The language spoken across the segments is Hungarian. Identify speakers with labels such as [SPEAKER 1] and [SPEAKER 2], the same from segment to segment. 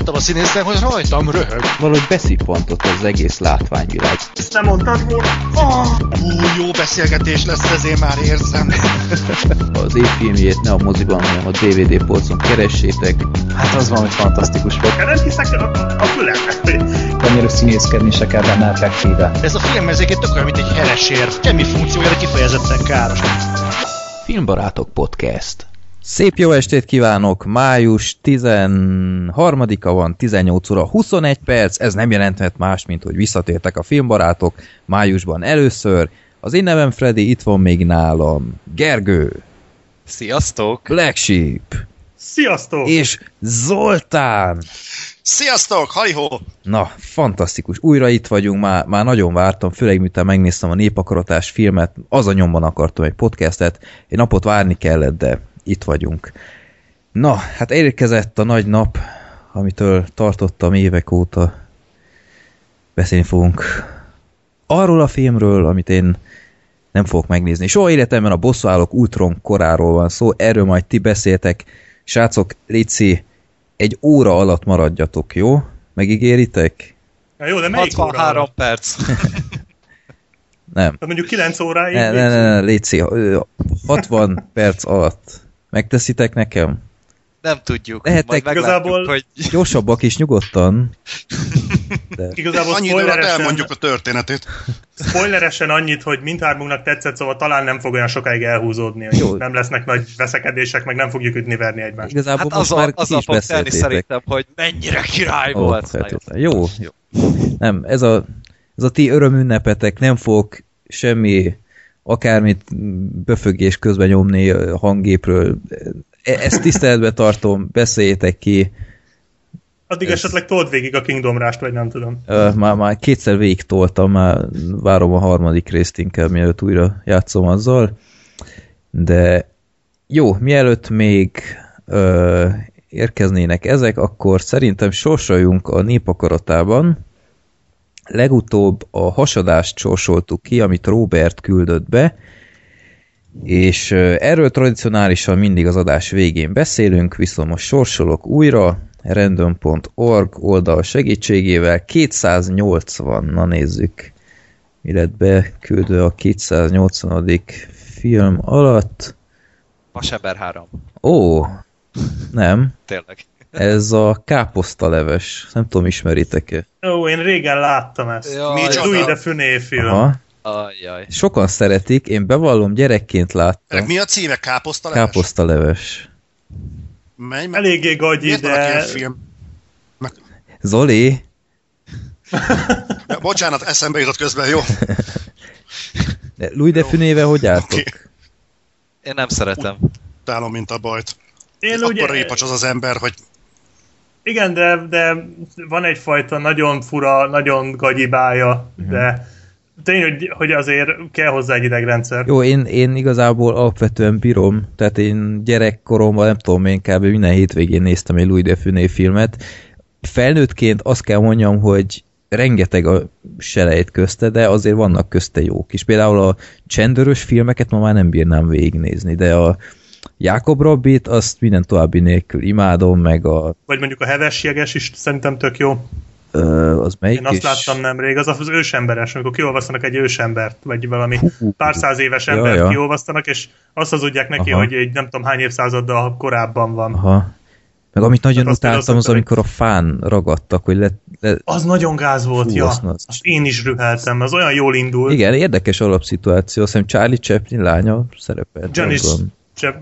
[SPEAKER 1] láttam a színészen, hogy rajtam röhög.
[SPEAKER 2] Valahogy beszippantott az egész látványvilág.
[SPEAKER 3] Ezt nem mondtad volna?
[SPEAKER 1] Oh, ú, jó beszélgetés lesz, ez én már érzem.
[SPEAKER 2] Az évfilmjét ne a moziban, hanem a DVD polcon keressétek.
[SPEAKER 4] Hát az valami fantasztikus volt.
[SPEAKER 3] Nem hiszek a, a fülemnek, hogy
[SPEAKER 4] Annyira színészkedni se kell benne effektíve.
[SPEAKER 1] Ez a film ezeket tök olyan, mint egy heresér. Semmi funkciója, de kifejezetten káros.
[SPEAKER 2] Filmbarátok Podcast. Szép jó estét kívánok! Május 13-a van, 18 óra 21 perc, ez nem jelenthet más, mint hogy visszatértek a filmbarátok májusban először. Az én nevem Freddy, itt van még nálam Gergő,
[SPEAKER 5] Sziasztok!
[SPEAKER 2] Black Sheep
[SPEAKER 3] sziasztok!
[SPEAKER 2] és Zoltán!
[SPEAKER 1] Sziasztok, hajhó!
[SPEAKER 2] Na, fantasztikus. Újra itt vagyunk, már, már nagyon vártam, főleg miután megnéztem a Népakaratás filmet, az a nyomban akartam egy podcastet, egy napot várni kellett, de itt vagyunk. Na, hát érkezett a nagy nap, amitől tartottam évek óta. Beszélni fogunk arról a filmről, amit én nem fogok megnézni. Soha életemben a bosszúállók Ultron koráról van szó, erről majd ti beszéltek. Srácok, Lici, egy óra alatt maradjatok, jó? Megígéritek?
[SPEAKER 3] Na jó, de melyik óra?
[SPEAKER 5] 63 perc.
[SPEAKER 2] Nem.
[SPEAKER 3] Tehát mondjuk 9 óráig.
[SPEAKER 2] Ne, ne, ne, ne Léci, ö, 60 perc alatt. Megteszitek nekem?
[SPEAKER 5] Nem tudjuk.
[SPEAKER 2] Lehetek
[SPEAKER 5] Majd
[SPEAKER 3] igazából-
[SPEAKER 5] hogy
[SPEAKER 2] Gyorsabbak is nyugodtan. De
[SPEAKER 3] Igazából
[SPEAKER 1] Annyi időt
[SPEAKER 3] spoileresen,
[SPEAKER 1] elmondjuk a történetét.
[SPEAKER 3] spoileresen annyit, hogy mindhármunknak tetszett, szóval talán nem fog olyan sokáig elhúzódni,
[SPEAKER 2] Jó.
[SPEAKER 3] nem lesznek nagy veszekedések, meg nem fogjuk ütni-verni egymást.
[SPEAKER 2] igazából
[SPEAKER 5] hát
[SPEAKER 2] most
[SPEAKER 5] az
[SPEAKER 2] már
[SPEAKER 5] a, az a tenni
[SPEAKER 2] beszéltétek.
[SPEAKER 5] szerintem, hogy mennyire király volt.
[SPEAKER 2] feltétlenül. jó, jó. Nem, ez a, ez a ti örömünnepetek nem fog semmi akármit böfögés közben nyomni a hangépről. E- Ezt tiszteletbe tartom, beszéljétek ki.
[SPEAKER 3] Addig
[SPEAKER 2] ez-
[SPEAKER 3] esetleg told végig a Kingdom Rush-t, vagy nem tudom.
[SPEAKER 2] Ö, Már, már kétszer végig toltam, már várom a harmadik részt inkább, mielőtt újra játszom azzal. De jó, mielőtt még ö, érkeznének ezek, akkor szerintem sorsoljunk a népakaratában. Legutóbb a hasadást sorsoltuk ki, amit Robert küldött be, és erről tradicionálisan mindig az adás végén beszélünk, viszont most sorsolok újra, random.org oldal segítségével 280, na nézzük, mi lett beküldve a 280. film alatt.
[SPEAKER 5] Vasember 3.
[SPEAKER 2] Ó, nem,
[SPEAKER 5] Tényleg.
[SPEAKER 2] Ez a káposztaleves, nem tudom, ismeritek-e?
[SPEAKER 3] Ó, én régen láttam ezt.
[SPEAKER 5] Jaj,
[SPEAKER 1] Micsoda?
[SPEAKER 3] Louis de Funé film.
[SPEAKER 2] Aha.
[SPEAKER 5] Ajjaj.
[SPEAKER 2] Sokan szeretik, én bevallom, gyerekként láttam.
[SPEAKER 1] Mi a címe? Káposzta leves?
[SPEAKER 2] Káposztaleves.
[SPEAKER 1] Menj meg.
[SPEAKER 3] Eléggé gagyi, de...
[SPEAKER 1] film?
[SPEAKER 2] Zoli,
[SPEAKER 1] Ja, Bocsánat, eszembe jutott közben, jó?
[SPEAKER 2] de Louis de Funével hogy álltok?
[SPEAKER 1] Oké.
[SPEAKER 5] Én nem szeretem.
[SPEAKER 1] Utálom, mint a bajt.
[SPEAKER 3] Én
[SPEAKER 1] Akkor
[SPEAKER 3] ugye,
[SPEAKER 1] répacs az az ember, hogy
[SPEAKER 3] igen, de, de van egyfajta nagyon fura, nagyon gagyi bája,
[SPEAKER 2] Mhm.
[SPEAKER 3] de tény, hogy, hogy azért kell hozzá egy idegrendszer.
[SPEAKER 2] Jó, én, én igazából alapvetően bírom, tehát én gyerekkoromban, nem tudom, én kb. minden hétvégén néztem egy Louis de Funé filmet. Felnőttként azt kell mondjam, hogy rengeteg a selejt közte, de azért vannak közte jók is. Például a csendőrös filmeket ma már nem bírnám végignézni, de a Jakob Rabbit azt minden további nélkül imádom, meg a
[SPEAKER 3] Vagy mondjuk a heves jeges is szerintem tök jó.
[SPEAKER 2] ö, az melyik
[SPEAKER 3] Én azt
[SPEAKER 2] is?
[SPEAKER 3] láttam nemrég, az az ősemberes, amikor kiolvasztanak egy ősembert, vagy valami
[SPEAKER 2] Hú,
[SPEAKER 3] pár száz éves
[SPEAKER 2] ja,
[SPEAKER 3] embert
[SPEAKER 2] ja.
[SPEAKER 3] kiolvasztanak, és azt hazudják neki,
[SPEAKER 2] Aha.
[SPEAKER 3] hogy egy nem tudom hány évszázaddal korábban van.
[SPEAKER 2] Aha. Meg amit nagyon
[SPEAKER 3] Hát azt
[SPEAKER 2] utáltam, az
[SPEAKER 3] például
[SPEAKER 2] amikor a fán ragadtak, hogy le, le,
[SPEAKER 3] Az nagyon gáz volt,
[SPEAKER 2] Fú,
[SPEAKER 3] ja.
[SPEAKER 2] azt- azt-
[SPEAKER 3] én is rüheltem, az olyan jól indult.
[SPEAKER 2] Igen, érdekes alapszituáció. Azt hiszem Charlie Chaplin lánya abban.
[SPEAKER 3] Csepp,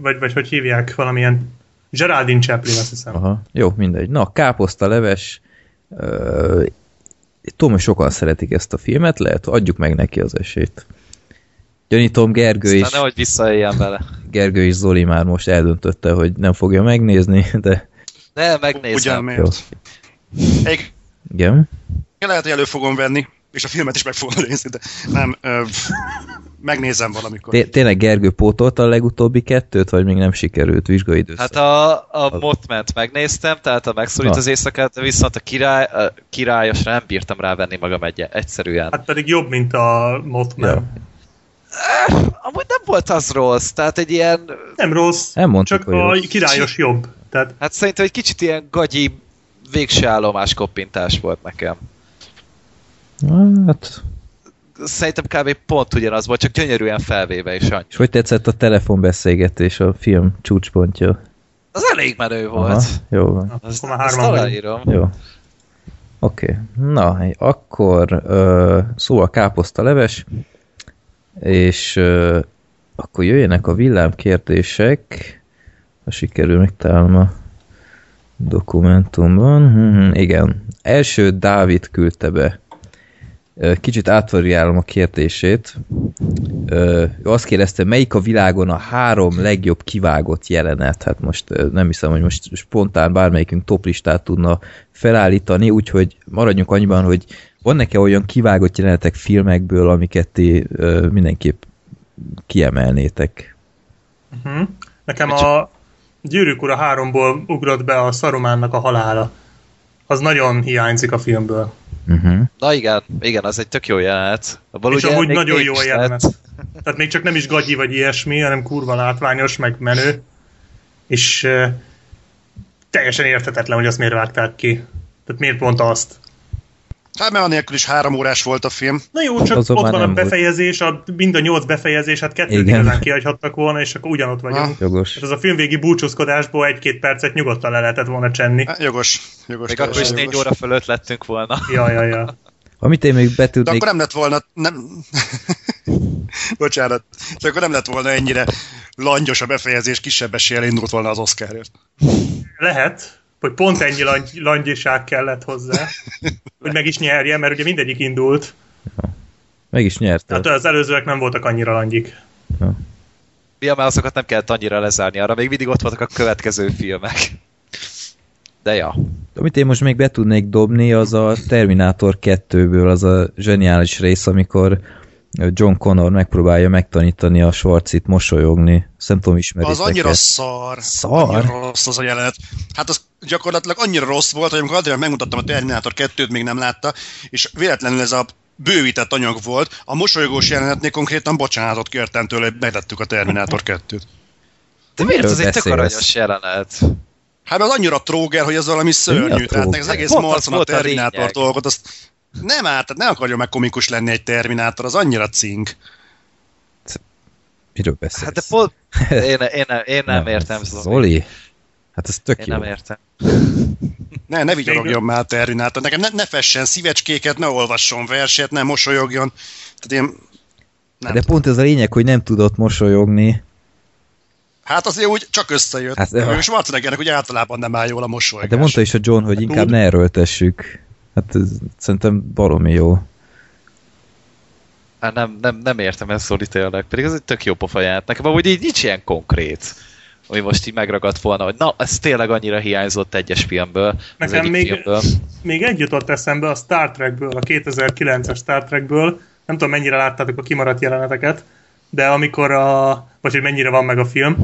[SPEAKER 3] vagy, vagy hogy hívják, valamilyen Geraldine Chaplin, azt hiszem.
[SPEAKER 2] Aha. Jó, mindegy. Na, káposzta leves. Ö, tudom, hogy sokan szeretik ezt a filmet, lehet, adjuk meg neki az esélyt. Gyanítom, Gergő
[SPEAKER 5] Aztán
[SPEAKER 2] is,
[SPEAKER 5] nehogy visszaéljen vele.
[SPEAKER 2] Gergő és Zoli már most eldöntötte, hogy nem fogja megnézni, de
[SPEAKER 5] Ne,
[SPEAKER 1] ugyan
[SPEAKER 5] megnézem.
[SPEAKER 1] miért. Egy,
[SPEAKER 2] igen.
[SPEAKER 1] lehet, hogy elő fogom venni, és a filmet is meg fogom nézni, de nem, ö, megnézem valamikor.
[SPEAKER 2] Té- tényleg Gergő pótolta a legutóbbi kettőt, vagy még nem sikerült vizsgaidőszak?
[SPEAKER 5] Hát a, a Mothment megnéztem, tehát a megszólít
[SPEAKER 2] Na.
[SPEAKER 5] az éjszakát, viszont a, király, a királyosra nem bírtam rávenni magam egy, egyszerűen.
[SPEAKER 3] Hát pedig jobb, mint a Mothman.
[SPEAKER 2] Ja.
[SPEAKER 5] Amúgy nem volt az rossz, tehát egy ilyen,
[SPEAKER 3] Nem rossz,
[SPEAKER 2] Nem mondtuk,
[SPEAKER 3] csak a
[SPEAKER 2] rossz.
[SPEAKER 3] királyos jobb. Tehát
[SPEAKER 5] hát szerintem egy kicsit ilyen gagyi végső állomás koppintás volt nekem.
[SPEAKER 2] Hát,
[SPEAKER 5] Szerintem kb. pont ugyanaz volt, csak gyönyörűen felvéve is annyi.
[SPEAKER 2] és hogy tetszett a telefonbeszélgetés a film csúcspontja?
[SPEAKER 5] Az elég menő volt.
[SPEAKER 2] Aha, jó van.
[SPEAKER 5] Azt,
[SPEAKER 3] már
[SPEAKER 5] azt aláírom.
[SPEAKER 2] Jó. Oké. Okay. Na, akkor ö, szó a káposzta leves, és ö, akkor jöjjenek a villámkérdések, ha sikerül megtalálnom a dokumentumban. Mhm, igen. Első Dávid küldte be. Kicsit átvariálom a kérdését. Ö, Ő azt kérdezte, melyik a világon a három legjobb kivágott jelenet? Hát most nem hiszem, hogy most spontán bármelyikünk toplistát tudna felállítani, úgyhogy maradjunk annyiban, hogy van nekem olyan kivágott jelenetek filmekből, amiket ti ö, mindenképp kiemelnétek.
[SPEAKER 3] Uh-huh. Nekem a Gyűrűk Ura 3-ból ugrott be a Szarumánnak a halála. Az nagyon hiányzik a filmből.
[SPEAKER 2] Uh-huh.
[SPEAKER 5] Na igen, igen, az egy tök jó jelenet. Abból
[SPEAKER 3] és
[SPEAKER 5] ugye
[SPEAKER 3] amúgy nagyon jó a
[SPEAKER 5] lett.
[SPEAKER 3] jelenet. Tehát még csak nem is gagyi vagy ilyesmi, hanem kurva látványos, meg menő. És uh, teljesen értetetlen, hogy azt miért vágták ki. Tehát miért pont azt.
[SPEAKER 6] Hát mert anélkül is három órás volt a film.
[SPEAKER 3] Na jó, csak
[SPEAKER 2] Azon
[SPEAKER 3] ott van a befejezés, a, mind a nyolc befejezés, hát kettőt
[SPEAKER 2] Igen.
[SPEAKER 3] igazán kihagyhattak volna, és akkor ugyanott vagyunk.
[SPEAKER 2] Jogos.
[SPEAKER 3] Hát az a filmvégi búcsúzkodásból egy-két percet nyugodtan le lehetett volna csenni.
[SPEAKER 6] Hát, jogos, jogos.
[SPEAKER 5] Még akkor is négy óra fölött lettünk volna.
[SPEAKER 3] Ja, ja, ja.
[SPEAKER 2] Amit én még be
[SPEAKER 6] De akkor nem lett volna, nem... Bocsánat. De akkor nem lett volna ennyire langyos a befejezés, kisebb eséllyel indult volna az Oscarért.
[SPEAKER 3] Lehet, hogy pont ennyi langy, langyiság kellett hozzá, hogy meg is nyerje, mert ugye mindegyik indult.
[SPEAKER 2] Meg is nyerte.
[SPEAKER 3] Tehát az előzőek nem voltak annyira langyik.
[SPEAKER 5] Ja, mert azokat nem kellett annyira lezárni, arra még mindig ott voltak a következő filmek. De ja.
[SPEAKER 2] Amit én most még be tudnék dobni, az a Terminátor 2-ből az a zseniális rész, amikor John Connor megpróbálja megtanítani a Schwarzit mosolyogni. Nem tudom, ismeritek
[SPEAKER 6] Az annyira szar.
[SPEAKER 2] Szar?
[SPEAKER 6] Annyira rossz az a jelenet. Hát az gyakorlatilag annyira rossz volt, hogy amikor Adrián megmutattam a Terminator 2-t, még nem látta, és véletlenül ez a bővített anyag volt, a mosolygós jelenetnél konkrétan bocsánatot kértem tőle, hogy meglettük a Terminator 2-t.
[SPEAKER 5] De miért ez egy tök aranyos jelenet?
[SPEAKER 6] Hát az annyira tróger, hogy ez valami szörnyű. Tehát az egész marcon a
[SPEAKER 5] lényeg.
[SPEAKER 6] dolgot, azt nem tehát nem akarja meg komikus lenni egy Terminátor, az annyira cink.
[SPEAKER 2] Miről beszélsz?
[SPEAKER 5] Hát de pont... Én, én, nem, én nem, értem,
[SPEAKER 2] Zoli.
[SPEAKER 5] Zoli.
[SPEAKER 2] Hát ez tök
[SPEAKER 5] Én
[SPEAKER 2] jó.
[SPEAKER 5] nem értem.
[SPEAKER 6] Ne, ne vigyorogjon már a Terminátor. Nekem ne, ne fessen szívecskéket, ne olvasson verset, ne mosolyogjon. Tehát én... Nem
[SPEAKER 2] De
[SPEAKER 6] tudom.
[SPEAKER 2] pont ez a lényeg, hogy nem tudott mosolyogni.
[SPEAKER 6] Hát azért úgy csak összejött.
[SPEAKER 2] Hát,
[SPEAKER 6] Hát,
[SPEAKER 2] de-
[SPEAKER 6] és Schwarzeneggernek ugye általában nem áll jól a mosolygás.
[SPEAKER 2] Hát de mondta is a John, hogy inkább
[SPEAKER 3] tud.
[SPEAKER 2] ne erőltessük. Hát ez szerintem baromi jó.
[SPEAKER 5] Hát nem, nem, nem értem ezt Zoli tényleg, pedig ez egy tök jó pofa jelent. Nekem amúgy így nincs ilyen konkrét, ami most így megragadt volna, hogy na, ez tényleg annyira hiányzott egyes filmből,
[SPEAKER 3] Nekem
[SPEAKER 5] egyik
[SPEAKER 3] még-
[SPEAKER 5] filmből.
[SPEAKER 3] Még egy jutott eszembe a Star Trekből, a 2009-es Star Trekből, nem tudom mennyire láttátok a kimaradt jeleneteket, de amikor a, vagy hogy mennyire van meg a film,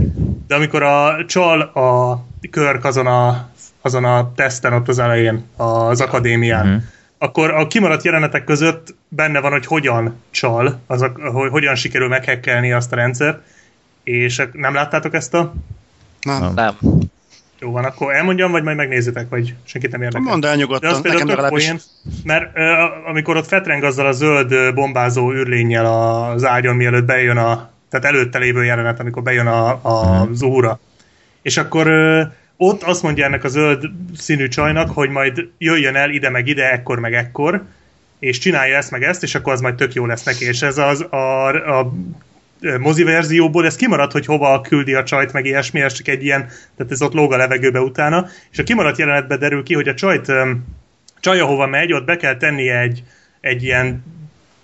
[SPEAKER 3] de amikor a csal a Körk azon a, azon a teszten ott az elején, az akadémián,
[SPEAKER 2] Mhm.
[SPEAKER 3] akkor a kimaradt jelenetek között benne van, hogy hogyan csal, az a, hogy hogyan sikerül meghekkelni azt a rendszert, és nem láttátok ezt a...
[SPEAKER 6] Na,
[SPEAKER 5] Nem.
[SPEAKER 3] Jó van, akkor elmondjam, vagy majd megnézitek, vagy senkit nem érdekel.
[SPEAKER 6] mondd el
[SPEAKER 3] De
[SPEAKER 6] nyugodtan,
[SPEAKER 3] az például
[SPEAKER 6] nekem legalábbis.
[SPEAKER 3] poén, mert ö, amikor ott fetreng azzal a zöld bombázó űrlényel az ágyon, mielőtt bejön a, tehát előtte lévő jelenet, amikor bejön a, a
[SPEAKER 2] Mhm.
[SPEAKER 3] Zuhura. És akkor ö, ott azt mondja ennek a zöld színű csajnak, hogy majd jöjjön el ide meg ide, ekkor meg ekkor, és csinálja ezt meg ezt, és akkor az majd tök jó lesz neki. És ez az a, a mozi verzióból ez kimaradt, hogy hova küldi a csajt, meg ilyesmi, ez csak egy ilyen, tehát ez ott lóg a levegőbe utána, és a kimaradt jelenetben derül ki, hogy a csajt, csaj, ahova megy, ott be kell tennie egy, egy ilyen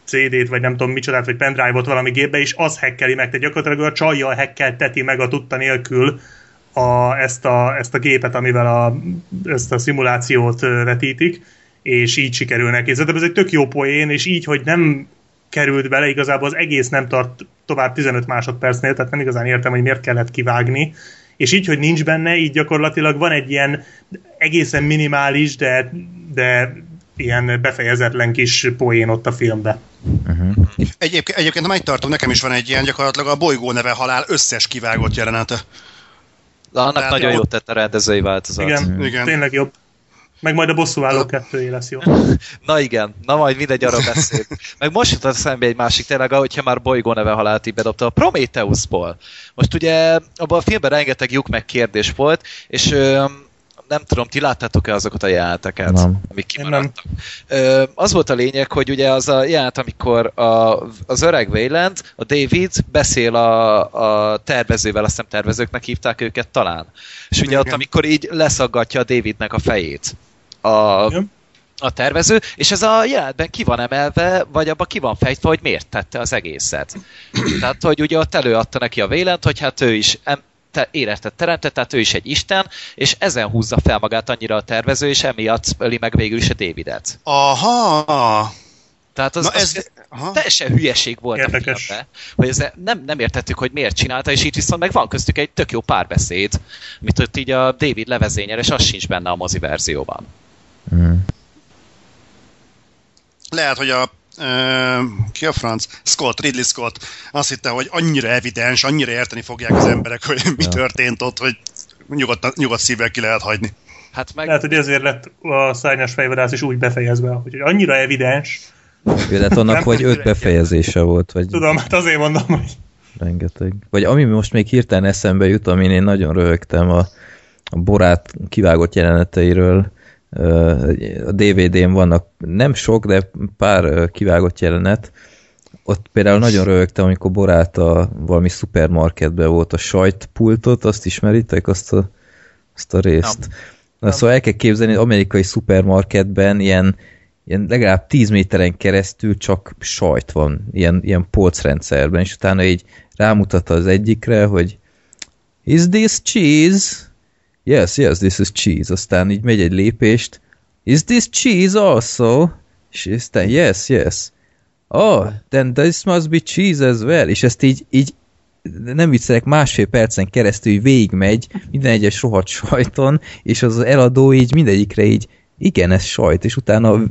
[SPEAKER 3] CD-t, vagy nem tudom micsodát, vagy pendrive-ot valami gépbe, és az hekkeli meg, tehát gyakorlatilag a csajjal hekkelteti meg a tudta nélkül a, ezt, a, ezt a gépet, amivel a, ezt a szimulációt vetítik, és így sikerül neki. Szerintem ez egy tök jó poén, és így, hogy nem került bele, igazából az egész nem tart tovább 15 másodpercnél, tehát nem igazán értem, hogy miért kellett kivágni, és így, hogy nincs benne, így gyakorlatilag van egy ilyen egészen minimális, de, de ilyen befejezetlen kis poén ott a filmben.
[SPEAKER 2] Uh-huh.
[SPEAKER 6] Egyébként, egyébként ha megtartom, nekem is van egy ilyen gyakorlatilag a bolygó neve halál összes kivágott jelenete.
[SPEAKER 5] De annak
[SPEAKER 6] Tehát
[SPEAKER 5] nagyon jót tett a rendezői változat.
[SPEAKER 3] Igen,
[SPEAKER 6] Igen.
[SPEAKER 3] tényleg jobb. Meg majd a bosszúálló kettőjé lesz jó.
[SPEAKER 5] Na igen, na majd mindegy, arra beszél. Meg most jutott szembe egy másik tényleg, hogyha már bolygó neve halált így bedobta, a Prometheusból. Most ugye abban a filmben rengeteg lyuk meg kérdés volt, és ö, nem tudom, ti láttátok-e azokat a jeleneteket,
[SPEAKER 2] Nem.
[SPEAKER 5] amik kimaradtak. Ö, az volt a lényeg, hogy ugye az a jelenet, amikor a, az öreg Wayland, a David beszél a, a tervezővel, azt hiszem tervezőknek hívták őket talán. És ugye
[SPEAKER 3] Igen.
[SPEAKER 5] ott, amikor így leszaggatja a Davidnek a fejét a,
[SPEAKER 3] Igen.
[SPEAKER 5] a tervező, és ez a jelenetben ki van emelve, vagy abban ki van fejtve, hogy miért tette az egészet. Tehát, hogy ugye ott előadta neki a vélent, hogy hát ő is em, te, életet teremtett, tehát ő is egy isten, és ezen húzza fel magát annyira a tervező, és emiatt öli meg végül is a Davidet.
[SPEAKER 1] Aha!
[SPEAKER 5] Tehát az,
[SPEAKER 1] Na
[SPEAKER 5] az
[SPEAKER 1] ez... Aha.
[SPEAKER 5] teljesen hülyeség volt
[SPEAKER 3] Érdekes.
[SPEAKER 5] a filmben, hogy ez nem, nem értettük, hogy miért csinálta, és itt viszont meg van köztük egy tök jó párbeszéd, amit ott így a David levezényel, és az sincs benne a mozi verzióban.
[SPEAKER 2] Mm.
[SPEAKER 1] Lehet, hogy a Ki a franc? Scott, Ridley Scott azt hitte, hogy annyira evidens, annyira érteni fogják az emberek, hogy mi
[SPEAKER 2] Ja.
[SPEAKER 1] történt ott, hogy nyugodt, nyugodt szívvel ki lehet hagyni.
[SPEAKER 5] Hát meg
[SPEAKER 3] Lehet, hogy ezért lett a szárnyas fejvadász is úgy befejezve, hogy annyira evidens.
[SPEAKER 2] Hát annak
[SPEAKER 3] tudom,
[SPEAKER 2] öt befejezése volt, vagy
[SPEAKER 3] Tudom, hát azért mondom, hogy
[SPEAKER 2] rengeteg. Vagy ami most még hirtelen eszembe jut, amin én nagyon röhögtem a, a borát kivágott jeleneteiről, a DVD-n vannak nem sok, de pár kivágott jelenet. Ott például nagyon röhögtem, amikor Borát a valami szupermarketben volt a sajtpultot, azt ismeritek, azt a, azt a részt? Na, szóval el kell képzelni, hogy amerikai szupermarketben ilyen, ilyen legalább 10 méteren keresztül csak sajt van, ilyen, ilyen polcrendszerben, és utána így rámutat az egyikre, hogy Is this cheese? Yes, yes, this is cheese. Aztán így megy egy lépést. Is this cheese also? És aztán yes, yes. Oh, then this must be cheese as well. És ezt így, így nem viccelek, másfél percen keresztül végigmegy minden egyes rohadt sajton, és az eladó így mindegyikre így igen, ez sajt, és utána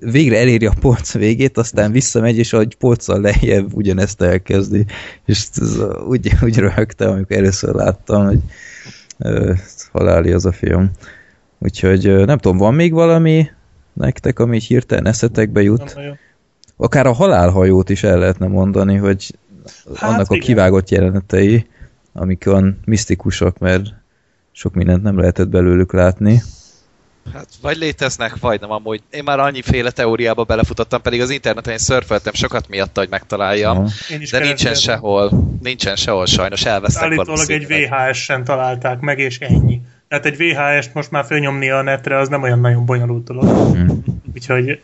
[SPEAKER 2] végre eléri a polc végét, aztán visszamegy, és ahogy polccal lejjebb ugyanezt elkezdi. És ez, úgy, úgy röhögtem, amikor először láttam, hogy haláli az a film. Úgyhogy nem tudom, van még valami nektek, ami így hirtelen eszetekbe jut? Akár a halálhajót is el lehetne mondani, hogy
[SPEAKER 3] Hát
[SPEAKER 2] annak a
[SPEAKER 3] igen.
[SPEAKER 2] kivágott jelenetei, amik olyan misztikusak, mert sok mindent nem lehetett belőlük látni.
[SPEAKER 5] Hát vagy léteznek, vagy nem amúgy. Én már annyiféle teóriába belefutottam, pedig az interneten én szörföltem sokat miatta, hogy megtaláljam. De nincsen
[SPEAKER 3] keresgéltem.
[SPEAKER 5] sehol, nincsen sehol sajnos, elvesztek
[SPEAKER 3] Állítólag egy VHS-en találták meg, és ennyi. Tehát egy VHS-t most már fölnyomni a netre, az nem olyan nagyon bonyolult dolog.
[SPEAKER 2] Hm.
[SPEAKER 3] Úgyhogy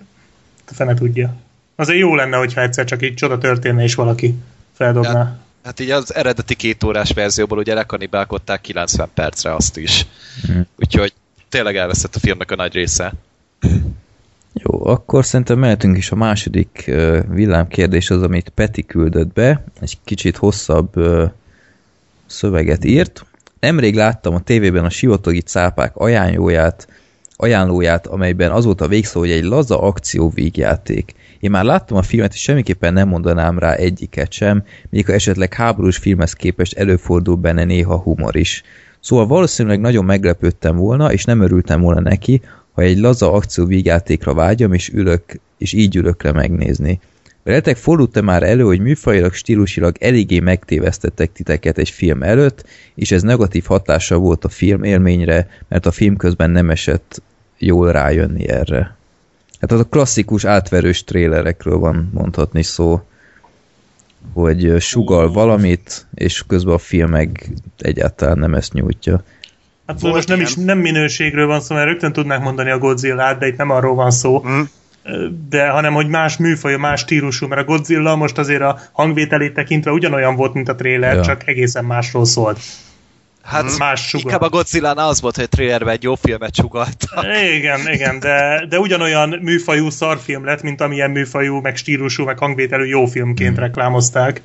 [SPEAKER 3] a fene tudja. Azért jó lenne, hogyha egyszer csak így csoda történne, és valaki feldobná.
[SPEAKER 5] Hát így az eredeti két órás verzióból ugye lekanibálkodták 90 percre azt is.
[SPEAKER 2] Hm.
[SPEAKER 5] Úgyhogy tényleg elveszett a filmnek a nagy része.
[SPEAKER 2] Jó, akkor szerintem mehetünk is a második uh, villámkérdés az, amit Peti küldött be. Egy kicsit hosszabb uh, szöveget írt. Nemrég láttam a tévében a sivatagi cápák ajánlóját, ajánlóját, amelyben az volt a végszó, hogy egy laza akció végjáték. Én már láttam a filmet, és semmiképpen nem mondanám rá egyiket sem, még ha esetleg háborús filmhez képest előfordul benne néha humor is. Szóval valószínűleg nagyon meglepődtem volna, és nem örültem volna neki, ha egy laza akció vígjátékra vágyam, és ülök, és így ülök le megnézni. Veletek fordult-e már elő, hogy műfajilag, stílusilag eléggé megtévesztettek titeket egy film előtt, és ez negatív hatással volt a film élményre, mert a film közben nem esett jól rájönni erre. Hát az a klasszikus átverős trélerekről van mondhatni szó, hogy sugal valamit, és közben a film meg egyáltalán nem ezt nyújtja.
[SPEAKER 3] Hát szóval
[SPEAKER 1] Volt
[SPEAKER 3] most nem is nem minőségről van szó, mert rögtön tudnák mondani a godzilla de itt nem arról van szó,
[SPEAKER 1] Hm?
[SPEAKER 3] de hanem, hogy más műfaj, más stílusú, mert a Godzilla most azért a hangvételét tekintve ugyanolyan volt, mint a trailer,
[SPEAKER 2] Ja.
[SPEAKER 3] ja. csak egészen másról szólt.
[SPEAKER 5] Hát
[SPEAKER 3] Más sugal.
[SPEAKER 5] inkább a godzilla az volt, hogy a trailerben egy jó filmet sugalta.
[SPEAKER 3] Igen, igen, de, de ugyanolyan műfajú szarfilm lett, mint amilyen műfajú, meg stílusú, meg hangvételű jó filmként
[SPEAKER 2] Hmm.
[SPEAKER 3] reklámozták.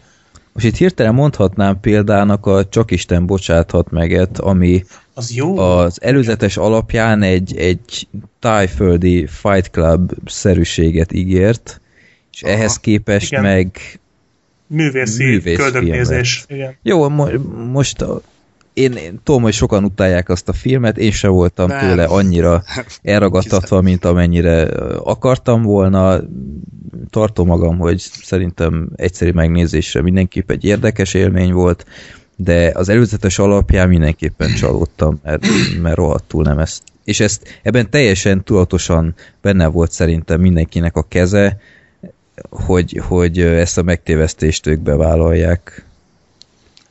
[SPEAKER 2] Most itt hirtelen mondhatnám példának a Csak Isten bocsáthat meget, ami
[SPEAKER 3] Az jó.
[SPEAKER 2] az előzetes alapján egy, egy tájföldi Fight Club szerűséget ígért, és
[SPEAKER 1] Aha.
[SPEAKER 2] ehhez képest
[SPEAKER 3] Igen.
[SPEAKER 2] meg
[SPEAKER 3] Művészi
[SPEAKER 2] művész
[SPEAKER 3] köldöknézés. Igen.
[SPEAKER 2] Jó, mo- most a, én, én tudom, hogy sokan utálják azt a filmet, én sem voltam
[SPEAKER 6] Nem.
[SPEAKER 2] tőle annyira elragadtatva, mint amennyire akartam volna. Tartom magam, hogy szerintem egyszerű megnézésre mindenképp egy érdekes élmény volt, de az előzetes alapján mindenképpen csalódtam, mert, mert rohadtul nem ezt. És ezt ebben teljesen tudatosan benne volt szerintem mindenkinek a keze, hogy, hogy ezt a megtévesztést ők bevállalják.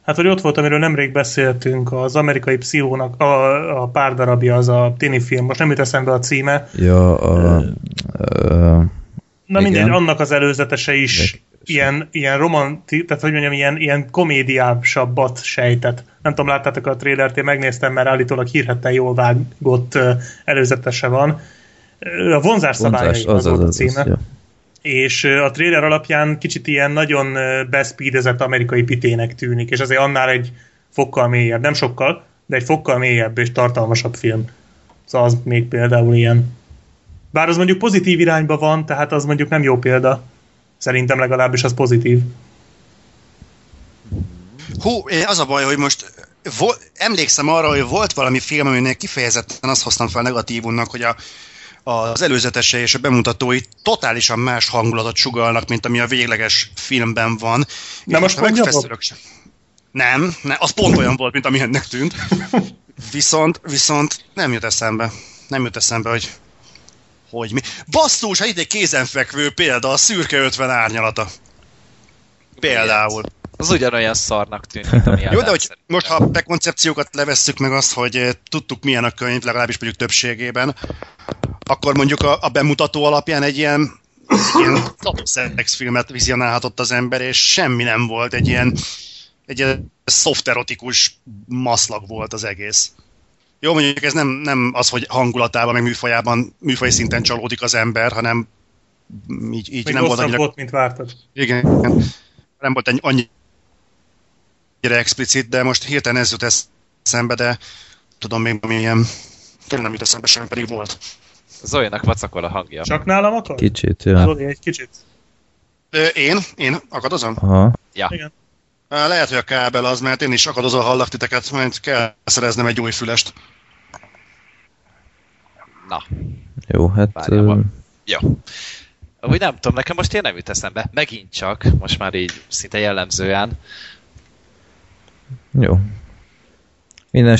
[SPEAKER 3] Hát, hogy ott volt, amiről nemrég beszéltünk, az amerikai pszichónak a, a pár darabja, az a tini film, most nem jut eszembe a címe.
[SPEAKER 2] Ja, a, a,
[SPEAKER 3] Na
[SPEAKER 2] Igen.
[SPEAKER 3] mindegy, annak az előzetese is
[SPEAKER 2] Érdekes.
[SPEAKER 3] ilyen, ilyen romanti, tehát hogy mondjam, ilyen, ilyen komédiásabbat sejtett. Nem tudom, láttátok a trélert, én megnéztem, mert állítólag hírhetten jól vágott előzetese van. A vonzás szabályai az, az, volt a címe.
[SPEAKER 2] ja.
[SPEAKER 3] És a trailer alapján kicsit ilyen nagyon ö, beszpídezett amerikai pitének tűnik, és azért annál egy fokkal mélyebb, nem sokkal, de egy fokkal mélyebb és tartalmasabb film. Szóval az még például ilyen. Bár az mondjuk pozitív irányba van, tehát az mondjuk nem jó példa. Szerintem legalábbis az pozitív.
[SPEAKER 6] Hú, az a baj, hogy most vo- emlékszem arra, hogy volt valami film, aminek kifejezetten azt hoztam fel negatívunnak, hogy a, az előzetese és a bemutatói totálisan más hangulatot sugalnak, mint ami a végleges filmben van.
[SPEAKER 3] Na
[SPEAKER 6] És
[SPEAKER 3] most
[SPEAKER 6] megfeszülök sem. Nem, nem, az pont olyan volt, mint ami ennek tűnt. Viszont, viszont nem jut eszembe. Nem jut eszembe, hogy hogy mi. Basszus, hát itt egy kézenfekvő példa, a szürke 50 árnyalata. Például.
[SPEAKER 5] Az ugyanolyan szarnak tűnt, mint ami
[SPEAKER 6] Jó, de hogy most ha a prekoncepciókat levesszük meg azt, hogy eh, tudtuk milyen a könyv, legalábbis mondjuk többségében, akkor mondjuk a, a bemutató alapján egy ilyen, ilyen szex filmet vizionálhatott az ember, és semmi nem volt, egy ilyen, egy ilyen szofterotikus maszlag volt az egész. Jó, mondjuk ez nem, nem az, hogy hangulatában, meg műfajában, műfaj szinten csalódik az ember, hanem így, így
[SPEAKER 3] Még
[SPEAKER 6] nem volt annyira
[SPEAKER 3] volt, mint vártad.
[SPEAKER 6] igen. Nem volt egy annyira explicit, de most hirtelen ez jut eszembe, de tudom még milyen tényleg nem jut eszembe semmi, pedig volt.
[SPEAKER 5] Zolinak vacakol a hangja.
[SPEAKER 3] Csak nálam akar?
[SPEAKER 2] Kicsit, ja.
[SPEAKER 3] Zoli, egy kicsit.
[SPEAKER 6] Ö, én? Én akadozom?
[SPEAKER 2] Aha.
[SPEAKER 5] Ja.
[SPEAKER 3] Igen.
[SPEAKER 6] Lehet, hogy a kábel az, mert én is akadozol hallak titeket, mert kell szereznem egy új fülest.
[SPEAKER 5] Na,
[SPEAKER 2] Jó, hát...
[SPEAKER 5] Várjál,
[SPEAKER 2] ö,
[SPEAKER 5] van. jó. Úgy nem tudom, nekem most én nem jut eszembe. Megint csak, most már így szinte jellemzően.
[SPEAKER 2] Jó. Minden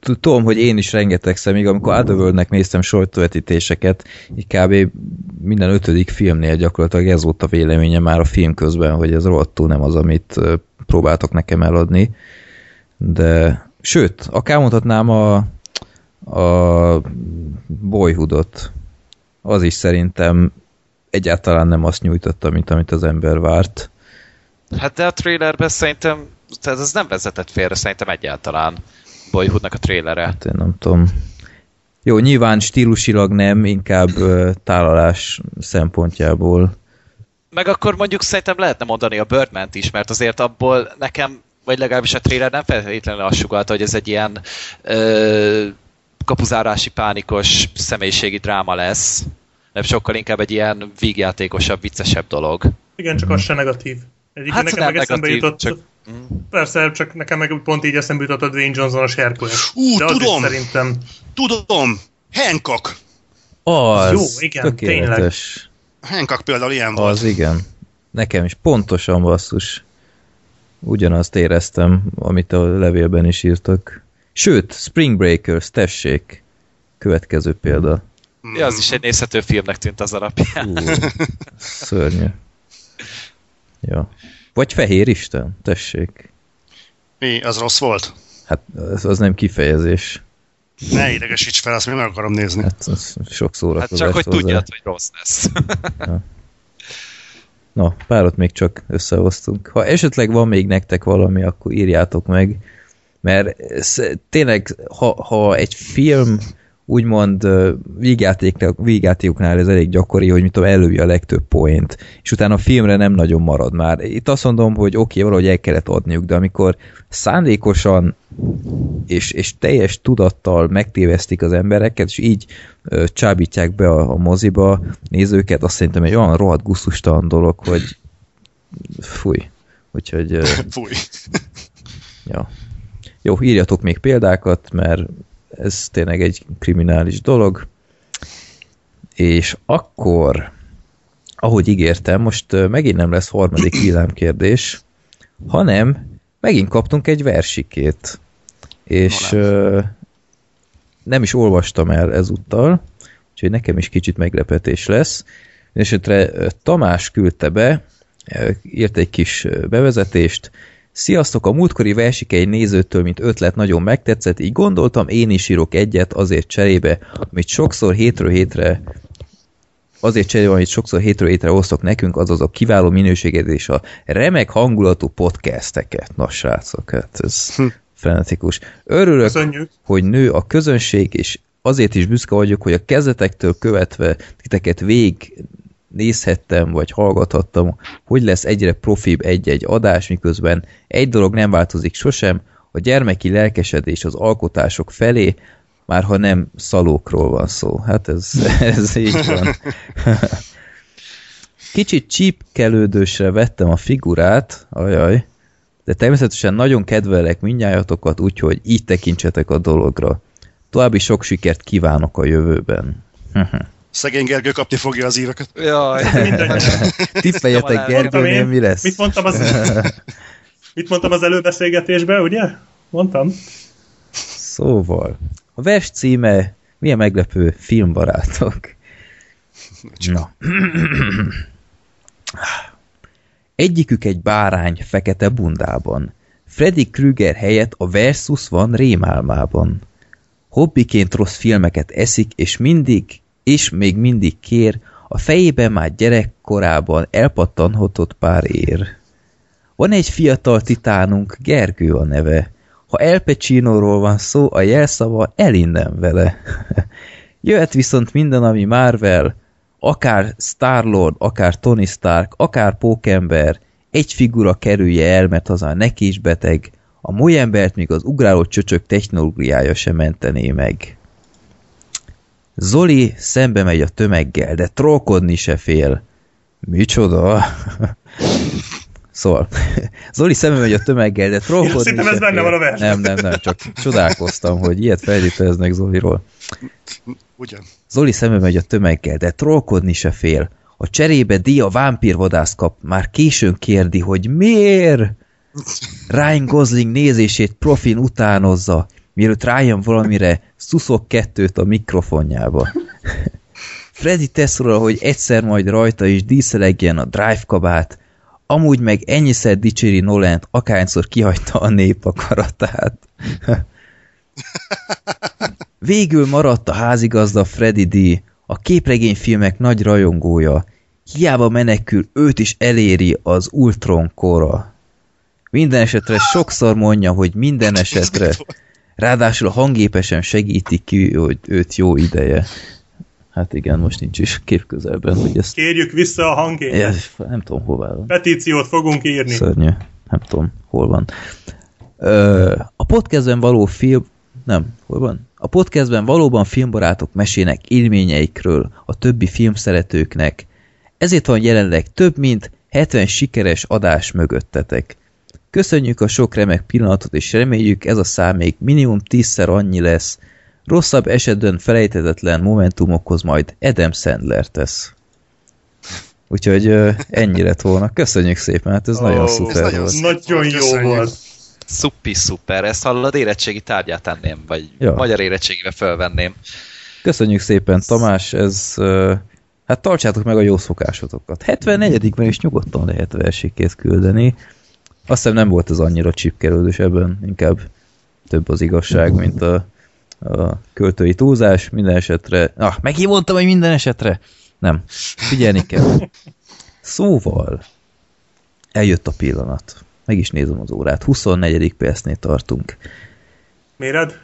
[SPEAKER 2] tudom, hogy én is rengetegszer, még amikor Otherworldnek néztem sajtóvetítéseket, így kb. minden ötödik filmnél gyakorlatilag ez volt a véleménye már a film közben, hogy ez rohadtul nem az, amit próbáltak nekem eladni. De, sőt, akár mondhatnám a, a Boyhoodot. Az is szerintem egyáltalán nem azt nyújtotta, mint amit az ember várt.
[SPEAKER 5] Hát de a trailerben szerintem, tehát ez nem vezetett félre szerintem egyáltalán Boyhoodnak a trailere.
[SPEAKER 2] Hát én nem tudom. Jó, nyilván stílusilag nem, inkább ö, tálalás szempontjából.
[SPEAKER 5] Meg akkor mondjuk szerintem lehetne mondani a birdman is, mert azért abból nekem, vagy legalábbis a trailer nem feltétlenül azt sugalta, hogy ez egy ilyen ö, kapuzárási pánikos személyiségi dráma lesz, nem sokkal inkább egy ilyen vígjátékosabb, viccesebb dolog.
[SPEAKER 3] Igen, csak az se negatív. Egyébként
[SPEAKER 5] Hát
[SPEAKER 3] nekem
[SPEAKER 5] nem
[SPEAKER 3] meg eszembe
[SPEAKER 5] negatív,
[SPEAKER 3] jutott,
[SPEAKER 5] csak-
[SPEAKER 3] persze, csak nekem meg pont így eszembe jutott a Dwayne Johnson-os Hercules.
[SPEAKER 6] Ú,
[SPEAKER 3] De
[SPEAKER 6] tudom!
[SPEAKER 3] szerintem
[SPEAKER 6] Tudom! Hancock!
[SPEAKER 2] Az,
[SPEAKER 3] Jó, igen,
[SPEAKER 2] tökéletes.
[SPEAKER 6] Hancock például ilyen volt.
[SPEAKER 2] Az, igen. Nekem is pontosan basszus. Ugyanazt éreztem, amit a levélben is írtak. Sőt, Spring Breakers, tessék. Következő példa.
[SPEAKER 5] Ja, az is egy nézhető filmnek tűnt az alapján.
[SPEAKER 2] Ú, szörnyű. Ja. Vagy Fehér Isten, tessék.
[SPEAKER 6] Mi, az rossz volt?
[SPEAKER 2] Hát az, az nem kifejezés.
[SPEAKER 6] Ne idegesíts fel, azt még meg akarom nézni.
[SPEAKER 2] Hát az sok
[SPEAKER 5] Hát
[SPEAKER 2] szórakozás
[SPEAKER 5] csak, hogy
[SPEAKER 2] hozzá.
[SPEAKER 5] tudjad, hogy rossz lesz.
[SPEAKER 2] Na, párat még csak összehoztunk. Ha esetleg van még nektek valami, akkor írjátok meg, mert ez, tényleg, ha, ha egy film úgymond vígjátékoknál ez elég gyakori, hogy mit tudom, elővi a legtöbb point, és utána a filmre nem nagyon marad már. Itt azt mondom, hogy oké, okay, valahogy el kellett adniuk, de amikor szándékosan és, és teljes tudattal megtévesztik az embereket, és így ö, csábítják be a, a moziba nézőket, azt szerintem egy olyan rohadt gusztustalan dolog, hogy fúj. Úgyhogy, ö,
[SPEAKER 6] Fúj.
[SPEAKER 2] ja. Jó, írjatok még példákat, mert ez tényleg egy kriminális dolog. És akkor, ahogy ígértem, most megint nem lesz harmadik villámkérdés, hanem megint kaptunk egy versikét. És ö, nem is olvastam el ezúttal, úgyhogy nekem is kicsit meglepetés lesz. Esetre ö, Tamás küldte be, írt egy kis bevezetést, Sziasztok, a múltkori versik egy nézőtől, mint ötlet nagyon megtetszett, így gondoltam, én is írok egyet azért cserébe, amit sokszor hétről hétre azért cserébe, amit sokszor hétről hétre osztok nekünk, azaz a kiváló minőséget és a remek hangulatú podcasteket. Na srácok, hát ez frenetikus. Örülök,
[SPEAKER 3] Köszönjük.
[SPEAKER 2] hogy nő a közönség, és azért is büszke vagyok, hogy a kezdetektől követve titeket végig nézhettem, vagy hallgathattam, hogy lesz egyre profibb egy-egy adás, miközben egy dolog nem változik sosem, a gyermeki lelkesedés az alkotások felé, már ha nem szalókról van szó. Hát ez, ez így van. Kicsit csípkelődősre vettem a figurát, ajaj, de természetesen nagyon kedvelek mindnyájatokat, úgyhogy így tekintsetek a dologra. További sok sikert kívánok a jövőben.
[SPEAKER 1] Szegény Gergő kapni fogja az íveket.
[SPEAKER 5] Jaj,
[SPEAKER 2] Tippeljetek Gergőnél,
[SPEAKER 3] én.
[SPEAKER 2] mi lesz?
[SPEAKER 3] Mit mondtam az, mit mondtam az előbeszélgetésben, ugye? Mondtam?
[SPEAKER 2] Szóval, a vers címe milyen meglepő filmbarátok. Na. Egyikük egy bárány fekete bundában. Freddy Krüger helyett a Versus van rémálmában. Hobbiként rossz filmeket eszik, és mindig, és még mindig kér, a fejében már gyerekkorában elpattanhatott pár ér. Van egy fiatal titánunk, Gergő a neve. Ha El Pacino-ról van szó, a jelszava elinnen vele. Jöhet viszont minden, ami Marvel, akár Starlord, akár Tony Stark, akár Pókember, egy figura kerülje el, mert az már neki is beteg, a molyembert még az ugráló csöcsök technológiája sem mentené meg. Zoli szembe megy a tömeggel, de trollkodni se fél. Micsoda? Szóval, Zoli szembe megy a tömeggel, de trollkodni se
[SPEAKER 3] ez benne van a versben.
[SPEAKER 2] Nem, nem, nem, csak csodálkoztam, hogy ilyet feltételeznek Zoliról.
[SPEAKER 1] Ugyan.
[SPEAKER 2] Zoli szembe megy a tömeggel, de trollkodni se fél. A cserébe Dia vámpírvadász kap, már későn kérdi, hogy miért? Ryan Gosling nézését profin utánozza, mielőtt rájön valamire, szuszok kettőt a mikrofonjába. Freddy tesz róla, hogy egyszer majd rajta is díszelegjen a drive kabát, amúgy meg ennyiszer dicséri Nolent, akárszor kihagyta a nép akaratát. Végül maradt a házigazda Freddy D, a képregényfilmek nagy rajongója. Hiába menekül, őt is eléri az Ultron kora. Minden esetre sokszor mondja, hogy minden esetre. Ráadásul a hangépesen segíti ki, hogy őt jó ideje. Hát igen, most nincs is kép közelben, hogy ezt...
[SPEAKER 3] Kérjük vissza a hangét.
[SPEAKER 2] Ja, nem tudom, hová van.
[SPEAKER 3] Petíciót fogunk írni.
[SPEAKER 2] Szörnyű. Nem tudom, hol van. Ö, a podcastben való film... Nem, hol van? A podcastben valóban filmbarátok mesének élményeikről a többi filmszeretőknek. Ezért van jelenleg több mint 70 sikeres adás mögöttetek. Köszönjük a sok remek pillanatot, és reméljük ez a szám még minimum tízszer annyi lesz. Rosszabb esetben felejthetetlen momentumokhoz majd Adam Sandler tesz. Úgyhogy ennyi lett volna. Köszönjük szépen, hát ez
[SPEAKER 3] Ó,
[SPEAKER 2] nagyon
[SPEAKER 3] ez
[SPEAKER 2] szuper
[SPEAKER 1] nagyon
[SPEAKER 2] volt.
[SPEAKER 3] Nagyon jó
[SPEAKER 1] Köszönjük.
[SPEAKER 3] volt.
[SPEAKER 5] Szupi szuper, ezt hallod, érettségi tárgyát tenném, vagy
[SPEAKER 2] Ja.
[SPEAKER 5] magyar érettségibe fölvenném.
[SPEAKER 2] Köszönjük szépen, Tamás, ez... Hát tartsátok meg a jó szokásotokat. 74-ben is nyugodtan lehet versikét küldeni. Azt hiszem nem volt ez annyira csipkerődős ebben, inkább több az igazság, mint a, a költői túlzás. Minden esetre... Ah, megint mondtam, hogy minden esetre! Nem. Figyelni kell. Szóval, eljött a pillanat. Meg is nézem az órát. 24. percnél tartunk.
[SPEAKER 3] Méred?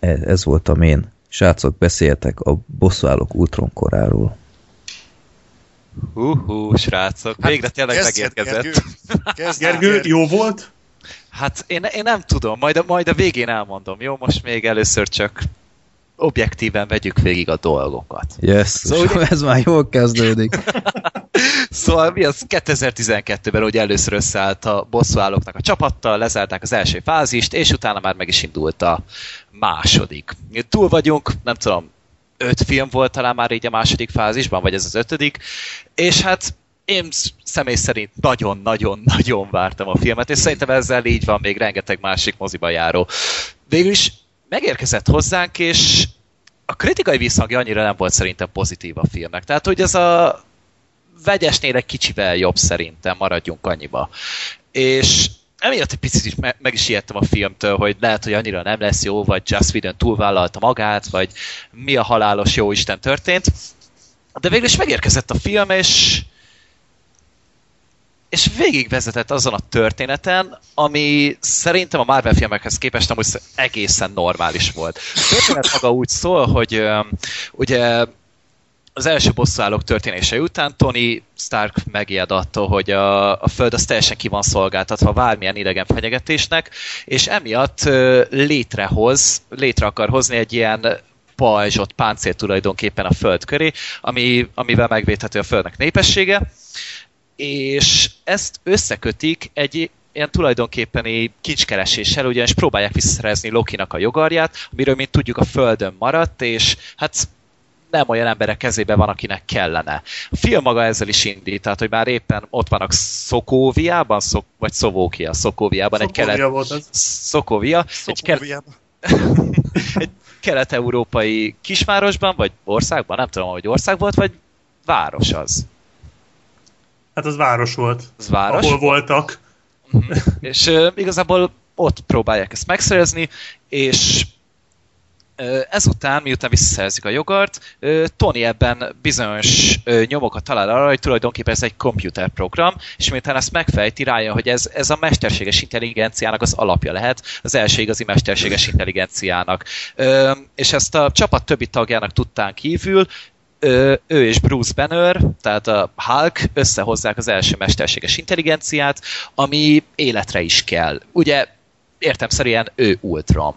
[SPEAKER 2] Ez, ez voltam én. Srácok, beszéltek a bosszúállók Ultron koráról.
[SPEAKER 5] Hú, hú, srácok, végre tényleg
[SPEAKER 1] Kezdjed,
[SPEAKER 5] megérkezett.
[SPEAKER 1] Gergő. Kezdjed,
[SPEAKER 3] Gergő, jó volt?
[SPEAKER 5] Hát én, én nem tudom, majd a, majd a végén elmondom, jó? Most még először csak objektíven vegyük végig a dolgokat.
[SPEAKER 2] Yes,
[SPEAKER 5] Szóval
[SPEAKER 2] szóval ez már jól kezdődik.
[SPEAKER 5] Szóval mi az 2012-ben ugye először összeállt a bosszúállóknak a csapattal, lezárták az első fázist, és utána már meg is indult a második. Túl vagyunk, nem tudom, öt film volt talán már így a második fázisban, vagy ez az ötödik, és hát én személy szerint nagyon-nagyon-nagyon vártam a filmet, és szerintem ezzel így van még rengeteg másik moziba járó. Végül is megérkezett hozzánk, és a kritikai visszhangja annyira nem volt szerintem pozitív a filmnek. Tehát, hogy ez a vegyesnél egy kicsivel jobb szerintem, maradjunk annyiba. És emiatt egy picit is me- meg is ijedtem a filmtől, hogy lehet, hogy annyira nem lesz jó, vagy Just Whedon túlvállalta magát, vagy mi a halálos jó Isten történt. De végül is megérkezett a film, és és végigvezetett azon a történeten, ami szerintem a Marvel filmekhez képest amúgy egészen normális volt. A történet maga úgy szól, hogy ugye az első bosszúállók történése után Tony Stark megijed attól, hogy a, a Föld az teljesen ki van szolgáltatva bármilyen idegen fenyegetésnek, és emiatt létrehoz, létre akar hozni egy ilyen pajzsot, páncél tulajdonképpen a Föld köré, ami, amivel megvédhető a Földnek népessége, és ezt összekötik egy ilyen tulajdonképpeni kincskereséssel, ugyanis próbálják visszaszerezni Lokinak a jogarját, amiről, mint tudjuk, a Földön maradt, és hát nem olyan emberek kezében van, akinek kellene. A film maga ezzel is indít, tehát hogy már éppen ott vannak Szokóviában, Szok, vagy Szovókia, Szokóviában, egy kelet...
[SPEAKER 3] volt az.
[SPEAKER 5] Szokóvia, egy, kelet,
[SPEAKER 1] Szokóviában.
[SPEAKER 5] egy kelet-európai kisvárosban, vagy országban, nem tudom, hogy ország volt, vagy város az.
[SPEAKER 3] Hát az város volt.
[SPEAKER 5] Az város.
[SPEAKER 3] Ahol voltak.
[SPEAKER 5] Mhm. és uh, igazából ott próbálják ezt megszerezni, és ezután, miután visszaszerzik a jogart, Tony ebben bizonyos nyomokat talál arra, hogy tulajdonképpen ez egy komputerprogram, és miután ezt megfejti, rájön, hogy ez, ez a mesterséges intelligenciának az alapja lehet, az első igazi mesterséges intelligenciának. És ezt a csapat többi tagjának tudtán kívül ő, ő és Bruce Banner, tehát a Hulk összehozzák az első mesterséges intelligenciát, ami életre is kell. Ugye értem szerint ő Ultron.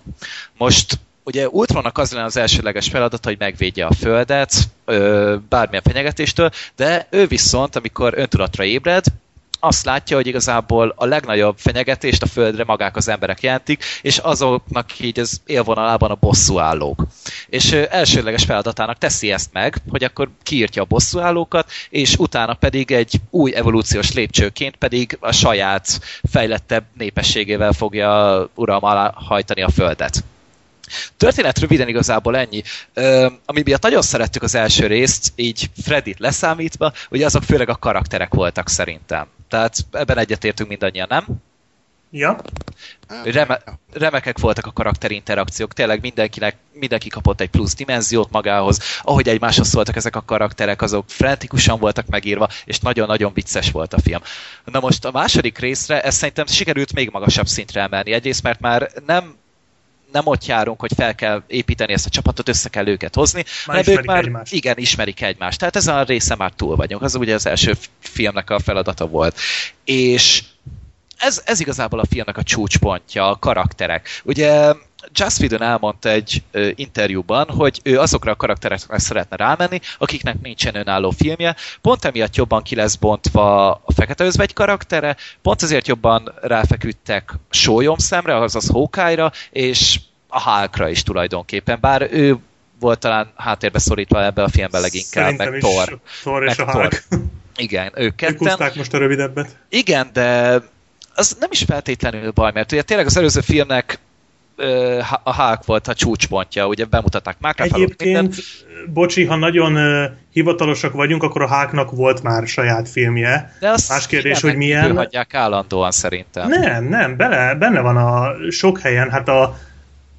[SPEAKER 5] Most ugye Ultronnak az lenne az elsőleges feladata, hogy megvédje a Földet ö, bármilyen fenyegetéstől, de ő viszont, amikor öntudatra ébred, azt látja, hogy igazából a legnagyobb fenyegetést a földre magák az emberek jelentik, és azoknak így az élvonalában a bosszúállók. És elsőleges feladatának teszi ezt meg, hogy akkor kiírtja a bosszúállókat, és utána pedig egy új evolúciós lépcsőként pedig a saját fejlettebb népességével fogja uralma alá hajtani a földet. Történet röviden igazából ennyi. Ö, ami miatt nagyon szerettük az első részt, így Fredit leszámítva, ugye azok főleg a karakterek voltak szerintem. Tehát ebben egyetértünk mindannyian, nem?
[SPEAKER 3] Ja?
[SPEAKER 5] Reme, remekek voltak a karakterinterakciók, tényleg mindenkinek, mindenki kapott egy plusz dimenziót magához, ahogy egymáshoz szóltak ezek a karakterek, azok frenetikusan voltak megírva, és nagyon-nagyon vicces volt a film. Na most a második részre ezt szerintem sikerült még magasabb szintre emelni. Egyrészt, mert már nem nem ott járunk, hogy fel kell építeni ezt a csapatot, össze kell őket hozni,
[SPEAKER 3] Már
[SPEAKER 5] hanem ők már
[SPEAKER 3] egymást.
[SPEAKER 5] igen, ismerik egymást. Tehát ezen a része már túl vagyunk. Az ugye az első filmnek a feladata volt. És ez, ez igazából a filmnek a csúcspontja, a karakterek. Ugye Joss Whedon elmondta egy ö, interjúban, hogy ő azokra a karakterekre szeretne rámenni, akiknek nincsen önálló filmje, pont emiatt jobban ki lesz bontva a Fekete Özvegy karaktere, pont ezért jobban ráfeküdtek sólyom szemre, azaz Hawkeye-ra, és a Hulkra is tulajdonképpen, bár ő volt talán háttérbe szorítva ebbe a filmben leginkább,
[SPEAKER 3] Szerintem
[SPEAKER 5] meg Thor.
[SPEAKER 3] Thor és
[SPEAKER 5] Meg
[SPEAKER 3] a
[SPEAKER 5] Thor.
[SPEAKER 3] Hulk.
[SPEAKER 5] Igen, ők
[SPEAKER 3] Ők
[SPEAKER 5] ketten.
[SPEAKER 3] húzták most a rövidebbet.
[SPEAKER 5] Igen, de az nem is feltétlenül baj, mert ugye tényleg az előző filmnek a Hulk volt a csúcspontja, ugye bemutatták már
[SPEAKER 3] Egyébként, bocsi, ha nagyon hivatalosak vagyunk, akkor a Hulknak volt már saját filmje.
[SPEAKER 5] de az
[SPEAKER 3] más kérdés, hogy milyen-
[SPEAKER 5] hagyják állandóan szerintem.
[SPEAKER 3] Nem, nem, bele, benne van a sok helyen, hát a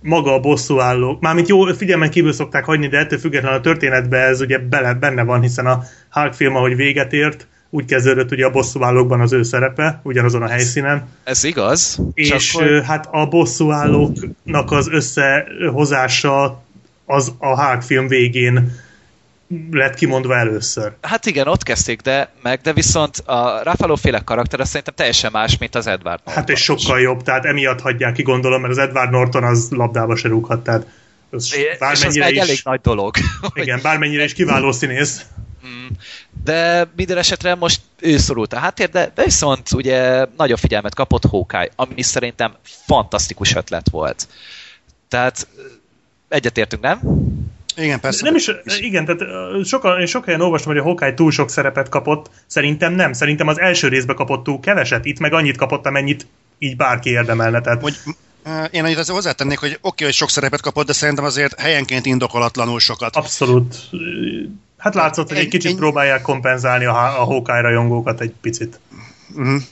[SPEAKER 3] maga a bosszúálló. Mármint jó, figyelmen kívül szokták hagyni, de ettől függetlenül a történetben ez ugye bele, benne van, hiszen a Hulk film, ahogy véget ért, úgy kezdődött ugye a bosszúállókban az ő szerepe, ugyanazon a helyszínen.
[SPEAKER 5] Ez igaz.
[SPEAKER 3] És ö, hát a bosszúállóknak az összehozása az a Hulk film végén lett kimondva először.
[SPEAKER 5] Hát igen, ott kezdték, de meg, de viszont a Ruffalo féle karakter az szerintem teljesen más, mint az Edward
[SPEAKER 3] Hát és sokkal jobb, tehát emiatt hagyják ki gondolom, mert az Edward Norton az labdába se rúghat, tehát Ez
[SPEAKER 5] És az
[SPEAKER 3] bármennyire
[SPEAKER 5] egy elég
[SPEAKER 3] is,
[SPEAKER 5] nagy dolog.
[SPEAKER 3] igen, bármennyire is kiváló színész.
[SPEAKER 5] Mm. De minden esetre most ő szorult a háttér, de, de viszont ugye nagyobb figyelmet kapott Hawkeye, ami szerintem fantasztikus ötlet volt. Tehát egyetértünk, nem?
[SPEAKER 1] Igen, persze.
[SPEAKER 3] Nem is, igen, tehát sokan, én sok helyen olvastam, hogy a Hawkeye túl sok szerepet kapott. Szerintem nem. Szerintem az első részbe kapott túl keveset. Itt meg annyit kapott, amennyit így bárki érdemelne. Tehát
[SPEAKER 1] Hogy, én annyit azért hozzátennék, hogy oké, hogy sok szerepet kapott, de szerintem azért helyenként indokolatlanul sokat.
[SPEAKER 3] abszolút. Hát látszott, hogy egy
[SPEAKER 1] Egy-
[SPEAKER 3] kicsit
[SPEAKER 1] egy-
[SPEAKER 3] próbálják kompenzálni a, a Hawkeye rajongókat egy picit.
[SPEAKER 1] Uh-huh.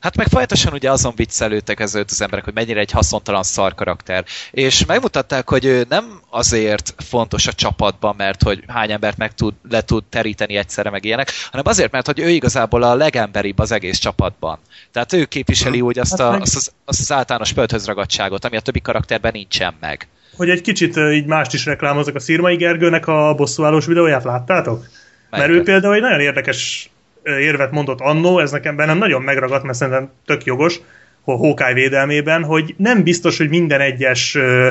[SPEAKER 5] Hát meg folyamatosan ugye azon viccelődtek ezért az emberek, hogy mennyire egy haszontalan szar karakter. És megmutatták, hogy ő nem azért fontos a csapatban, mert hogy hány embert meg tud, le tud teríteni egyszerre, meg ilyenek, hanem azért, mert hogy ő igazából a legemberibb az egész csapatban. Tehát ő képviseli úgy azt,
[SPEAKER 3] Hát
[SPEAKER 5] a, azt, az, azt az általános pölthöz ragadtságot, ami a többi karakterben nincsen meg.
[SPEAKER 3] Hogy egy kicsit ö, így mást is reklámozok, a Szirmai Gergőnek a bosszúállós videóját láttátok? Mert ő például egy nagyon érdekes ö, érvet mondott annó, ez nekem bennem nagyon megragadt, mert szerintem tök jogos, a Hawkeye védelmében, hogy nem biztos, hogy minden egyes ö,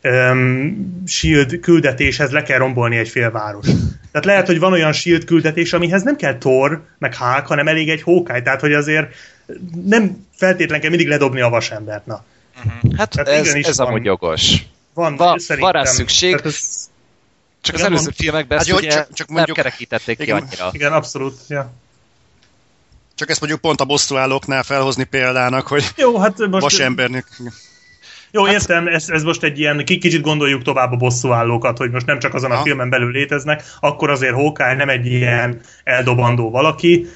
[SPEAKER 3] öm, shield küldetéshez le kell rombolni egy félváros. Tehát lehet, hogy van olyan shield küldetés, amihez nem kell Thor, meg Hulk, hanem elég egy Hawkeye, tehát hogy azért nem feltétlen kell mindig ledobni a vasembert. Na.
[SPEAKER 5] Hát
[SPEAKER 3] Tehát
[SPEAKER 5] ez, ez
[SPEAKER 3] van.
[SPEAKER 5] amúgy jogos.
[SPEAKER 3] Van,
[SPEAKER 5] Va-
[SPEAKER 3] szerintem.
[SPEAKER 5] van rá szükség.
[SPEAKER 3] Tehát ez,
[SPEAKER 5] Csak az
[SPEAKER 3] Igen,
[SPEAKER 5] előző
[SPEAKER 3] mond-
[SPEAKER 5] filmekben
[SPEAKER 1] Hát
[SPEAKER 5] ezt
[SPEAKER 1] jó,
[SPEAKER 5] ugye
[SPEAKER 1] csak- csak
[SPEAKER 5] nem
[SPEAKER 1] mondjuk-
[SPEAKER 5] kerekítették ki
[SPEAKER 1] Igen.
[SPEAKER 5] annyira.
[SPEAKER 3] igen, abszolút. Ja.
[SPEAKER 1] Csak ezt mondjuk pont a bosszúállóknál felhozni példának, hogy
[SPEAKER 3] Jó, hát most...
[SPEAKER 1] vasembernek...
[SPEAKER 3] Jó, értem, ez, ez most egy ilyen, ki- kicsit gondoljuk tovább a bosszúállókat, hogy most nem csak azon a
[SPEAKER 1] Ha.
[SPEAKER 3] filmen belül léteznek, akkor azért Hawkeye nem egy ilyen eldobandó valaki,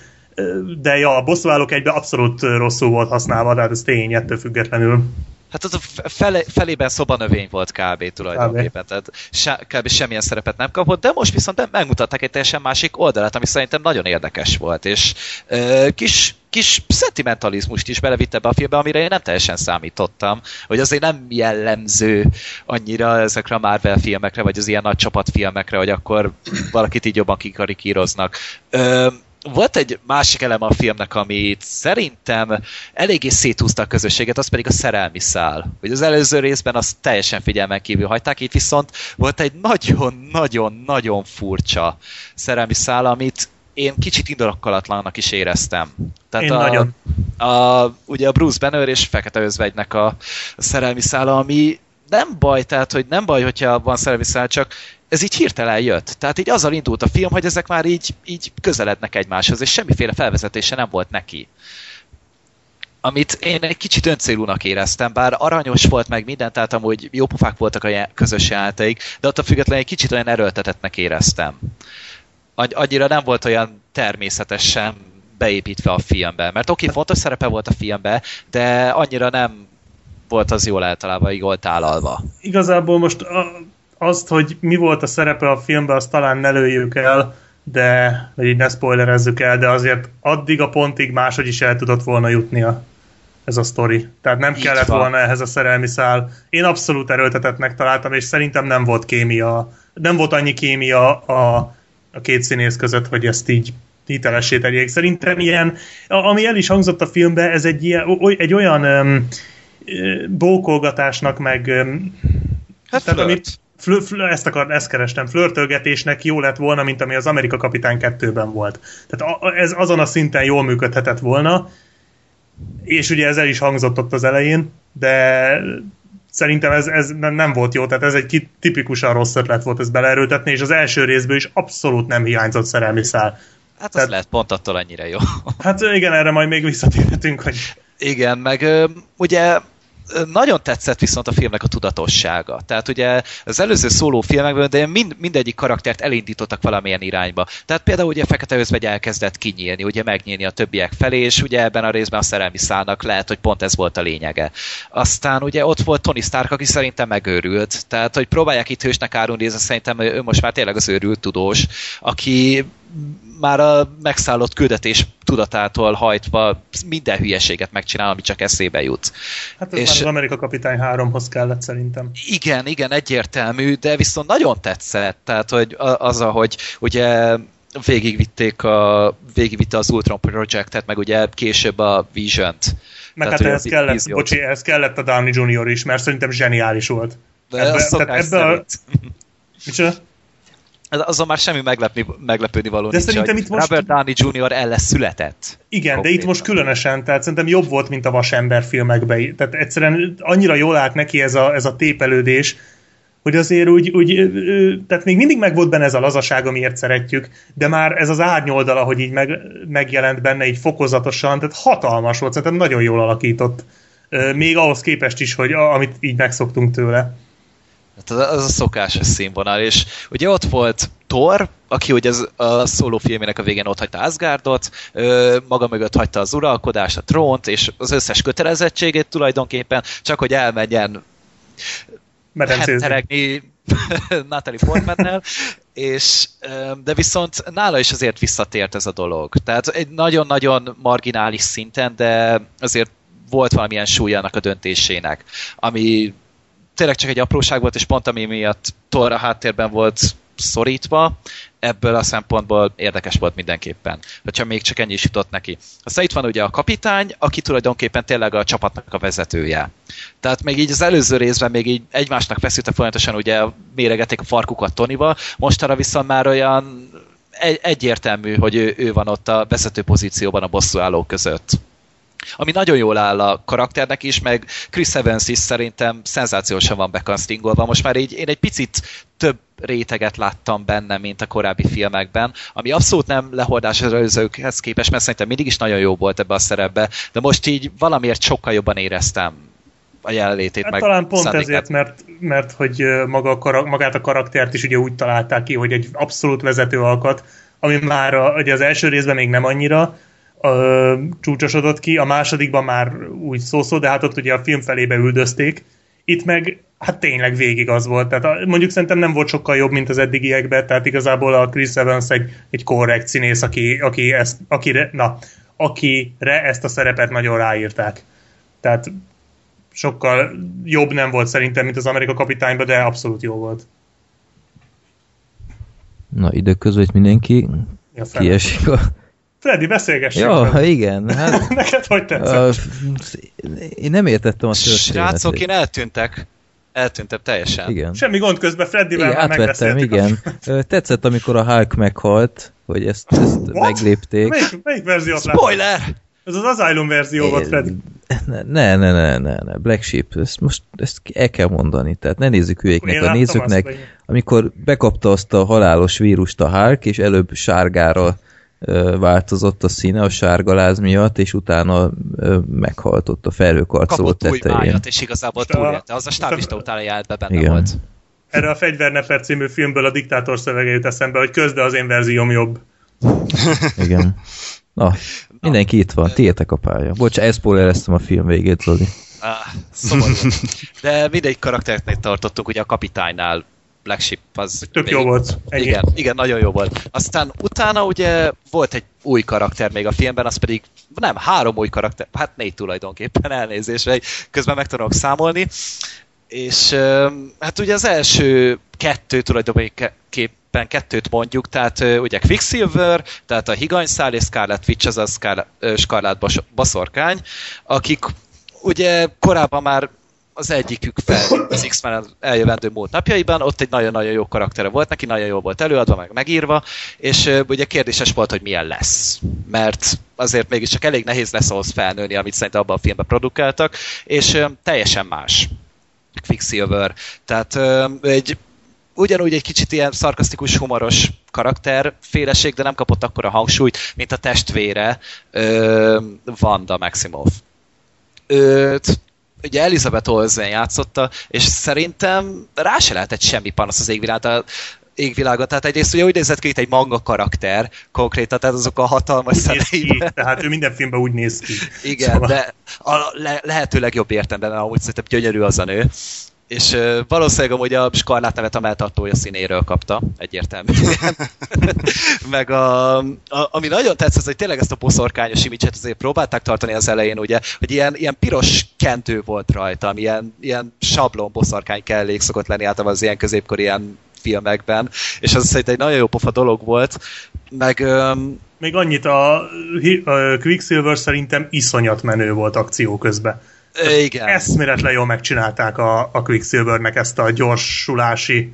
[SPEAKER 3] de ja, a bosszúállók egyben abszolút rosszul volt használva, de hát ez tény ettől függetlenül.
[SPEAKER 5] Hát az a fele, felében szobanövény volt kb. tulajdonképpen, tehát se, kb. semmilyen szerepet nem kapott, de most viszont megmutatták egy teljesen másik oldalát, ami szerintem nagyon érdekes volt, és ö, kis, kis szentimentalizmust is belevitte be a filmbe, amire én nem teljesen számítottam, hogy azért nem jellemző annyira ezekre a Marvel filmekre, vagy az ilyen nagy csapatfilmekre, hogy akkor valakit így jobban kikarikíroznak. Ö, volt egy másik eleme a filmnek, amit szerintem eléggé széthúzta a közösséget, az pedig a szerelmi szál. Hogy az előző részben azt teljesen figyelmen kívül hagyták, itt viszont volt egy nagyon-nagyon-nagyon furcsa szerelmi szál, amit én kicsit indokolatlannak is éreztem. Tehát
[SPEAKER 3] Én
[SPEAKER 5] a,
[SPEAKER 3] nagyon.
[SPEAKER 5] A, ugye a Bruce Banner és Fekete Özvegynek a, a szerelmi szála, ami nem baj, tehát hogy nem baj, hogyha van szerelmi szál, csak ez így hirtelen jött. Tehát így azzal indult a film, hogy ezek már így, így közelednek egymáshoz, és semmiféle felvezetése nem volt neki. Amit én egy kicsit öncélúnak éreztem, bár aranyos volt meg minden, tehát amúgy jó pofák voltak a közös játék, de attól függetlenül egy kicsit olyan erőltetettnek éreztem. Annyira nem volt olyan természetesen beépítve a filmbe. Mert oké, okay, fontos szerepe volt a filmbe, de annyira nem volt az jól általában jól tálalva.
[SPEAKER 3] Igazából most a, azt, hogy mi volt a szerepe a filmben, azt talán ne lőjük el, de, vagy így ne spoilerezzük el, de azért addig a pontig máshogy is el tudott volna jutnia ez a sztori. Tehát nem
[SPEAKER 5] Így
[SPEAKER 3] kellett
[SPEAKER 5] van.
[SPEAKER 3] volna ehhez a szerelmi szál. Én abszolút erőltetettnek találtam, és szerintem nem volt kémia, nem volt annyi kémia a, a két színész között, hogy ezt így hitelessé tegyék. Szerintem ilyen, ami el is hangzott a filmbe, ez egy, ilyen, oly- egy olyan öm, bókolgatásnak, meg öm,
[SPEAKER 5] Hát
[SPEAKER 3] tehát amit Flö, flö, ezt, akar, ezt kerestem, flörtölgetésnek jó lett volna, mint ami az Amerika Kapitány 2-ben volt. Tehát a, ez azon a szinten jól működhetett volna, és ugye ez el is hangzott ott az elején, de szerintem ez, ez nem volt jó, tehát ez egy tipikusan rossz ötlet volt ezt beleerőltetni, és az első részből is abszolút nem hiányzott szerelmi szál.
[SPEAKER 5] Hát az
[SPEAKER 3] Tehát-
[SPEAKER 5] lehet pont attól annyira jó.
[SPEAKER 3] Hát igen, erre majd még visszatérhetünk, hogy
[SPEAKER 5] Igen, meg ugye nagyon tetszett viszont a filmnek a tudatossága. Tehát ugye az előző szóló filmekben, de mind, mindegyik karaktert elindítottak valamilyen irányba. Tehát például ugye Fekete Özvegy elkezdett kinyílni, ugye megnyílni a többiek felé, és ugye ebben a részben a szerelmi szálnak lehet, hogy pont ez volt a lényege. Aztán ugye ott volt Tony Stark, aki szerintem megőrült. Tehát, hogy próbálják itt hősnek árulni, ez szerintem ő most már tényleg az őrült tudós, aki már a megszállott küldetés tudatától hajtva minden hülyeséget megcsinál, ami csak eszébe jut.
[SPEAKER 3] hát ez
[SPEAKER 5] És-
[SPEAKER 3] már az Amerika Kapitány 3-hoz kellett szerintem.
[SPEAKER 5] Igen, igen, egyértelmű, de viszont nagyon tetszett, tehát hogy a- az, ahogy ugye végigvitték a, végigvitte az Ultron Projectet, meg ugye később a Vision-t.
[SPEAKER 3] Meg
[SPEAKER 5] Tehát,
[SPEAKER 3] hát
[SPEAKER 5] a
[SPEAKER 3] ehhez kellett,
[SPEAKER 5] víziót.
[SPEAKER 3] bocsi, ehhez kellett a Downey Jr. is, mert szerintem zseniális volt.
[SPEAKER 5] De
[SPEAKER 3] Ebbe-
[SPEAKER 5] a
[SPEAKER 3] tehát ebbe a-
[SPEAKER 5] szerint.
[SPEAKER 3] Micsoda?
[SPEAKER 5] Azon már semmi meglepni, meglepődni való
[SPEAKER 3] De
[SPEAKER 5] nincs,
[SPEAKER 3] szerintem itt most-
[SPEAKER 5] Robert Downey Jr. ellen született.
[SPEAKER 3] Igen, de itt most különösen, tehát szerintem jobb volt, mint a Vasember filmekben. Tehát egyszerűen annyira jól állt neki ez a, ez a tépelődés, hogy azért úgy, úgy tehát még mindig megvolt benne ez a lazaság, amiért szeretjük, de már ez az árnyoldala, hogy így meg, megjelent benne így fokozatosan, tehát hatalmas volt, szerintem nagyon jól alakított. Még ahhoz képest is, hogy amit így megszoktunk tőle.
[SPEAKER 5] Hát az, a szokásos színvonal, és ugye ott volt Thor, aki ugye az, a szóló filmének a végén ott hagyta Asgardot, maga mögött hagyta az uralkodást, a trónt, és az összes kötelezettségét tulajdonképpen, csak hogy elmenjen hetteregni Natalie Portmannel, és de viszont nála is azért visszatért ez a dolog. Tehát egy nagyon-nagyon marginális szinten, de azért volt valamilyen súlya annak a döntésének, ami tényleg csak egy apróság volt, és pont ami miatt Thor háttérben volt szorítva, ebből a szempontból érdekes volt mindenképpen, hogyha még csak ennyi is jutott neki. Aztán itt van ugye a kapitány, aki tulajdonképpen tényleg a csapatnak a vezetője. Tehát még így az előző részben még így egymásnak feszültek folyamatosan, ugye méregették a farkukat Tonival, mostanra viszont már olyan egy, egyértelmű, hogy ő, ő van ott a vezető pozícióban a bosszúállók között ami nagyon jól áll a karakternek is, meg Chris Evans is szerintem szenzációsan van becastingolva. Most már így én egy picit több réteget láttam benne, mint a korábbi filmekben, ami abszolút nem lehordás az előzőkhez képest, mert szerintem mindig is nagyon jó volt ebbe a szerepbe, de most így valamiért sokkal jobban éreztem a jelenlétét.
[SPEAKER 3] Hát
[SPEAKER 5] meg
[SPEAKER 3] talán pont
[SPEAKER 5] szándékát.
[SPEAKER 3] ezért, mert, mert hogy maga a kara, magát a karaktert is ugye úgy találták ki, hogy egy abszolút vezető alkat, ami már a, ugye az első részben még nem annyira ö, csúcsosodott ki, a másodikban már úgy szó-szó, de hát ott ugye a film felébe üldözték. Itt meg hát tényleg végig az volt. Tehát a, mondjuk szerintem nem volt sokkal jobb, mint az eddigiekben, tehát igazából a Chris Evans egy, egy korrekt színész, aki, aki ezt, akire, na, akire ezt a szerepet nagyon ráírták. Tehát sokkal jobb nem volt szerintem, mint az Amerika kapitányban, de abszolút jó volt.
[SPEAKER 2] Na, időközben itt mindenki
[SPEAKER 3] Ja,
[SPEAKER 2] kiesik a...
[SPEAKER 3] Freddy, beszélgessünk.
[SPEAKER 2] Ja,
[SPEAKER 3] veled.
[SPEAKER 2] igen, hát...
[SPEAKER 3] Neked hogy tetszett?
[SPEAKER 2] Uh, én nem értettem a történetet.
[SPEAKER 5] Srácok, én eltűntek. Eltűntem teljesen.
[SPEAKER 2] Igen.
[SPEAKER 3] Semmi gond közben, Freddyvel
[SPEAKER 2] Igen,
[SPEAKER 3] már
[SPEAKER 2] átvettem, igen. Tetszett, amikor a Hulk meghalt, hogy ezt, ezt
[SPEAKER 3] What?
[SPEAKER 2] meglépték.
[SPEAKER 3] Melyik, melyik verziót?
[SPEAKER 5] Spoiler!
[SPEAKER 3] Ez az Asylum verzió volt, Freddy.
[SPEAKER 2] Ne, ne, ne, ne, ne. Black Sheep, ezt most ezt el kell mondani, tehát ne nézzük hülyéknek a nézőknek,
[SPEAKER 3] azt,
[SPEAKER 2] amikor bekapta azt a halálos vírust a Hulk, és előbb sárgára változott a színe a sárgaláz miatt, és utána meghalt ott a felhőkarcoló
[SPEAKER 5] Kapott új
[SPEAKER 2] tetején.
[SPEAKER 5] májat, és igazából túlélte. Az a stáblista utána járt be benne
[SPEAKER 2] Igen.
[SPEAKER 5] volt.
[SPEAKER 3] Erre a Fegyvernefer című filmből a diktátor szövege jut eszembe, hogy közde az én verzióm jobb.
[SPEAKER 2] Igen. Na, mindenki itt van, tiétek a pálya. Bocs, elszpoilereztem a film végét, Zoli.
[SPEAKER 5] Ah, szomorú. De mindegy karakternek tartottuk, ugye a kapitánynál Black Sheep az...
[SPEAKER 3] Tök jó volt. Ennyi.
[SPEAKER 5] Igen, igen, nagyon jó volt. Aztán utána ugye volt egy új karakter még a filmben, az pedig nem, három új karakter, hát négy tulajdonképpen elnézésre, közben meg tudok számolni. És hát ugye az első kettő tulajdonképpen kettőt mondjuk, tehát ugye Quicksilver, tehát a higanyszál és Scarlet Witch, az a Scarlet, Scarlet Bas- baszorkány, akik ugye korábban már az egyikük fel az X-Men az eljövendő múlt napjaiban, ott egy nagyon-nagyon jó karaktere volt neki, nagyon jó volt előadva, meg megírva, és ugye kérdéses volt, hogy milyen lesz. Mert azért mégiscsak elég nehéz lesz ahhoz felnőni, amit szerintem abban a filmben produkáltak, és teljesen más. Quicksilver. Tehát egy ugyanúgy egy kicsit ilyen szarkasztikus, humoros karakter féleség, de nem kapott akkora hangsúlyt, mint a testvére ö, Wanda Maximoff. Őt ugye Elizabeth Olsen játszotta, és szerintem rá se lehetett semmi panasz az égvilágon, égvilágon. Tehát egyrészt ugye úgy nézett ki, mint egy manga karakter konkrétan, tehát azok a hatalmas szemeiben.
[SPEAKER 3] tehát ő minden filmben úgy néz ki.
[SPEAKER 5] Igen,
[SPEAKER 3] Szóval-
[SPEAKER 5] de a le- lehető legjobb értelemben amúgy szerintem gyönyörű az a nő. És uh, valószínűleg amúgy a Skarlát nevet a melltartója színéről kapta, egyértelműen. Meg a, a, ami nagyon tetszett, hogy tényleg ezt a boszorkányos imicset azért próbálták tartani az elején, ugye, hogy ilyen, ilyen piros kentő volt rajta, ami ilyen, ilyen sablon boszorkány kellék szokott lenni általában az ilyen középkori ilyen filmekben, és az szerintem egy nagyon jó pofa dolog volt, meg um,
[SPEAKER 3] Még annyit, a, a Quicksilver szerintem iszonyat menő volt akció közben.
[SPEAKER 5] Igen.
[SPEAKER 3] Eszméletlen jól megcsinálták a, a Quicksilvernek ezt a gyorsulási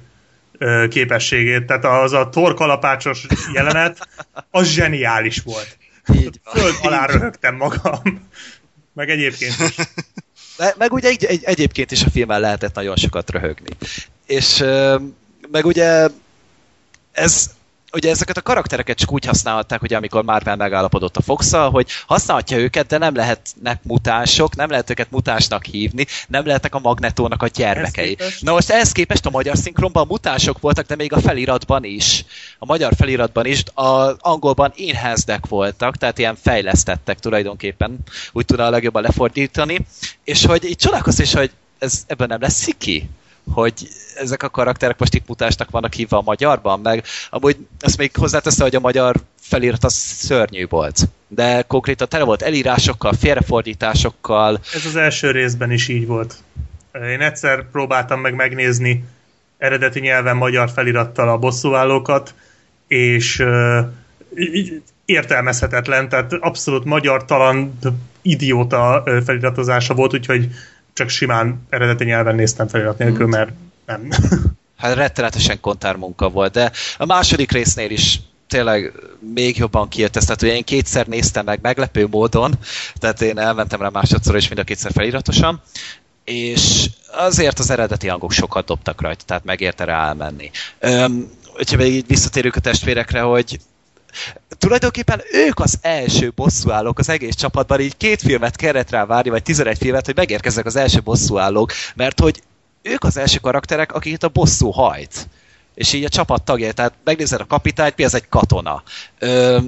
[SPEAKER 3] ö, képességét. Tehát az a torkalapácsos jelenet, az zseniális volt.
[SPEAKER 5] Így van.
[SPEAKER 3] Föld alá röhögtem magam. Meg egyébként is.
[SPEAKER 5] Me- meg ugye egy, egy, egyébként is a filmen lehetett nagyon sokat röhögni. És ö, meg ugye ez ugye ezeket a karaktereket csak úgy használhatták, ugye amikor Marvel megállapodott a fox hogy használhatja őket, de nem lehetnek mutánsok, nem lehet őket mutánsnak hívni, nem lehetnek a Magnetónak a gyermekei. Na most ehhez képest a magyar szinkronban mutánsok voltak, de még a feliratban is. A magyar feliratban is, az angolban enhancedek voltak, tehát ilyen fejlesztettek tulajdonképpen, úgy tudna a legjobban lefordítani, és hogy így csodálkozz is, hogy ez ebben nem lesz sziki hogy ezek a karakterek most itt mutásnak vannak hívva a magyarban, meg amúgy ezt még hozzáteszem, hogy a magyar felirat az szörnyű volt. De konkrétan tele volt elírásokkal, félrefordításokkal,
[SPEAKER 3] Ez az első részben is így volt. Én egyszer próbáltam meg megnézni eredeti nyelven magyar felirattal a bosszúállókat, és uh, értelmezhetetlen, tehát abszolút magyar talan idióta feliratozása volt, úgyhogy csak simán eredeti nyelven néztem felirat nélkül, mert nem.
[SPEAKER 5] hát rettenetesen kontár munka volt, de a második résznél is tényleg még jobban kijött ez, tehát ugye én kétszer néztem meg meglepő módon, tehát én elmentem rá másodszor is mind a kétszer feliratosan, és azért az eredeti hangok sokat dobtak rajta, tehát megérte rá elmenni. Öm, hogyha még így visszatérünk a testvérekre, hogy tulajdonképpen ők az első bosszúállók az egész csapatban, így két filmet kellett rá várni, vagy 11 filmet, hogy megérkezzenek az első bosszúállók, mert hogy ők az első karakterek, akiket a bosszú hajt. És így a csapat tagja, tehát megnézed a kapitányt, mi az egy katona. Ö,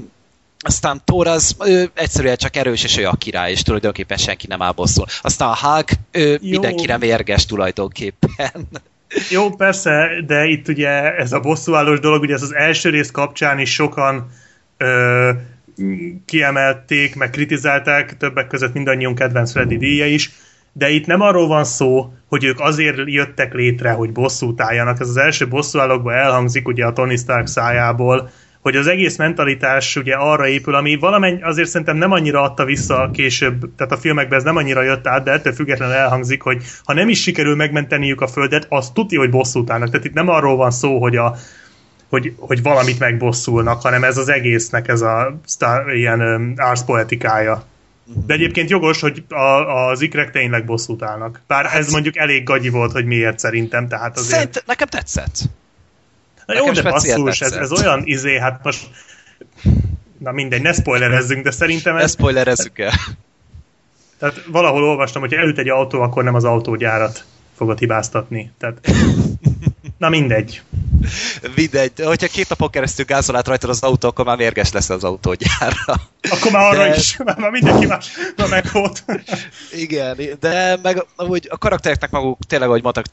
[SPEAKER 5] aztán Thor az ő, egyszerűen csak erős, és ő a király, és tulajdonképpen senki nem áll bosszul. Aztán a Hulk, ő
[SPEAKER 3] Jó.
[SPEAKER 5] mindenkire mérges tulajdonképpen.
[SPEAKER 3] Jó, persze, de itt ugye ez a bosszúállós dolog, ugye ez az első rész kapcsán is sokan ö, kiemelték, meg kritizálták, többek között mindannyiunk kedvenc Freddy díja is, de itt nem arról van szó, hogy ők azért jöttek létre, hogy bosszút álljanak. Ez az első bosszúállókban elhangzik ugye a Tony Stark szájából, hogy az egész mentalitás ugye arra épül, ami valamennyi azért szerintem nem annyira adta vissza később, tehát a filmekben ez nem annyira jött át, de ettől függetlenül elhangzik, hogy ha nem is sikerül megmenteniük a földet, az tudja, hogy bosszút állnak. Tehát itt nem arról van szó, hogy a hogy, hogy valamit megbosszulnak, hanem ez az egésznek ez a sztár, ilyen um, árszpoetikája. De egyébként jogos, hogy a, az ikrek tényleg bosszút állnak. Bár ez mondjuk elég gagyi volt, hogy miért szerintem, tehát azért...
[SPEAKER 5] Szerint, nekem tetszett.
[SPEAKER 3] Na jó, de basszus, ez, ez olyan izé, hát most... Na mindegy, ne spoilerezzünk, de szerintem
[SPEAKER 5] Ne
[SPEAKER 3] ez...
[SPEAKER 5] spoilerezzük el.
[SPEAKER 3] Tehát valahol olvastam, hogy elüt egy autó, akkor nem az autógyárat fogod hibáztatni. Tehát... Na mindegy.
[SPEAKER 5] Mindegy, hogyha két napon keresztül gázol át rajtad az autó, akkor már mérges lesz az autógyárra.
[SPEAKER 3] Akkor már arra
[SPEAKER 5] De-
[SPEAKER 3] is, már mindenki más már meg volt.
[SPEAKER 5] Igen, de meg amúgy a karaktereknek maguk tényleg, ahogy mondtak,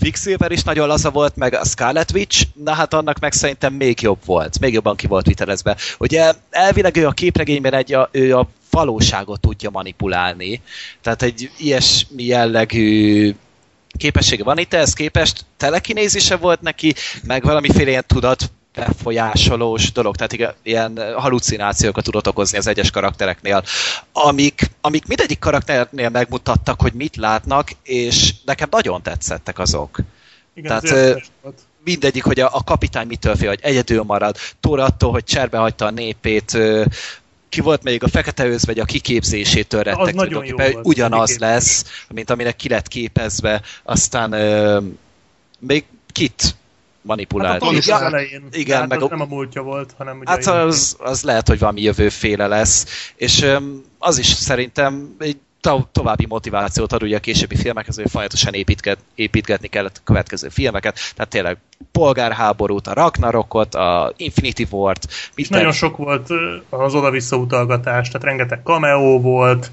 [SPEAKER 5] Quicksilver is nagyon laza volt, meg a Scarlet Witch, na hát annak meg szerintem még jobb volt, még jobban ki volt vitelezve. Ugye elvileg ő a képregényben egy, a, ő a valóságot tudja manipulálni, tehát egy ilyesmi jellegű képessége van itt, ehhez képest telekinézise volt neki, meg valamiféle ilyen tudat befolyásolós dolog, tehát igen, ilyen halucinációkat tudott okozni az egyes karaktereknél, amik, amik mindegyik karakternél megmutattak, hogy mit látnak, és nekem nagyon tetszettek azok.
[SPEAKER 3] Igen,
[SPEAKER 5] Tehát,
[SPEAKER 3] volt.
[SPEAKER 5] Mindegyik, hogy a, a kapitány mitől fél, hogy egyedül marad, Thor attól, hogy cserbe hagyta a népét, ki volt még a fekete özvegy a kiképzésétől rettek,
[SPEAKER 3] nagyon jó volt,
[SPEAKER 5] ugyanaz
[SPEAKER 3] a kiképzés.
[SPEAKER 5] lesz, mint aminek ki lett képezve, aztán ö, még kit manipulált.
[SPEAKER 3] Hát a elején.
[SPEAKER 5] igen,
[SPEAKER 3] hát
[SPEAKER 5] meg
[SPEAKER 3] az
[SPEAKER 5] a-
[SPEAKER 3] nem a múltja volt, hanem ugye...
[SPEAKER 5] Hát az, az lehet, hogy valami jövőféle lesz, és öm, az is szerintem egy to- további motivációt ad ugye a későbbi filmekhez, hogy folyamatosan építget, építgetni kellett a következő filmeket, tehát tényleg polgárháborút, a Ragnarokot, a Infinity War-t,
[SPEAKER 3] És
[SPEAKER 5] mit
[SPEAKER 3] nagyon sok volt az oda-vissza utalgatás, tehát rengeteg cameo volt,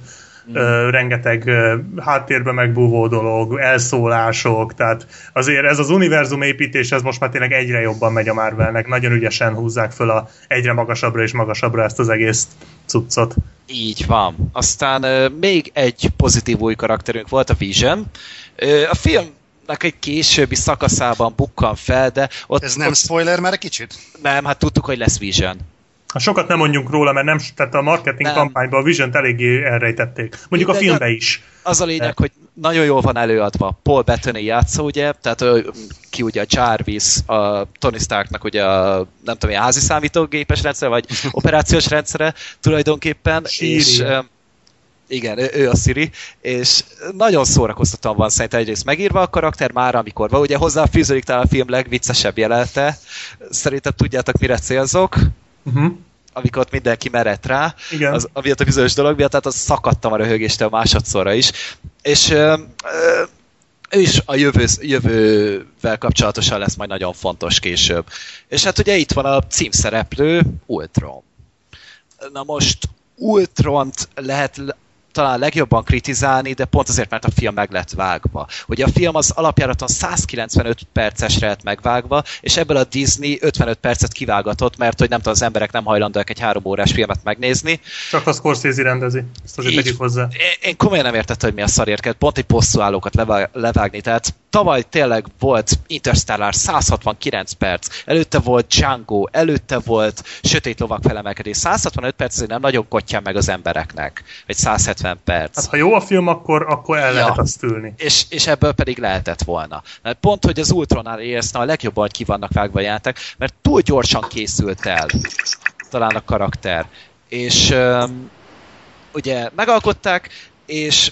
[SPEAKER 3] ö, rengeteg ö, háttérbe megbúvó dolog, elszólások, tehát azért ez az univerzum építés, ez most már tényleg egyre jobban megy a Marvelnek, nagyon ügyesen húzzák föl a egyre magasabbra és magasabbra ezt az egész cuccot.
[SPEAKER 5] Így van. Aztán ö, még egy pozitív új karakterünk volt, a Vision. Ö, a filmnek egy későbbi szakaszában bukkan fel, de ott,
[SPEAKER 1] Ez nem
[SPEAKER 5] ott
[SPEAKER 1] spoiler már egy kicsit?
[SPEAKER 5] nem, hát tudtuk, hogy lesz Vision.
[SPEAKER 3] Sokat nem mondjunk róla, mert nem, tehát a marketing
[SPEAKER 5] Nem.
[SPEAKER 3] kampányban a vision eléggé elrejtették. Mondjuk a
[SPEAKER 5] Mindegy,
[SPEAKER 3] filmbe is.
[SPEAKER 5] Az a lényeg, hogy nagyon jól van előadva. Paul Bettany játszó, ugye, tehát ö, ki ugye a Jarvis, a Tony Starknak ugye a, nem tudom, ilyen házi számítógépes rendszer, vagy operációs rendszere tulajdonképpen,
[SPEAKER 3] Siri.
[SPEAKER 5] és igen, ő, ő a Siri, és nagyon szórakoztatóan van szerintem egyrészt megírva a karakter már, amikor van, ugye hozzá fűződik talán a film legviccesebb jelenete, szerintem tudjátok mire célzok,
[SPEAKER 3] Uh-huh.
[SPEAKER 5] amikor ott mindenki merett rá,
[SPEAKER 3] Igen.
[SPEAKER 5] az, amiatt a bizonyos dolog miatt, tehát az szakadtam a röhögéstől másodszorra is. És ö, ö, ő is a jövő, jövővel kapcsolatosan lesz majd nagyon fontos később. És hát ugye itt van a címszereplő, Ultron. Na most Ultront lehet talán legjobban kritizálni, de pont azért, mert a film meg lett vágva. Ugye a film az alapjáraton 195 percesre lett megvágva, és ebből a Disney 55 percet kivágatott, mert hogy nem tudom, az emberek nem hajlandóak egy három órás filmet megnézni.
[SPEAKER 3] Csak a Scorsese rendezi. Ezt azért
[SPEAKER 5] Így.
[SPEAKER 3] tegyük hozzá.
[SPEAKER 5] Én, komolyan nem értettem, hogy mi a szarért kellett pont egy bosszúállókat levá- levágni. Tehát tavaly tényleg volt Interstellar 169 perc, előtte volt Django, előtte volt Sötét lovak felemelkedés. 165 perc azért nem nagyon kottyan meg az embereknek. Vagy 170 perc.
[SPEAKER 3] Hát ha jó a film, akkor, akkor el
[SPEAKER 5] Ja.
[SPEAKER 3] lehet azt ülni.
[SPEAKER 5] és, és ebből pedig lehetett volna. Mert pont, hogy az Ultronál éreztem a legjobban, hogy ki vannak vágva a játék, mert túl gyorsan készült el talán a karakter. És öm, ugye megalkották, és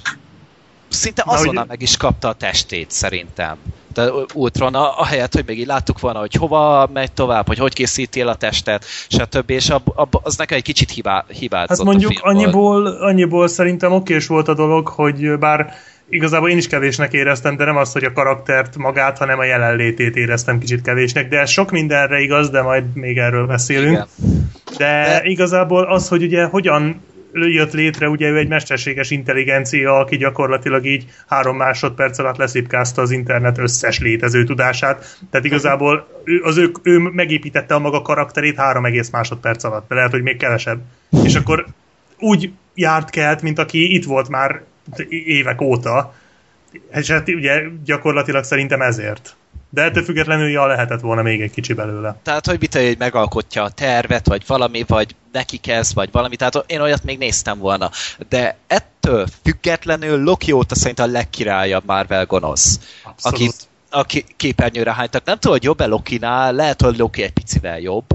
[SPEAKER 5] szinte
[SPEAKER 3] Na,
[SPEAKER 5] azonnal
[SPEAKER 3] ugye-
[SPEAKER 5] meg is kapta a testét szerintem. De Ultron, ahelyett, hogy még így láttuk volna, hogy hova megy tovább, hogy hogy készíti el a testet, stb. És ab, ab, az nekem egy kicsit hibá, hibázott
[SPEAKER 3] Hát mondjuk annyiból, annyiból szerintem okés volt a dolog, hogy bár igazából én is kevésnek éreztem, de nem az, hogy a karaktert magát, hanem a jelenlétét éreztem kicsit kevésnek, de ez sok mindenre igaz, de majd még erről beszélünk.
[SPEAKER 5] Igen.
[SPEAKER 3] De,
[SPEAKER 5] De-
[SPEAKER 3] igazából az, hogy ugye hogyan jött létre, ugye ő egy mesterséges intelligencia, aki gyakorlatilag így három másodperc alatt leszipkázta az internet összes létező tudását. Tehát igazából az ő, ő megépítette a maga karakterét három egész másodperc alatt, de lehet, hogy még kevesebb. És akkor úgy járt kelt, mint aki itt volt már évek óta. És hát ugye gyakorlatilag szerintem ezért. De ettől függetlenül ja, lehetett volna még egy kicsi belőle.
[SPEAKER 5] Tehát, hogy mit hogy megalkotja a tervet, vagy valami, vagy neki kezd, vagy valami. Tehát én olyat még néztem volna. De ettől függetlenül Loki óta szerintem a legkirályabb Marvel gonosz.
[SPEAKER 3] Abszolút.
[SPEAKER 5] Aki, aki képernyőre hánytak. Nem tudom, hogy jobb-e Lokinál, lehet, hogy Loki egy picivel jobb,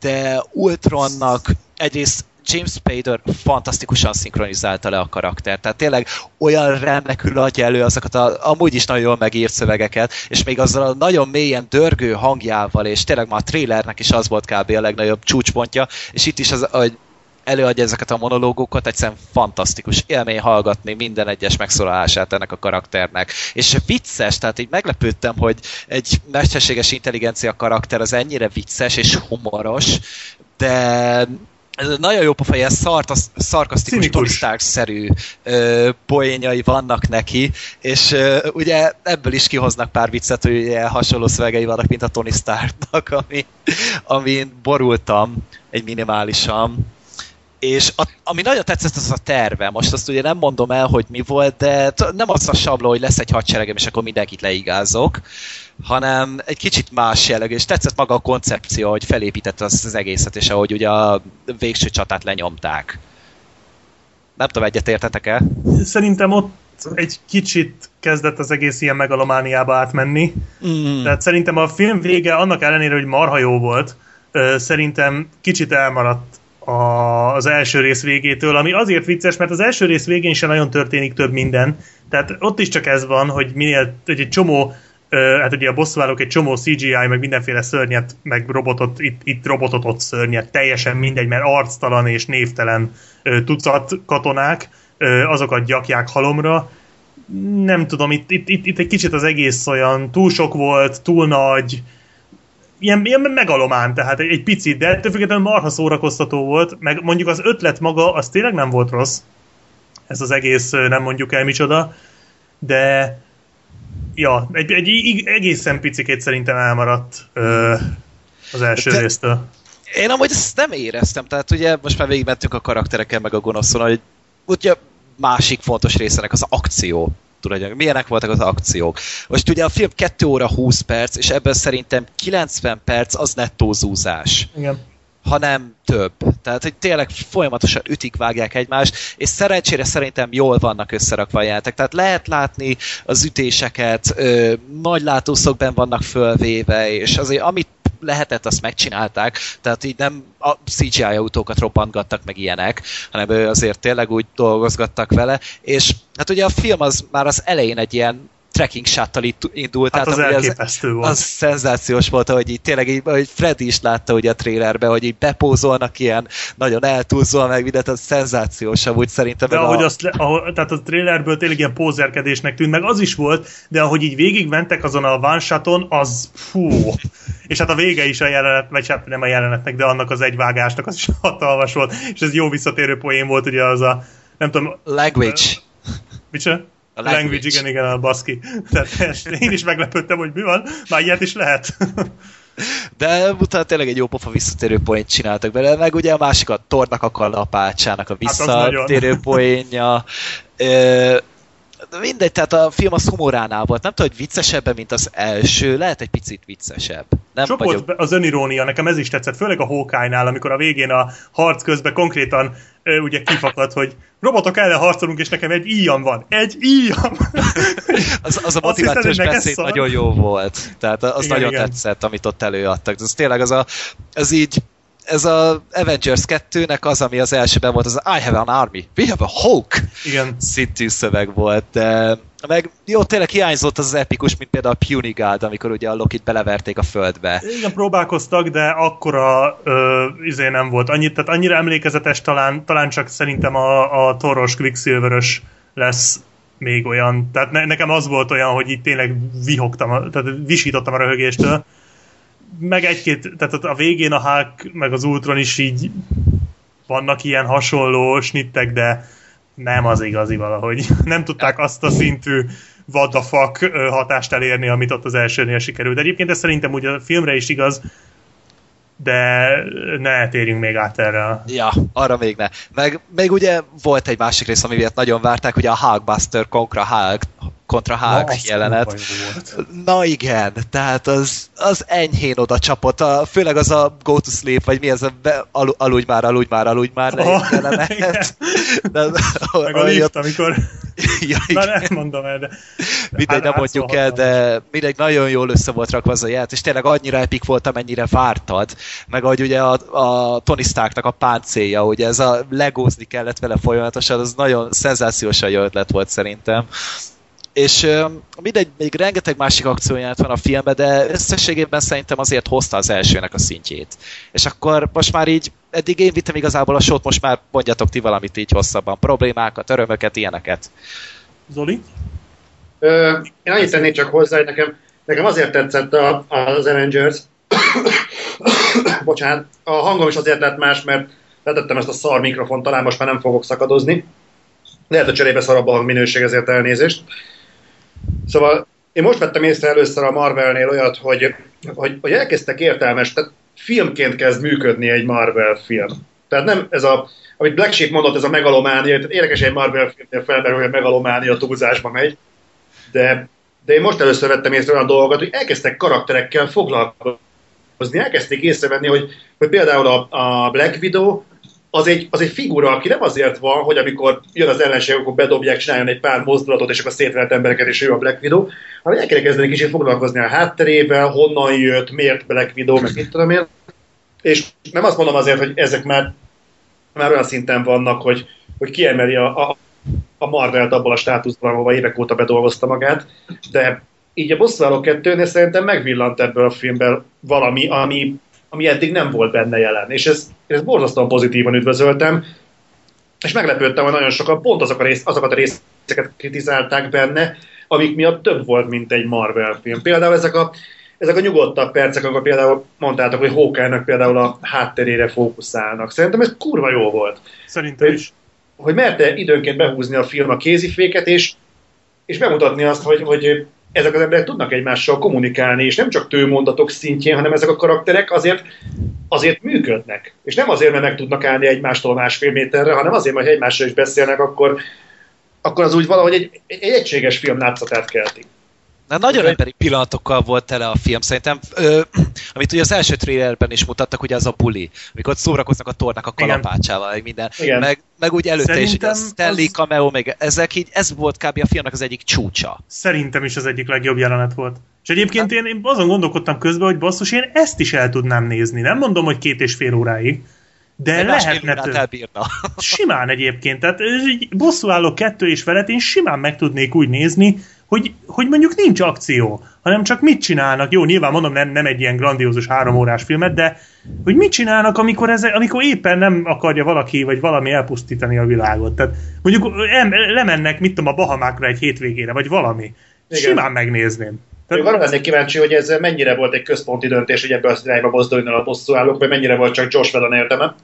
[SPEAKER 5] de Ultronnak egyrészt James Spader fantasztikusan szinkronizálta le a karakter. Tehát tényleg olyan remekül adja elő azokat a amúgy is nagyon jól megírt szövegeket, és még azzal a nagyon mélyen dörgő hangjával, és tényleg már a trailernek is az volt kb. a legnagyobb csúcspontja, és itt is az, hogy előadja ezeket a monológokat, egyszerűen fantasztikus élmény hallgatni minden egyes megszólalását ennek a karakternek. És vicces, tehát így meglepődtem, hogy egy mesterséges intelligencia karakter az ennyire vicces és humoros, de nagyon jó pofa, ilyen szart, szarkasztikus, ö, poénjai vannak neki, és ö, ugye ebből is kihoznak pár viccet, hogy ugye hasonló szövegei vannak, mint a Tony Starknak, ami, amin borultam egy minimálisan. És a, ami nagyon tetszett, az a terve. Most azt ugye nem mondom el, hogy mi volt, de nem az a sabló, hogy lesz egy hadseregem, és akkor mindenkit leigázok, hanem egy kicsit más jellegű, és tetszett maga a koncepció, hogy felépített az, az egészet, és ahogy ugye a végső csatát lenyomták. Nem tudom, egyet értetek-e?
[SPEAKER 3] Szerintem ott egy kicsit kezdett az egész ilyen megalomániába átmenni.
[SPEAKER 5] Mm.
[SPEAKER 3] Tehát szerintem a film vége, annak ellenére, hogy marha jó volt, szerintem kicsit elmaradt a, az első rész végétől, ami azért vicces, mert az első rész végén sem nagyon történik több minden. Tehát ott is csak ez van, hogy minél, hogy egy csomó hát ugye a bosszúállók egy csomó CGI, meg mindenféle szörnyet, meg robotot, itt, itt robotot, ott szörnyet, teljesen mindegy, mert arctalan és névtelen tucat katonák, azokat gyakják halomra. Nem tudom, itt, itt, itt, itt egy kicsit az egész olyan túl sok volt, túl nagy, ilyen, ilyen megalomán, tehát egy, egy picit, de ettől függetlenül marha szórakoztató volt, meg mondjuk az ötlet maga, az tényleg nem volt rossz. Ez az egész nem mondjuk el micsoda, de ja, egy, egy ig- egészen picikét szerintem elmaradt ö, az első
[SPEAKER 5] De-
[SPEAKER 3] résztől.
[SPEAKER 5] Én amúgy ezt nem éreztem, tehát ugye most már végigmentünk a karaktereken, meg a gonoszon, hogy ugye másik fontos részének az akció. Tudod, milyenek voltak az akciók. Most ugye a film 2 óra 20 perc, és ebből szerintem 90 perc az nettó zúzás.
[SPEAKER 3] Igen.
[SPEAKER 5] hanem több. Tehát, hogy tényleg folyamatosan ütik, vágják egymást, és szerencsére szerintem jól vannak összerakva a játék. Tehát lehet látni az ütéseket, ö, nagy látószögben vannak fölvéve, és azért amit lehetett, azt megcsinálták, tehát így nem a CGI autókat robbantgattak meg ilyenek, hanem ö, azért tényleg úgy dolgozgattak vele, és hát ugye a film az már az elején egy ilyen trekking shottal itt indult.
[SPEAKER 3] Hát az
[SPEAKER 5] ami
[SPEAKER 3] elképesztő volt.
[SPEAKER 5] Az szenzációs volt, hogy így tényleg így, hogy Freddy is látta ugye a trailerbe, hogy így bepózolnak ilyen, nagyon eltúlzol meg mindent, az szenzációs amúgy szerintem.
[SPEAKER 3] De ahogy
[SPEAKER 5] a...
[SPEAKER 3] azt, le- ahogy, tehát a trailerből tényleg ilyen pózerkedésnek tűnt, meg az is volt, de ahogy így végigmentek azon a one shoton, az fú. És hát a vége is a jelenet, vagy hát nem a jelenetnek, de annak az egyvágásnak az is hatalmas volt. És ez jó visszatérő poén volt, ugye az a, nem tudom,
[SPEAKER 5] Language.
[SPEAKER 3] micsoda?
[SPEAKER 5] A
[SPEAKER 3] language.
[SPEAKER 5] language.
[SPEAKER 3] igen, igen, a baszki. Tehát én is meglepődtem, hogy mi van, már ilyet is lehet.
[SPEAKER 5] De utána tényleg egy jó pofa visszatérő poént csináltak bele, meg ugye a másik a Tornak a kalapácsának a
[SPEAKER 3] Hát
[SPEAKER 5] visszatérő poénja. Mindegy, tehát a film az humoránál volt. Nem tudom, hogy viccesebben, mint az első, lehet egy picit viccesebb. Nem
[SPEAKER 3] Sok
[SPEAKER 5] vagyok...
[SPEAKER 3] volt az önirónia, nekem ez is tetszett, főleg a Hawkeye-nál, amikor a végén a harc közben konkrétan ö, ugye kifakadt, hogy robotok ellen harcolunk, és nekem egy íjam van. Egy íjam!
[SPEAKER 5] Az, az a motivációs beszéd nagyon jó volt. Tehát az
[SPEAKER 3] Igen,
[SPEAKER 5] nagyon
[SPEAKER 3] igen.
[SPEAKER 5] tetszett, amit ott előadtak. Ez tényleg az a, ez így ez a Avengers 2-nek az, ami az elsőben volt, az I have an army, we have a Hulk
[SPEAKER 3] Igen.
[SPEAKER 5] szintű szöveg volt, de meg jó, tényleg hiányzott az, az epikus, mint például a Puny God, amikor ugye a Lokit beleverték a földbe.
[SPEAKER 3] Igen, próbálkoztak, de akkora ö, izé nem volt. Annyit, tehát annyira emlékezetes talán, talán csak szerintem a, a toros Quicksilverös lesz még olyan. Tehát ne, nekem az volt olyan, hogy itt tényleg vihogtam, tehát visítottam a röhögéstől. Meg egy-két, tehát a végén a Hulk, meg az Ultron is így vannak ilyen hasonló snittek, de nem az igazi valahogy. Nem tudták azt a szintű ö, hatást elérni, amit ott az elsőnél sikerült. Egyébként ez szerintem ugye a filmre is igaz, de ne térjünk még át erre.
[SPEAKER 5] Ja, arra még ne. Meg még ugye volt egy másik rész, ami miatt nagyon várták, ugye a Hulkbuster kontra Hulk, kontra Hulk
[SPEAKER 3] Na,
[SPEAKER 5] jelenet. Na igen, tehát az, az enyhén oda csapott, a, főleg az a go to sleep, vagy mi ez a be, alu, aludj már, aludj már, aludj már
[SPEAKER 3] Oh,
[SPEAKER 5] jelenet. De,
[SPEAKER 3] Meg a lift, amikor...
[SPEAKER 5] ja,
[SPEAKER 3] Na
[SPEAKER 5] igen.
[SPEAKER 3] nem mondom el, de...
[SPEAKER 5] Mindegy, nem
[SPEAKER 3] Hát-
[SPEAKER 5] mondjuk
[SPEAKER 3] hát
[SPEAKER 5] el, de mindegy, nagyon jól össze volt rakva az a ját, és tényleg annyira epik volt, amennyire vártad. Meg ahogy ugye a, a Tony Starknak a páncélja, ugye ez a legózni kellett vele folyamatosan, az nagyon szenzációsan jó ötlet volt szerintem. És mindegy, még rengeteg másik akcióját van a filmben, de összességében szerintem azért hozta az elsőnek a szintjét. És akkor most már így, eddig én vittem igazából a sót, most már mondjatok ti valamit így hosszabban. Problémákat, örömöket, ilyeneket.
[SPEAKER 3] Zoli?
[SPEAKER 6] Ö, én annyit tennék csak hozzá, hogy nekem, nekem azért tetszett a, az Avengers, bocsánat, a hangom is azért lett más, mert letettem ezt a szar mikrofont, talán most már nem fogok szakadozni. Lehet, hogy cserébe szarabb a hangminőség, ezért elnézést. Szóval én most vettem észre először a Marvelnél olyat, hogy, hogy, hogy elkezdtek értelmes, tehát filmként kezd működni egy Marvel film. Tehát nem ez a, amit Black Sheep mondott, ez a megalománia, tehát érdekes egy Marvel filmnél felmerül, hogy a megalománia túlzásba megy, de, de én most először vettem észre olyan dolgokat, hogy elkezdtek karakterekkel foglalkozni, elkezdték észrevenni, hogy, hogy például a, a Black Widow az egy, az egy figura, aki nem azért van, hogy amikor jön az ellenség, akkor bedobják, csináljon egy pár mozdulatot, és akkor szétvert embereket, és ő a Black Widow, hanem el kell kezdeni kicsit foglalkozni a hátterével, honnan jött, miért Black Widow, meg mit tudom én. És nem azt mondom azért, hogy ezek már, már olyan szinten vannak, hogy, hogy kiemeli a, a, a Marvelt abból a státuszban, ahova évek óta bedolgozta magát, de így a Bosszúálló 2 szerintem megvillant ebből a filmből valami, ami, ami eddig nem volt benne jelen. És ez, én ezt borzasztóan pozitívan üdvözöltem, és meglepődtem, hogy nagyon sokan pont azok a rész, azokat a részeket kritizálták benne, amik miatt több volt, mint egy Marvel film. Például ezek a, ezek a nyugodtabb percek, akkor például mondtátok, hogy Hawkeye-nak például a hátterére fókuszálnak. Szerintem ez kurva jó volt
[SPEAKER 3] Szerintem is.
[SPEAKER 6] hogy merte időnként behúzni a film a kéziféket, és, és bemutatni azt, hogy, hogy ezek az emberek tudnak egymással kommunikálni, és nem csak tőmondatok szintjén, hanem ezek a karakterek azért, azért működnek. És nem azért, mert meg tudnak állni egymástól másfél méterre, hanem azért, mert egymással is beszélnek, akkor, akkor az úgy valahogy egy, egy egységes film látszatát kelti.
[SPEAKER 5] Na, nagyon emberi pillanatokkal volt tele a film, szerintem, ö, amit ugye az első trailerben is mutattak, ugye az a buli, amikor ott szórakoznak a tornak a kalapácsával, meg minden,
[SPEAKER 6] Igen.
[SPEAKER 5] meg, meg úgy előtte is, ugye a
[SPEAKER 3] Szerintem
[SPEAKER 5] Stanley
[SPEAKER 3] az-
[SPEAKER 5] cameo, meg ezek így, ez volt kb. a filmnek az egyik csúcsa.
[SPEAKER 3] Szerintem is az egyik legjobb jelenet volt. És egyébként én, én azon gondolkodtam közben, hogy basszus, én ezt is el tudnám nézni. Nem mondom, hogy két és fél óráig, de,
[SPEAKER 5] De
[SPEAKER 3] lehetne több.
[SPEAKER 5] elbírna.
[SPEAKER 3] Simán egyébként. Tehát bosszúálló kettő és felett én simán meg tudnék úgy nézni, hogy, hogy mondjuk nincs akció, hanem csak mit csinálnak. Jó, nyilván mondom, nem, nem egy ilyen grandiózus három órás filmet, de hogy mit csinálnak, amikor, ez, amikor éppen nem akarja valaki vagy valami elpusztítani a világot. Tehát mondjuk em, lemennek, mit tudom, a Bahamákra egy hétvégére, vagy valami.
[SPEAKER 6] Igen.
[SPEAKER 3] Simán megnézném.
[SPEAKER 6] Még arra lennék kíváncsi, hogy ez mennyire volt egy központi döntés, hogy ebbe az irányba mozduljon el a bosszúállók, vagy mennyire volt csak Josh Whedon értelme.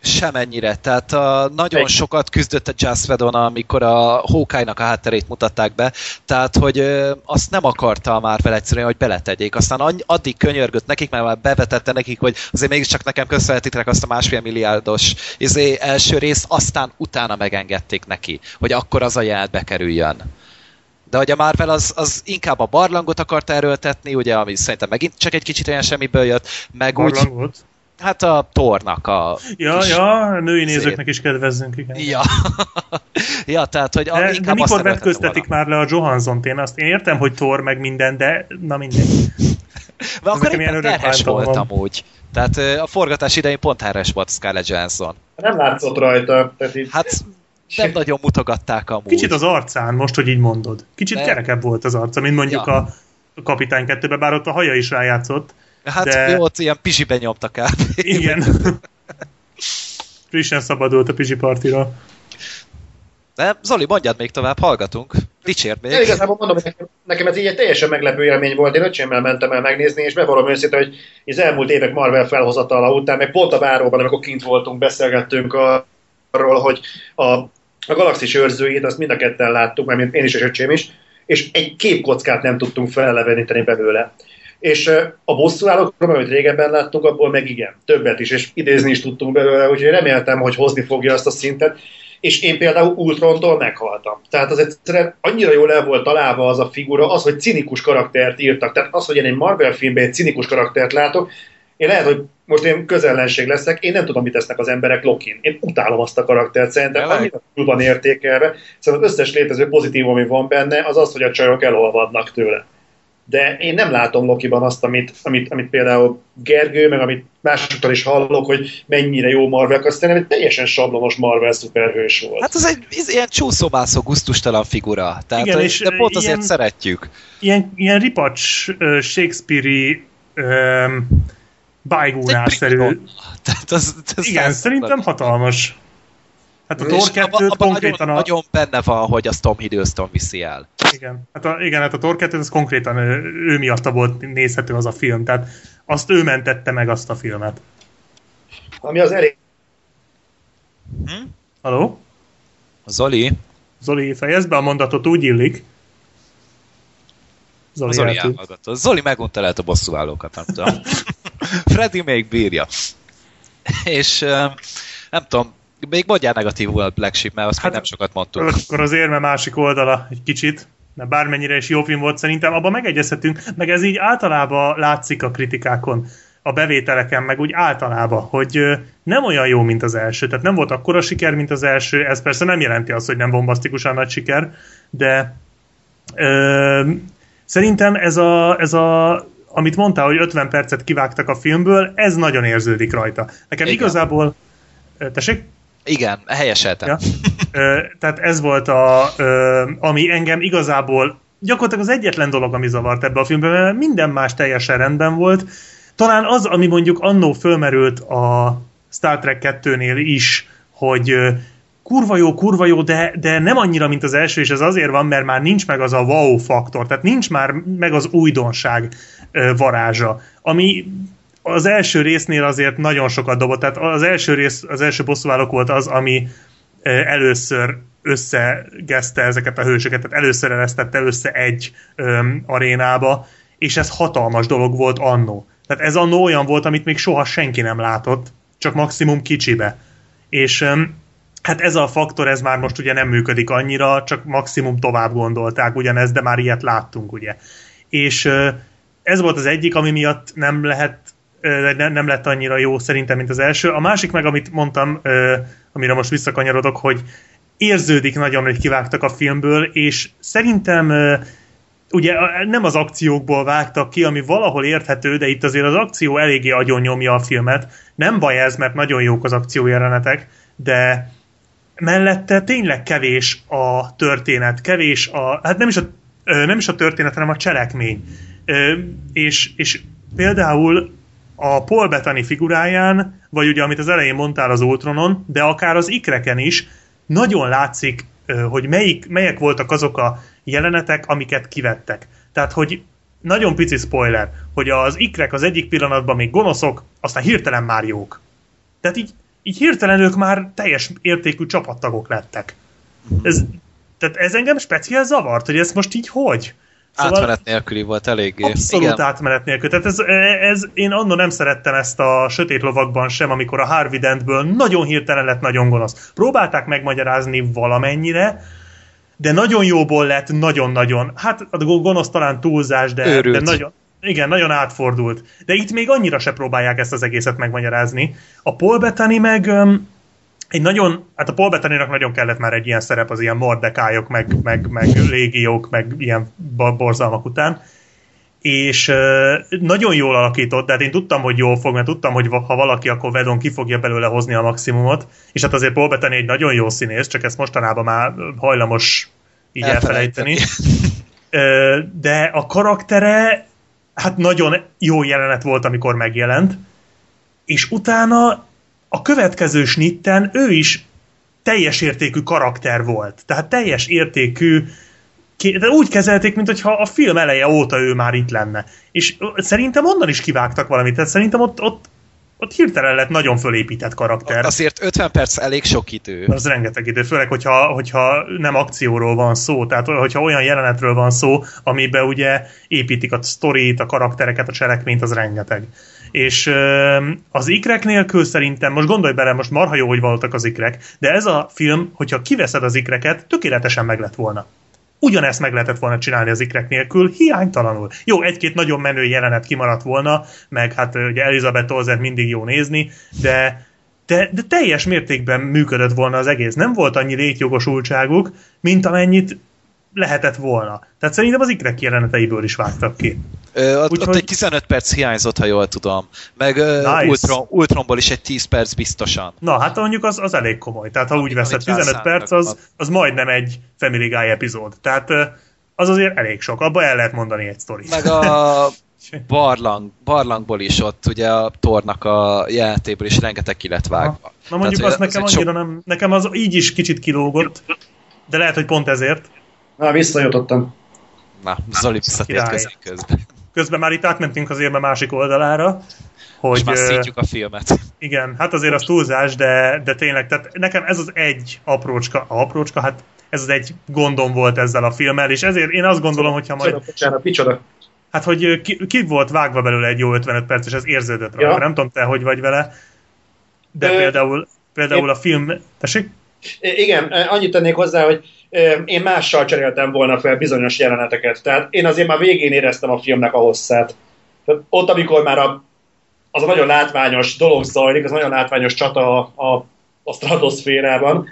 [SPEAKER 5] Semennyire. Tehát a, nagyon
[SPEAKER 6] Egy-
[SPEAKER 5] sokat küzdött a Joss Whedon, amikor a Hawkeye-nak a hátterét mutatták be, tehát hogy ö, azt nem akarta már vele egyszerűen, hogy beletegyék. Aztán annyi, addig könyörgött nekik, mert már bevetette nekik, hogy azért mégiscsak nekem közvetítek azt a másfél milliárdos izé, első részt, aztán utána megengedték neki, hogy akkor az a jelent bekerüljön. De hogy a Marvel az, az inkább a barlangot akarta erőltetni, ugye, ami szerintem megint csak egy kicsit olyan semmiből jött, meg úgy,
[SPEAKER 3] Barlang volt.
[SPEAKER 5] Hát a tornak a
[SPEAKER 3] Ja,
[SPEAKER 5] kis-
[SPEAKER 3] ja, a női
[SPEAKER 5] Szép.
[SPEAKER 3] nézőknek is kedvezzünk, igen.
[SPEAKER 5] Ja. ja, tehát, hogy
[SPEAKER 3] De, de mikor vetköztetik már le a Johansson-t? Én azt én értem, hogy Thor meg minden, de na mindegy.
[SPEAKER 5] De akkor éppen terhes
[SPEAKER 3] bántalom
[SPEAKER 5] volt
[SPEAKER 3] van.
[SPEAKER 5] amúgy. Tehát a forgatás idején pont terhes volt Scarlett Johansson.
[SPEAKER 6] Nem látszott rajta. Tehát így,
[SPEAKER 5] Hát nem nagyon mutogatták amúgy.
[SPEAKER 3] Kicsit az arcán, most, hogy így mondod. Kicsit
[SPEAKER 5] De-
[SPEAKER 3] kerekebb volt az arca, mint mondjuk
[SPEAKER 5] Ja.
[SPEAKER 3] a a Kapitány 2 bár ott a haja is rájátszott.
[SPEAKER 5] Hát
[SPEAKER 3] de-
[SPEAKER 5] jó, ott ilyen pizsiben nyomtak el.
[SPEAKER 3] Igen. Frissen szabadult a Pizsi partiról.
[SPEAKER 5] De Zoli, mondjad még tovább, hallgatunk. Dicsérd még.
[SPEAKER 6] Én igazából mondom, nekem, nekem ez így egy teljesen meglepő élmény volt. Én öcsémmel mentem el megnézni, és bevallom őszintén, hogy az elmúlt évek Marvel felhozatala után, meg pont a váróban, amikor kint voltunk, beszélgettünk arról, hogy a, a galaxis őrzőjét, azt mind a ketten láttuk, mert én is és öcsém is, és egy képkockát nem tudtunk feleleveníteni belőle. És a bosszúállókról, amit régebben láttunk, abból meg igen, többet is, és idézni is tudtunk belőle, úgyhogy reméltem, hogy hozni fogja azt a szintet, és én például Ultrontól meghaltam. Tehát az egyszerűen annyira jól el volt találva az a figura, az, hogy cinikus karaktert írtak. Tehát az, hogy én egy Marvel filmben egy cinikus karaktert látok, én lehet, hogy most én közellenség leszek, én nem tudom, mit tesznek az emberek Lokin. Én utálom azt a karaktert, szerintem
[SPEAKER 5] Tényleg?
[SPEAKER 6] annyira túl van értékelve. Szóval az összes létező pozitív, ami van benne, az az, hogy a csajok elolvadnak tőle. De én nem látom Lokiban azt, amit, amit, amit például Gergő, meg amit másoktól is hallok, hogy mennyire jó Marvel, azt szerintem egy teljesen sablonos Marvel szuperhős volt.
[SPEAKER 5] Hát az egy ez ilyen csúszómászó, guztustalan figura. Tehát,
[SPEAKER 3] Igen, és,
[SPEAKER 5] de pont
[SPEAKER 3] ö,
[SPEAKER 5] azért
[SPEAKER 3] ilyen-
[SPEAKER 5] szeretjük.
[SPEAKER 3] Ilyen, ilyen ripacs ö, Shakespeare-i um, bájgúnásszerű.
[SPEAKER 5] Tehát az, az
[SPEAKER 3] Igen, szerintem hatalmas. Hát a Thor
[SPEAKER 5] És abba-
[SPEAKER 3] 2
[SPEAKER 5] abban
[SPEAKER 3] konkrétan
[SPEAKER 5] nagyon,
[SPEAKER 3] a...
[SPEAKER 5] nagyon benne van, hogy azt Tom Hiddleston viszi el.
[SPEAKER 3] Igen, hát a, igen, hát a Thor 2 az konkrétan ő, ő miatta volt nézhető az a film, tehát azt ő mentette meg azt a filmet.
[SPEAKER 6] Ami az elég
[SPEAKER 5] Hm?
[SPEAKER 3] Haló?
[SPEAKER 5] Zoli?
[SPEAKER 3] Zoli, fejezd be a mondatot, úgy illik. Zoli,
[SPEAKER 5] Zoli
[SPEAKER 3] eltűnt.
[SPEAKER 5] elhallgatta. Zoli megunta lehet a bosszúállókat, nem tudom. Freddy még bírja. És nem tudom, még mondjál negatívul a Black Sheep, mert azt hát, nem sokat mondtuk.
[SPEAKER 3] Akkor az érme másik oldala egy kicsit, de bármennyire is jó film volt szerintem, abban megegyezhetünk, meg ez így általában látszik a kritikákon, a bevételeken, meg úgy általában, hogy nem olyan jó, mint az első. Tehát nem volt akkora siker, mint az első, ez persze nem jelenti azt, hogy nem bombasztikusan nagy siker, de ö, szerintem ez a, ez a amit mondtál, hogy 50 percet kivágtak a filmből, ez nagyon érződik rajta. Nekem
[SPEAKER 5] Igen.
[SPEAKER 3] igazából, tessék?
[SPEAKER 5] Igen, helyeseltem.
[SPEAKER 3] Ja. Tehát ez volt a, ami engem igazából gyakorlatilag az egyetlen dolog, ami zavart ebbe a filmbe, mert minden más teljesen rendben volt. Talán az, ami mondjuk annó fölmerült a Star Trek 2-nél is, hogy kurva jó, kurva jó, de, de nem annyira, mint az első, és ez azért van, mert már nincs meg az a wow faktor, tehát nincs már meg az újdonság varázsa, ami az első résznél azért nagyon sokat dobott, tehát az első rész, az első bosszúállók volt az, ami először összegezte ezeket a hősöket, tehát először eresztette össze egy öm, arénába, és ez hatalmas dolog volt annó. Tehát ez annó olyan volt, amit még soha senki nem látott, csak maximum kicsibe. És öm, hát ez a faktor, ez már most ugye nem működik annyira, csak maximum tovább gondolták ugyanezt, de már ilyet láttunk, ugye. és ö, ez volt az egyik, ami miatt nem lehet nem lett annyira jó szerintem, mint az első. A másik meg, amit mondtam, amire most visszakanyarodok, hogy érződik nagyon, hogy kivágtak a filmből, és szerintem ugye nem az akciókból vágtak ki, ami valahol érthető, de itt azért az akció eléggé agyon nyomja a filmet. Nem baj ez, mert nagyon jók az akciójelenetek, de mellette tényleg kevés a történet, kevés a, hát nem is a, nem is a történet, hanem a cselekmény. És, és például a Paul Bettany figuráján, vagy ugye amit az elején mondtál az Ultronon, de akár az ikreken is, nagyon látszik, hogy melyik, melyek voltak azok a jelenetek, amiket kivettek. Tehát, hogy nagyon pici spoiler, hogy az ikrek az egyik pillanatban még gonoszok, aztán hirtelen már jók. Tehát így, így hirtelen ők már teljes értékű csapattagok lettek. Ez, tehát ez engem speciál zavart, hogy ez most így hogy?
[SPEAKER 5] Átmenet nélküli volt eléggé.
[SPEAKER 3] Abszolút
[SPEAKER 5] Igen.
[SPEAKER 3] átmenet nélkül. Tehát ez, ez, én annól nem szerettem ezt a sötét lovakban sem, amikor a Harvey Dentből nagyon hirtelen lett nagyon gonosz. Próbálták megmagyarázni valamennyire, de nagyon jóból lett, nagyon-nagyon. Hát a gonosz talán túlzás, de,
[SPEAKER 5] Őrült.
[SPEAKER 3] de nagyon, igen, nagyon átfordult. De itt még annyira se próbálják ezt az egészet megmagyarázni. A Paul Bettany meg öm, egy nagyon, hát a Paul Bettany-nak nagyon kellett már egy ilyen szerep az ilyen mordekályok, meg, meg, meg légiók, meg ilyen borzalmak után és nagyon jól alakított, de hát én tudtam, hogy jól fog, mert tudtam, hogy ha valaki, akkor Vedon ki fogja belőle hozni a maximumot, és hát azért Paul Bettany egy nagyon jó színész, csak ezt mostanában már hajlamos így
[SPEAKER 5] Elfelejteni.
[SPEAKER 3] elfelejteni. De a karaktere hát nagyon jó jelenet volt, amikor megjelent, és utána a következő snitten ő is teljes értékű karakter volt. Tehát teljes értékű de úgy kezelték, mintha a film eleje óta ő már itt lenne. És szerintem onnan is kivágtak valamit, tehát szerintem ott, ott, ott hirtelen lett nagyon fölépített karakter.
[SPEAKER 5] Azért 50 perc elég sok idő.
[SPEAKER 3] Az rengeteg idő, főleg, hogyha, hogyha nem akcióról van szó, tehát hogyha olyan jelenetről van szó, amiben ugye építik a sztorit, a karaktereket, a cselekményt, az rengeteg. És az ikrek nélkül szerintem, most gondolj bele, most marha jó, hogy voltak az ikrek, de ez a film, hogyha kiveszed az ikreket, tökéletesen meg lett volna. Ugyanezt meg lehetett volna csinálni az ikrek nélkül, hiánytalanul. Jó, egy-két nagyon menő jelenet kimaradt volna, meg hát ugye Elizabeth Olsen mindig jó nézni, de, de, de teljes mértékben működött volna az egész. Nem volt annyi létjogosultságuk, mint amennyit lehetett volna. Tehát szerintem az ikrek jeleneteiből is vágtak ki.
[SPEAKER 5] Ö, ott,
[SPEAKER 3] Úgyhogy-
[SPEAKER 5] ott egy 15 perc hiányzott, ha jól tudom. Meg nice. Ultron, Ultronból is egy 10 perc biztosan.
[SPEAKER 3] Na, hát mondjuk az, az elég komoly. Tehát ha úgy veszed,
[SPEAKER 5] amit
[SPEAKER 3] 15
[SPEAKER 5] rászántak.
[SPEAKER 3] perc, az, az majdnem egy Family Guy epizód. Tehát az azért elég sok. Abba el lehet mondani egy sztorit.
[SPEAKER 5] Meg a barlang, barlangból is ott, ugye a tornak a jelenetéből is rengeteg ki lett vágva.
[SPEAKER 3] Na mondjuk
[SPEAKER 5] Tehát,
[SPEAKER 3] azt nekem
[SPEAKER 5] az
[SPEAKER 3] annyira nem... Nekem az így is kicsit kilógott, de lehet, hogy pont ezért.
[SPEAKER 6] Na, visszajutottam.
[SPEAKER 5] Na, Zoli visszatért közben. közben.
[SPEAKER 3] Már itt átmentünk az érme másik oldalára, hogy
[SPEAKER 5] Most már szítjuk a filmet.
[SPEAKER 3] igen, hát azért az túlzás, de, de tényleg, tehát nekem ez az egy aprócska, aprócska, hát ez az egy gondom volt ezzel a filmmel, és ezért én azt gondolom, hogyha majd,
[SPEAKER 6] Bocsánat, bocsánat, micsoda?
[SPEAKER 3] hát hogy ki, ki volt vágva belőle egy jó 55 perc, és ez érződött rajta.
[SPEAKER 6] Ja.
[SPEAKER 3] Nem tudom te, hogy vagy vele, de
[SPEAKER 6] Ö,
[SPEAKER 3] például, például
[SPEAKER 6] én-
[SPEAKER 3] a film, tessék?
[SPEAKER 6] Igen, annyit tennék hozzá, hogy én mással cseréltem volna fel bizonyos jeleneteket. Tehát én azért már végén éreztem a filmnek a hosszát. Ott, amikor már a, az a nagyon látványos dolog zajlik, az nagyon látványos csata a, a, a stratoszférában,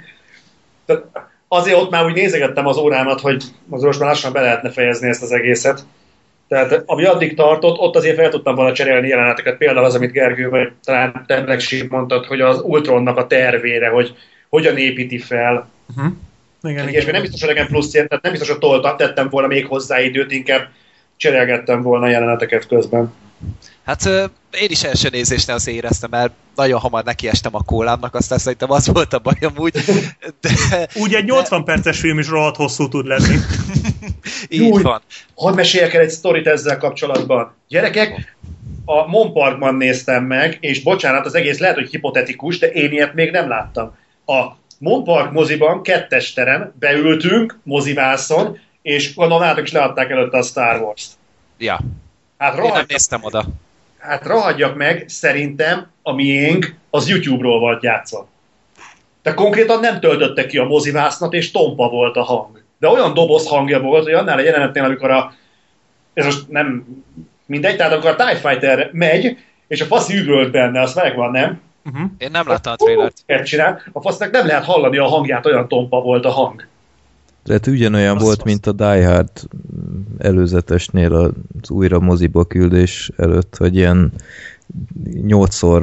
[SPEAKER 6] tehát azért ott már úgy nézegettem az órámat, hogy az most már lassan be lehetne fejezni ezt az egészet. Tehát ami addig tartott, ott azért fel tudtam volna cserélni jeleneteket. Például az, amit Gergő, vagy talán te mondtad, hogy az Ultronnak a tervére, hogy hogyan építi fel.
[SPEAKER 3] Uh-huh. Igen,
[SPEAKER 6] És még nem biztos, hogy nekem plusz ért, tehát nem biztos, hogy toltam, tettem volna még hozzá időt, inkább cserélgettem volna jeleneteket közben.
[SPEAKER 5] Hát én is első nézésnél azt éreztem, mert nagyon hamar nekiestem a kólámnak, aztán szerintem az volt a baj amúgy, de
[SPEAKER 3] Úgy egy 80 perces film is rohadt hosszú tud lenni.
[SPEAKER 5] így
[SPEAKER 6] Júj.
[SPEAKER 5] van.
[SPEAKER 6] Hadd meséljek el egy sztorit ezzel kapcsolatban. Gyerekek, a Mon Parkban néztem meg, és bocsánat, az egész lehet, hogy hipotetikus, de én ilyet még nem láttam. A Mon Park moziban, kettes terem, beültünk mozivászon, és látok is leadták előtte a Star Wars-t.
[SPEAKER 5] Ja,
[SPEAKER 6] Hát
[SPEAKER 5] én nem néztem oda.
[SPEAKER 6] hát rohadjak meg, szerintem a miénk az YouTube-ról volt játszva. De konkrétan nem töltötte ki a mozivásznat, és tompa volt a hang. De olyan doboz hangja volt, hogy annál a jelenetnél, amikor a ez most nem mindegy, tehát akkor a TIE Fighter megy, és a fasz üvölt benne, az megvan, nem?
[SPEAKER 3] Uh-huh.
[SPEAKER 5] Én nem láttam a trailert.
[SPEAKER 6] Ezt csinál, a fasznak nem lehet hallani a hangját, olyan tompa volt a hang.
[SPEAKER 2] Tehát ugyanolyan
[SPEAKER 6] Azt-
[SPEAKER 2] volt,
[SPEAKER 6] azt.
[SPEAKER 2] mint a Die Hard előzetesnél az újra moziba küldés előtt, hogy ilyen nyolcszor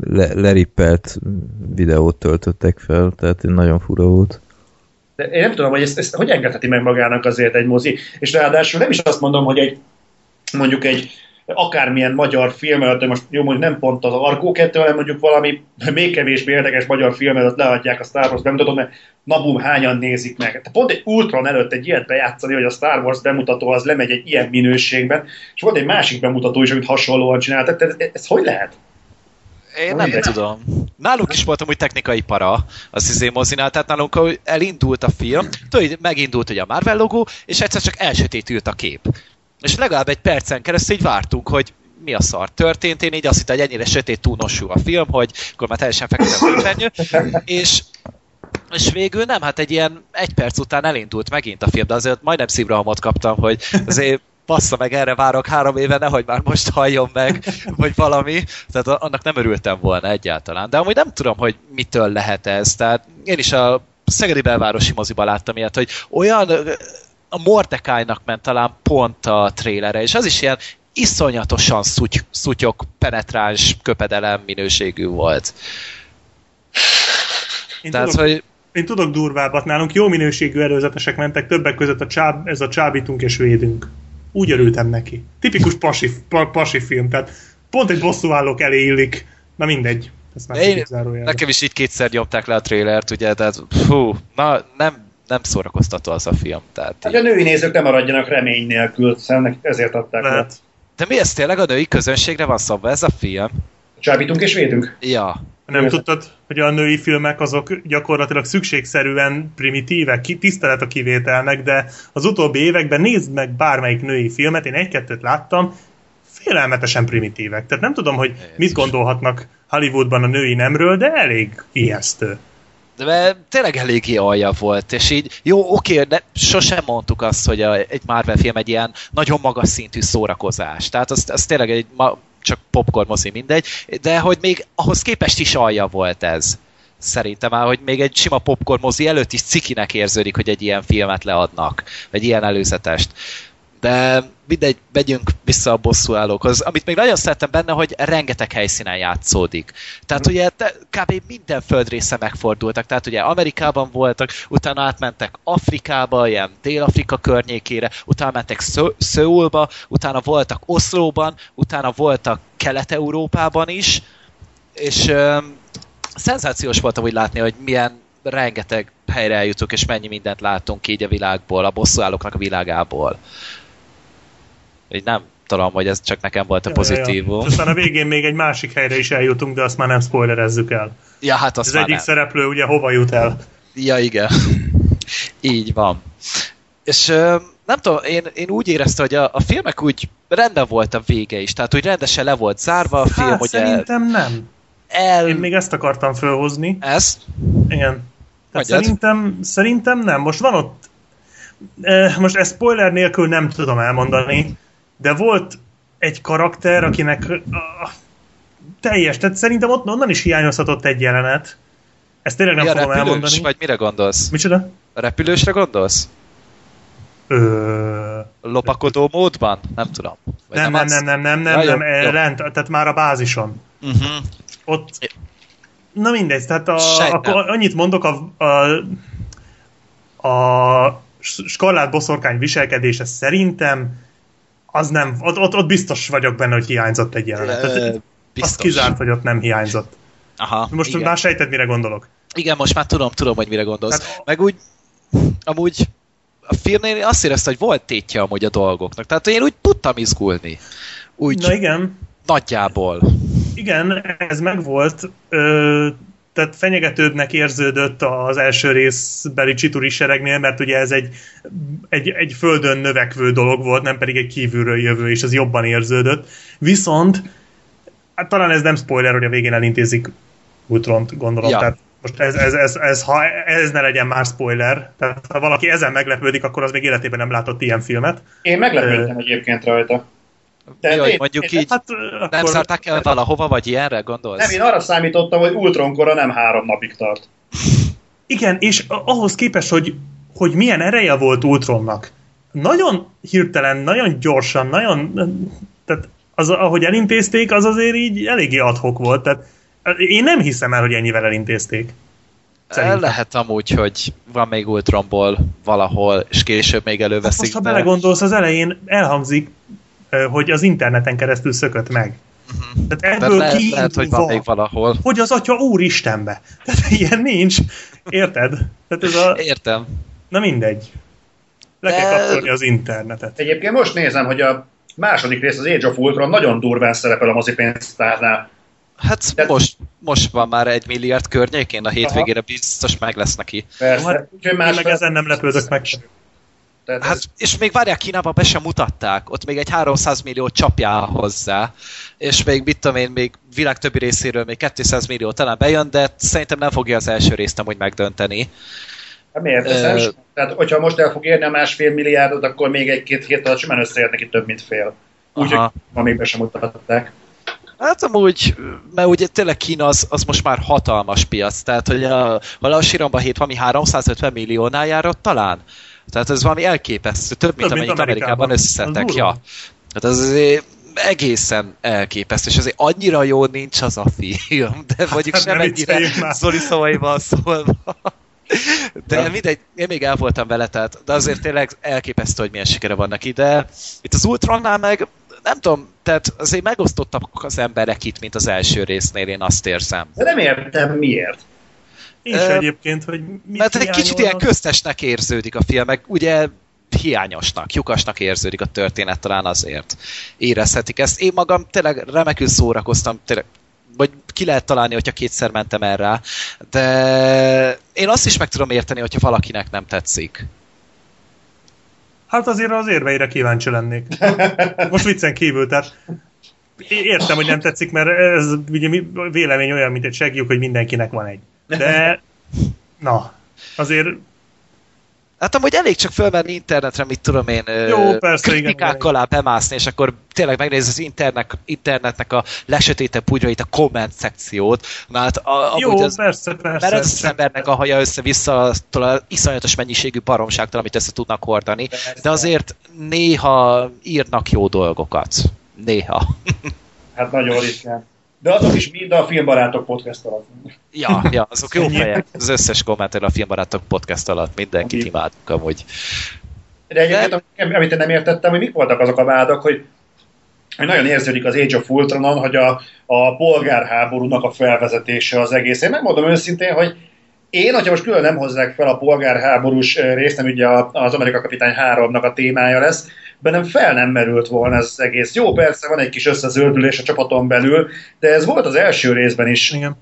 [SPEAKER 2] le, lerippelt videót töltöttek fel, tehát nagyon fura volt.
[SPEAKER 6] De én nem tudom, hogy ezt, ezt hogy engedheti meg magának azért egy mozi, és ráadásul nem is azt mondom, hogy egy mondjuk egy akármilyen magyar film előtt, hogy most jó, mondjuk nem pont az Argó 2, hanem mondjuk valami még kevésbé érdekes magyar film előtt leadják a Star Wars bemutatót, mert na bum, hányan nézik meg. Tehát pont egy Ultron előtt egy ilyet bejátszani, hogy a Star Wars bemutató az lemegy egy ilyen minőségben, és volt egy másik bemutató is, amit hasonlóan csináltak, tehát ez, ez hogy lehet?
[SPEAKER 5] Én nem
[SPEAKER 6] Mindegy.
[SPEAKER 5] tudom. Nálunk is volt amúgy technikai para az izé mozinál, tehát nálunk elindult a film, tudod, megindult ugye a Marvel logó, és egyszer csak elsötétült a kép. És legalább egy percen keresztül így vártunk, hogy mi a szar történt. Én így azt hittem, hogy ennyire sötét túlnosú a film, hogy akkor már teljesen fekete. És és végül nem, hát egy ilyen egy perc után elindult megint a film, de azért majdnem szívrohamot kaptam, hogy azért bassza meg, erre várok három éve, nehogy már most halljon meg, vagy valami. Tehát annak nem örültem volna egyáltalán. De amúgy nem tudom, hogy mitől lehet ez. Tehát én is a Szegedi belvárosi moziba láttam ilyet, hogy olyan a Mordecai-nak ment talán pont a trélere, és az is ilyen iszonyatosan szuty, szutyok, penetráns, köpedelem minőségű volt.
[SPEAKER 3] Én,
[SPEAKER 5] Tehát,
[SPEAKER 3] tudok,
[SPEAKER 5] hogy
[SPEAKER 3] én tudok durvábbat, nálunk jó minőségű előzetesek mentek, többek között a csáb, ez a csábítunk és védünk. Úgy örültem neki. Tipikus pasi, pa, pasi film, tehát pont egy bosszúállók elé illik. Na mindegy. Ezt már
[SPEAKER 5] Én-. Nekem is így kétszer nyomták le a trailert, ugye, tehát fú, na nem, nem szórakoztató az a film. Tehát
[SPEAKER 6] Hát
[SPEAKER 5] így.
[SPEAKER 6] a női nézők nem maradjanak remény nélkül, szerintem ezért adták le.
[SPEAKER 3] Lehet.
[SPEAKER 5] De mi ez tényleg a női közönségre van szabva ez a film?
[SPEAKER 6] Csábítunk és védünk.
[SPEAKER 5] Ja.
[SPEAKER 3] Nem tudtad, hogy a női filmek azok gyakorlatilag szükségszerűen primitívek, ki, tisztelet a kivételnek, de az utóbbi években nézd meg bármelyik női filmet, én egy-kettőt láttam, félelmetesen primitívek. Tehát nem tudom, hogy mit gondolhatnak Hollywoodban a női nemről, de elég ijesztő.
[SPEAKER 5] De tényleg eléggé alja volt, és így, jó, oké, de sosem mondtuk azt, hogy a, egy Marvel film egy ilyen nagyon magas szintű szórakozás. Tehát az, az tényleg egy ma, csak popcorn mozi, mindegy, de hogy még ahhoz képest is alja volt ez. Szerintem már, hogy még egy sima popcorn mozi előtt is cikinek érződik, hogy egy ilyen filmet leadnak, vagy ilyen előzetest. De mindegy, megyünk vissza a bosszúállókhoz. Amit még nagyon szerettem benne, hogy rengeteg helyszínen játszódik. Tehát ugye kb. minden földrésze megfordultak. Tehát ugye Amerikában voltak, utána átmentek Afrikába, ilyen Dél-Afrika környékére, utána mentek Szö- Szöulba, utána voltak Oszlóban, utána voltak Kelet-Európában is, és öm, szenzációs volt úgy látni, hogy milyen rengeteg helyre eljutunk, és mennyi mindent látunk így a világból, a bosszúállóknak a világából. Így nem tudom, hogy ez csak nekem volt a pozitívum.
[SPEAKER 3] Aztán a végén még egy másik helyre is eljutunk, de azt már nem spoilerezzük el.
[SPEAKER 5] Ja, hát azt
[SPEAKER 3] Az egyik
[SPEAKER 5] nem.
[SPEAKER 3] szereplő ugye hova jut el.
[SPEAKER 5] Ja, igen. Így van. És nem tudom, én, én úgy éreztem, hogy a, a filmek úgy rendben volt a vége is, tehát úgy rendesen le volt zárva a film,
[SPEAKER 3] Hát
[SPEAKER 5] hogy
[SPEAKER 3] szerintem nem.
[SPEAKER 5] el...
[SPEAKER 3] Én még ezt akartam fölhozni.
[SPEAKER 5] Ez?
[SPEAKER 3] Igen.
[SPEAKER 5] Mondjad.
[SPEAKER 3] szerintem, szerintem nem. Most van ott, most ezt spoiler nélkül nem tudom elmondani, de volt egy karakter, akinek ah, teljes, tehát szerintem ott onnan is hiányozhatott egy jelenet. Ezt tényleg nem
[SPEAKER 5] Mi a
[SPEAKER 3] fogom
[SPEAKER 5] repülős?
[SPEAKER 3] elmondani.
[SPEAKER 5] Vagy mire gondolsz?
[SPEAKER 3] Micsoda?
[SPEAKER 5] A repülősre gondolsz?
[SPEAKER 3] Ö...
[SPEAKER 5] Lopakodó módban? Nem tudom. Vagy
[SPEAKER 3] Nem, nem, nem, nem, nem, nem,
[SPEAKER 5] Ja, jó,
[SPEAKER 3] nem, eh, rend, tehát már a bázison.
[SPEAKER 5] Uh-huh.
[SPEAKER 3] Ott, na mindegy, tehát a,
[SPEAKER 5] Sejtem.
[SPEAKER 3] akkor annyit mondok, a, a, a skarlát boszorkány viselkedése szerintem az nem, ott, ott, ott biztos vagyok benne, hogy hiányzott egy jelenet. Tehát Azt kizárt, hogy ott nem hiányzott.
[SPEAKER 5] Aha,
[SPEAKER 3] Most
[SPEAKER 5] igen.
[SPEAKER 3] már sejted, mire gondolok.
[SPEAKER 5] Igen, most már tudom, tudom, hogy mire gondolsz.
[SPEAKER 3] Tehát-
[SPEAKER 5] Meg úgy, amúgy a filmnél azt éreztem, hogy volt tétje amúgy a dolgoknak. Tehát én úgy tudtam izgulni. Úgy
[SPEAKER 3] Na igen,
[SPEAKER 5] nagyjából.
[SPEAKER 3] igen, ez megvolt. Ö, tehát fenyegetőbbnek érződött az első részbeli csituri seregnél, mert ugye ez egy, egy, egy földön növekvő dolog volt, nem pedig egy kívülről jövő, és az jobban érződött. Viszont, hát talán ez nem spoiler, hogy a végén elintézik Ultront, gondolom.
[SPEAKER 5] Ja.
[SPEAKER 3] Tehát Most ez, ez, ez, ez, ha ez ne legyen már spoiler, tehát ha valaki ezen meglepődik, akkor az még életében nem látott ilyen filmet.
[SPEAKER 6] Én meglepődtem egyébként rajta.
[SPEAKER 5] Mi,
[SPEAKER 6] én-
[SPEAKER 5] hogy mondjuk
[SPEAKER 6] én-
[SPEAKER 5] így
[SPEAKER 3] Hát
[SPEAKER 5] nem
[SPEAKER 3] akkor,
[SPEAKER 5] szárták el valahova, vagy ilyenre gondolsz?
[SPEAKER 6] Nem, én arra számítottam, hogy Ultronkora nem három napig tart.
[SPEAKER 3] igen, és ahhoz képest, hogy, hogy milyen ereje volt Ultronnak, nagyon hirtelen, nagyon gyorsan, nagyon, tehát az, ahogy elintézték, az azért így eléggé adhok volt. Tehát én nem hiszem el, hogy ennyivel elintézték. Szerintem.
[SPEAKER 5] Lehet amúgy, hogy van még Ultronból valahol, és később még
[SPEAKER 3] Hát
[SPEAKER 5] előveszik.
[SPEAKER 3] most, ha
[SPEAKER 5] de-
[SPEAKER 3] belegondolsz, az elején elhangzik, hogy az interneten keresztül szökött meg. Tehát
[SPEAKER 5] de
[SPEAKER 3] ebből
[SPEAKER 5] Mhm. lehet, lehet, hogy van még valahol.
[SPEAKER 3] hogy az atya úristenbe. Tehát ilyen nincs. Érted? Tehát ez a...
[SPEAKER 5] Értem.
[SPEAKER 3] Na mindegy. Le
[SPEAKER 5] De-
[SPEAKER 3] kell kapcsolni az internetet.
[SPEAKER 6] Egyébként most nézem, hogy a második rész, az Age of Ultron nagyon durván szerepel a mozipénztárnál.
[SPEAKER 5] Hát
[SPEAKER 6] Tehát-
[SPEAKER 5] most, most van már egy milliárd környékén, a hétvégére biztos meg lesz neki.
[SPEAKER 6] Persze.
[SPEAKER 3] Hát,
[SPEAKER 6] Úgyhogy
[SPEAKER 3] Én
[SPEAKER 6] más
[SPEAKER 3] meg ezen nem lepődök meg.
[SPEAKER 6] Tehát
[SPEAKER 5] Hát,
[SPEAKER 6] ez,
[SPEAKER 5] és még várják, Kínába be sem mutatták, ott még egy 300 millió csapjál hozzá, és még mit tudom én, még világ többi részéről még 200 millió talán bejön, de szerintem nem fogja az első részt amúgy megdönteni.
[SPEAKER 6] hát miért? Ez nem Tehát, hogyha most el fog érni a másfél milliárdot, akkor még egy-két hét alatt simán összeér neki több, mint fél. Úgyhogy még be sem mutatták.
[SPEAKER 5] Hát amúgy, mert ugye tényleg Kína az, az most már hatalmas piac, tehát hogy a, valahol Siromba hét valami 350 milliónál járott talán. Tehát ez valami elképesztő, több, mint
[SPEAKER 3] Több, mint
[SPEAKER 5] amennyit Amerikában
[SPEAKER 3] Amerikában.
[SPEAKER 5] összetek.
[SPEAKER 3] Az
[SPEAKER 5] Ja. Tehát az azért egészen elképesztő, és azért annyira jó nincs az a film, de mondjuk
[SPEAKER 3] hát
[SPEAKER 5] sem
[SPEAKER 3] ne
[SPEAKER 5] ennyire
[SPEAKER 3] vicceljünk már.
[SPEAKER 5] Zoli szavaival szólva. De mindegy, én még el voltam vele, tehát, de azért tényleg elképesztő, hogy milyen sikere van neki, de itt az Ultronnál meg nem tudom, tehát azért megosztottak az emberek itt, mint az első résznél, én azt érzem.
[SPEAKER 6] De nem értem miért.
[SPEAKER 3] Is
[SPEAKER 5] Ö,
[SPEAKER 3] egyébként, hogy mit
[SPEAKER 5] Mert egy kicsit ilyen köztesnek érződik a film, meg ugye hiányosnak, lyukasnak érződik a történet, talán azért érezhetik ezt. Én magam tényleg remekül szórakoztam, tényleg, vagy ki lehet találni, hogyha kétszer mentem erre, de én azt is meg tudom érteni, hogyha valakinek nem tetszik.
[SPEAKER 3] Hát azért az érveire kíváncsi lennék. Most viccen kívül, tehát értem, hogy nem tetszik, mert ez ugye vélemény olyan, mint egy segjuk, hogy mindenkinek van egy. De, na, azért
[SPEAKER 5] Hát amúgy elég csak fölmenni internetre, mit tudom én,
[SPEAKER 3] Jó, persze,
[SPEAKER 5] kritikák
[SPEAKER 3] igen.
[SPEAKER 5] alá bemászni, és akkor tényleg megnézni az internet, internetnek a lesötétebb bugyrait, a komment szekciót, mert a, amúgy
[SPEAKER 3] jó,
[SPEAKER 5] az,
[SPEAKER 3] persze, persze.
[SPEAKER 5] mert ez az embernek a haja össze-vissza attól az iszonyatos mennyiségű baromságtól, amit össze tudnak hordani, de azért néha írnak jó dolgokat. Néha.
[SPEAKER 6] Hát nagyon ritkán. De azok is mind a filmbarátok podcast alatt.
[SPEAKER 5] Ja, ja, azok jó fejek. Az összes kommentelő a Filmbarátok podcast alatt mindenkit
[SPEAKER 6] Oké.
[SPEAKER 5] imádunk amúgy.
[SPEAKER 6] De egyébként, amit- amit én nem értettem, hogy mik voltak azok a vádak, hogy nagyon érződik az Age of Ultronon, hogy a, a polgárháborúnak a felvezetése az egész. Én megmondom őszintén, hogy én, hogyha most külön nem hozzák fel a polgárháborús részt, nem ugye az Amerika Kapitány 3-nak a témája lesz, bennem fel nem merült volna ez az egész. Jó, persze van egy kis összezöldülés a csapaton belül, de ez volt az első részben is.
[SPEAKER 3] Igen.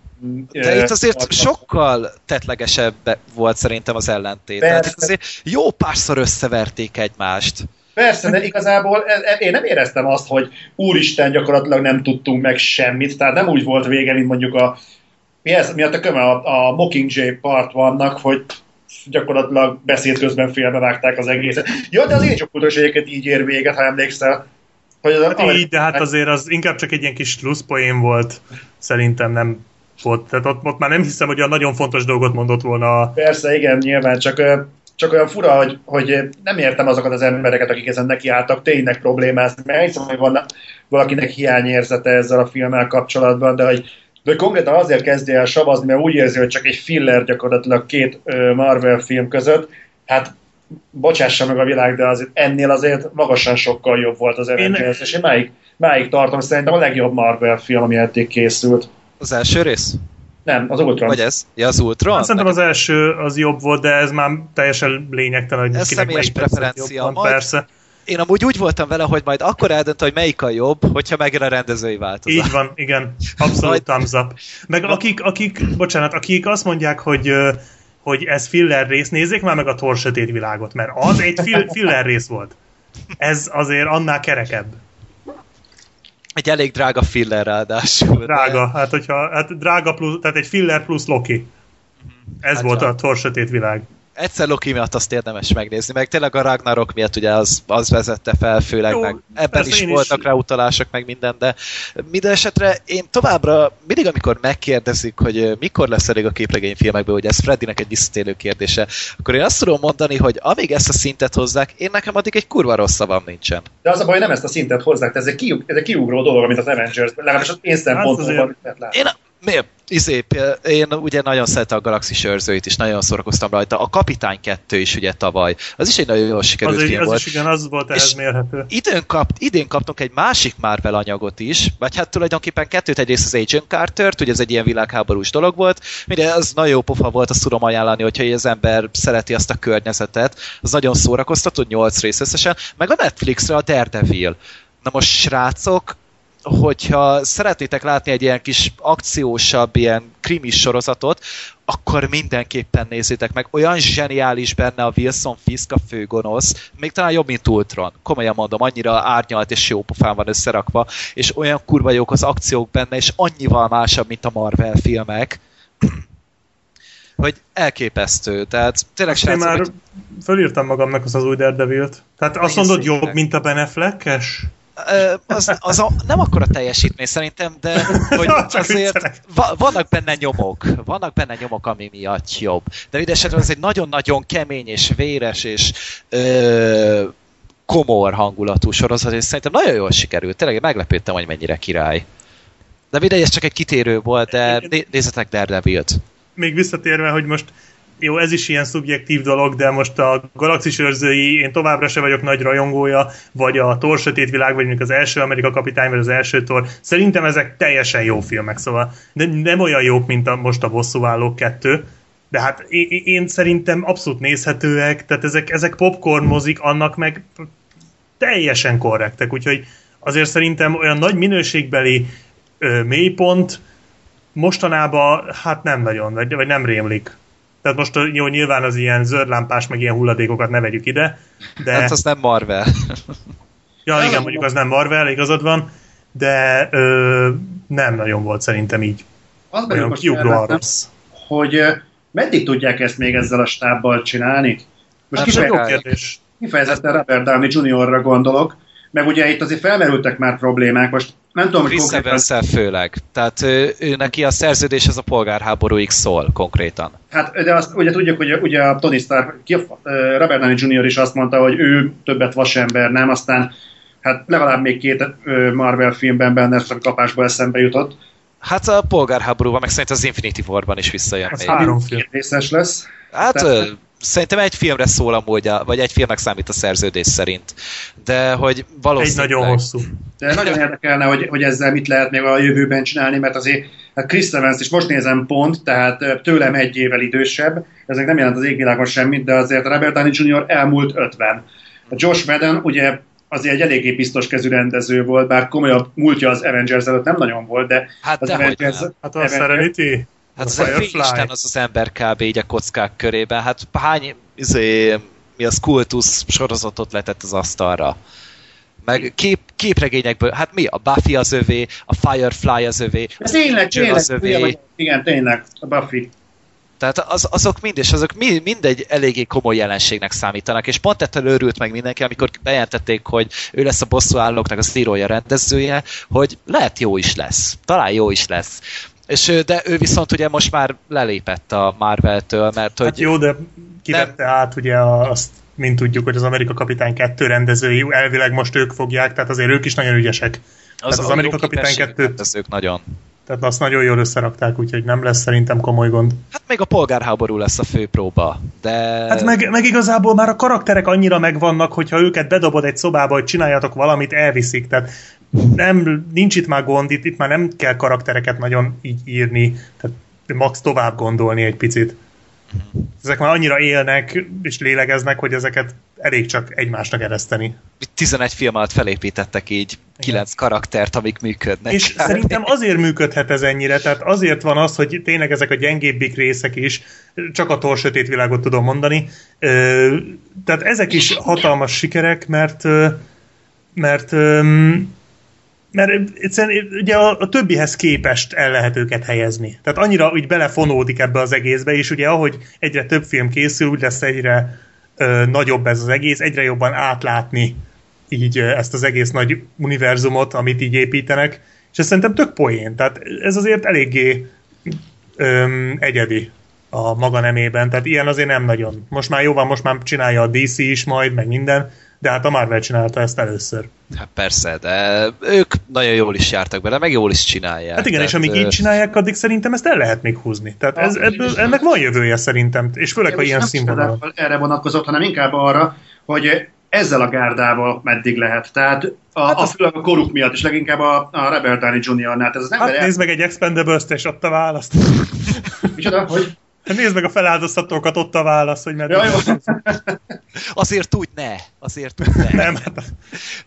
[SPEAKER 5] De
[SPEAKER 6] eh,
[SPEAKER 5] itt azért sokkal tetlegesebb volt szerintem az ellentét. Tehát azért jó párszor összeverték egymást.
[SPEAKER 6] Persze, de igazából e- e- én nem éreztem azt, hogy úristen, gyakorlatilag nem tudtunk meg semmit, tehát nem úgy volt vége, mint mondjuk a mi, ez, mi a tököm, a, a Mockingjay part vannak, hogy gyakorlatilag beszéd közben félbevágták az egészet. Ja, de az Age of is egyébként így ér véget, ha emlékszel. Hogy az,
[SPEAKER 3] Hát így, de hát azért az inkább csak egy ilyen kis pluszpoén volt. Szerintem nem volt. Tehát ott, ott már nem hiszem, hogy olyan nagyon fontos dolgot mondott volna a
[SPEAKER 6] Persze, igen, nyilván, csak, csak olyan fura, hogy, hogy nem értem azokat az embereket, akik ezen nekiálltak tényleg problémázni, mert hiszem, hogy van valakinek hiányérzete ezzel a filmmel kapcsolatban, de hogy, de konkrétan azért kezdje el savazni, mert úgy érzi, hogy csak egy filler gyakorlatilag két Marvel film között, hát bocsássa meg a világ, de azért ennél azért magasan sokkal jobb volt az Avengers, és én máig, máig tartom, szerintem a legjobb Marvel film, ami eddig készült.
[SPEAKER 5] Az első rész?
[SPEAKER 6] Nem, az Ultron.
[SPEAKER 5] Vagy ez? Ja, az Ultron?
[SPEAKER 3] Hát szerintem az első az jobb volt, de ez már teljesen lényegtelen, hogy
[SPEAKER 5] Ez
[SPEAKER 3] kinek
[SPEAKER 5] személyes preferencia.
[SPEAKER 3] jobban,
[SPEAKER 5] Majd-
[SPEAKER 3] Persze,
[SPEAKER 5] Én amúgy úgy voltam vele, hogy majd akkor eldönt, hogy melyik a jobb, hogyha megjön a rendezői változat.
[SPEAKER 3] így van, igen. Abszolút thumbs up. Meg akik, akik, bocsánat, akik azt mondják, hogy hogy ez filler rész, nézzék már meg a Thor sötét világot, mert az egy fill, filler rész volt. Ez azért annál kerekebb.
[SPEAKER 5] Egy elég drága filler ráadásul. de-
[SPEAKER 3] Drága, hát hogyha, hát drága plusz, tehát egy filler plusz Loki. Ez
[SPEAKER 5] Hát
[SPEAKER 3] volt
[SPEAKER 5] csak.
[SPEAKER 3] a Thor sötét világ.
[SPEAKER 5] Egyszer Loki miatt azt érdemes megnézni, meg tényleg a Ragnarok miatt ugye az, az vezette fel főleg,
[SPEAKER 3] Jó,
[SPEAKER 5] meg ebben is
[SPEAKER 3] én is-
[SPEAKER 5] voltak rá utalások, meg minden, de minden esetre én továbbra, mindig amikor megkérdezik, hogy mikor lesz elég a képregényfilmekből, hogy ez Freddynek egy visszatérő kérdése, akkor én azt tudom mondani, hogy amíg ezt a szintet hozzák, én nekem addig egy kurva rossz szavam nincsen.
[SPEAKER 6] De az a baj, nem ezt a szintet hozzák, ez egy, kiug, ez egy kiugró dolog, mint az Avengers, legalábbis az én szempontomban
[SPEAKER 3] azért-
[SPEAKER 6] lehet látni.
[SPEAKER 5] Én, miért? Izé, én ugye nagyon szeretem a Galaxis őrzőit is, nagyon szórakoztam rajta. A Kapitány 2 is ugye tavaly. Az is egy nagyon jól sikerült
[SPEAKER 3] Az,
[SPEAKER 5] film
[SPEAKER 3] az
[SPEAKER 5] volt.
[SPEAKER 3] is igen, az volt ehhez mérhető.
[SPEAKER 5] Idén, kap, idén kaptunk egy másik Marvel anyagot is, vagy hát tulajdonképpen kettőt, egyrészt az Agent Carter-t, ugye ez egy ilyen világháborús dolog volt, mire az nagyon jó pofa volt, azt tudom ajánlani, hogyha az ember szereti azt a környezetet, az nagyon szórakoztató, 8 rész összesen, meg a Netflixre a Daredevil. Na most srácok, hogyha szeretnétek látni egy ilyen kis akciósabb, ilyen krimis sorozatot, akkor mindenképpen nézzétek meg. Olyan zseniális benne a Wilson Fisk a főgonosz, még talán jobb, mint Ultron. Komolyan mondom, annyira árnyalt és jó pofán van összerakva, és olyan kurva jók az akciók benne, és annyival másabb, mint a Marvel filmek, hogy elképesztő. Tehát tényleg
[SPEAKER 3] én
[SPEAKER 5] srácok,
[SPEAKER 3] már
[SPEAKER 5] hogy-
[SPEAKER 3] fölírtam magamnak az az új Daredevil-t. Tehát azt mondod jobb, mint a Ben Affleck-es?
[SPEAKER 5] Ö, az, az a, nem akkora teljesítmény szerintem, de hogy azért va, vannak benne nyomok, vannak benne nyomok, ami miatt jobb. De mindesetre ez egy nagyon-nagyon kemény és véres és ö, komor hangulatú sorozat, és szerintem nagyon jól sikerült. Tényleg meglepődtem, hogy mennyire király. De mindegy, ez csak egy kitérő volt, de né- nézzetek Daredevil-t.
[SPEAKER 3] Még visszatérve, hogy most jó, ez is ilyen szubjektív dolog, de most a Galaxis őrzői, én továbbra se vagyok nagy rajongója, vagy a Thor sötét világ, vagy mondjuk az első Amerika kapitány, vagy az első Thor. Szerintem ezek teljesen jó filmek, szóval de nem olyan jók, mint a, most a bosszúállók kettő, de hát én, én szerintem abszolút nézhetőek, tehát ezek, ezek popcorn mozik, annak meg teljesen korrektek, úgyhogy azért szerintem olyan nagy minőségbeli ö, mélypont mostanában hát nem nagyon, vagy, vagy nem rémlik. Tehát most jó, nyilván az ilyen zöldlámpás, meg ilyen hulladékokat ne vegyük ide, de...
[SPEAKER 5] Hát az nem Marvel.
[SPEAKER 3] Ja, igen, mondjuk az nem Marvel, igazad van, de ö, nem nagyon volt szerintem így.
[SPEAKER 6] Az
[SPEAKER 3] Olyan
[SPEAKER 6] most
[SPEAKER 3] kiugró rossz.
[SPEAKER 6] hogy meddig tudják ezt még ezzel a stábbal csinálni? Most
[SPEAKER 5] Hát
[SPEAKER 3] Ez egy jó
[SPEAKER 6] kifejezetten,
[SPEAKER 3] kérdés.
[SPEAKER 6] kifejezetten Robert Downey Jr.-ra gondolok, meg ugye itt azért felmerültek már problémák, most nem tudom, hogy
[SPEAKER 5] Chris
[SPEAKER 6] konkrétan,
[SPEAKER 5] evans főleg. Tehát ő, ő neki a szerződés az a polgárháborúig szól konkrétan.
[SPEAKER 6] hát de azt ugye tudjuk, hogy ugye a Tony Stark, ki, Robert Downey Jr. is azt mondta, hogy ő többet vasember, nem, aztán hát legalább még két Marvel filmben benne a kapásból eszembe jutott.
[SPEAKER 5] Hát a polgárháborúban, meg szerintem az Infinity War-ban is visszajön
[SPEAKER 3] Az
[SPEAKER 5] még.
[SPEAKER 3] három film.
[SPEAKER 6] Részes lesz.
[SPEAKER 5] Hát
[SPEAKER 6] Tehát-
[SPEAKER 5] ö, szerintem egy filmre szól amúgy, a- vagy egy filmnek számít a szerződés szerint. De hogy
[SPEAKER 3] Egy
[SPEAKER 5] valószínűleg...
[SPEAKER 3] nagyon hosszú.
[SPEAKER 6] De nagyon érdekelne, hogy, hogy ezzel mit lehet még a jövőben csinálni, mert azért hát Chris Evans is most nézem pont, tehát tőlem egy évvel idősebb, ezek nem jelent az égvilágon semmit, de azért a Robert Downey Jr. elmúlt 50. A Josh Whedon ugye azért egy eléggé biztos kezű rendező volt, bár komolyabb múltja az Avengers előtt nem nagyon volt, de
[SPEAKER 5] Hát
[SPEAKER 6] az
[SPEAKER 5] dehogy
[SPEAKER 6] Avengers,
[SPEAKER 5] nem.
[SPEAKER 3] Hát a
[SPEAKER 6] Avengers-
[SPEAKER 3] Serenity?
[SPEAKER 5] Hát
[SPEAKER 3] A
[SPEAKER 5] az
[SPEAKER 3] Firefly?
[SPEAKER 5] Isten az az ember kb. így a kockák körében. Hát hány izé, mi az kultusz sorozatot letett az asztalra. Meg kép, képregényekből, hát mi? A Buffy az övé, a Firefly az övé,
[SPEAKER 6] Ez tényleg, tényleg,
[SPEAKER 5] az övé.
[SPEAKER 6] igen, tényleg, a Buffy.
[SPEAKER 5] Tehát az, azok mind, és azok mind, mindegy eléggé komoly jelenségnek számítanak, és pont ettől őrült meg mindenki, amikor bejelentették, hogy ő lesz a bosszúállóknak az írója, rendezője, hogy lehet jó is lesz. Talán jó is lesz. És, de ő viszont ugye most már lelépett a Marvel-től, mert hogy...
[SPEAKER 3] Hát jó, de kivette át ugye azt, mint tudjuk, hogy az Amerika Kapitány 2 rendezői, elvileg most ők fogják, tehát azért ők is nagyon ügyesek. Az, az Amerika Kapitány 2
[SPEAKER 5] ők nagyon.
[SPEAKER 3] Tehát azt nagyon jól összerakták, úgyhogy nem lesz szerintem komoly gond.
[SPEAKER 5] Hát még a polgárháború lesz a fő próba, de...
[SPEAKER 3] Hát meg, meg igazából már a karakterek annyira megvannak, hogyha őket bedobod egy szobába, hogy csináljatok valamit, elviszik. Tehát nem, nincs itt már gond, itt, itt már nem kell karaktereket nagyon így írni, tehát max tovább gondolni egy picit. Ezek már annyira élnek és lélegeznek, hogy ezeket elég csak egymásnak ereszteni.
[SPEAKER 5] 11 film alatt felépítettek így 9 karaktert, amik működnek.
[SPEAKER 3] És szerintem azért működhet ez ennyire, tehát azért van az, hogy tényleg ezek a gyengébbik részek is, csak a Thor sötét világot tudom mondani, tehát ezek is hatalmas sikerek, mert mert mert egyszerűen ugye a, a többihez képest el lehet őket helyezni. Tehát annyira úgy belefonódik ebbe az egészbe, és ugye ahogy egyre több film készül, úgy lesz egyre nagyobb ez az egész, egyre jobban átlátni így ezt az egész nagy univerzumot, amit így építenek, és ez szerintem tök poén. Tehát ez azért eléggé öm, egyedi a maga nemében, tehát ilyen azért nem nagyon. Most már jó van, most már csinálja a DC is majd, meg minden, de hát a Marvel csinálta ezt először.
[SPEAKER 5] Hát persze, de ők nagyon jól is jártak bele, meg jól is csinálják.
[SPEAKER 3] Hát igen,
[SPEAKER 5] Tehát,
[SPEAKER 3] és amíg
[SPEAKER 5] ö,
[SPEAKER 3] így csinálják, addig szerintem ezt el lehet még húzni. Tehát ez, ebből, ennek van jövője szerintem, és főleg, ha ilyen színvonalon.
[SPEAKER 6] erre vonatkozott, hanem inkább arra, hogy ezzel a gárdával meddig lehet. Tehát a,
[SPEAKER 3] Hát
[SPEAKER 6] a,
[SPEAKER 3] az-
[SPEAKER 6] főleg a koruk miatt, és leginkább a, a Rebel Downey Jr.-nál. Tehát az ember
[SPEAKER 3] Hát
[SPEAKER 6] el...
[SPEAKER 3] nézd meg egy Expendables-t, és ott a választ.
[SPEAKER 6] Micsoda, hogy...
[SPEAKER 3] Nézd meg a feláldoztatókat, ott a válasz, hogy meddig.
[SPEAKER 6] Ja, jó.
[SPEAKER 5] Azért úgy ne, azért úgy ne.
[SPEAKER 3] Nem, hát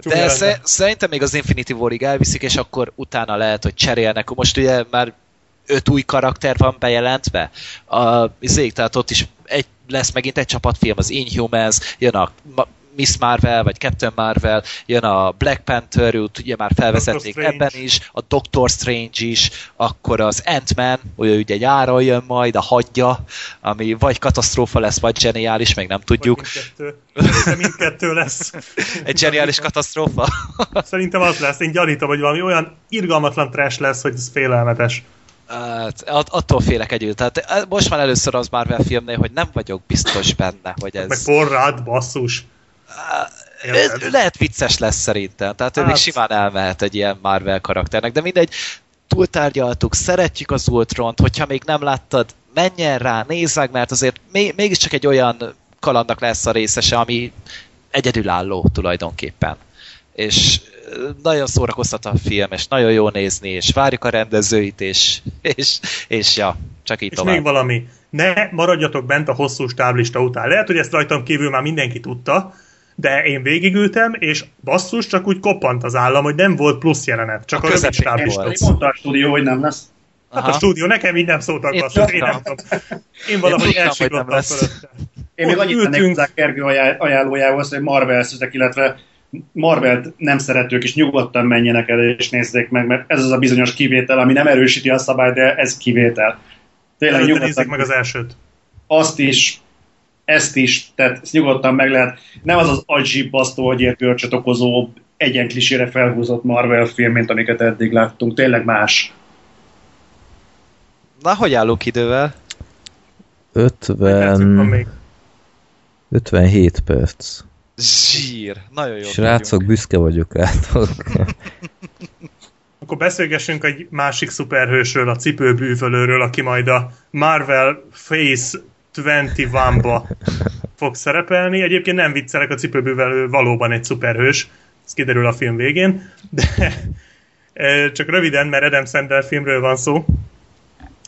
[SPEAKER 5] De sze- szerintem még az Infinity War-ig elviszik, és akkor utána lehet, hogy cserélnek. Most ugye már öt új karakter van bejelentve. A, izék, tehát ott is egy, lesz megint egy csapatfilm, az Inhumans, jön a Miss Marvel, vagy Captain Marvel, jön a Black Panther, őt ugye már felvezették ebben is, a Doctor Strange is, akkor az Ant-Man, ugye ugye nyáron jön majd, a hadja, ami vagy katasztrófa lesz, vagy zseniális, meg nem tudjuk.
[SPEAKER 3] Vagy mindkettő. Lesz.
[SPEAKER 5] Egy zseniális katasztrófa.
[SPEAKER 3] Szerintem az lesz. Én gyanítom, hogy valami olyan irgalmatlan trash lesz, hogy ez félelmetes.
[SPEAKER 5] Hát, at- attól félek együtt. Tehát eh, most már először az Marvel filmnél, hogy nem vagyok biztos benne, hogy
[SPEAKER 3] Meg
[SPEAKER 5] ez...
[SPEAKER 3] porrád, basszus.
[SPEAKER 5] Ez lehet vicces lesz szerintem. Tehát ő még
[SPEAKER 3] Hát-
[SPEAKER 5] simán elmehet egy ilyen Marvel karakternek, de mindegy, túltárgyaltuk, szeretjük az Ultront, hogyha még nem láttad, menjen rá, nézd meg, mert azért még, mégiscsak egy olyan kalandnak lesz a részese, ami egyedülálló tulajdonképpen. És nagyon szórakoztat a film, és nagyon jó nézni, és várjuk a rendezőit, és, és, és ja, csak így
[SPEAKER 3] És
[SPEAKER 5] tovább.
[SPEAKER 3] még valami. Ne maradjatok bent a hosszú stáblista után. Lehet, hogy ezt rajtam kívül már mindenki tudta, de én végigültem, és basszus, csak úgy koppant az állam, hogy nem volt plusz jelenet, csak
[SPEAKER 5] A
[SPEAKER 3] a, rövid stáblista.
[SPEAKER 5] volt.
[SPEAKER 6] Mondta a stúdió, hogy nem lesz.
[SPEAKER 3] Hát
[SPEAKER 5] Aha.
[SPEAKER 3] a stúdió, nekem így nem szóltak
[SPEAKER 5] Én
[SPEAKER 3] basszus, én nem tudom. Én valahogy elsiklottam
[SPEAKER 5] lesz.
[SPEAKER 3] fölötte.
[SPEAKER 6] Én még annyit tennék hozzá Kergő ajánl- ajánlójához, hogy Marvel szüzek, illetve Marvelt nem szeretők is nyugodtan menjenek el és nézzék meg, mert ez az a bizonyos kivétel, ami nem erősíti a szabályt, de ez kivétel. Tényleg
[SPEAKER 3] Előtte
[SPEAKER 6] nyugodtan
[SPEAKER 3] nézzék meg az elsőt.
[SPEAKER 6] azt is, ezt is, tehát ezt nyugodtan meg lehet. Nem az az agyibbasztó, agyérgörcsöt okozó egyenklisére felhúzott Marvel film, mint amiket eddig láttunk. Tényleg más.
[SPEAKER 5] Na, hogy állunk idővel?
[SPEAKER 3] Percünk van
[SPEAKER 2] 50,
[SPEAKER 3] még.
[SPEAKER 2] 57 perc.
[SPEAKER 5] Zsír. Nagyon jó.
[SPEAKER 2] Srácok, büszke vagyok rátok.
[SPEAKER 3] Akkor beszélgessünk egy másik szuperhősről, a cipőbűvölőről, aki majd a Marvel Face 21-ba fog szerepelni. Egyébként nem viccelek, a cipőbűvölő valóban egy szuperhős, ez kiderül a film végén, de csak röviden, mert Adam Sandler filmről van szó,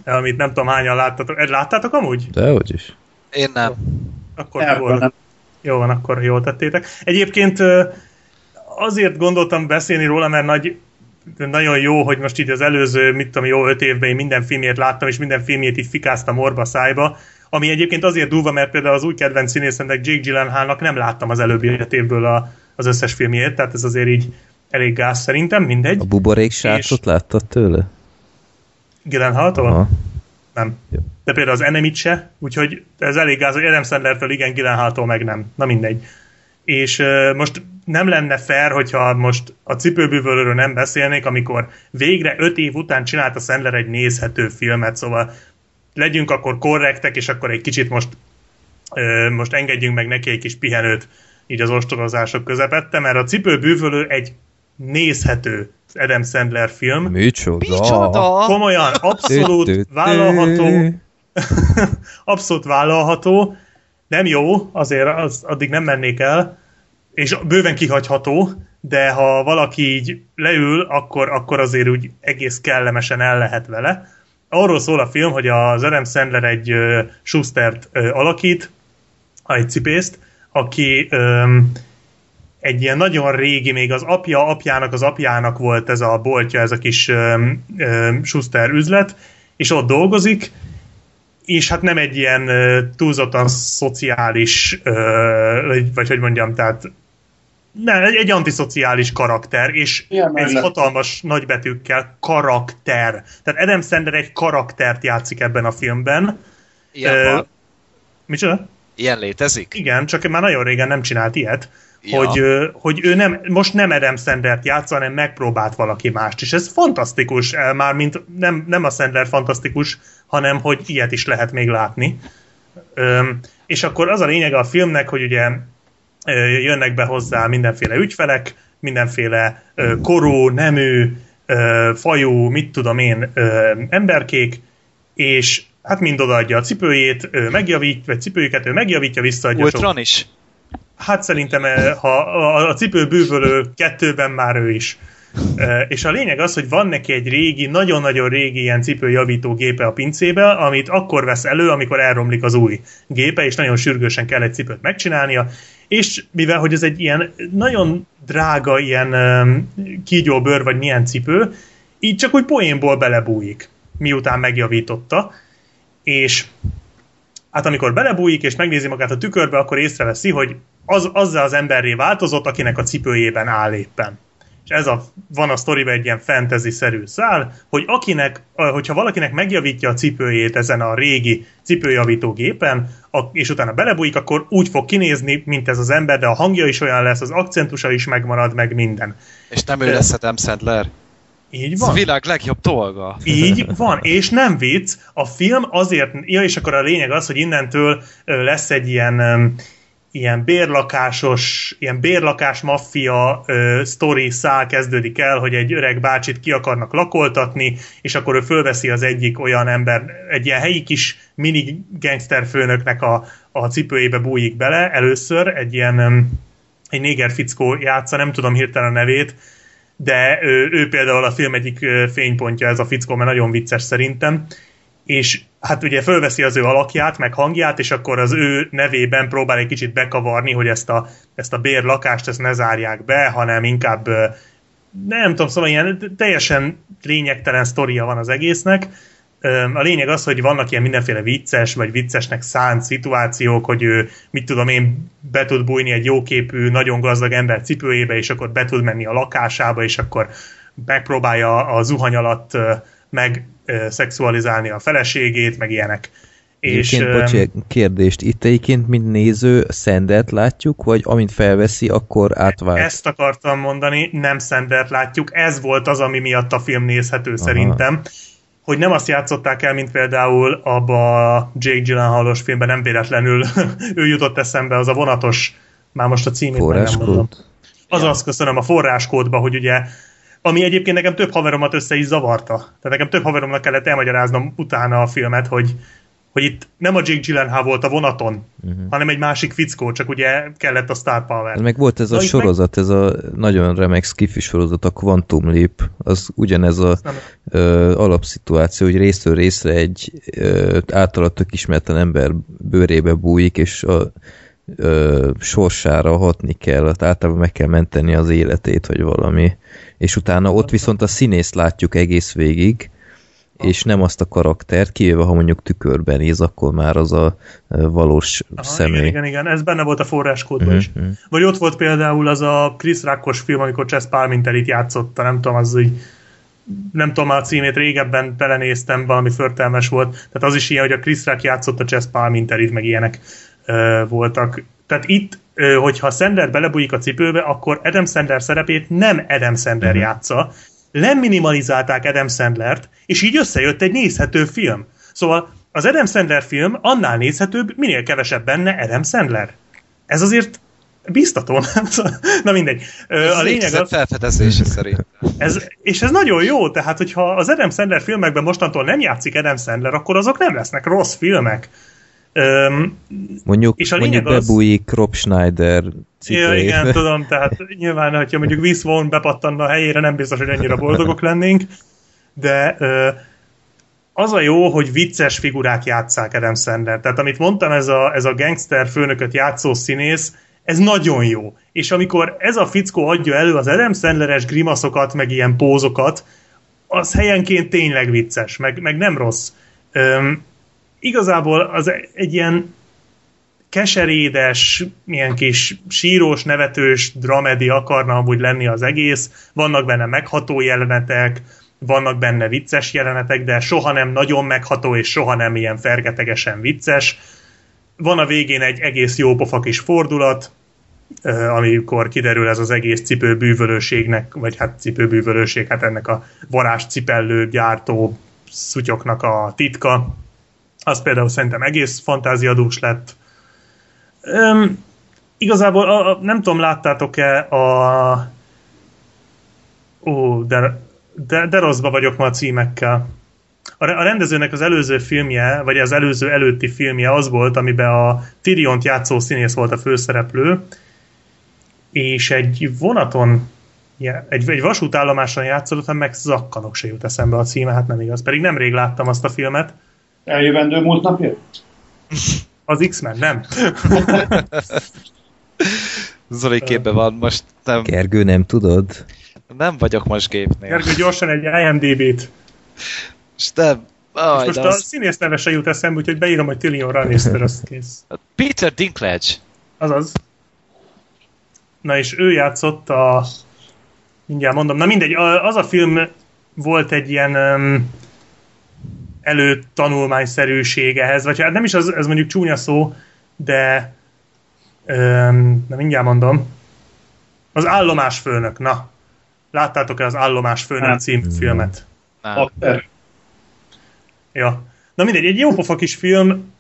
[SPEAKER 3] amit nem tudom hányan láttatok. Ed, láttátok amúgy?
[SPEAKER 2] Dehogy is.
[SPEAKER 5] Én nem.
[SPEAKER 3] Akkor
[SPEAKER 6] Elvől
[SPEAKER 3] jól,
[SPEAKER 6] nem.
[SPEAKER 3] jó van, akkor jól tettétek. Egyébként azért gondoltam beszélni róla, mert nagy, nagyon jó, hogy most így az előző, mit tudom, jó öt évben én minden filmjét láttam, és minden filmjét így fikáztam orba szájba, ami egyébként azért durva, mert például az új kedvenc színészemnek Jake Gyllenhaalnak nem láttam az előbbi évből a, az összes filmjét, tehát ez azért így elég gáz szerintem, mindegy.
[SPEAKER 2] A buborék srácot láttad tőle?
[SPEAKER 3] Gyllenhaaltól? Nem.
[SPEAKER 2] Jó.
[SPEAKER 3] De például az Enemit se, úgyhogy ez elég gáz, hogy Adam Sandlertől igen, Gyllenhaaltól meg nem. Na mindegy. És uh, most nem lenne fair, hogyha most a cipőbűvölőről nem beszélnék, amikor végre öt év után csinált a Sandler egy nézhető filmet, szóval legyünk akkor korrektek, és akkor egy kicsit most, most engedjünk meg neki egy kis pihenőt így az ostorozások közepette, mert a cipőbűvölő egy nézhető Adam Sandler film.
[SPEAKER 2] Micsoda?
[SPEAKER 5] Micsoda?
[SPEAKER 3] Komolyan, abszolút vállalható, abszolút vállalható, nem jó, azért az, addig nem mennék el, és bőven kihagyható, de ha valaki így leül, akkor, akkor azért úgy egész kellemesen el lehet vele. Arról szól a film, hogy az Adam Sandler egy uh, Schustert uh, alakít, egy cipészt, aki um, egy ilyen nagyon régi, még az apja apjának az apjának volt ez a boltja, ez a kis um, um, Schuster üzlet, és ott dolgozik, és hát nem egy ilyen túlzottan szociális, vagy hogy mondjam, tehát nem, egy, egy antiszociális karakter, és
[SPEAKER 6] Ilyen
[SPEAKER 3] ez
[SPEAKER 6] mellett.
[SPEAKER 3] hatalmas nagybetűkkel karakter. Tehát Adam Sandler egy karaktert játszik ebben a filmben.
[SPEAKER 5] Ilyen,
[SPEAKER 3] Ö,
[SPEAKER 5] van.
[SPEAKER 3] Micsoda?
[SPEAKER 5] Ilyen létezik?
[SPEAKER 3] Igen, csak már nagyon régen nem csinált ilyet,
[SPEAKER 5] Ja.
[SPEAKER 3] hogy, hogy ő nem, most nem Adam Sandlert játsz, hanem megpróbált valaki mást, és ez fantasztikus, eh, már mint nem, nem a Sandler fantasztikus, hanem hogy ilyet is lehet még látni. Öm, és akkor az a lényege a filmnek, hogy ugye jönnek be hozzá mindenféle ügyfelek, mindenféle korú, nemű, fajú, mit tudom én, emberkék, és hát mind odaadja a cipőjét, ő megjavít, vagy cipőjüket ő megjavítja, visszaadja sok
[SPEAKER 5] Ultron is?
[SPEAKER 3] Hát szerintem, ha a, cipő bűvölő kettőben már ő is. És a lényeg az, hogy van neki egy régi, nagyon-nagyon régi ilyen cipőjavító gépe a pincébe, amit akkor vesz elő, amikor elromlik az új gépe, és nagyon sürgősen kell egy cipőt megcsinálnia, és mivel, hogy ez egy ilyen nagyon drága ilyen um, kígyóbőr, vagy milyen cipő, így csak úgy poénból belebújik, miután megjavította, és hát amikor belebújik és megnézi magát a tükörbe, akkor észreveszi, hogy az, azzal az emberré változott, akinek a cipőjében áll éppen. És ez a, van a sztoriban egy ilyen fantasy-szerű szál, hogy akinek, hogyha valakinek megjavítja a cipőjét ezen a régi cipőjavító gépen, a, és utána belebújik, akkor úgy fog kinézni, mint ez az ember, de a hangja is olyan lesz, az akcentusa is megmarad, meg minden.
[SPEAKER 5] És nem ő lesz Adam Sandler.
[SPEAKER 3] Így
[SPEAKER 5] Ez
[SPEAKER 3] van.
[SPEAKER 5] a világ legjobb dolga.
[SPEAKER 3] Így van, és nem vicc, a film azért, ja, és akkor a lényeg az, hogy innentől lesz egy ilyen, ilyen bérlakásos, ilyen bérlakás maffia ö, sztori szál kezdődik el, hogy egy öreg bácsit ki akarnak lakoltatni, és akkor ő fölveszi az egyik olyan ember, egy ilyen helyi kis mini gangster főnöknek a, a cipőjébe bújik bele. Először, egy ilyen egy néger fickó játsza, nem tudom hirtelen a nevét, de ő, ő például a film egyik fénypontja ez a fickó, mert nagyon vicces szerintem, és hát ugye fölveszi az ő alakját, meg hangját, és akkor az ő nevében próbál egy kicsit bekavarni, hogy ezt a, ezt a bérlakást ezt ne zárják be, hanem inkább nem tudom, szóval ilyen teljesen lényegtelen sztoria van az egésznek. A lényeg az, hogy vannak ilyen mindenféle vicces, vagy viccesnek szánt szituációk, hogy ő, mit tudom én, be tud bújni egy jóképű, nagyon gazdag ember cipőjébe, és akkor be tud menni a lakásába, és akkor megpróbálja a zuhany alatt meg szexualizálni a feleségét, meg ilyenek. És,
[SPEAKER 2] Egyébként,
[SPEAKER 3] ö,
[SPEAKER 2] bocs, egy kérdést, itt egyébként, mint néző, Sandert látjuk, vagy amint felveszi, akkor átvált?
[SPEAKER 3] Ezt akartam mondani, nem Sandert látjuk, ez volt az, ami miatt a film nézhető Aha. szerintem, hogy nem azt játszották el, mint például abba a Jake Gyllenhaalos filmben, nem véletlenül ő jutott eszembe, az a vonatos, már most a címét meg nem mondom.
[SPEAKER 2] Forráskód?
[SPEAKER 3] Azaz, köszönöm, a forráskódba, hogy ugye ami egyébként nekem több haveromat össze is zavarta. Tehát nekem több haveromnak kellett elmagyaráznom utána a filmet, hogy, hogy itt nem a Jake Gyllenhaal volt a vonaton, uh-huh. hanem egy másik fickó, csak ugye kellett a Star Power.
[SPEAKER 2] Meg volt ez a
[SPEAKER 3] Na, itt
[SPEAKER 2] sorozat, ez a nagyon remek skifi sorozat, a Quantum Leap, az ugyanez a ö, alapszituáció, hogy részről részre egy ö, általa tök ismeretlen ember bőrébe bújik, és a ö, sorsára hatni kell, hát általában meg kell menteni az életét, vagy valami. És utána ott viszont a színészt látjuk egész végig, és nem azt a karaktert, kivéve ha mondjuk tükörben néz, akkor már az a valós
[SPEAKER 3] Aha,
[SPEAKER 2] személy.
[SPEAKER 3] Igen, igen, igen, ez benne volt a forráskódban
[SPEAKER 2] Mhm,
[SPEAKER 3] is.
[SPEAKER 2] mhm.
[SPEAKER 3] Vagy ott volt például az a Chris Rackos film, amikor Chess Palminterit játszotta, nem tudom, az úgy nem tudom már a címét, régebben belenéztem, valami förtelmes volt. Tehát az is ilyen, hogy a Chris Rack játszotta Chess Palminterit, meg ilyenek voltak. Tehát itt, hogyha Sandler belebújik a cipőbe, akkor Adam Sandler szerepét nem Adam Sandler
[SPEAKER 2] Mhm.
[SPEAKER 3] játsza, leminimalizálták Adam Sandlert, és így összejött egy nézhető film. Szóval az Adam Sandler film annál nézhetőbb, minél kevesebb benne Adam Sandler. Ez azért biztató, nem? Na mindegy.
[SPEAKER 5] Ez
[SPEAKER 3] A lényeg az,
[SPEAKER 5] felfedezése szerint.
[SPEAKER 3] ez, és ez nagyon jó, tehát hogyha az Adam Sandler filmekben mostantól nem játszik Adam Sandler, akkor azok nem lesznek rossz filmek. Öm,
[SPEAKER 2] Mondjuk,
[SPEAKER 3] És a
[SPEAKER 2] mondjuk
[SPEAKER 3] lényeg az-
[SPEAKER 2] bebújik Rob Schneider
[SPEAKER 3] ja,
[SPEAKER 2] cipőjébe.
[SPEAKER 3] igen, tudom, tehát nyilván, hogyha mondjuk Vince Vaughn bepattanna a helyére, nem biztos, hogy ennyire boldogok lennénk, de ö, az a jó, hogy vicces figurák játszák Adam Sandler. Tehát amit mondtam, ez a, ez a gangster főnököt játszó színész, ez nagyon jó. És amikor ez a fickó adja elő az Adam Sandleres grimaszokat, meg ilyen pózokat, az helyenként tényleg vicces, meg, meg nem rossz. Öm, igazából az egy ilyen keserédes, milyen kis sírós, nevetős dramedi akarna amúgy lenni az egész. Vannak benne megható jelenetek, vannak benne vicces jelenetek, de soha nem nagyon megható, és soha nem ilyen fergetegesen vicces. Van a végén egy egész jó pofa kis fordulat, amikor kiderül ez az egész cipőbűvölőségnek, vagy hát cipőbűvölőség, hát ennek a varázs cipellő gyártó szutyoknak a titka. Az például szerintem egész fantáziadús lett. Üm, igazából a, a, nem tudom, láttátok-e a... Ó, de, de, de rosszba vagyok ma a címekkel. A, a rendezőnek az előző filmje, vagy az előző előtti filmje az volt, amiben a Tyrion játszó színész volt a főszereplő, és egy vonaton, egy, egy vasútállomáson játszottam, meg zakkanok se jut eszembe a címe, hát nem igaz. Pedig nemrég láttam azt a filmet.
[SPEAKER 6] Eljövendő múlt napja?
[SPEAKER 3] Az X-Men, nem.
[SPEAKER 5] Zoli képbe van most. Nem,
[SPEAKER 2] Gergő, nem tudod?
[SPEAKER 5] nem vagyok most gépnél.
[SPEAKER 3] Gergő, gyorsan egy IMDB-t.
[SPEAKER 5] És nem, aj,
[SPEAKER 3] most
[SPEAKER 5] de
[SPEAKER 3] a
[SPEAKER 5] az,
[SPEAKER 3] színész neve se jut eszembe, úgyhogy beírom, hogy Tillion Lannister, az kész.
[SPEAKER 5] Peter Dinklage.
[SPEAKER 3] Azaz. Na és ő játszott a... Mindjárt mondom. Na mindegy, az a film volt egy ilyen um, előtanulmányszerűség ehhez, vagy hát nem is az, ez mondjuk csúnya szó, de um, na mindjárt mondom. Az állomásfőnök, na. Láttátok-e az állomásfőnök
[SPEAKER 6] Nem.
[SPEAKER 3] című filmet?
[SPEAKER 5] Nem.
[SPEAKER 6] Akter.
[SPEAKER 3] Ja. Na mindegy, egy jó pofa kis film,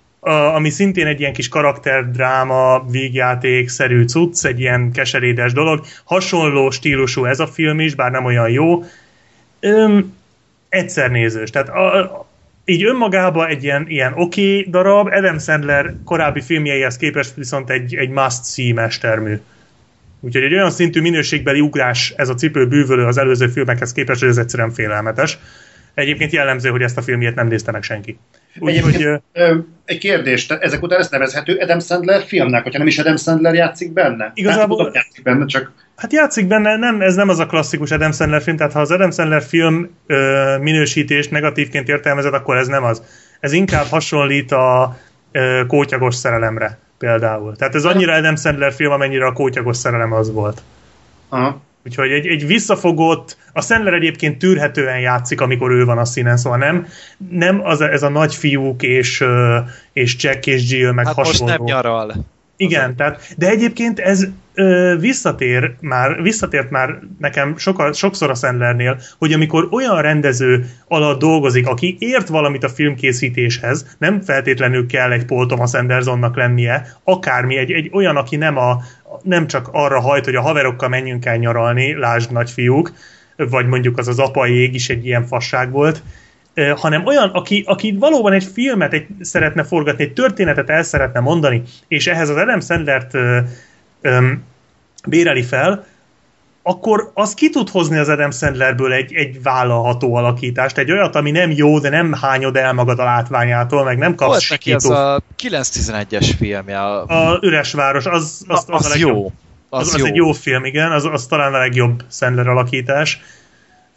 [SPEAKER 3] ami szintén egy ilyen kis karakterdráma, vígjáték-szerű cucc, egy ilyen keserédes dolog. Hasonló stílusú ez a film is, bár nem olyan jó. Öm, egyszer nézős. Tehát a, a- így önmagában egy ilyen, ilyen oké okay darab, Adam Sandler korábbi filmjeihez képest viszont egy, egy must-see mestermű. Úgyhogy egy olyan szintű minőségbeli ugrás ez a cipő bűvölő az előző filmekhez képest, hogy ez egyszerűen félelmetes. Egyébként jellemző, hogy ezt a filmjét nem nézte meg senki.
[SPEAKER 6] Egyébként, ö, egy kérdés, te- ezek után ezt nevezhető Adam Sandler filmnek, hogyha nem is Adam Sandler játszik benne?
[SPEAKER 3] Igazából-
[SPEAKER 6] Nem játszik benne, csak
[SPEAKER 3] Hát játszik benne, nem, ez nem az a klasszikus Adam Sandler film, tehát ha az Adam Sandler film ö, minősítést negatívként értelmezed, akkor ez nem az. Ez inkább hasonlít a ö, kótyagos szerelemre például. Tehát ez annyira Adam Sandler film, amennyire a kótyagos szerelem az volt.
[SPEAKER 6] aha.
[SPEAKER 3] Úgyhogy egy, egy visszafogott, a Sandler egyébként tűrhetően játszik, amikor ő van a színen, szóval nem, nem az, ez a nagy fiúk és, és Jack és Jill meg
[SPEAKER 5] Hát most
[SPEAKER 3] hasonló.
[SPEAKER 5] nem nyaral.
[SPEAKER 3] Igen, tehát, de egyébként ez ö, visszatér már, visszatért már nekem soka, sokszor a Sandlernél, hogy amikor olyan rendező alatt dolgozik, aki ért valamit a filmkészítéshez, nem feltétlenül kell egy Paul Thomas Andersonnak lennie, akármi, egy, egy olyan, aki nem, a, nem csak arra hajt, hogy a haverokkal menjünk el nyaralni, lásd nagyfiúk, vagy mondjuk az az apai ég is egy ilyen fasság volt, hanem olyan, aki, aki valóban egy filmet egy, szeretne forgatni, egy történetet el szeretne mondani, és ehhez az Adam Sandlert ö, ö, béreli fel, akkor az ki tud hozni az Adam Sandlerből egy, egy vállalható alakítást, egy olyat, ami nem jó, de nem hányod el magad a látványától, meg nem kapsz
[SPEAKER 5] Volt neki az
[SPEAKER 3] sikító.
[SPEAKER 5] a 911-es filmje. A,
[SPEAKER 3] A Üres Város, az, az,
[SPEAKER 5] az,
[SPEAKER 3] a
[SPEAKER 5] az
[SPEAKER 3] legjobb.
[SPEAKER 5] jó.
[SPEAKER 3] Az, az, az egy jó film, igen, az, az talán a legjobb Sandler alakítás. Ö,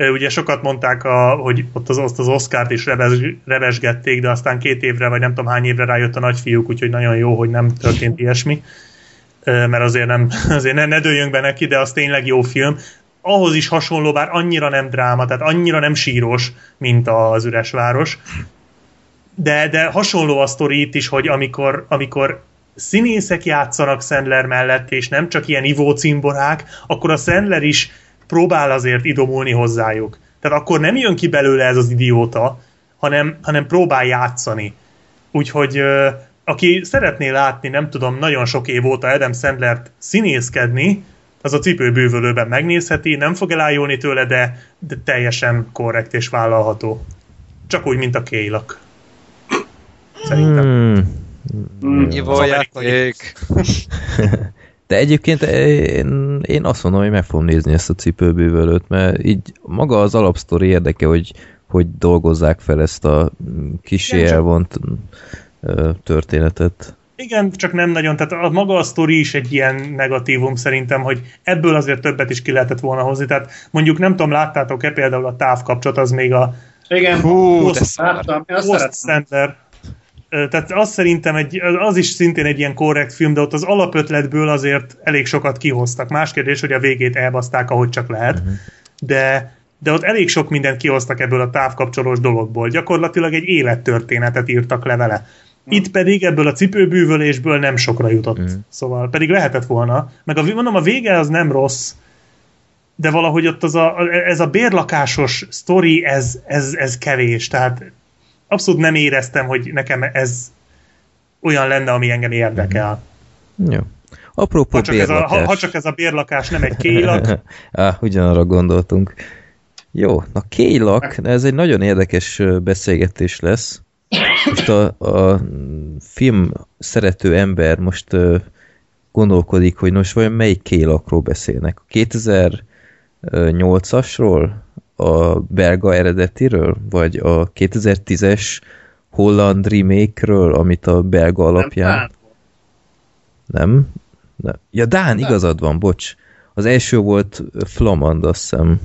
[SPEAKER 3] Ugye sokat mondták, a, hogy ott az, azt az Oscárt is reves, revesgették, de aztán két évre, vagy nem tudom hány évre rájött a nagyfiúk, úgyhogy nagyon jó, hogy nem történt ilyesmi. Mert azért, nem, azért ne, ne dőljünk be neki, de az tényleg jó film. Ahhoz is hasonló, bár annyira nem dráma, tehát annyira nem síros, mint az Üres Város. De, de hasonló a sztori itt is, hogy amikor, amikor színészek játszanak Sandler mellett, és nem csak ilyen ivó cimborák, akkor a Sandler is próbál azért idomulni hozzájuk. Tehát akkor nem jön ki belőle ez az idióta, hanem, hanem próbál játszani. Úgyhogy aki szeretné látni, nem tudom, nagyon sok év óta Adam Sandlert színészkedni, az a cipőbűvölőben megnézheti, nem fog elájulni tőle, de, de teljesen korrekt és vállalható. Csak úgy, mint a Kélak. Szerintem.
[SPEAKER 2] Hmm.
[SPEAKER 6] Mm.
[SPEAKER 5] Jó játék.
[SPEAKER 2] De egyébként én, én azt mondom, hogy meg fogom nézni ezt a cipőbűvölőt, mert így maga az alapsztori érdeke, hogy, hogy dolgozzák fel ezt a kisé elvont ö, történetet.
[SPEAKER 3] Igen, csak nem nagyon. Tehát a maga a sztori is egy ilyen negatívum szerintem, hogy ebből azért többet is ki lehetett volna hozni. Tehát mondjuk nem tudom, láttátok-e például a távkapcsolat, az még a
[SPEAKER 6] Igen,
[SPEAKER 5] Hú, szar.
[SPEAKER 6] láttam, én azt szeretem.
[SPEAKER 3] Tehát az szerintem egy, az is szintén egy ilyen korrekt film, de ott az alapötletből azért elég sokat kihoztak. Más kérdés, hogy a végét elbaszták, ahogy csak lehet. Uh-huh. De, de ott elég sok mindent kihoztak ebből a távkapcsolós dologból. Gyakorlatilag egy élettörténetet írtak le vele. Itt pedig ebből a cipőbűvölésből nem sokra jutott.
[SPEAKER 2] Mhm.
[SPEAKER 3] Szóval pedig lehetett volna. Meg a, mondom, a vége az nem rossz, de valahogy ott az a, ez a bérlakásos sztori, ez, ez, ez kevés. Tehát abszolút nem éreztem, hogy nekem ez olyan lenne, ami engem érdekel.
[SPEAKER 2] Jó. Apropó
[SPEAKER 3] Ha csak, ez a, ha, ha csak ez a bérlakás nem egy kélak,
[SPEAKER 2] Á, ugyanarra gondoltunk. Jó, na Kélak, ez egy nagyon érdekes beszélgetés lesz. Most a, a film szerető ember most gondolkodik, hogy most vajon melyik Kélakról beszélnek. A 2008-asról? A belga eredetiről? Vagy a 2010-es holland remake-ről, amit a belga alapján...
[SPEAKER 6] Nem,
[SPEAKER 2] Nem? Nem. Ja, Dán, igazad van, bocs. Az első volt Flamand, azt hiszem.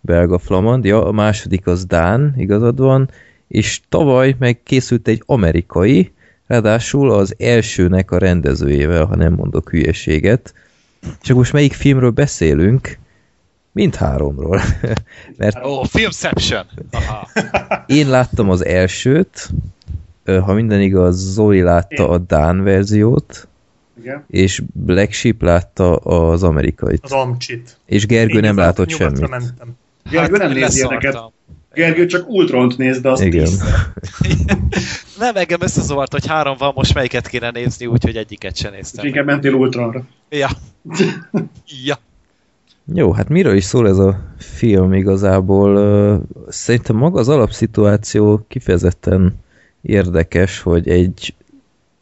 [SPEAKER 2] Belga Flamand, ja, a második az Dán, igazad van, és tavaly meg készült egy amerikai, ráadásul az elsőnek a rendezőjével, ha nem mondok hülyeséget. Csak most melyik filmről beszélünk? Mindháromról. Mert
[SPEAKER 5] Ó, oh, Filmception! Aha.
[SPEAKER 2] én láttam az elsőt, ha minden igaz, Zoli látta a Dán verziót,
[SPEAKER 6] Igen.
[SPEAKER 2] és Black Sheep látta az amerikait.
[SPEAKER 3] az amcsit.
[SPEAKER 2] És Gergő
[SPEAKER 3] Én
[SPEAKER 2] nem látott semmit.
[SPEAKER 3] Mentem.
[SPEAKER 6] Gergő nem
[SPEAKER 5] Hát,
[SPEAKER 6] nézi
[SPEAKER 5] leszartam.
[SPEAKER 6] ilyeneket. Gergő csak Ultront néz, de azt
[SPEAKER 2] Igen.
[SPEAKER 5] Nem, engem összezavart, hogy három van, most melyiket kéne nézni, úgyhogy egyiket sem néztem.
[SPEAKER 6] inkább mentél Ultronra.
[SPEAKER 5] Ja. ja.
[SPEAKER 2] Jó, hát miről is szól ez a film igazából? Szerintem maga az alapszituáció kifejezetten érdekes, hogy egy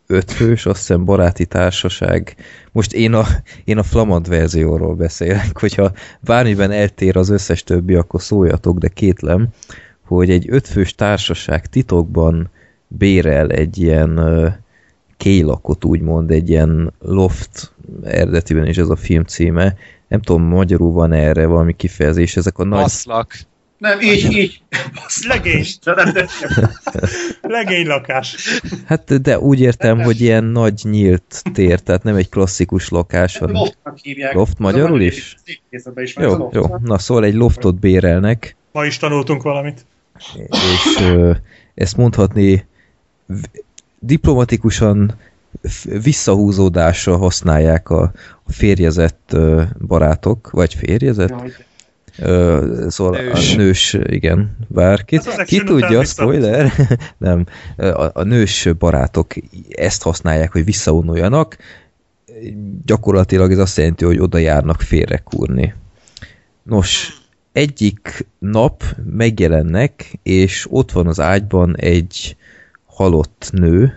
[SPEAKER 2] ötfős, azt hiszem baráti társaság. Most én a, én a flamand verzióról beszélek, hogyha bármiben eltér az összes többi, akkor szóljatok, de kétlem, hogy egy ötfős társaság titokban bérel egy ilyen kélakot, úgymond, egy ilyen loft eredetiben is ez a film címe. Nem tudom, magyarul van erre valami kifejezés, ezek a nagy...
[SPEAKER 5] Maszlak.
[SPEAKER 6] Nem, így, így. Basz,
[SPEAKER 3] Legény. Legény lakás.
[SPEAKER 2] Hát de úgy értem, hogy ilyen nagy nyílt tér, tehát nem egy klasszikus lakás, hanem...
[SPEAKER 6] Loftnak hívják.
[SPEAKER 2] Loft magyarul is?
[SPEAKER 6] Is
[SPEAKER 2] Jó,
[SPEAKER 6] loft.
[SPEAKER 2] jó. Na szóval egy loftot bérelnek,
[SPEAKER 3] Ma is tanultunk valamit.
[SPEAKER 2] és ö, ezt mondhatni diplomatikusan visszahúzódásra használják a, a férjezett barátok, vagy férjezett, Ö, szóval
[SPEAKER 5] Nős.
[SPEAKER 2] a nős, igen, bár ki,
[SPEAKER 3] Hát
[SPEAKER 2] ki tudja, spoiler, nem, a, a nős barátok ezt használják, hogy visszavonuljanak, gyakorlatilag ez azt jelenti, hogy oda járnak félrekúrni. Nos, egyik nap megjelennek, és ott van az ágyban egy halott nő,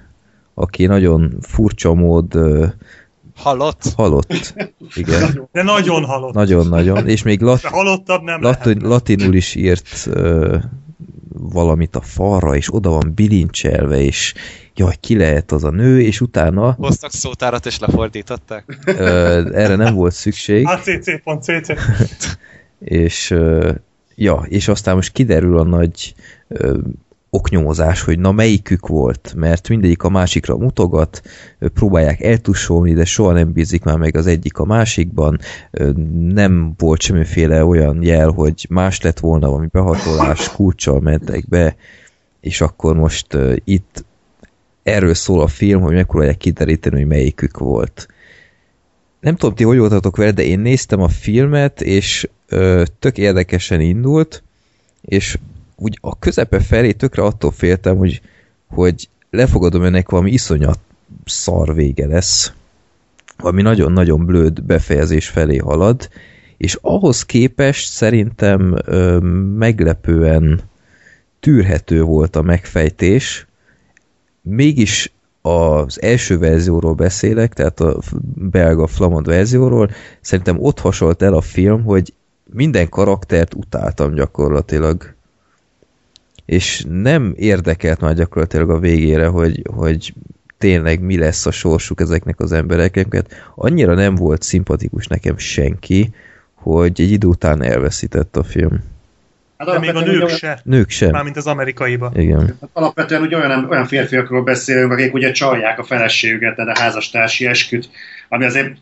[SPEAKER 2] aki nagyon furcsa mód
[SPEAKER 5] Halott?
[SPEAKER 2] halott. Igen,
[SPEAKER 3] De nagyon halott.
[SPEAKER 2] nagyon-nagyon, és még lat,
[SPEAKER 3] De halottabb nem
[SPEAKER 2] Latin,
[SPEAKER 3] lehet.
[SPEAKER 2] latinul is írt valamit a falra, és oda van bilincselve, és jaj, ki lehet az a nő, és utána
[SPEAKER 5] Hoztak szótárat és lefordították.
[SPEAKER 2] ö, erre nem volt szükség,
[SPEAKER 3] ACC.cc.
[SPEAKER 2] és ö, ja, és aztán most kiderül a nagy oknyomozás, hogy na melyikük volt, mert mindegyik a másikra mutogat, próbálják eltussolni, de soha nem bízik már meg az egyik a másikban, nem volt semmiféle olyan jel, hogy más lett volna, valami behatolás, kulccsal mentek be, és akkor most itt erről szól a film, hogy megpróbálják kideríteni, hogy melyikük volt. Nem tudom, ti hogy voltatok vele, de én néztem a filmet, és ö, tök érdekesen indult, és úgy a közepe felé tökre attól féltem, hogy, hogy lefogadom ennek valami iszonyat szar vége lesz, valami nagyon-nagyon blőd befejezés felé halad, és ahhoz képest szerintem ö, meglepően tűrhető volt a megfejtés, mégis az első verzióról beszélek, tehát a belga flamand verzióról, szerintem ott hasonlt el a film, hogy minden karaktert utáltam gyakorlatilag. És nem érdekelt már gyakorlatilag a végére, hogy, hogy tényleg mi lesz a sorsuk ezeknek az embereknek. Annyira nem volt szimpatikus nekem senki, hogy egy idő után elveszített a film.
[SPEAKER 6] Hát
[SPEAKER 3] De még a nők
[SPEAKER 6] ugye-
[SPEAKER 3] se.
[SPEAKER 2] Nők sem.
[SPEAKER 3] Mármint az amerikaiba.
[SPEAKER 2] Igen.
[SPEAKER 6] Hát alapvetően ugye olyan, olyan férfiakról beszélünk, akik ugye csalják a feleségüket, de a házastársi esküt, ami azért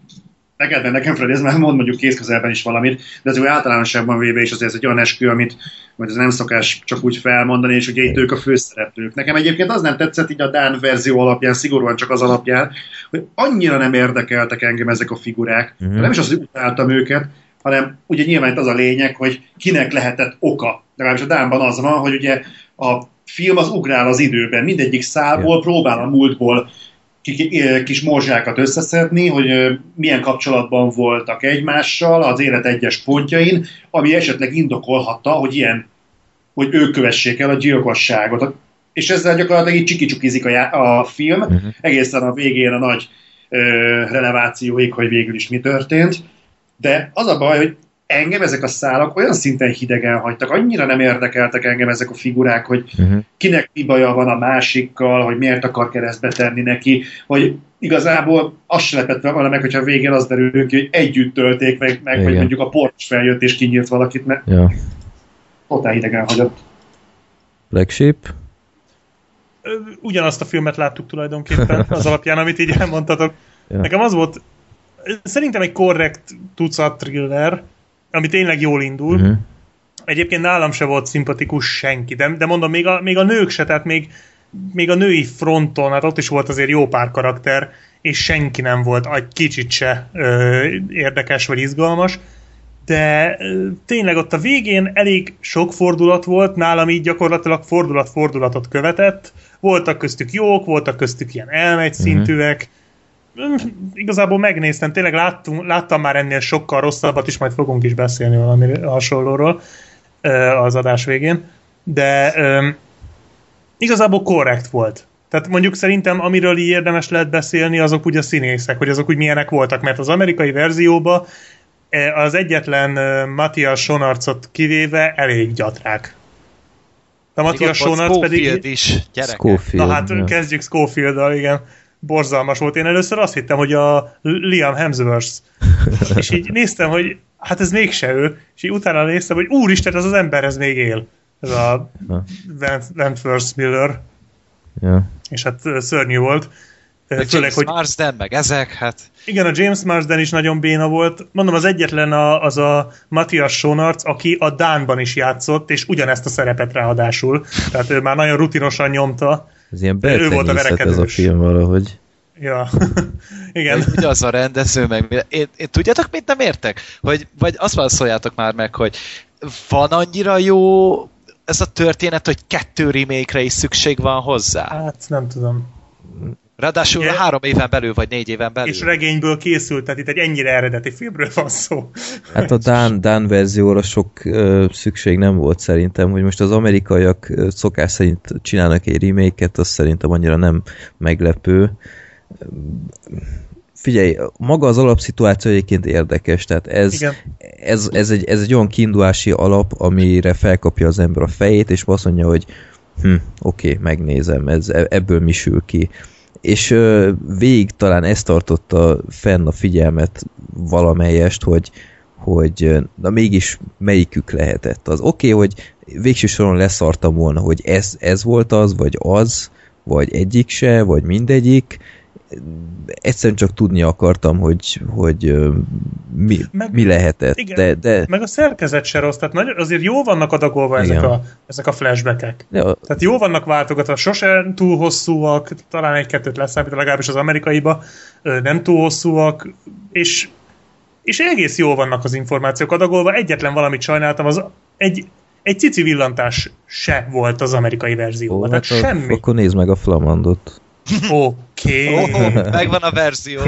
[SPEAKER 6] neked nekem, Freddy, ez már mond mondjuk kézközelben is valamit, de az úgy általánosságban véve is azért ez egy olyan eskü, amit vagy ez nem szokás csak úgy felmondani, és ugye itt ők a főszereplők. Nekem egyébként az nem tetszett így a Dán verzió alapján, szigorúan csak az alapján, hogy annyira nem érdekeltek engem ezek a figurák.
[SPEAKER 2] Mhm.
[SPEAKER 6] Mm-hmm. Nem is az, hogy utáltam őket, hanem ugye nyilván itt az a lényeg, hogy kinek lehetett oka. Legalábbis a Dánban az van, hogy ugye a film az ugrál az időben, mindegyik szálból próbál a múltból kis morzsákat összeszedni, hogy ö, milyen kapcsolatban voltak egymással az élet egyes pontjain, ami esetleg indokolhatta, hogy ilyen, hogy ők kövessék el a gyilkosságot. És ezzel gyakorlatilag így csiki-csukizik a, já- a film,
[SPEAKER 2] Mhm.
[SPEAKER 6] egészen a végén a nagy ö, relevációig, hogy végül is mi történt. De az a baj, hogy engem ezek a szálak olyan szinten hidegen hagytak, annyira nem érdekeltek engem ezek a figurák, hogy
[SPEAKER 2] Uh-huh.
[SPEAKER 6] kinek mi baja van a másikkal, hogy miért akar keresztbe tenni neki, hogy igazából azt se lepett volna meg, hogyha a végén az derül ki, hogy együtt tölték meg, meg vagy mondjuk a port is feljött és kinyírt valakit, mert
[SPEAKER 2] Ja.
[SPEAKER 6] totál hidegen hagyott.
[SPEAKER 2] Black Sheep?
[SPEAKER 3] Ugyanazt a filmet láttuk tulajdonképpen az alapján, amit így elmondtatok.
[SPEAKER 2] Ja.
[SPEAKER 3] Nekem az volt, szerintem egy korrekt tucat thriller, ami tényleg jól indul.
[SPEAKER 2] Uh-huh.
[SPEAKER 3] Egyébként nálam se volt szimpatikus senki, de, de mondom, még a, még a nők se, tehát még, még a női fronton, hát ott is volt azért jó pár karakter, és senki nem volt egy kicsit se ö, érdekes vagy izgalmas, de ö, tényleg ott a végén elég sok fordulat volt, nálam így gyakorlatilag fordulat-fordulatot követett, voltak köztük jók, voltak köztük ilyen elmegy szintűek, Mm, igazából megnéztem, tényleg láttunk, láttam már ennél sokkal rosszabbat is, majd fogunk is beszélni valami hasonlóról az adás végén, de igazából korrekt volt. Tehát mondjuk szerintem, amiről így érdemes lehet beszélni, azok úgy a színészek, hogy azok úgy milyenek voltak, mert az amerikai verzióba eh, az egyetlen Matthias Sonarcot kivéve elég gyatrák. A Matthias Sonarc pedig...
[SPEAKER 5] Schofield is, gyerek.
[SPEAKER 2] Schofield.
[SPEAKER 3] Na hát
[SPEAKER 2] ja.
[SPEAKER 3] kezdjük schofield igen. Borzalmas volt. Én először azt hittem, hogy a Liam Hemsworth. és így néztem, hogy hát ez mégse ő. És így utána néztem, hogy úristen, ez az ember, ez még él. Ez a Wentworth Miller.
[SPEAKER 2] Ja.
[SPEAKER 3] És hát szörnyű volt.
[SPEAKER 5] Meg
[SPEAKER 3] Főleg,
[SPEAKER 5] James
[SPEAKER 3] hogy
[SPEAKER 5] Marsden, meg ezek, hát
[SPEAKER 3] igen, a James Marsden is nagyon béna volt. Mondom, az egyetlen a, az a Matthias Sonarc, aki a Dánban is játszott, és ugyanezt a szerepet ráadásul. Tehát ő már nagyon rutinosan nyomta.
[SPEAKER 2] Ez ilyen
[SPEAKER 3] Ő volt a
[SPEAKER 2] beltenyészet ez a
[SPEAKER 3] verekedős.
[SPEAKER 2] film valahogy.
[SPEAKER 3] Ja, igen.
[SPEAKER 5] Hogy az a rendező, meg én, én, tudjátok, mit nem értek? Hogy, vagy azt válaszoljátok már meg, hogy van annyira jó ez a történet, hogy kettő remake-re is szükség van hozzá.
[SPEAKER 3] Hát nem tudom.
[SPEAKER 5] Ráadásul
[SPEAKER 3] Igen.
[SPEAKER 5] három éven belül, vagy négy éven belül.
[SPEAKER 3] És regényből készült, tehát itt egy ennyire eredeti filmről van szó.
[SPEAKER 2] Hát a Dán, Dán verzióra sok ö, szükség nem volt szerintem, hogy most az amerikaiak szokás szerint csinálnak egy remake-et, az szerintem annyira nem meglepő. Figyelj, maga az alapszituáció egyébként érdekes, tehát ez,
[SPEAKER 3] Igen.
[SPEAKER 2] ez, ez, egy, ez egy olyan kiindulási alap, amire felkapja az ember a fejét, és azt mondja, hogy hm, oké, okay, megnézem, ez, ebből mi sül ki. És ö, végig talán ez tartotta fenn a figyelmet valamelyest, hogy, hogy na mégis melyikük lehetett. Az oké, okay, hogy végső soron leszartam volna, hogy ez, ez volt az, vagy az, vagy egyik se, vagy mindegyik. Egyszerűen csak tudni akartam, hogy, hogy mi,
[SPEAKER 3] Meg-
[SPEAKER 2] mi lehetett.
[SPEAKER 3] igen.
[SPEAKER 2] De, de,
[SPEAKER 3] Meg a szerkezet se rossz, tehát nagy, azért jó vannak adagolva ezek a, ezek a flashbackek.
[SPEAKER 2] de a-
[SPEAKER 3] Tehát jó vannak váltogatva, sose túl hosszúak, talán egy-kettőt leszámítva, legalábbis az amerikaiba, nem túl hosszúak, és, és egész jó vannak az információk adagolva. Egyetlen valamit sajnáltam, az egy, egy cici villantás se volt az amerikai verzióban.
[SPEAKER 2] Ó,
[SPEAKER 3] Tehát
[SPEAKER 2] hát
[SPEAKER 3] semmi.
[SPEAKER 2] Akkor nézd meg a Flamandot.
[SPEAKER 3] Oké.
[SPEAKER 5] Oh, megvan a verzió.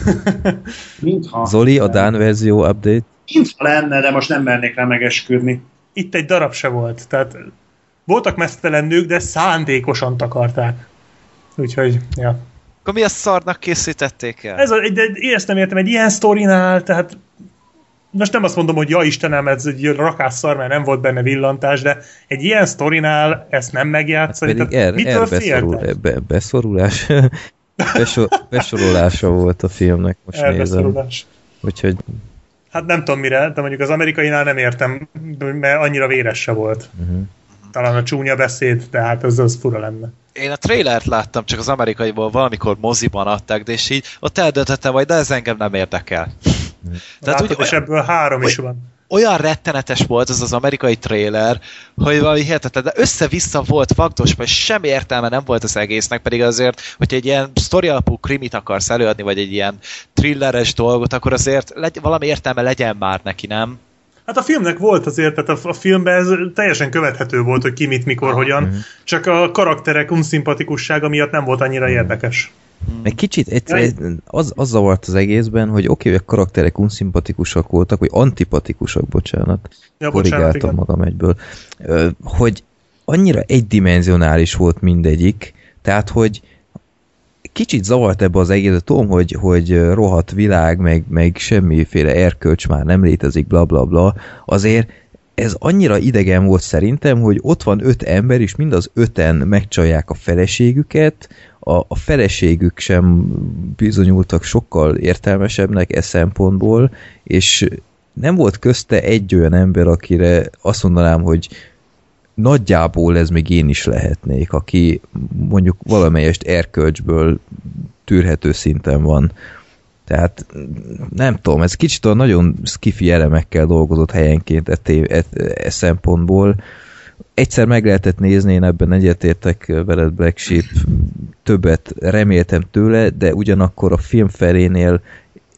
[SPEAKER 6] Mintha,
[SPEAKER 2] Zoli, a Dán verzió update.
[SPEAKER 6] mintha lenne, de most nem mernék rá megesküdni.
[SPEAKER 3] Itt egy darab se volt. Tehát voltak mesztelen nők, de szándékosan takarták. Úgyhogy, ja.
[SPEAKER 5] Akkor mi a szarnak készítették el?
[SPEAKER 3] Ez a, de én ezt nem értem, egy ilyen sztorinál, tehát most nem azt mondom, hogy ja Istenem, ez egy rakásszar, mert nem volt benne villantás, de egy ilyen sztorinál ezt nem megjátszani,
[SPEAKER 2] Pedig
[SPEAKER 3] tehát
[SPEAKER 2] er,
[SPEAKER 3] mitől
[SPEAKER 2] er beszorul,
[SPEAKER 3] féltek?
[SPEAKER 2] be, beszorulás. Besor, besorolása volt a filmnek, most nézem. Úgyhogy
[SPEAKER 3] Hát nem tudom mire, de mondjuk az amerikainál nem értem, mert annyira véres se volt.
[SPEAKER 2] Uh-huh.
[SPEAKER 3] Talán a csúnya beszéd, de hát az, az fura lenne.
[SPEAKER 5] Én a trailert láttam, csak az amerikaiból valamikor moziban adták, de és így ott eldöntöttem, hogy de ez engem nem érdekel.
[SPEAKER 3] Tehát Látod, úgy, és ebből három is van.
[SPEAKER 5] Olyan rettenetes volt az az amerikai trailer, hogy valami hihetetlen, de össze-vissza volt faktos, vagy semmi értelme nem volt az egésznek, pedig azért, hogyha egy ilyen sztori alapú krimit akarsz előadni, vagy egy ilyen thrilleres dolgot, akkor azért legy, valami értelme legyen már neki, nem?
[SPEAKER 3] Hát a filmnek volt azért, tehát a, a filmben ez teljesen követhető volt, hogy ki mit, mikor, hogyan, uh-huh. csak a karakterek unszimpatikussága miatt nem volt annyira érdekes.
[SPEAKER 2] Egy kicsit egyszer, az, az zavart az egészben, hogy oké, okay, hogy a karakterek unszimpatikusak voltak, vagy antipatikusak, bocsánat. Ja, Korrigáltam bocsánat, magam egyből. Hogy annyira egydimenzionális volt mindegyik, tehát, hogy kicsit zavart ebbe az egészet, tudom, hogy, hogy rohadt világ, meg, meg semmiféle erkölcs már nem létezik, bla bla bla, azért ez annyira idegen volt szerintem, hogy ott van öt ember, és mind az öten megcsalják a feleségüket, a, a feleségük sem bizonyultak sokkal értelmesebbnek e szempontból, és nem volt közte egy olyan ember, akire azt mondanám, hogy nagyjából ez még én is lehetnék, aki mondjuk valamelyest erkölcsből tűrhető szinten van. Tehát nem tudom, ez kicsit a nagyon skifi elemekkel dolgozott helyenként e, e, e szempontból. Egyszer meg lehetett nézni, én ebben egyetértek veled Black Sheep, többet reméltem tőle, de ugyanakkor a film felénél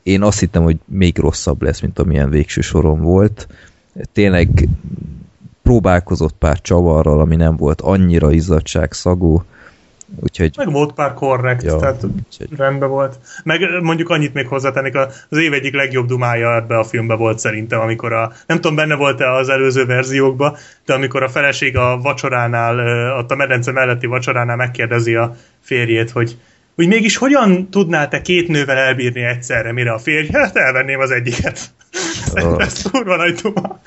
[SPEAKER 2] én azt hittem, hogy még rosszabb lesz, mint amilyen végső soron volt. Tényleg próbálkozott pár csavarral, ami nem volt annyira izzadságszagú, Úgyhogy...
[SPEAKER 3] Meg volt pár korrekt, ja, tehát úgyhogy... rendben volt. Meg mondjuk annyit még hozzátennék, az év egyik legjobb dumája ebbe a filmbe volt szerintem, amikor a, nem tudom, benne volt-e az előző verziókba, de amikor a feleség a vacsoránál, ott a medence melletti vacsoránál megkérdezi a férjét, hogy hogy mégis hogyan tudnál te két nővel elbírni egyszerre, mire a férj? Hát elvenném az egyiket. Oh. Ez kurva nagy duma.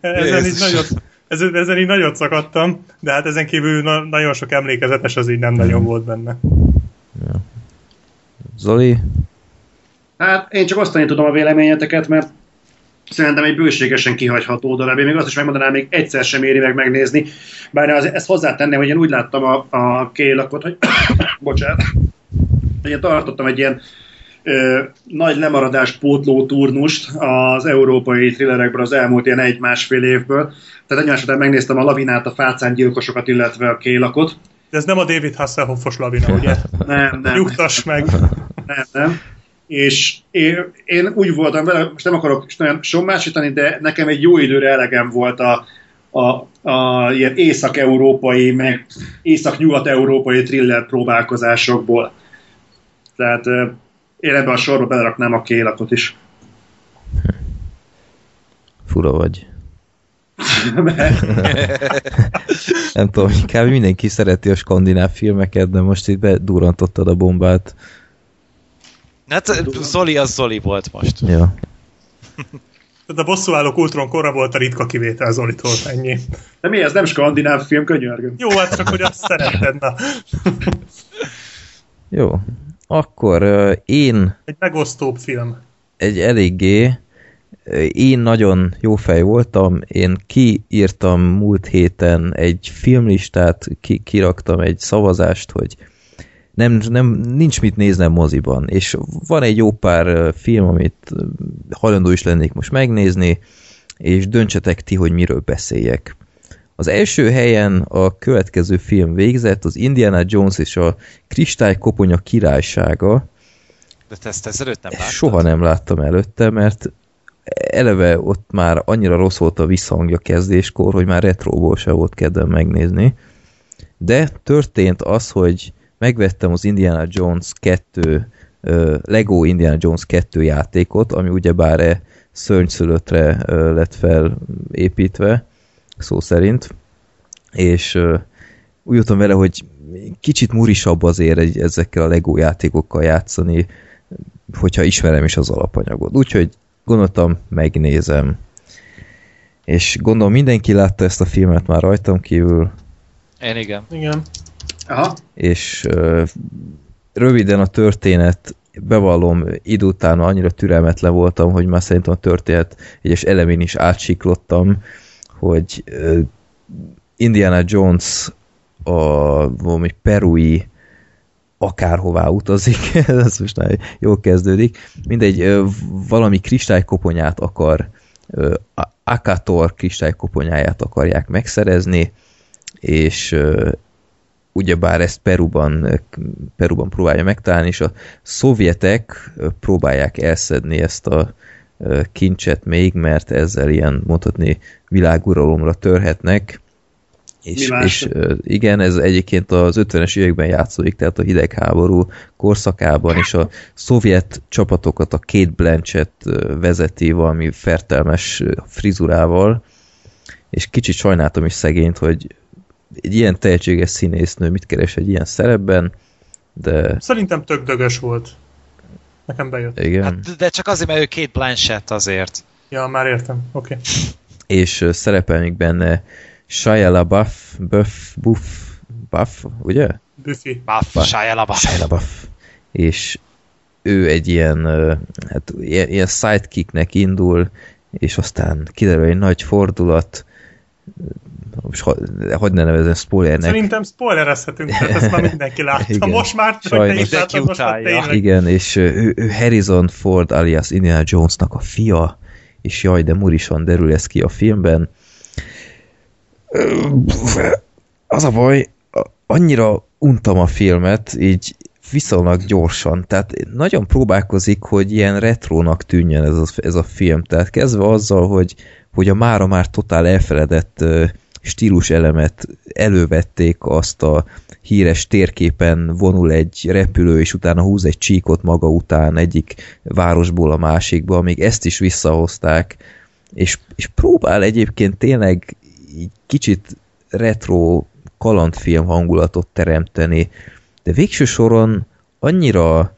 [SPEAKER 3] Ezen így nagyot, ezen, ezen így nagyot szakadtam, de hát ezen kívül na, nagyon sok emlékezetes az így nem nagyon hmm. volt benne. Ja.
[SPEAKER 2] Zoli?
[SPEAKER 6] Hát én csak osztani tudom a véleményeteket, mert szerintem egy bőségesen kihagyható darab. Én még azt is megmondanám, még egyszer sem éri meg megnézni. Bár az, ezt hozzátenném, hogy én úgy láttam a, a kélakot, hogy bocsánat, hogy én tartottam egy ilyen nagy lemaradás pótló turnust az európai thrillerekből az elmúlt ilyen egy-másfél évből. Tehát egymás után megnéztem a lavinát, a fácán gyilkosokat, illetve a kélakot.
[SPEAKER 3] De ez nem a David Hasselhoffos lavina, ugye?
[SPEAKER 6] nem, nem.
[SPEAKER 3] Nyugtass meg.
[SPEAKER 6] Nem, nem. És én, én úgy voltam vele, most nem akarok nagyon sommásítani, de nekem egy jó időre elegem volt a, a, a ilyen észak-európai, meg észak-nyugat-európai thriller próbálkozásokból. Tehát én ebben a sorba beleraknám a kélakot is.
[SPEAKER 2] Fura vagy. nem tudom, inkább mindenki szereti a skandináv filmeket, de most itt bedurantottad a bombát.
[SPEAKER 5] Hát Zoli az Zoli volt most.
[SPEAKER 2] Ja.
[SPEAKER 3] De a bosszúállók Ultron korra volt a ritka kivétel Zolitól, ennyi.
[SPEAKER 6] De mi ez nem skandináv film, könyörgöm.
[SPEAKER 3] Jó, hát csak hogy azt szereted, na.
[SPEAKER 2] Jó, akkor uh, én...
[SPEAKER 3] Egy megosztóbb film.
[SPEAKER 2] Egy eléggé én nagyon jó fej voltam, én kiírtam múlt héten egy filmlistát, ki, kiraktam egy szavazást, hogy nem, nem, nincs mit néznem moziban, és van egy jó pár film, amit hajlandó is lennék most megnézni, és döntsetek ti, hogy miről beszéljek. Az első helyen a következő film végzett, az Indiana Jones és a Koponya királysága.
[SPEAKER 5] De te ezt ezelőtt nem láttad?
[SPEAKER 2] Soha nem láttam előtte, mert eleve ott már annyira rossz volt a visszhangja kezdéskor, hogy már retróból se volt kedvem megnézni. De történt az, hogy megvettem az Indiana Jones 2 Lego Indiana Jones 2 játékot, ami ugyebár e szörnyszülöttre lett felépítve, szó szerint, és úgy jöttem vele, hogy kicsit murisabb azért egy, ezekkel a Lego játékokkal játszani, hogyha ismerem is az alapanyagot. Úgyhogy gondoltam, megnézem. És gondolom mindenki látta ezt a filmet már rajtam kívül.
[SPEAKER 5] Én igen.
[SPEAKER 3] Igen.
[SPEAKER 6] Aha.
[SPEAKER 2] És röviden a történet bevallom, idő után annyira türelmetlen voltam, hogy már szerintem a történet egyes elemén is átsiklottam, hogy Indiana Jones a valami perui akárhová utazik, ez most nagyon jól kezdődik, mindegy, valami kristálykoponyát akar, Akator kristálykoponyáját akarják megszerezni, és ugyebár ezt Peruban, Peruban próbálja megtalálni, és a szovjetek próbálják elszedni ezt a kincset még, mert ezzel ilyen mondhatni világuralomra törhetnek, és, és igen, ez egyébként az 50-es években játszódik, tehát a hidegháború korszakában, és a szovjet csapatokat a Kate Blanchett vezeti valami fertelmes frizurával, és kicsit sajnáltam is szegényt, hogy egy ilyen tehetséges színésznő mit keres egy ilyen szerepben, de
[SPEAKER 3] Szerintem tök dögös volt. Nekem bejött.
[SPEAKER 2] igen.
[SPEAKER 5] Hát, de csak azért, mert ő két Blanchett azért.
[SPEAKER 3] Ja, már értem. Oké. Okay.
[SPEAKER 2] és szerepel még benne Shia LaBeouf, Buff, Buff, Buff, ugye?
[SPEAKER 3] Buffy.
[SPEAKER 5] Buff,
[SPEAKER 2] Buff.
[SPEAKER 5] Shia LaBeouf.
[SPEAKER 2] Shia LaBeouf. És ő egy ilyen, ö, hát ilyen, ilyen sidekicknek indul, és aztán kiderül egy nagy fordulat, most hogy ne nevezem spoilernek.
[SPEAKER 3] Szerintem spoilerezhetünk, tehát ezt már mindenki látta.
[SPEAKER 2] Igen.
[SPEAKER 3] Most már, te
[SPEAKER 2] Sajnos.
[SPEAKER 3] is láttad, most már tényleg.
[SPEAKER 2] Igen, és ő, ő Harrison Ford alias Indiana Jonesnak a fia, és jaj, de murisan derül ez ki a filmben. Az a baj, annyira untam a filmet, így viszonylag gyorsan, tehát nagyon próbálkozik, hogy ilyen retrónak tűnjön ez a, ez a film, tehát kezdve azzal, hogy, hogy a mára már totál elfeledett stílus elemet elővették azt a híres térképen vonul egy repülő, és utána húz egy csíkot maga után egyik városból a másikba, még ezt is visszahozták, és, és próbál egyébként tényleg így kicsit retro kalandfilm hangulatot teremteni, de végső soron annyira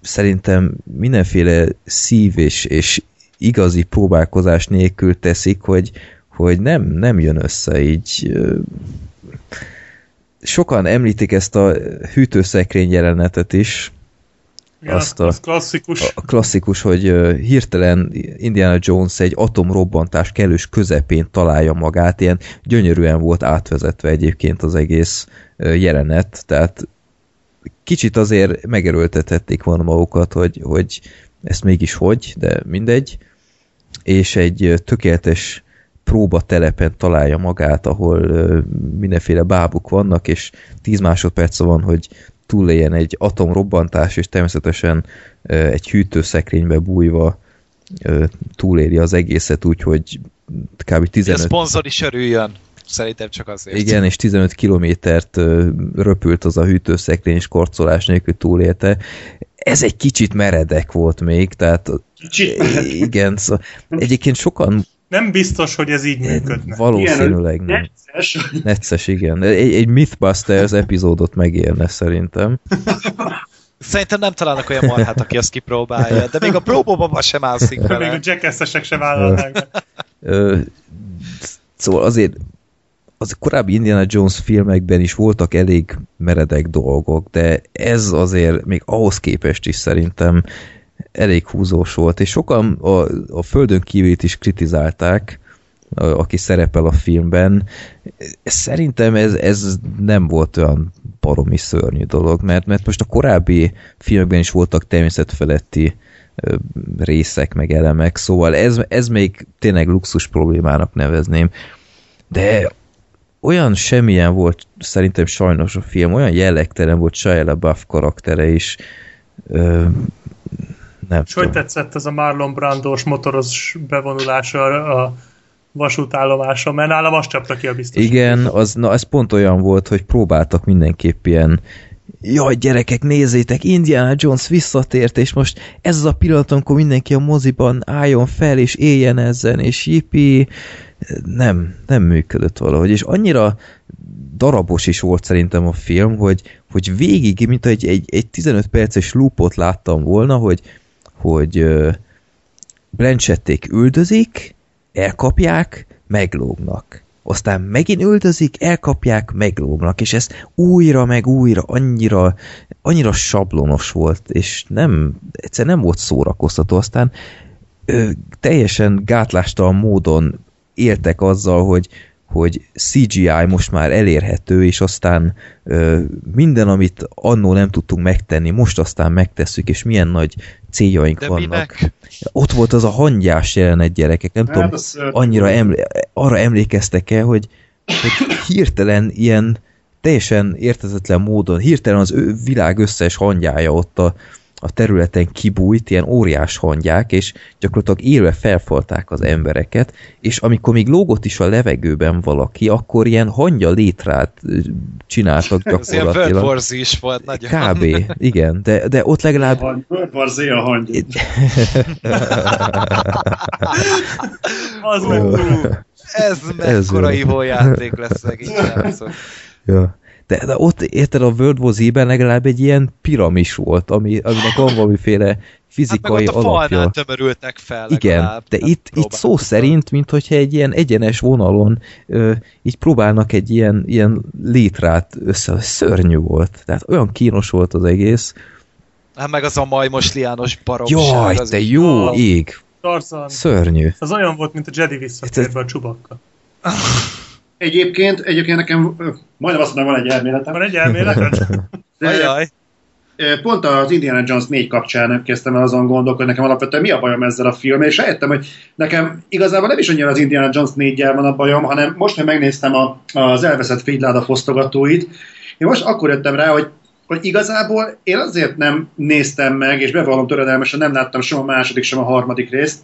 [SPEAKER 2] szerintem mindenféle szív és, és igazi próbálkozás nélkül teszik, hogy, hogy nem, nem jön össze így. Sokan említik ezt a hűtőszekrény jelenetet is,
[SPEAKER 3] Ja,
[SPEAKER 2] azt a-
[SPEAKER 3] az klasszikus.
[SPEAKER 2] a klasszikus, hogy hirtelen Indiana Jones egy atomrobbantás kellős közepén találja magát, ilyen gyönyörűen volt átvezetve egyébként az egész jelenet, tehát kicsit azért megerőltethették volna magukat, hogy, hogy ezt mégis hogy, de mindegy, és egy tökéletes próbatelepen találja magát, ahol mindenféle bábuk vannak, és 10 másodperc van, hogy túléljen egy atomrobbantás, és természetesen egy hűtőszekrénybe bújva túléli az egészet úgy, hogy kb.
[SPEAKER 5] Hogy a
[SPEAKER 2] 15
[SPEAKER 5] szponzor is örüljön. Szerintem csak azért.
[SPEAKER 2] igen, és 15 kilométert röpült az a hűtőszekrény, és korcolás nélkül túlélte. Ez egy kicsit meredek volt még, tehát
[SPEAKER 6] Kicsit.
[SPEAKER 2] igen, szóval egyébként sokan
[SPEAKER 3] Nem biztos, hogy ez így működne.
[SPEAKER 2] valószínűleg nem.
[SPEAKER 6] Necces.
[SPEAKER 2] Necces, igen. Egy, egy Mythbusters epizódot megérne szerintem.
[SPEAKER 5] Szerintem nem találnak olyan marhát, aki azt kipróbálja, de még a próbóban sem mászik
[SPEAKER 3] Még a
[SPEAKER 5] vele.
[SPEAKER 3] jackass-esek se vállalnák be.
[SPEAKER 2] Szóval azért az korábbi Indiana Jones filmekben is voltak elég meredek dolgok, de ez azért még ahhoz képest is szerintem elég húzós volt, és sokan a, a földön kívülit is kritizálták, a- aki szerepel a filmben. Szerintem ez, ez nem volt olyan baromi szörnyű dolog, mert, mert most a korábbi filmekben is voltak természetfeletti részek, meg elemek, szóval ez, ez még tényleg luxus problémának nevezném, de olyan semmilyen volt szerintem sajnos a film, olyan jellegtelen volt Shia LaBeouf karaktere is, nem
[SPEAKER 3] És hogy tetszett ez a Marlon Brandos motoros bevonulása a vasútállomásra, mert nálam azt csapta ki a biztos.
[SPEAKER 2] Igen, az, na, ez pont olyan volt, hogy próbáltak mindenképp ilyen jaj, gyerekek, nézzétek, Indiana Jones visszatért, és most ez az a pillanat, amikor mindenki a moziban álljon fel, és éljen ezen, és jipi, nem, nem működött valahogy, és annyira darabos is volt szerintem a film, hogy, hogy végig, mint egy, egy, egy 15 perces loopot láttam volna, hogy, hogy Blanchették üldözik, elkapják, meglógnak. Aztán megint üldözik, elkapják, meglógnak, és ezt újra meg újra annyira annyira sablonos volt, és nem, egyszer nem volt szórakoztató, aztán ö, teljesen gátlástalan módon éltek azzal, hogy hogy CGI most már elérhető, és aztán ö, minden, amit annó nem tudtunk megtenni, most aztán megtesszük, és milyen nagy céljaink
[SPEAKER 5] De
[SPEAKER 2] vannak.
[SPEAKER 5] minek?
[SPEAKER 2] Ott volt az a hangyás jelenet, gyerekek, nem
[SPEAKER 6] Hát,
[SPEAKER 2] tudom,
[SPEAKER 6] az
[SPEAKER 2] annyira emlé arra emlékeztek el, hogy, hogy hirtelen ilyen teljesen értetetlen módon, hirtelen az ő világ összes hangyája ott a, a területen kibújt, ilyen óriás hangyák, és gyakorlatilag élve felfalták az embereket, és amikor még lógott is a levegőben valaki, akkor ilyen hangya létrát csináltak
[SPEAKER 5] Ez ilyen
[SPEAKER 2] gyakorlatilag.
[SPEAKER 5] War Z is volt nagyon.
[SPEAKER 2] Kb. Igen, de, de ott legalább
[SPEAKER 6] Hang- World War Z a hangy.
[SPEAKER 3] Az meg
[SPEAKER 5] Ez
[SPEAKER 2] Ez
[SPEAKER 5] mekkora
[SPEAKER 2] jó.
[SPEAKER 5] ivójáték lesz szegény srácok.
[SPEAKER 2] Ja. De, de ott érted a World War Z-ben legalább egy ilyen piramis volt, ami, aminek van valamiféle
[SPEAKER 5] Hát meg
[SPEAKER 2] fizikai
[SPEAKER 5] ott a
[SPEAKER 2] alapja.
[SPEAKER 5] tömörültek fel
[SPEAKER 2] Igen,
[SPEAKER 5] legalább.
[SPEAKER 2] de
[SPEAKER 5] Hát
[SPEAKER 2] itt, itt szó szerint, mint hogyha egy ilyen egyenes vonalon ö, így próbálnak egy ilyen, ilyen létrát össze, szörnyű volt. Tehát olyan kínos volt az egész.
[SPEAKER 5] Hát meg az a majmos liános baromság.
[SPEAKER 2] Jaj,
[SPEAKER 5] is-
[SPEAKER 2] jó
[SPEAKER 3] Ah.
[SPEAKER 2] ég!
[SPEAKER 3] Tarzan.
[SPEAKER 2] Szörnyű.
[SPEAKER 3] Az olyan volt, mint a Jedi visszatérve a csubakka.
[SPEAKER 6] Egyébként, egyébként nekem majdnem azt mondom, van egy elméletem.
[SPEAKER 3] Van egy elméleted?
[SPEAKER 6] De,
[SPEAKER 5] Ajaj.
[SPEAKER 6] pont az Indiana Jones 4 kapcsán kezdtem el azon gondolkodni, nekem alapvetően mi a bajom ezzel a filmmel, és rájöttem, hogy nekem igazából nem is annyira az Indiana Jones 4 van a bajom, hanem most, hogy megnéztem a, az elveszett fényláda fosztogatóit, én most akkor jöttem rá, hogy hogy igazából én azért nem néztem meg, és bevallom töredelmesen, nem láttam sem a második, sem a harmadik részt,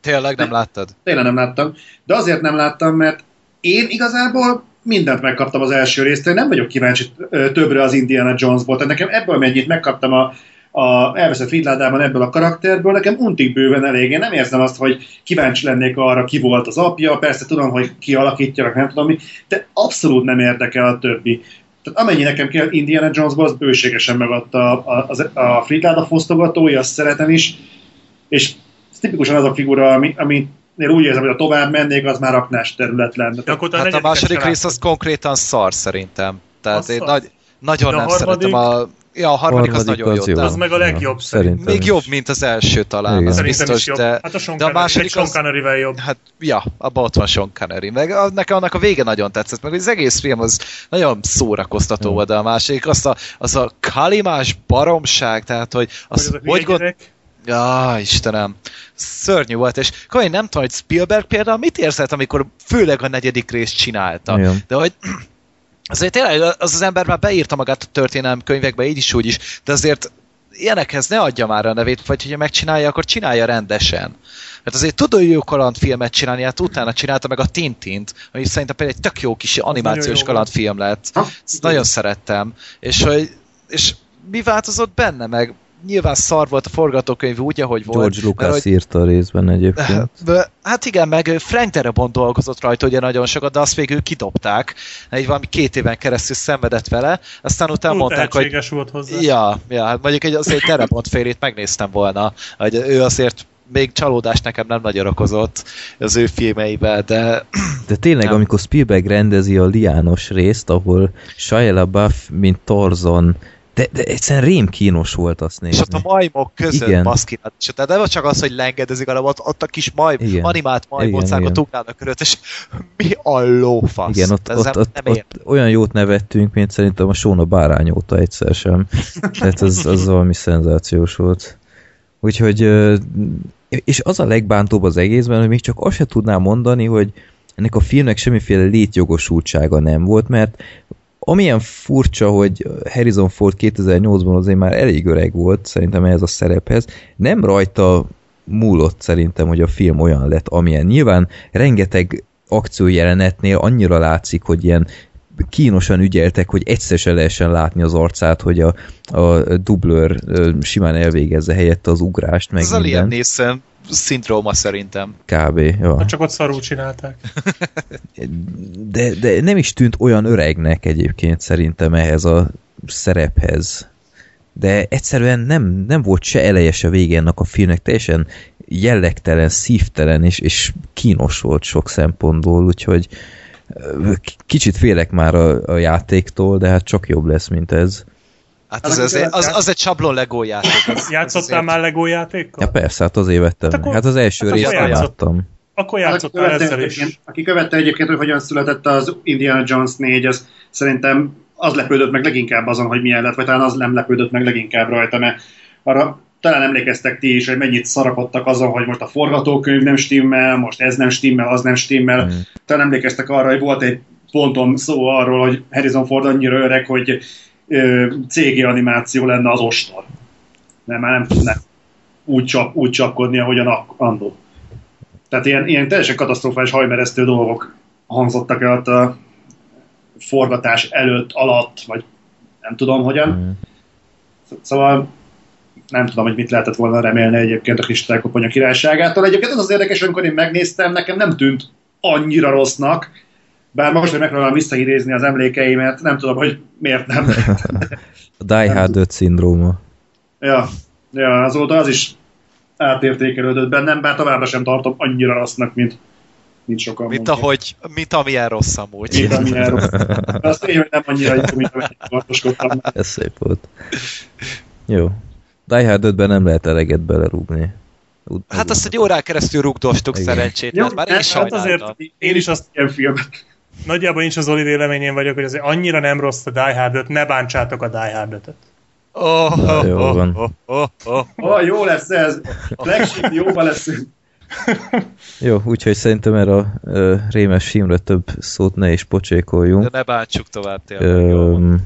[SPEAKER 5] Tényleg nem láttad?
[SPEAKER 6] tényleg nem láttam, de azért nem láttam, mert én igazából mindent megkaptam az első részt, én nem vagyok kíváncsi többre az Indiana Jonesból, tehát nekem ebből mennyit megkaptam a, a elveszett Fridládában ebből a karakterből, nekem untig bőven elég. Én nem érzem azt, hogy kíváncsi lennék arra, ki volt az apja, persze tudom, hogy ki alakítja, nem tudom mi, de abszolút nem érdekel a többi. Tehát amennyi nekem kell Indiana Jonesból, az bőségesen megadta a, a, a Fridláda fosztogatója, azt szeretem is, és ez tipikusan az a figura, ami, ami úgy érzem, hogy a tovább mennék, az már aknás terület lenne.
[SPEAKER 3] De akkor
[SPEAKER 5] Hát a második rész az konkrétan szar szerintem. Tehát
[SPEAKER 3] Az
[SPEAKER 5] én
[SPEAKER 3] szar.
[SPEAKER 5] nagy, nagyon
[SPEAKER 3] De a
[SPEAKER 5] nem
[SPEAKER 3] harmadik-
[SPEAKER 5] szeretem a... Ja, a harmadik, az
[SPEAKER 2] Harmadik
[SPEAKER 5] nagyon
[SPEAKER 2] az
[SPEAKER 5] jó.
[SPEAKER 3] Az meg a legjobb
[SPEAKER 2] Ja,
[SPEAKER 3] szerintem.
[SPEAKER 5] Még
[SPEAKER 2] is.
[SPEAKER 5] jobb, mint az első talán,
[SPEAKER 2] Igen.
[SPEAKER 5] az
[SPEAKER 3] Szerintem
[SPEAKER 5] biztos,
[SPEAKER 3] is jobb.
[SPEAKER 5] de...
[SPEAKER 3] hát a Sean
[SPEAKER 5] de a második
[SPEAKER 3] egy Sean
[SPEAKER 5] az-
[SPEAKER 3] Connery-vel jobb.
[SPEAKER 5] Hát, ja, abban ott van Sean Connery. Meg a- nekem annak a vége nagyon tetszett, meg az egész film az nagyon szórakoztató
[SPEAKER 2] Hmm.
[SPEAKER 5] volt, de a másik, azt a, az a kalimás baromság, tehát, hogy
[SPEAKER 3] Hogy
[SPEAKER 5] az,
[SPEAKER 3] az a
[SPEAKER 5] hogy
[SPEAKER 3] hülye
[SPEAKER 5] gond...
[SPEAKER 3] gyerek.
[SPEAKER 5] Ja, Istenem, szörnyű volt, és komolyan nem tudom, hogy Spielberg például mit érzett, amikor főleg a negyedik részt csinálta.
[SPEAKER 2] Igen.
[SPEAKER 5] De hogy azért tényleg az az ember már beírta magát a történelmi könyvekbe, így is úgy is, de azért ilyenekhez ne adja már a nevét, vagy hogyha megcsinálja, akkor csinálja rendesen. Mert azért tud ő jó kalandfilmet csinálni, hát utána csinálta meg a Tintint, ami szerintem például egy tök jó kis animációs
[SPEAKER 3] jó
[SPEAKER 5] kalandfilm lett.
[SPEAKER 6] Ha?
[SPEAKER 5] Ezt nagyon szerettem. És, hogy, és mi változott benne meg? Nyilván szar volt a forgatókönyv úgy, ahogy volt.
[SPEAKER 2] George Lucas
[SPEAKER 5] mert, hogy-
[SPEAKER 2] írta a részben egyébként.
[SPEAKER 5] Hát igen, meg Frank Darabont dolgozott rajta ugye nagyon sokat, de azt végül kidobták. Egy valami két éven keresztül szenvedett vele, aztán utána
[SPEAKER 3] Túl
[SPEAKER 5] mondták, hogy
[SPEAKER 3] volt hozzá.
[SPEAKER 5] ja, ja, hát mondjuk egy, azért Darabont félét megnéztem volna, hogy ő azért még csalódást nekem nem nagyon okozott az ő filmeivel, de
[SPEAKER 2] De tényleg,
[SPEAKER 5] Nem.
[SPEAKER 2] amikor Spielberg rendezi a Liános részt, ahol Shia LaBeouf, mint Tarzan, de, de egyszerűen rémkínos volt azt
[SPEAKER 5] és
[SPEAKER 2] nézni.
[SPEAKER 5] ott a majmok között
[SPEAKER 2] Igen.
[SPEAKER 5] baszkinat, és tehát nem csak az, hogy lengedezik, hanem ott, ott a kis maj,
[SPEAKER 2] Igen.
[SPEAKER 5] animált
[SPEAKER 2] igen.
[SPEAKER 5] ugrálnak körülött, és mi a lófasz?
[SPEAKER 2] Igen, ott, ott,
[SPEAKER 5] nem,
[SPEAKER 2] ott,
[SPEAKER 5] nem ér.
[SPEAKER 2] ott olyan jót nevettünk, mint szerintem a Sóna bárány óta egyszer sem. Tehát az, az valami szenzációs volt. Úgyhogy, és az a legbántóbb az egészben, hogy még csak azt se tudnám mondani, hogy ennek a filmnek semmiféle létjogosultsága nem volt, mert amilyen furcsa, hogy Harrison Ford 2008-ban azért már elég öreg volt szerintem ehhez a szerephez, nem rajta múlott szerintem, hogy a film olyan lett, amilyen. Nyilván rengeteg akciójelenetnél annyira látszik, hogy ilyen kínosan ügyeltek, hogy egyszer se lehessen látni az arcát, hogy a, a dublőr simán elvégezze helyette az ugrást, meg
[SPEAKER 5] Ez a Liam
[SPEAKER 2] minden.
[SPEAKER 5] Neeson szindróma szerintem.
[SPEAKER 2] Kb. Ja.
[SPEAKER 3] Hát csak ott szarul csinálták.
[SPEAKER 2] De, de nem is tűnt olyan öregnek egyébként szerintem ehhez a szerephez. De egyszerűen nem, nem volt se eleje, se vége ennek a filmnek, teljesen jellegtelen, szívtelen és, és kínos volt sok szempontból, úgyhogy kicsit félek már a, a játéktól, de hát csak jobb lesz, mint ez.
[SPEAKER 5] Hát
[SPEAKER 6] Hát
[SPEAKER 5] az, az, az, az, egy sablon Lego játék. Az- az
[SPEAKER 3] Játszottál
[SPEAKER 5] azért-
[SPEAKER 3] már Lego játékkal?
[SPEAKER 2] Ja persze, hát azért vettem.
[SPEAKER 3] Hát
[SPEAKER 2] Hát,
[SPEAKER 3] akkor-
[SPEAKER 2] hát az első
[SPEAKER 3] hát
[SPEAKER 2] részt
[SPEAKER 3] akkor
[SPEAKER 2] nem
[SPEAKER 3] játszott.
[SPEAKER 2] láttam.
[SPEAKER 3] Akkor
[SPEAKER 6] Hát, aki,
[SPEAKER 3] játszottál
[SPEAKER 6] követte
[SPEAKER 3] ezzel is.
[SPEAKER 6] aki követte egyébként, hogy hogyan született az Indiana Jones 4, az szerintem az lepődött meg leginkább azon, hogy milyen lett, vagy talán az nem lepődött meg leginkább rajta, mert arra talán emlékeztek ti is, hogy mennyit szarakodtak azon, hogy most a forgatókönyv nem stimmel, most ez nem stimmel, az nem stimmel.
[SPEAKER 2] Mm.
[SPEAKER 6] Talán emlékeztek arra, hogy volt egy ponton szó arról, hogy Harrison Ford annyira öreg, hogy ö, CG animáció lenne az ostor. Nem, már nem tudná úgy, csap, úgy csapkodni, ahogyan annó. Tehát ilyen, ilyen teljesen katasztrofális hajmeresztő dolgok hangzottak el a forgatás előtt, alatt, vagy nem tudom hogyan.
[SPEAKER 2] Mm.
[SPEAKER 6] Szóval nem tudom, hogy mit lehetett volna remélni egyébként a Kristálykoponya királyságától. Egyébként az az érdekes, amikor én megnéztem, nekem nem tűnt annyira rossznak, bár most, hogy megpróbálom visszaidézni az emlékeimet, nem tudom, hogy miért nem.
[SPEAKER 2] A Die Hard 5 szindróma.
[SPEAKER 6] ja, ja, azóta az is átértékelődött bennem, bár továbbra sem tartom annyira rossznak, mint, mint sokan
[SPEAKER 5] Mint
[SPEAKER 6] mondják.
[SPEAKER 5] ahogy, mint amilyen rossz amúgy.
[SPEAKER 6] Mint amilyen rossz. Azt én, hogy nem annyira jó, mint amit tartoskodtam.
[SPEAKER 2] Ez szép volt. Jó. Die Hard 5-ben nem lehet eleget belerúgni. Úgy-
[SPEAKER 5] Hát azt egy órán keresztül rugdostuk
[SPEAKER 2] Igen.
[SPEAKER 5] szerencsét,
[SPEAKER 6] Jó,
[SPEAKER 5] mert már én is
[SPEAKER 6] hát
[SPEAKER 3] azért.
[SPEAKER 6] Én is azt ilyen filmet.
[SPEAKER 3] Nagyjából nincs az Oli véleményén vagyok, hogy azért annyira nem rossz a Die Hard 5, ne bántsátok a Die Hard 5-öt.
[SPEAKER 5] Oh, oh,
[SPEAKER 2] Jó
[SPEAKER 5] oh,
[SPEAKER 2] van.
[SPEAKER 5] oh, oh, oh.
[SPEAKER 6] Oh, jó lesz ez. Flagship, jóba leszünk.
[SPEAKER 2] Jó, úgyhogy szerintem erre a ö, rémes filmre több szót ne is pocsékoljunk.
[SPEAKER 5] De ne bántsuk tovább tényleg. Jó.
[SPEAKER 2] Öm,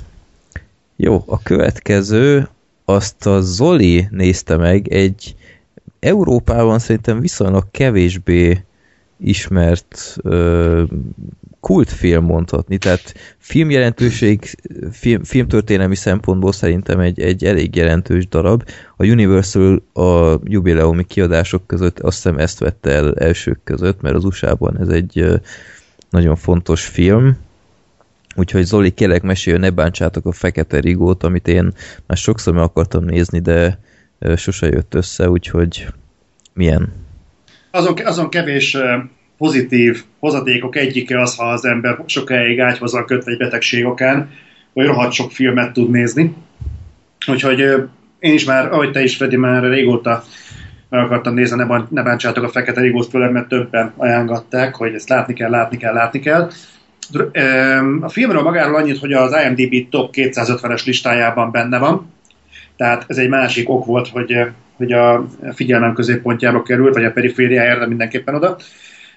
[SPEAKER 2] jó, a következő, azt a Zoli nézte meg, egy Európában szerintem viszonylag kevésbé ismert ö, kultfilm mondhatni, tehát filmjelentőség, film, filmtörténelmi szempontból szerintem egy, egy elég jelentős darab. A Universal a jubileumi kiadások között azt hiszem ezt vette el elsők között, mert az USA-ban ez egy nagyon fontos film. Úgyhogy Zoli, kérlek mesélj, ne bántsátok a Fekete Rigót, amit én már sokszor meg akartam nézni, de sose jött össze, úgyhogy milyen?
[SPEAKER 6] Azon, azon kevés pozitív hozatékok egyike az, ha az ember sokáig ágyhoz van kötve egy betegség okán, hogy rohadt sok filmet tud nézni. Úgyhogy én is már, ahogy te is, Freddy, már régóta meg akartam nézni, ne, bán- ne bántsátok a Fekete Rigót, főleg, mert többen ajánlották, hogy ezt látni kell, látni kell, látni kell. A filmről magáról annyit, hogy az IMDb top 250-es listájában benne van, tehát ez egy másik ok volt, hogy, eh, hogy a figyelmem középpontjába került, vagy a perifériájára, de mindenképpen oda.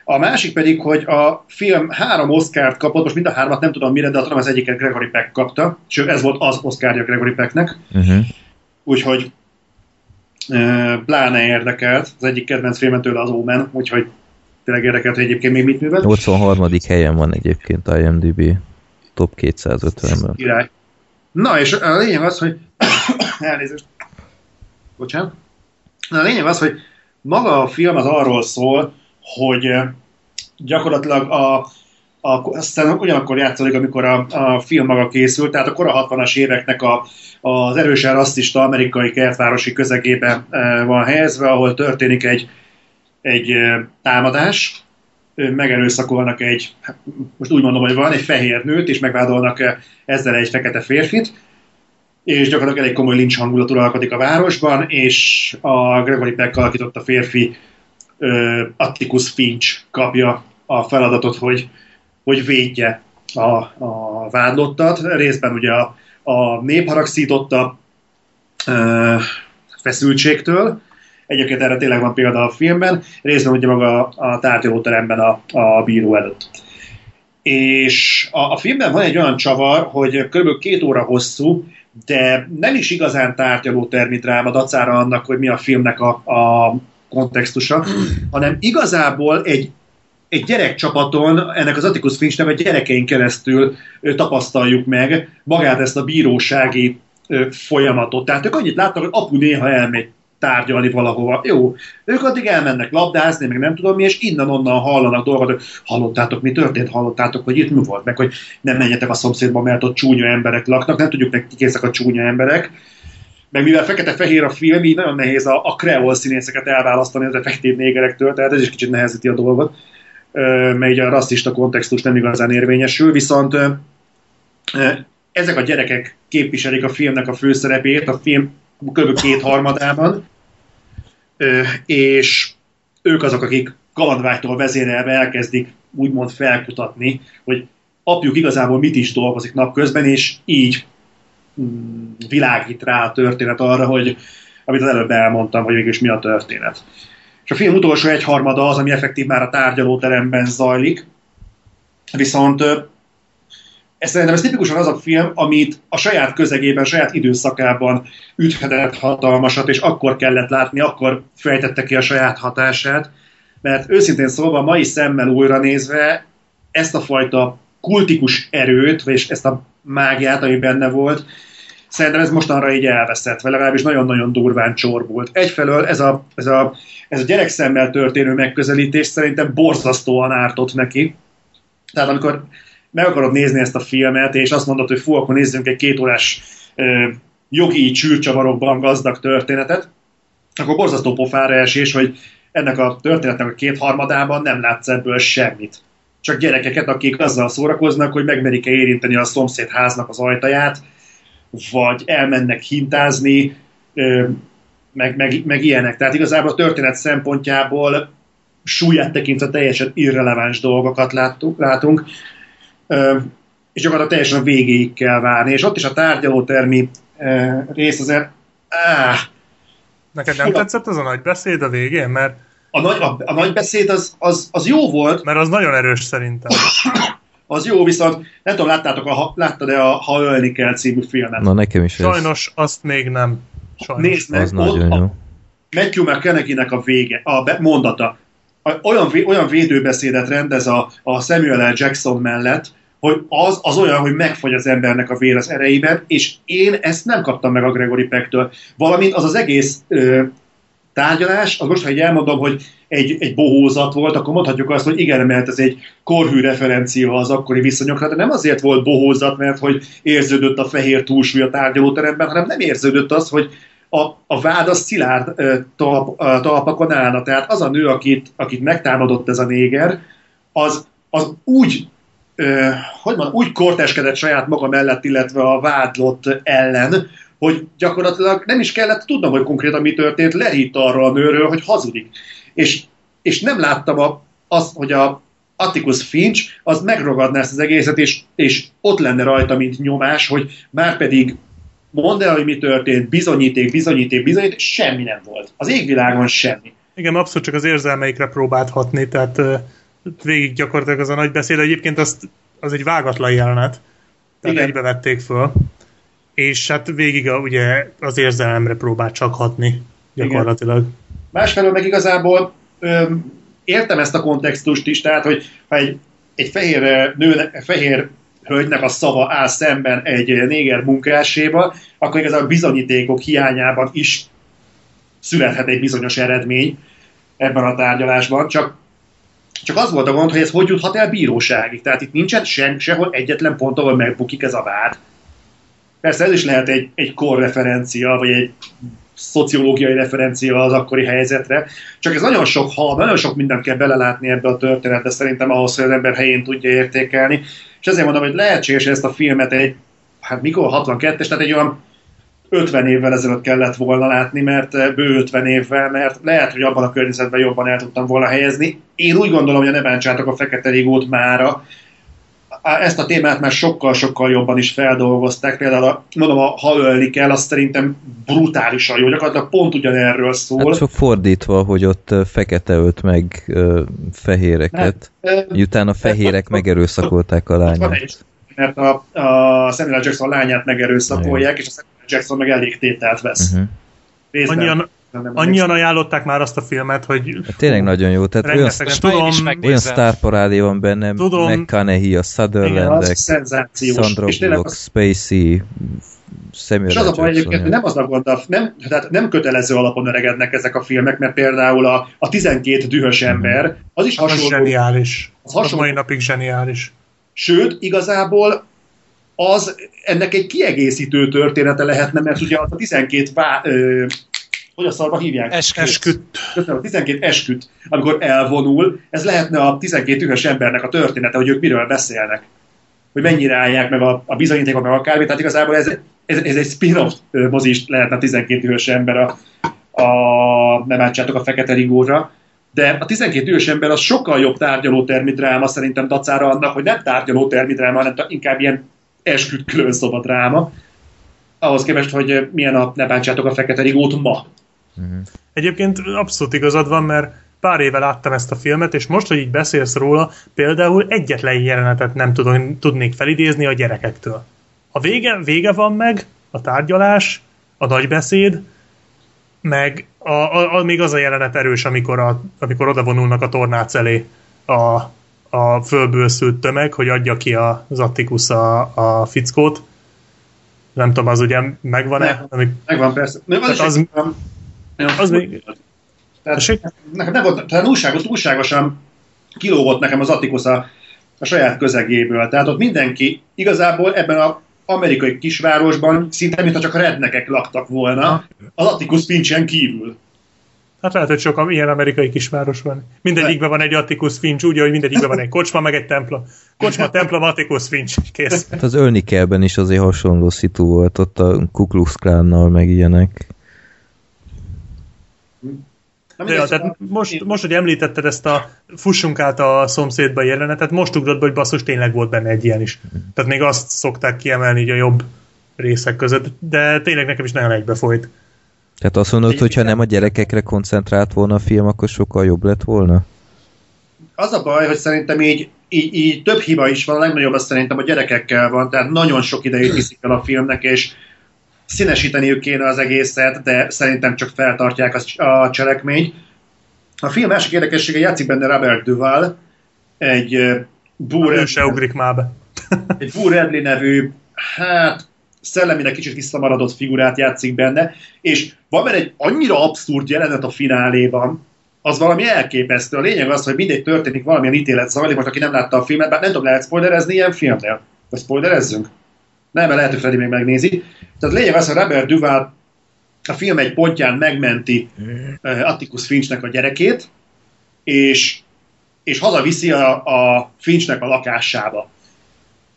[SPEAKER 6] A másik pedig, hogy a film három Oscárt kapott, most mind a hármat nem tudom mire, de tudom az egyiket Gregory Peck kapta, sőt ez volt az Oscarja Gregory Pecknek,
[SPEAKER 2] Uh-huh.
[SPEAKER 6] úgyhogy e, pláne érdekelt, az egyik kedvenc filmet tőle az Omen, úgyhogy tényleg érdekelt, hogy egyébként még mit művel.
[SPEAKER 2] 83. helyen van egyébként IMDb top 250-ben.
[SPEAKER 6] Király. Na, és a lényeg az, hogy elnézést. Bocsánat. Na, a lényeg az, hogy maga a film az arról szól, hogy gyakorlatilag a, a, aztán ugyanakkor játszódik, amikor a, a film maga készült, tehát a kora 60-as éveknek a, az erősen rasszista amerikai kertvárosi közegében e, van helyezve, ahol történik egy, egy támadás, megerőszakolnak egy, hát most úgy mondom, hogy van, egy fehér nőt, és megvádolnak ezzel egy fekete férfit, és gyakorlatilag elég komoly lincs hangulat uralkodik a városban, és a Gregory Peck alakította férfi Atticus Finch kapja a feladatot, hogy, hogy védje a, a vádlottat. Részben ugye a, a nép haragszította ö, feszültségtől, Egyébként erre tényleg van példa a filmben, részben ugye maga a tárgyalóteremben a, a bíró előtt. És a, a filmben van egy olyan csavar, hogy kb. két óra hosszú, de nem is igazán tárgyalótermi dráma, dacára annak, hogy mi a filmnek a, a kontextusa, hanem igazából egy, egy gyerekcsapaton, ennek az Atticus Finch egy gyerekein keresztül tapasztaljuk meg magát ezt a bírósági folyamatot. Tehát ők annyit látnak, hogy apu néha elmegy tárgyalni valahova. Jó, ők addig elmennek labdázni, meg nem tudom mi, és innen-onnan hallanak dolgokat, hogy hallottátok, mi történt, hallottátok, hogy itt mi volt, meg hogy nem menjetek a szomszédba, mert ott csúnya emberek laknak, nem tudjuk nekik készek a csúnya emberek. Meg mivel fekete-fehér a film, így nagyon nehéz a, a kreol színészeket elválasztani az effektív négerektől, tehát ez is kicsit nehezíti a dolgot, mert így a rasszista kontextus nem igazán érvényesül, viszont ezek a gyerekek képviselik a filmnek a főszerepét, a film kb. kétharmadában, és ők azok, akik kalandvágytól vezérelve elkezdik úgymond felkutatni, hogy apjuk igazából mit is dolgozik napközben, és így mm, világít rá a történet arra, hogy amit az előbb elmondtam, hogy végülis mi a történet. És a film utolsó egyharmada az, ami effektív már a tárgyalóteremben zajlik, viszont ez szerintem ez tipikusan az a film, amit a saját közegében, a saját időszakában üthetett hatalmasat, és akkor kellett látni, akkor fejtette ki a saját hatását, mert őszintén szólva mai szemmel újra nézve ezt a fajta kultikus erőt, vagy ezt a mágiát, ami benne volt, szerintem ez mostanra így elveszett, vagy legalábbis nagyon-nagyon durván csorbult. Egyfelől ez a, ez a, ez a gyerekszemmel történő megközelítés szerintem borzasztóan ártott neki. Tehát amikor meg akarod nézni ezt a filmet, és azt mondod, hogy fú, akkor nézzünk egy kétórás jogi csűrcsavarokban gazdag történetet, akkor borzasztó pofára esés, hogy ennek a történetnek a kétharmadában nem látsz ebből semmit. Csak gyerekeket, akik azzal szórakoznak, hogy megmerik-e érinteni a szomszéd háznak az ajtaját, vagy elmennek hintázni, meg, meg, meg ilyenek. Tehát igazából a történet szempontjából súlyát tekintve teljesen irreleváns dolgokat láttuk, látunk, és gyakorlatilag teljesen a végéig kell várni. És ott is a tárgyalótermi rész azért, áh,
[SPEAKER 3] Neked nem
[SPEAKER 6] Fura.
[SPEAKER 3] tetszett az a nagy beszéd a végén? Mert,
[SPEAKER 6] a, nagy, a, a nagy beszéd az, az, az jó volt,
[SPEAKER 3] mert az nagyon erős szerintem.
[SPEAKER 6] az jó, viszont nem tudom, láttátok, a, láttad-e a Ha ölni kell című filmet?
[SPEAKER 2] Na nekem is ez,
[SPEAKER 3] Sajnos azt még nem. Sajnos.
[SPEAKER 6] Nézd meg,
[SPEAKER 2] az
[SPEAKER 6] ott
[SPEAKER 2] nagyon
[SPEAKER 6] a
[SPEAKER 2] jó.
[SPEAKER 6] Matthew McConaughey-nek a vége, a be, mondata. Olyan, olyan védőbeszédet rendez a, a Samuel L. Jackson mellett, hogy az, az olyan, hogy megfagy az embernek a vér az erejében, és én ezt nem kaptam meg a Gregory Peck-től. Valamint az az egész ö, tárgyalás, az most, ha így elmondom, hogy egy, egy bohózat volt, akkor mondhatjuk azt, hogy igen, mert ez egy korhű referencia az akkori viszonyokra, de nem azért volt bohózat, mert hogy érződött a fehér túlsúly a tárgyalóteremben, hanem nem érződött az, hogy a, a vád az szilárd talp, talpakon állna. Tehát az a nő, akit, akit megtámadott ez a néger, az, az úgy ö, hogy mondjam, úgy korteskedett saját maga mellett, illetve a vádlott ellen, hogy gyakorlatilag nem is kellett tudnom, hogy konkrétan mi történt, lehitt arról a nőről, hogy hazudik. És, és nem láttam a, azt, hogy a Atticus Finch az megragadná ezt az egészet, és, és ott lenne rajta, mint nyomás, hogy már pedig mondd el, hogy mi történt, bizonyíték, bizonyíték, bizonyíték, semmi nem volt. Az égvilágon semmi.
[SPEAKER 3] Igen, abszolút csak az érzelmeikre próbált hatni, tehát végig gyakorlatilag az a nagy beszéd. Egyébként azt, az egy vágatlan jelenet, tehát
[SPEAKER 6] Igen.
[SPEAKER 3] egybe vették föl. És hát végig a, ugye az érzelemre próbált csak hatni gyakorlatilag.
[SPEAKER 6] Másfelől meg igazából öm, értem ezt a kontextust is, tehát, hogy ha egy, egy fehér, nőnek, fehér hölgynek a szava áll szemben egy néger munkáséba, akkor igazából bizonyítékok hiányában is születhet egy bizonyos eredmény ebben a tárgyalásban, csak csak az volt a gond, hogy ez hogy juthat el bíróságig. Tehát itt nincsen sem, sehol egyetlen pont, ahol megbukik ez a vád. Persze ez is lehet egy, egy korreferencia, vagy egy szociológiai referencia az akkori helyzetre. Csak ez nagyon sok hal, nagyon sok mindent kell belelátni ebbe a történetbe szerintem ahhoz, hogy az ember helyén tudja értékelni. És ezért mondom, hogy lehetséges hogy ezt a filmet egy, hát mikor 62-es, tehát egy olyan 50 évvel ezelőtt kellett volna látni, mert eh, bő 50 évvel, mert lehet, hogy abban a környezetben jobban el tudtam volna helyezni. Én úgy gondolom, hogy a ne bántsátok a fekete rigót mára, ezt a témát már sokkal-sokkal jobban is feldolgozták. Például, a, mondom, a ha ölni kell, az szerintem brutálisan jó. Gyakorlatilag pont ugyanerről szól.
[SPEAKER 2] Hát csak fordítva, hogy ott fekete ölt meg ö, fehéreket,
[SPEAKER 6] Ö,
[SPEAKER 2] miután a fehérek megerőszakolták a lányát.
[SPEAKER 6] mert a, a Samuel. Jackson lányát megerőszakolják, és a Samuel. Jackson meg elég tételt vesz.
[SPEAKER 2] Uh-huh.
[SPEAKER 6] Részben.
[SPEAKER 3] Annyian,
[SPEAKER 6] Nem
[SPEAKER 3] annyian ajánlották már azt a filmet, hogy
[SPEAKER 2] tényleg nagyon jó, tehát olyan,
[SPEAKER 3] tudom,
[SPEAKER 2] olyan sztárparádé van benne,
[SPEAKER 3] Tudom.
[SPEAKER 2] McConaughey, a
[SPEAKER 6] az
[SPEAKER 2] Sutherlandek,
[SPEAKER 6] szenzációs.
[SPEAKER 2] Sandra Bullock,
[SPEAKER 6] az,
[SPEAKER 2] Spacey, Samuel
[SPEAKER 6] és az a baj egyébként, hogy nem az a gond, nem, tehát nem kötelező alapon öregednek ezek a filmek, mert például a, a 12 dühös ember, az is
[SPEAKER 3] az
[SPEAKER 6] hasonló.
[SPEAKER 3] zseniális.
[SPEAKER 6] Az
[SPEAKER 3] Az
[SPEAKER 6] hasonló.
[SPEAKER 3] mai napig zseniális.
[SPEAKER 6] Sőt, igazából az ennek egy kiegészítő története lehetne, mert ugye az a 12 vá, ö, hogy a szarba hívják?
[SPEAKER 5] Esküt.
[SPEAKER 3] Esküt.
[SPEAKER 6] Köszönöm, a 12 esküt, amikor elvonul, ez lehetne a 12 ühes embernek a története, hogy ők miről beszélnek. hogy mennyire állják meg a, a bizonyítékot, meg akármi, tehát igazából ez, ez, ez egy spin-off ö, mozis lehetne a 12 hős ember a, a nem átcsátok a fekete rigóra, de a 12 ős ember az sokkal jobb tárgyalótermi dráma szerintem dacára annak, hogy nem tárgyalótermi dráma, hanem inkább ilyen esküdt különszoba dráma. Ahhoz képest, hogy milyen a ne bántsátok a fekete rigót ma.
[SPEAKER 3] Egyébként abszolút igazad van, mert pár éve láttam ezt a filmet, és most, hogy így beszélsz róla, például egyetlen jelenetet nem tudom, tudnék felidézni a gyerekektől. A vége, vége van meg, a tárgyalás, a nagybeszéd, meg a, a, a, még az a jelenet erős, amikor, a, amikor odavonulnak a tornác elé a, a fölbőszült tömeg, hogy adja ki a, az Atticus a, a fickót. Nem tudom, az ugye megvan-e? Amik,
[SPEAKER 6] Megvan persze. Nem, az, az,
[SPEAKER 3] az-
[SPEAKER 6] az,
[SPEAKER 3] még,
[SPEAKER 6] tehát, nekem nem volt, tehát túlságos, túlságosan kilógott nekem az Atticus a, a saját közegéből. Tehát ott mindenki igazából ebben az amerikai kisvárosban szinte, mintha csak a rednekek laktak volna, az Atticus Finchen kívül.
[SPEAKER 3] hát lehet, hogy sok ilyen amerikai kisváros van. Mindegyikben van egy Atticus Finch, úgy, hogy mindegyikben van egy kocsma, meg egy templom. Kocsma, templom, Atticus Finch. Kész.
[SPEAKER 2] Hát az ölni kellben is azért hasonló szitu volt ott a Ku Klux Klánnal, meg ilyenek.
[SPEAKER 6] Na,
[SPEAKER 3] De ja, tehát most, most, hogy említetted ezt a fussunk át a szomszédba jelenetet, most ugrott be, hogy basszus tényleg volt benne egy ilyen is. Tehát még azt szokták kiemelni így a jobb részek között, de tényleg nekem is nagyon egybefolyt.
[SPEAKER 2] Tehát azt mondod, hogy ha nem a gyerekekre koncentrált volna a film, akkor sokkal jobb lett volna?
[SPEAKER 6] Az a baj, hogy szerintem így, így, így több hiba is van, a legnagyobb az szerintem a gyerekekkel van, tehát nagyon sok idejét viszik el a filmnek, és színesíteniük kéne az egészet, de szerintem csak feltartják a, cselekményt. A film másik érdekessége játszik benne Robert Duval, egy
[SPEAKER 3] Ő se ugrik már be.
[SPEAKER 6] egy Boo Radley nevű, hát szellemileg kicsit visszamaradott figurát játszik benne, és van benne egy annyira abszurd jelenet a fináléban, az valami elképesztő. A lényeg az, hogy mindegy történik, valamilyen ítélet zajlik, most aki nem látta a filmet, bár nem tudom, lehet spoilerezni ilyen filmnél? Vagy spoilerezzünk? Nem, mert lehet, hogy Freddy még megnézi. Tehát lényeg az, hogy Robert Duval a film egy pontján megmenti uh, Atticus Finchnek a gyerekét, és, és hazaviszi a, a Finchnek a lakásába.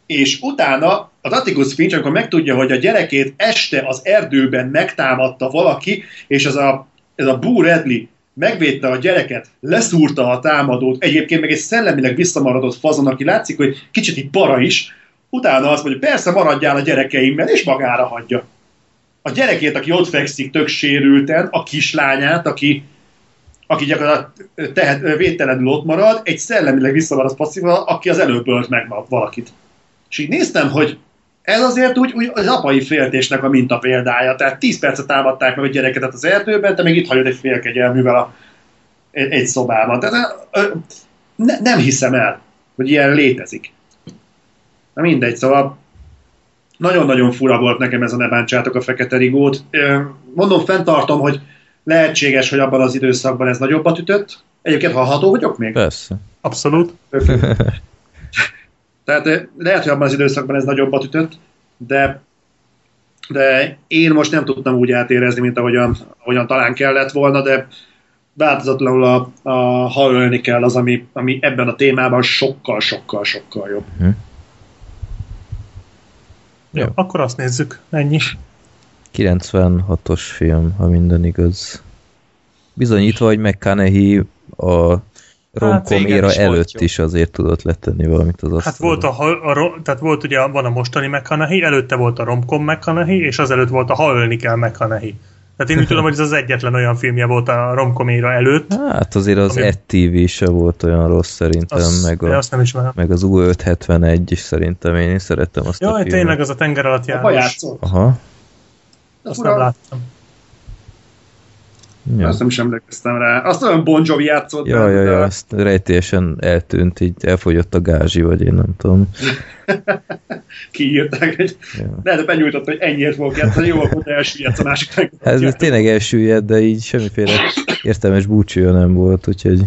[SPEAKER 6] És utána az Atticus Finch, amikor megtudja, hogy a gyerekét este az erdőben megtámadta valaki, és ez a, ez a Boo Radley megvédte a gyereket, leszúrta a támadót, egyébként meg egy szellemileg visszamaradott fazon, aki látszik, hogy kicsit így para is, utána azt mondja, persze maradjál a gyerekeimmel, és magára hagyja. A gyerekét, aki ott fekszik tök sérülten, a kislányát, aki, aki gyakorlatilag tehet, védtelenül ott marad, egy szellemileg visszamaradott passzíval, aki az előbb ölt meg valakit. És így néztem, hogy ez azért úgy, úgy az apai féltésnek a minta példája. Tehát 10 percet támadták meg a gyerekedet az erdőben, te még itt hagyod egy félkegyelművel a, egy, szobában. Tehát ne, nem hiszem el, hogy ilyen létezik. Na mindegy, szóval nagyon-nagyon fura volt nekem ez a ne bántsátok a fekete rigót. Mondom, fenntartom, hogy lehetséges, hogy abban az időszakban ez nagyobbat ütött. Egyébként hallható vagyok még?
[SPEAKER 2] Persze.
[SPEAKER 3] Abszolút.
[SPEAKER 6] Tehát eh, lehet, hogy abban az időszakban ez nagyobbat ütött, de, de én most nem tudtam úgy átérezni, mint ahogyan, ahogyan talán kellett volna, de változatlanul a, a ha ölni kell az, ami, ami ebben a témában sokkal, sokkal, sokkal jobb.
[SPEAKER 3] Jó, akkor azt nézzük. Ennyi.
[SPEAKER 2] 96-os film, ha minden igaz. Bizonyítva, hogy McConaughey a romkom
[SPEAKER 7] igen,
[SPEAKER 2] éra előtt
[SPEAKER 7] jó.
[SPEAKER 2] is azért tudott letenni valamit az
[SPEAKER 3] Hát
[SPEAKER 2] asztalra.
[SPEAKER 3] volt a, a, ro- tehát volt ugye, van a mostani McConaughey, előtte volt a Romcom McConaughey, és azelőtt volt a Ha ölni kell McConaughey. Tehát én úgy tudom, hogy ez az egyetlen olyan filmje volt a romkoméra előtt.
[SPEAKER 2] Hát azért az
[SPEAKER 3] Ami-
[SPEAKER 2] Ed TV se volt olyan rossz szerintem,
[SPEAKER 3] Azt,
[SPEAKER 2] meg,
[SPEAKER 3] de
[SPEAKER 2] a,
[SPEAKER 3] azt nem ismerem.
[SPEAKER 2] meg az U571 is szerintem én, én szerettem azt a
[SPEAKER 3] Jaj,
[SPEAKER 2] filmet.
[SPEAKER 3] tényleg az a tenger alatt
[SPEAKER 6] A pajácot.
[SPEAKER 2] Aha.
[SPEAKER 3] Azt nem láttam.
[SPEAKER 2] Ja.
[SPEAKER 6] Azt nem is emlékeztem rá. Azt olyan Bon Jovi játszott.
[SPEAKER 2] Ja, ja, ja, azt rejtélyesen eltűnt, így elfogyott a gázsi, vagy én nem tudom.
[SPEAKER 6] Kiírták. Egy...
[SPEAKER 2] Ja.
[SPEAKER 6] Lehet, hogy benyújtott, hogy ennyiért fogok játszani, jó, akkor te elsüllyedsz a másik meg.
[SPEAKER 2] Hát ez tényleg elsüllyed, de így semmiféle értelmes búcsúja nem volt, úgyhogy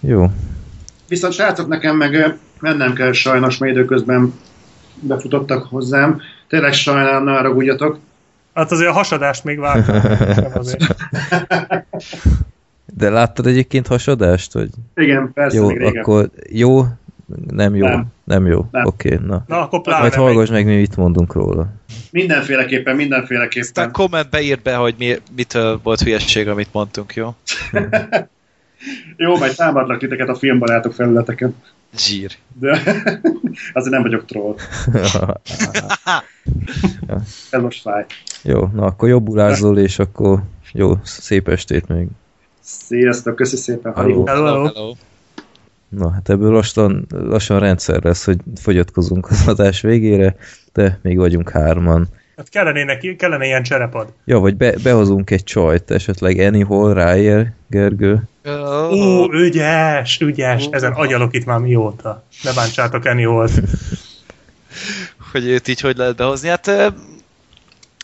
[SPEAKER 2] jó.
[SPEAKER 6] Viszont srácok, nekem meg mennem kell sajnos, mert időközben befutottak hozzám. Tényleg sajnálom, ne haragudjatok.
[SPEAKER 3] Hát azért a hasadást még vártam.
[SPEAKER 2] De láttad egyébként hasadást, hogy
[SPEAKER 6] Igen, persze,
[SPEAKER 2] jó,
[SPEAKER 6] még régen.
[SPEAKER 2] akkor jó, Nem jó?
[SPEAKER 8] Nem.
[SPEAKER 2] Nem jó?
[SPEAKER 8] Nem.
[SPEAKER 2] Oké, na.
[SPEAKER 3] Na, akkor pláne
[SPEAKER 2] Majd hallgass meg, mi mit mondunk róla.
[SPEAKER 8] Mindenféleképpen,
[SPEAKER 5] Aztán
[SPEAKER 8] mindenféleképpen.
[SPEAKER 5] kommentbe írt be, hogy mi, mitől volt hülyesség, amit mondtunk, jó?
[SPEAKER 8] Jó, majd támadlak titeket a filmbarátok felületeken.
[SPEAKER 5] Zsír.
[SPEAKER 8] De azért nem vagyok troll. Ez most fáj.
[SPEAKER 2] jó, na akkor jobbulázol, és akkor jó, szép estét még.
[SPEAKER 8] Sziasztok, köszi szépen.
[SPEAKER 2] Hello.
[SPEAKER 3] Hello, hello.
[SPEAKER 5] hello.
[SPEAKER 2] Na, hát ebből lassan, lassan rendszer lesz, hogy fogyatkozunk az adás végére, de még vagyunk hárman.
[SPEAKER 3] Hát kellene, neki, kellene ilyen cserepad.
[SPEAKER 2] Ja, vagy be, behozunk egy csajt, esetleg Anyhol ráér, Gergő.
[SPEAKER 3] Ó, ügyes, ügyes. Ezen agyalok itt már mióta. Ne bántsátok Eni volt.
[SPEAKER 5] hogy őt így hogy lehet behozni. Hát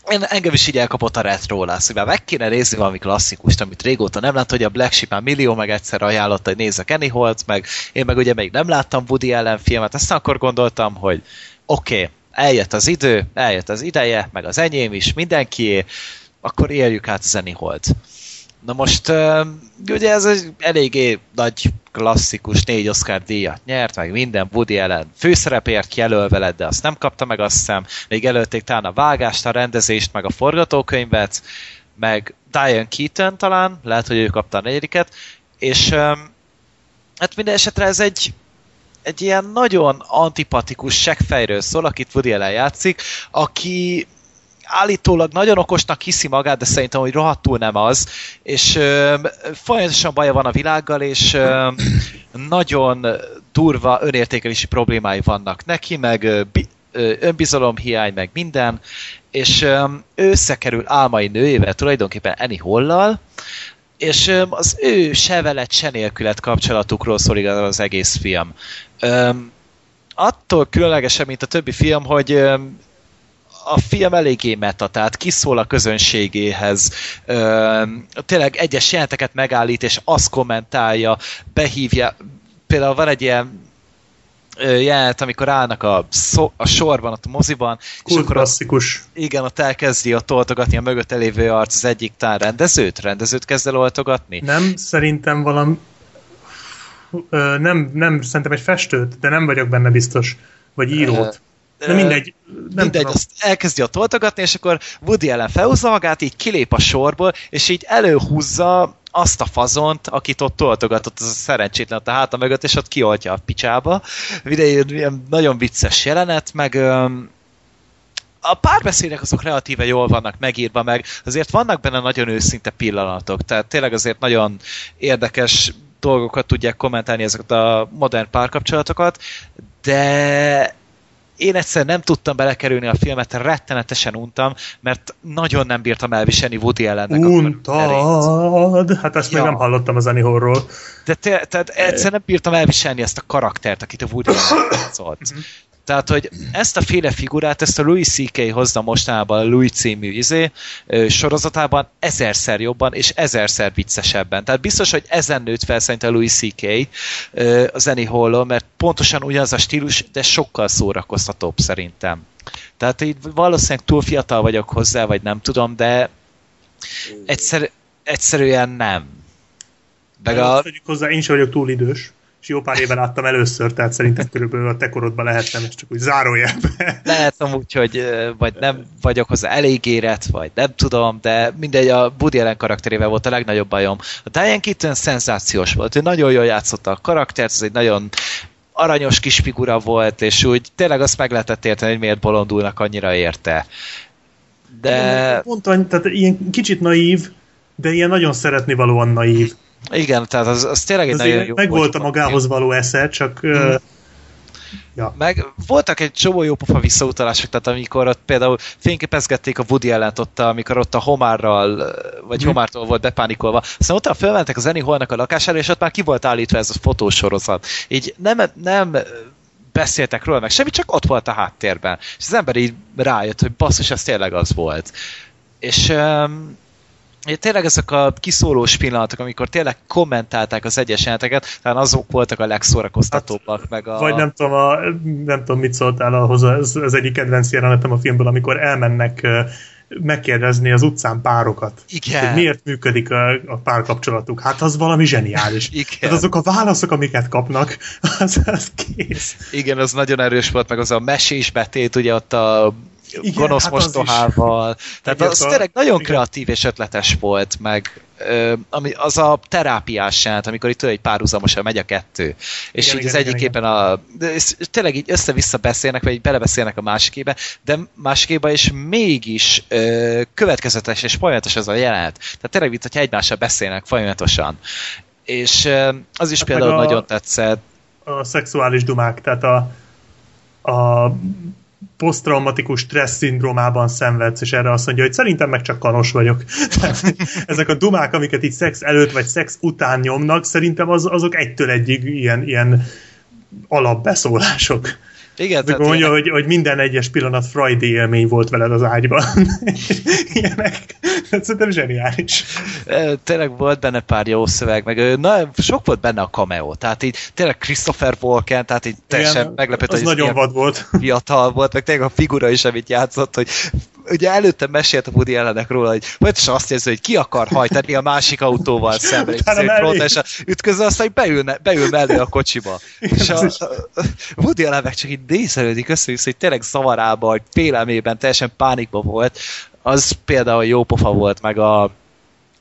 [SPEAKER 5] én, engem is így elkapott a retro lesz, hogy már meg kéne nézni valami klasszikust, amit régóta nem lát, hogy a Black Sheep már millió meg egyszer ajánlotta, hogy nézzek Annie Holt, meg én meg ugye még nem láttam Woody Allen filmet, aztán akkor gondoltam, hogy oké, okay, eljött az idő, eljött az ideje, meg az enyém is, mindenkié, akkor éljük át az Annie Holt. Na most, ugye ez egy eléggé nagy klasszikus, négy Oscar díjat nyert, meg minden Woody Allen főszerepért jelölve lett, de azt nem kapta meg, azt hiszem. Még előtték talán a vágást, a rendezést, meg a forgatókönyvet, meg Diane Keaton talán, lehet, hogy ő kapta a negyediket, és hát minden esetre ez egy egy ilyen nagyon antipatikus seggfejről szól, akit Woody Allen játszik, aki állítólag nagyon okosnak hiszi magát, de szerintem, hogy rohadtul nem az, és ö, folyamatosan baja van a világgal, és ö, nagyon durva önértékelési problémái vannak neki, meg ö, bi, ö, önbizalomhiány, meg minden, és ö, összekerül álmai nőjével, tulajdonképpen Annie Hollal, és az ő se veled, se nélkület kapcsolatukról szól igazán az egész film. Ö, attól különlegesen, mint a többi film, hogy ö, a film eléggé meta, tehát kiszól a közönségéhez, ö, tényleg egyes jeleneteket megállít, és azt kommentálja, behívja, például van egy ilyen jelenet, amikor állnak a, szó, a sorban, ott a moziban, és
[SPEAKER 3] Kult
[SPEAKER 5] akkor ott,
[SPEAKER 3] klasszikus.
[SPEAKER 5] igen, ott elkezdi ott oltogatni a mögött elévő arc az egyik tán rendezőt, rendezőt kezd el oltogatni.
[SPEAKER 3] Nem, szerintem valami... Nem, nem, szerintem egy festőt, de nem vagyok benne biztos. Vagy írót. De mindegy. Nem
[SPEAKER 5] mindegy,
[SPEAKER 3] tudom.
[SPEAKER 5] azt elkezdi ott oltogatni, és akkor Woody Allen felhúzza magát, így kilép a sorból, és így előhúzza azt a fazont, akit ott oltogatott, az a szerencsétlen ott a háta mögött, és ott kioltja a picsába. Videó, ilyen nagyon vicces jelenet, meg a párbeszédek azok relatíve jól vannak megírva, meg azért vannak benne nagyon őszinte pillanatok, tehát tényleg azért nagyon érdekes dolgokat tudják kommentálni ezeket a modern párkapcsolatokat, de én egyszer nem tudtam belekerülni a filmet, rettenetesen untam, mert nagyon nem bírtam elviselni Woody Allennek a
[SPEAKER 3] Untad! Hát ezt még
[SPEAKER 5] Ja.
[SPEAKER 3] nem hallottam az Anihorról.
[SPEAKER 5] De te, tehát egyszer nem bírtam elviselni ezt a karaktert, akit a Woody játszott. Tehát, hogy ezt a féle figurát, ezt a Louis C.K. hozza mostanában a Louis című izé, sorozatában ezerszer jobban és ezerszer viccesebben. Tehát biztos, hogy ezen nőtt fel szerintem a Louis C.K. az Annie hall mert pontosan ugyanaz a stílus, de sokkal szórakoztatóbb szerintem. Tehát így valószínűleg túl fiatal vagyok hozzá, vagy nem tudom, de egyszer, egyszerűen nem. Meg a,
[SPEAKER 3] hozzá, én sem vagyok túl idős, és jó pár éve láttam először, tehát szerintem körülbelül a te korodban lehetnem, és csak úgy zárójelbe.
[SPEAKER 5] lehet amúgy, hogy vagy nem vagyok hozzá elég érett, vagy nem tudom, de mindegy, a Woody Allen karakterével volt a legnagyobb bajom. A Diane Keaton szenzációs volt, ő nagyon jól játszotta a karaktert, ez egy nagyon aranyos kis figura volt, és úgy tényleg azt meg lehetett érteni, hogy miért bolondulnak annyira érte. De
[SPEAKER 3] Pont annyi, tehát ilyen kicsit naív, de ilyen nagyon szeretni valóan naív.
[SPEAKER 5] Igen, tehát az, az tényleg egy nagyon jó
[SPEAKER 3] meg
[SPEAKER 5] volt
[SPEAKER 3] a magához való esze, csak
[SPEAKER 5] Mm.
[SPEAKER 3] ö, ja.
[SPEAKER 5] Meg voltak egy csomó jó pofa visszautalások, tehát amikor ott például fényképezgették a Woody allen ott, amikor ott a Homárral, vagy
[SPEAKER 3] Mhm.
[SPEAKER 5] Homártól volt bepánikolva. Aztán utána fölmentek az Annie a lakására, és ott már ki volt állítva ez a fotósorozat. Így nem, nem beszéltek róla meg, semmi, csak ott volt a háttérben. És az ember így rájött, hogy basszus, ez tényleg az volt. És um, tényleg ezek a kiszólós pillanatok, amikor tényleg kommentálták az egyes jeleneteket, talán azok voltak a legszórakoztatóbbak, hát, meg a...
[SPEAKER 3] Vagy nem tudom, a, nem tudom, mit szóltál ahhoz, ez, ez egyik kedvenc jelenetem a filmből, amikor elmennek megkérdezni az utcán párokat.
[SPEAKER 5] Igen.
[SPEAKER 3] Hogy miért működik a, a párkapcsolatuk. Hát az valami zseniális.
[SPEAKER 5] Igen.
[SPEAKER 3] Hát azok a válaszok, amiket kapnak, az, az kész.
[SPEAKER 5] Igen, az nagyon erős volt, meg az a mesés betét, ugye ott a
[SPEAKER 3] Igen,
[SPEAKER 5] gonosz
[SPEAKER 3] hát
[SPEAKER 5] mostohával. Tehát
[SPEAKER 3] Igen,
[SPEAKER 5] az
[SPEAKER 3] szóval-
[SPEAKER 5] tényleg nagyon
[SPEAKER 3] igen.
[SPEAKER 5] kreatív és ötletes volt, meg ö, ami, az a terápiás jelent, amikor itt egy párhuzamosan megy a kettő. És
[SPEAKER 3] Igen,
[SPEAKER 5] így
[SPEAKER 3] igen,
[SPEAKER 5] az
[SPEAKER 3] igen,
[SPEAKER 5] egyiképpen a... Tényleg így össze-vissza beszélnek, vagy így belebeszélnek a másikébe, de másikébe is mégis ö, következetes és folyamatos ez a jelenet. Tehát tényleg, mint hogyha egymással beszélnek folyamatosan. És ö, az is
[SPEAKER 3] Hát
[SPEAKER 5] például
[SPEAKER 3] a-
[SPEAKER 5] nagyon tetszett.
[SPEAKER 3] a szexuális dumák, tehát a, a posztraumatikus stressz szindrómában szenvedsz, és erre azt mondja, hogy szerintem meg csak kanos vagyok. Ezek a dumák, amiket így szex előtt vagy szex után nyomnak, szerintem az, azok egytől egyig ilyen, ilyen alapbeszólások.
[SPEAKER 5] Igen,
[SPEAKER 3] De
[SPEAKER 5] tehát
[SPEAKER 3] mondja, hogy, hogy minden egyes pillanat Friday élmény volt veled az ágyban. Ilyenek. Szerintem zseniális.
[SPEAKER 5] Tényleg volt benne pár jó szöveg, meg na, sok volt benne a cameo, tehát így tényleg Christopher Walken, tehát így teljesen meglepett, hogy
[SPEAKER 3] nagyon vad volt.
[SPEAKER 5] fiatal volt, meg tényleg a figura is, amit játszott, hogy ugye előtte mesélt a Woody ellenek róla, hogy folyamatosan azt érzi, hogy ki akar hajtani a másik autóval szembe, egy
[SPEAKER 3] mellé.
[SPEAKER 5] frontással ütközve, aztán beül, beül mellé a kocsiba. És a, a Woody Allen meg csak így nézelődik össze hogy tényleg zavarában, hogy félelmében, teljesen pánikban volt. Az például jó pofa volt, meg a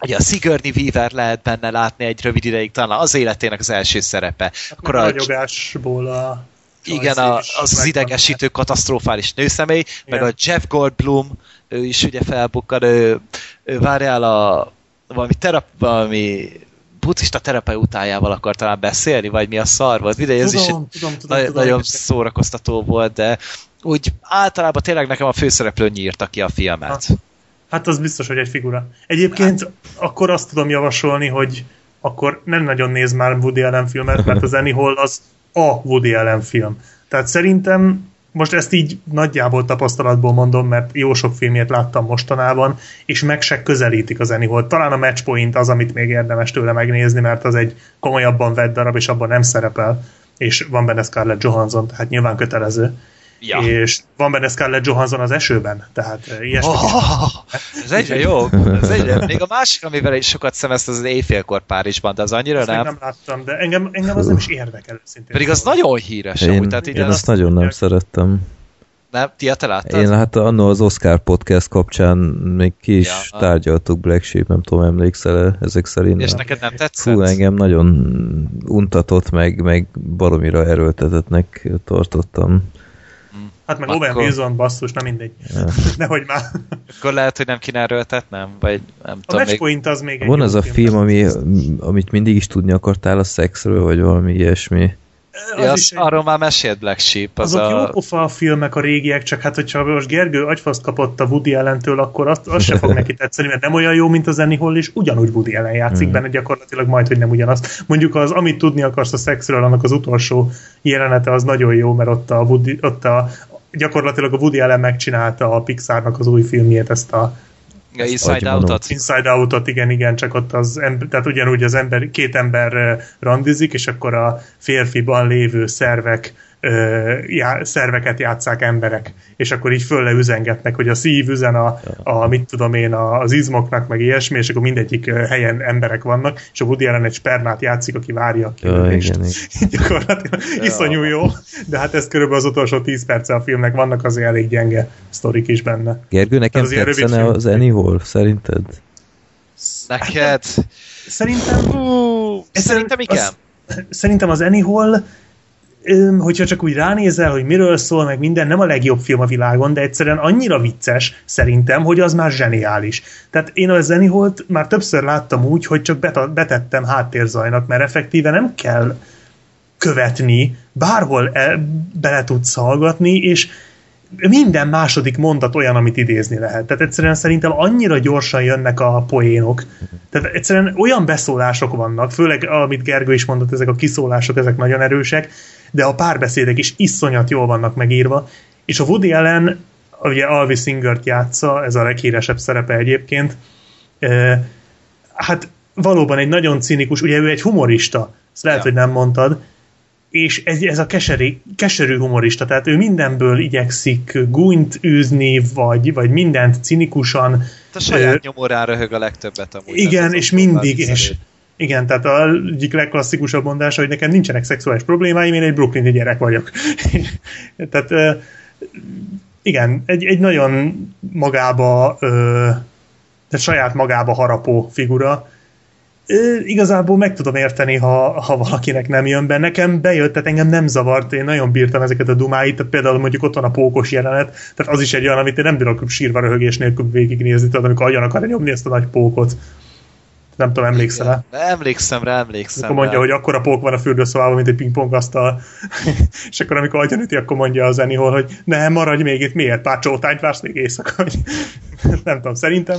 [SPEAKER 5] Ugye a Sigourney Weaver lehet benne látni egy rövid ideig, talán az életének az első szerepe. Akkor
[SPEAKER 3] a ragyogásból a
[SPEAKER 5] igen, a, az, az idegesítő katasztrofális nőszemély, meg
[SPEAKER 3] Igen.
[SPEAKER 5] a Jeff Goldblum, ő is ugye felbukkan, ő, ő várjál a valami, terap, valami buddhista terapeutájával akar talán beszélni, vagy mi a szar volt. Mindegy, ez is
[SPEAKER 3] Tudom, tudom, tudom,
[SPEAKER 5] nagy,
[SPEAKER 3] tudom.
[SPEAKER 5] nagyon szórakoztató volt, de úgy általában tényleg nekem a főszereplő nyírta ki a filmet.
[SPEAKER 3] Hát az biztos, hogy egy figura. Egyébként akkor azt tudom javasolni, hogy akkor nem nagyon néz már Woody Allen filmet, mert az Annie Hall az a Woody Allen film. Tehát szerintem most ezt így nagyjából tapasztalatból mondom, mert jó sok filmjét láttam mostanában, és meg se közelítik az Hall. Talán a Match Point az, amit még érdemes tőle megnézni, mert az egy komolyabban vett darab, és abban nem szerepel, és van benne Scarlett Johansson, tehát nyilván kötelező.
[SPEAKER 5] Ja.
[SPEAKER 3] És van benne Scarlett Johansson az esőben, tehát eh, ilyesmi.
[SPEAKER 5] Oh, ez egyre jó. Ez egyre. Még a másik, amivel is sokat szemeszt, az az éjfélkor Párizsban, de az annyira
[SPEAKER 3] Azt
[SPEAKER 5] nem.
[SPEAKER 3] nem láttam, de engem, engem az nem is érdekel.
[SPEAKER 5] Pedig az nagyon híres,
[SPEAKER 2] Én,
[SPEAKER 5] amúgy, tehát
[SPEAKER 2] én
[SPEAKER 5] az,
[SPEAKER 2] azt nagyon nem szerettem.
[SPEAKER 5] nem, ti te láttad?
[SPEAKER 2] Én hát annó az Oscar podcast kapcsán még ki is
[SPEAKER 5] Ja.
[SPEAKER 2] tárgyaltuk Black Sheep, nem tudom, emlékszel ezek szerint.
[SPEAKER 5] És neked nem tetszett?
[SPEAKER 2] Fú, engem nagyon untatott, meg, meg baromira erőltetetnek tartottam.
[SPEAKER 3] Hát meg
[SPEAKER 5] Akkor-
[SPEAKER 3] Owen Wilson basszus, nem mindegy.
[SPEAKER 2] Ja.
[SPEAKER 3] Nehogy már.
[SPEAKER 5] Akkor lehet, hogy nem kéne erőltetnem? Vagy nem
[SPEAKER 3] A
[SPEAKER 5] tudom, még...
[SPEAKER 3] Matchpoint az még egy
[SPEAKER 2] Van az a film, ami, amit mindig is tudni akartál a szexről, vagy valami ilyesmi.
[SPEAKER 5] Ja,
[SPEAKER 3] az
[SPEAKER 5] az
[SPEAKER 3] is egy,
[SPEAKER 5] arról már mesélt Black Sheep. Az
[SPEAKER 3] azok
[SPEAKER 5] a...
[SPEAKER 3] jó pofa a filmek, a régiek, csak hát hogyha most Gergő agyfaszt kapott a Woody Allen-től, akkor azt, az se fog neki tetszeni, mert nem olyan jó, mint az Annie Hall, és ugyanúgy Woody Allen játszik
[SPEAKER 2] Mm.
[SPEAKER 3] benne, gyakorlatilag majd, hogy nem ugyanazt. Mondjuk az, amit tudni akarsz a szexről, annak az utolsó jelenete az nagyon jó, mert ott a, Woody, ott a gyakorlatilag a Woody Allen megcsinálta a Pixarnak az új filmjét, ezt a
[SPEAKER 5] Ja, Inside. Out-ot?
[SPEAKER 3] Inside Out-ot, igen, igen, csak ott az ember, tehát ugyanúgy az ember, két ember randizik, és akkor a férfiban lévő szervek já, szerveket játszák emberek, és akkor így föl üzengetnek, hogy a szív üzen a, a mit tudom én, a, az izmoknak, meg ilyesmi, és akkor mindegyik helyen emberek vannak, és a Woody Allen egy spermát játszik, aki várja a
[SPEAKER 2] Ja,
[SPEAKER 3] kilövést.
[SPEAKER 2] igen.
[SPEAKER 3] Gyakorlatilag iszonyú jó, de hát ez körülbelül az utolsó 10 perce a filmnek, vannak azért elég gyenge sztorik is benne.
[SPEAKER 2] Gergő, nekem
[SPEAKER 3] az ilyen rövid
[SPEAKER 2] tetszene az Hall, szerinted?
[SPEAKER 5] Neked?
[SPEAKER 3] Szerintem
[SPEAKER 5] Hú, szerintem igen.
[SPEAKER 3] Az, szerintem az öm, hogyha csak úgy ránézel, hogy miről szól, meg minden, nem a legjobb film a világon, de egyszerűen annyira vicces szerintem, hogy az már zseniális. Tehát én az Annie Hallt már többször láttam úgy, hogy csak betettem háttérzajnak, mert effektíve nem kell követni, bárhol el, bele tudsz hallgatni, és minden második mondat olyan, amit idézni lehet. Tehát egyszerűen szerintem annyira gyorsan jönnek a poénok. Tehát egyszerűen olyan beszólások vannak, főleg amit Gergő is mondott, ezek a kiszólások, ezek nagyon erősek, de a párbeszédek is iszonyat jól vannak megírva. És a Woody Allen, ugye Alvi Singert játsza, ez a leghíresebb szerepe egyébként, hát valóban egy nagyon cinikus, ugye ő egy humorista, ezt lehet,
[SPEAKER 5] Ja.
[SPEAKER 3] hogy nem mondtad, és ez, ez a keserű, keserű humorista, tehát ő mindenből igyekszik gúnyt űzni, vagy, vagy mindent cinikusan,
[SPEAKER 5] Hát a saját
[SPEAKER 3] Ö,
[SPEAKER 5] nyomorán röhög a legtöbbet amúgy.
[SPEAKER 3] igen, és mindig, és
[SPEAKER 5] viccelni.
[SPEAKER 3] Igen, tehát a egyik legklasszikusabb mondása, hogy nekem nincsenek szexuális problémáim, én egy brooklyni gyerek vagyok. tehát igen, egy, egy nagyon magába, tehát saját magába harapó figura. Igazából meg tudom érteni, ha, ha valakinek nem jön be. Nekem bejött, tehát engem nem zavart, én nagyon bírtam ezeket a dumáit, tehát például mondjuk ott van a pókos jelenet, tehát az is egy olyan, amit én nem bírok sírva röhögés nélkül végignézni, tudod, amikor agyon akarja nyomni ezt a nagy pókot. Nem tudom, emlékszel
[SPEAKER 5] Igen. Emlékszem rá, emlékszem
[SPEAKER 3] akkor mondja,
[SPEAKER 5] rá.
[SPEAKER 3] hogy akkora pók van a fürdőszobában, mint egy pingpongasztal. és akkor amikor agyonüti, akkor mondja az Zenihol, hogy ne, maradj még itt, miért? Pár csótányt vársz még éjszaka? Nem tudom, szerintem.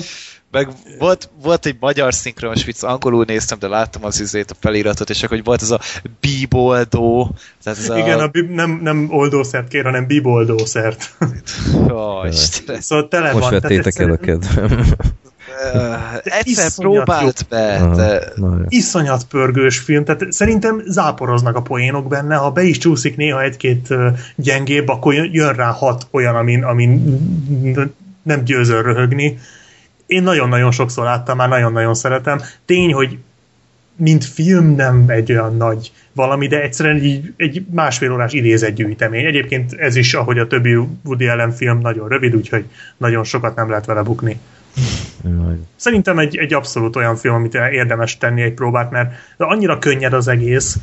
[SPEAKER 5] Meg volt, volt egy magyar szinkronos vicc, angolul néztem, de láttam az izét, a feliratot, és akkor hogy volt ez a bíboldó, tehát ez a...
[SPEAKER 3] Igen, a bib- nem, nem oldószert kér, hanem biboldószert.
[SPEAKER 5] Ó, Istenem.
[SPEAKER 3] szóval tele
[SPEAKER 2] Most
[SPEAKER 3] van.
[SPEAKER 2] vettétek el a kedvem.
[SPEAKER 5] Egyszer
[SPEAKER 3] iszonyat
[SPEAKER 5] próbált be,
[SPEAKER 2] Aha,
[SPEAKER 5] de
[SPEAKER 2] jó.
[SPEAKER 3] Iszonyat pörgős film, tehát szerintem záporoznak a poénok benne, ha be is csúszik néha egy-két gyengébb, akkor jön- rá hat olyan, amin, amin nem győzöl röhögni. Én nagyon-nagyon sokszor láttam, már nagyon-nagyon szeretem. Tény, hogy mint film nem egy olyan nagy valami, de egyszerűen így egy másfél órás idézetgyűjtemény. Egyébként ez is, ahogy a többi Woody Allen film, nagyon rövid, úgyhogy nagyon sokat nem lehet vele bukni. Szerintem egy, egy abszolút olyan film, amit érdemes tenni egy próbát, mert annyira könnyed az egész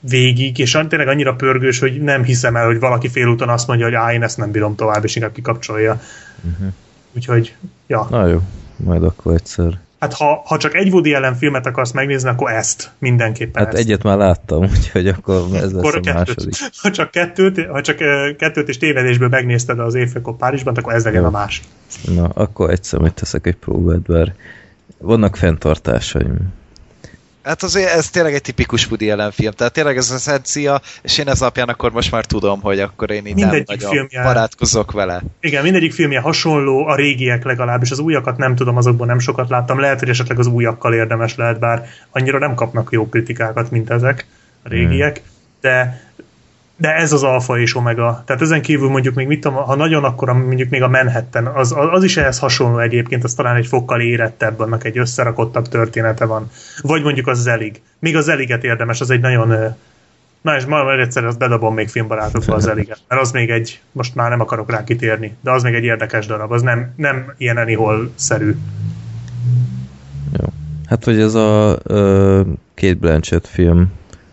[SPEAKER 3] végig, és tényleg annyira pörgős, hogy nem hiszem el, hogy valaki félúton azt mondja, hogy á, én ezt nem bírom tovább, és inkább kikapcsolja.
[SPEAKER 2] Mhm.
[SPEAKER 3] Úgyhogy, ja.
[SPEAKER 2] Na jó, majd akkor egyszer.
[SPEAKER 3] Hát ha, ha csak egy Woody Allen filmet akarsz megnézni, akkor ezt. Mindenképpen
[SPEAKER 2] Hát
[SPEAKER 3] ezt.
[SPEAKER 2] egyet már láttam, úgyhogy akkor ez lesz
[SPEAKER 3] Akkor
[SPEAKER 2] a
[SPEAKER 3] kettőt.
[SPEAKER 2] második.
[SPEAKER 3] Ha csak kettőt, ha csak kettőt és tévedésből megnézted az évfekor Párizsban, akkor ez legyen
[SPEAKER 2] Jó.
[SPEAKER 3] a más.
[SPEAKER 2] Na, akkor egyszer majd teszek egy próbát, bár vannak fenntartásaim.
[SPEAKER 5] Hát azért ez tényleg egy tipikus Woody Allen film, tehát tényleg ez az eszencia, és én ez alapján akkor most már tudom, hogy akkor én így nem
[SPEAKER 3] Mindegyik
[SPEAKER 5] nagyon
[SPEAKER 3] filmje-
[SPEAKER 5] barátkozok vele.
[SPEAKER 3] Igen, mindegyik filmje hasonló, a régiek legalábbis, az újakat nem tudom, azokból nem sokat láttam, lehet, hogy esetleg az újakkal érdemes lehet, bár annyira nem kapnak jó kritikákat, mint ezek a régiek, de de ez az alfa és omega. Tehát ezen kívül mondjuk még mit tudom, ha nagyon akkor mondjuk még a Manhattan, az, az, is ehhez hasonló egyébként, az talán egy fokkal érettebb, annak egy összerakottabb története van. Vagy mondjuk az Zelig. Még az Zeliget érdemes, az egy nagyon Na és majd egyszer azt bedobom még filmbarátokba az eliget, mert az még egy, most már nem akarok rá kitérni, de az még egy érdekes darab, az nem, nem ilyen Anyhol-szerű.
[SPEAKER 2] Hát, hogy ez a uh, Kate Blanchett film,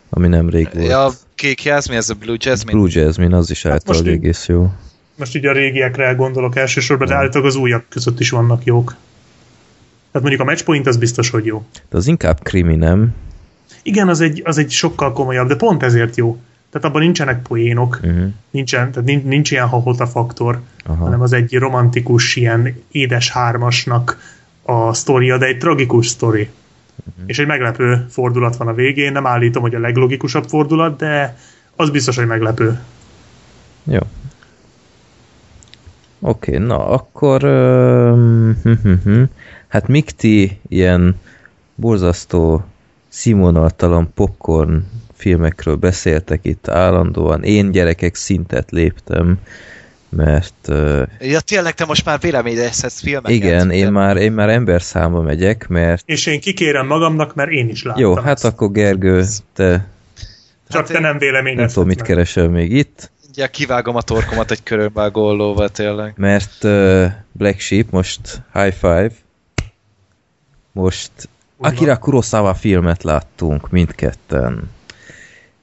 [SPEAKER 2] ami nemrég volt.
[SPEAKER 5] Ja, kék jász, mi ez a Blue Jasmine?
[SPEAKER 2] Blue Jasmine, az is
[SPEAKER 3] Hát
[SPEAKER 2] általában
[SPEAKER 3] így-
[SPEAKER 2] egész jó.
[SPEAKER 3] Most így a régiekre gondolok elsősorban, de állítólag az újak között is vannak jók. Tehát mondjuk a Matchpoint az biztos, hogy jó.
[SPEAKER 2] De az inkább krimi, nem?
[SPEAKER 3] Igen, az egy, az egy sokkal komolyabb, de pont ezért jó. Tehát abban nincsenek poénok,
[SPEAKER 2] Uh-huh.
[SPEAKER 3] nincsen, tehát nincs, nincs ilyen hahota faktor,
[SPEAKER 2] Aha.
[SPEAKER 3] hanem az egy romantikus, ilyen édes hármasnak a sztoria, de egy tragikus sztori. Uh-huh. És egy meglepő fordulat van a végén, nem állítom, hogy a leglogikusabb fordulat, de az biztos, hogy meglepő.
[SPEAKER 2] Jó. Oké, okay, na akkor hm. hát mik ti ilyen borzasztó színvonaltalan popcorn filmekről beszéltek itt állandóan. Én gyerekek szintet léptem, mert uh,
[SPEAKER 5] Ja, tényleg te most már véleményezhetsz filmeket.
[SPEAKER 2] igen, én már, én már emberszámba megyek, mert
[SPEAKER 3] És én kikérem magamnak, mert én is láttam.
[SPEAKER 2] jó, hát akkor Gergő, te
[SPEAKER 3] Csak
[SPEAKER 5] hát
[SPEAKER 3] te nem véleményezhetsz
[SPEAKER 2] nem tudom, mit keresel még itt,
[SPEAKER 5] Ja, kivágom a torkomat egy körönvágó ollóval tényleg.
[SPEAKER 2] mert uh, Black Sheep most High Five, most
[SPEAKER 3] van.
[SPEAKER 2] Akira Kurosawa filmet láttunk mindketten.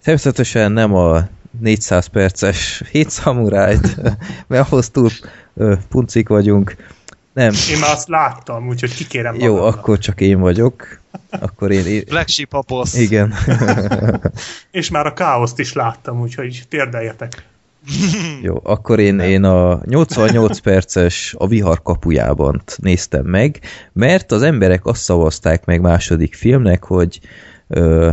[SPEAKER 2] Természetesen nem a 400 perces 7 szamurájt, mert ahhoz túl ö, puncik vagyunk. Nem,
[SPEAKER 3] Én már azt láttam, úgyhogy kikérem
[SPEAKER 2] jó,
[SPEAKER 3] magamnak.
[SPEAKER 2] akkor csak én vagyok. Akkor én... én
[SPEAKER 5] Black Sheep a boss.
[SPEAKER 2] igen.
[SPEAKER 3] És már a káoszt is láttam, úgyhogy térdeljetek.
[SPEAKER 2] Jó, akkor én, én a 88 perces a vihar kapujában néztem meg, mert az emberek azt szavazták meg második filmnek, hogy ö,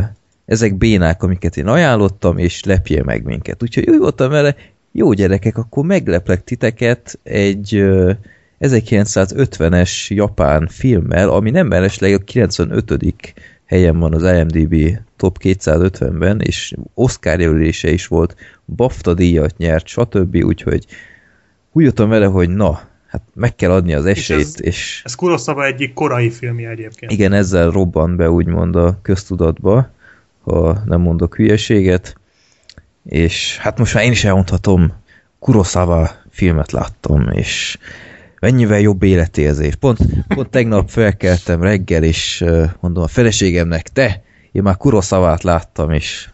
[SPEAKER 2] ezek bénák, amiket én ajánlottam, és lepje meg minket. Úgyhogy úgy voltam vele, jó gyerekek, akkor megleplek titeket egy, ö, 1950-es japán filmmel, ami nem mellesleg a 95. helyen van az IMDb top 250-ben, és Oscar jelölése is volt, BAFTA díjat nyert, stb. Úgyhogy úgy jöttem vele, hogy na, hát meg kell adni az esélyt, és, ez, és
[SPEAKER 3] Ez Kuroszava egyik korai filmje egyébként.
[SPEAKER 2] igen, ezzel robban be úgymond a köztudatba, ha nem mondok hülyeséget, és hát most már én is elmondhatom, Kurosawa filmet láttam, és mennyivel jobb életérzés. Pont, pont tegnap felkeltem reggel, és mondom a feleségemnek, te, én már Kurosawát láttam, és,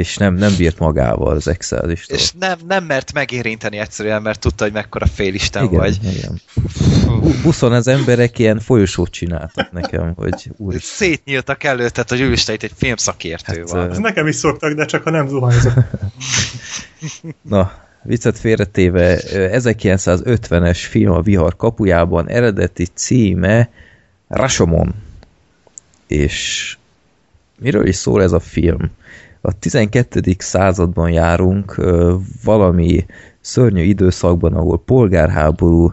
[SPEAKER 2] és nem, nem bírt magával az excelista.
[SPEAKER 5] És nem, nem mert megérinteni egyszerűen, mert tudta, hogy mekkora félisten
[SPEAKER 2] igen,
[SPEAKER 5] vagy.
[SPEAKER 2] igen. Bu- Buszon az emberek ilyen folyosót csináltak nekem, hogy úr,
[SPEAKER 5] Szétnyíltak előtted, hogy ő is te itt egy filmszakértő
[SPEAKER 2] Hát,
[SPEAKER 5] van.
[SPEAKER 3] Ez nekem is szoktak, de csak ha nem zuhanyzok.
[SPEAKER 2] Na, viccet félretéve, ö, 1950-es film a vihar kapujában, eredeti címe Rashomon. És miről is szól ez a film? A 12. században járunk valami szörnyű időszakban, ahol polgárháború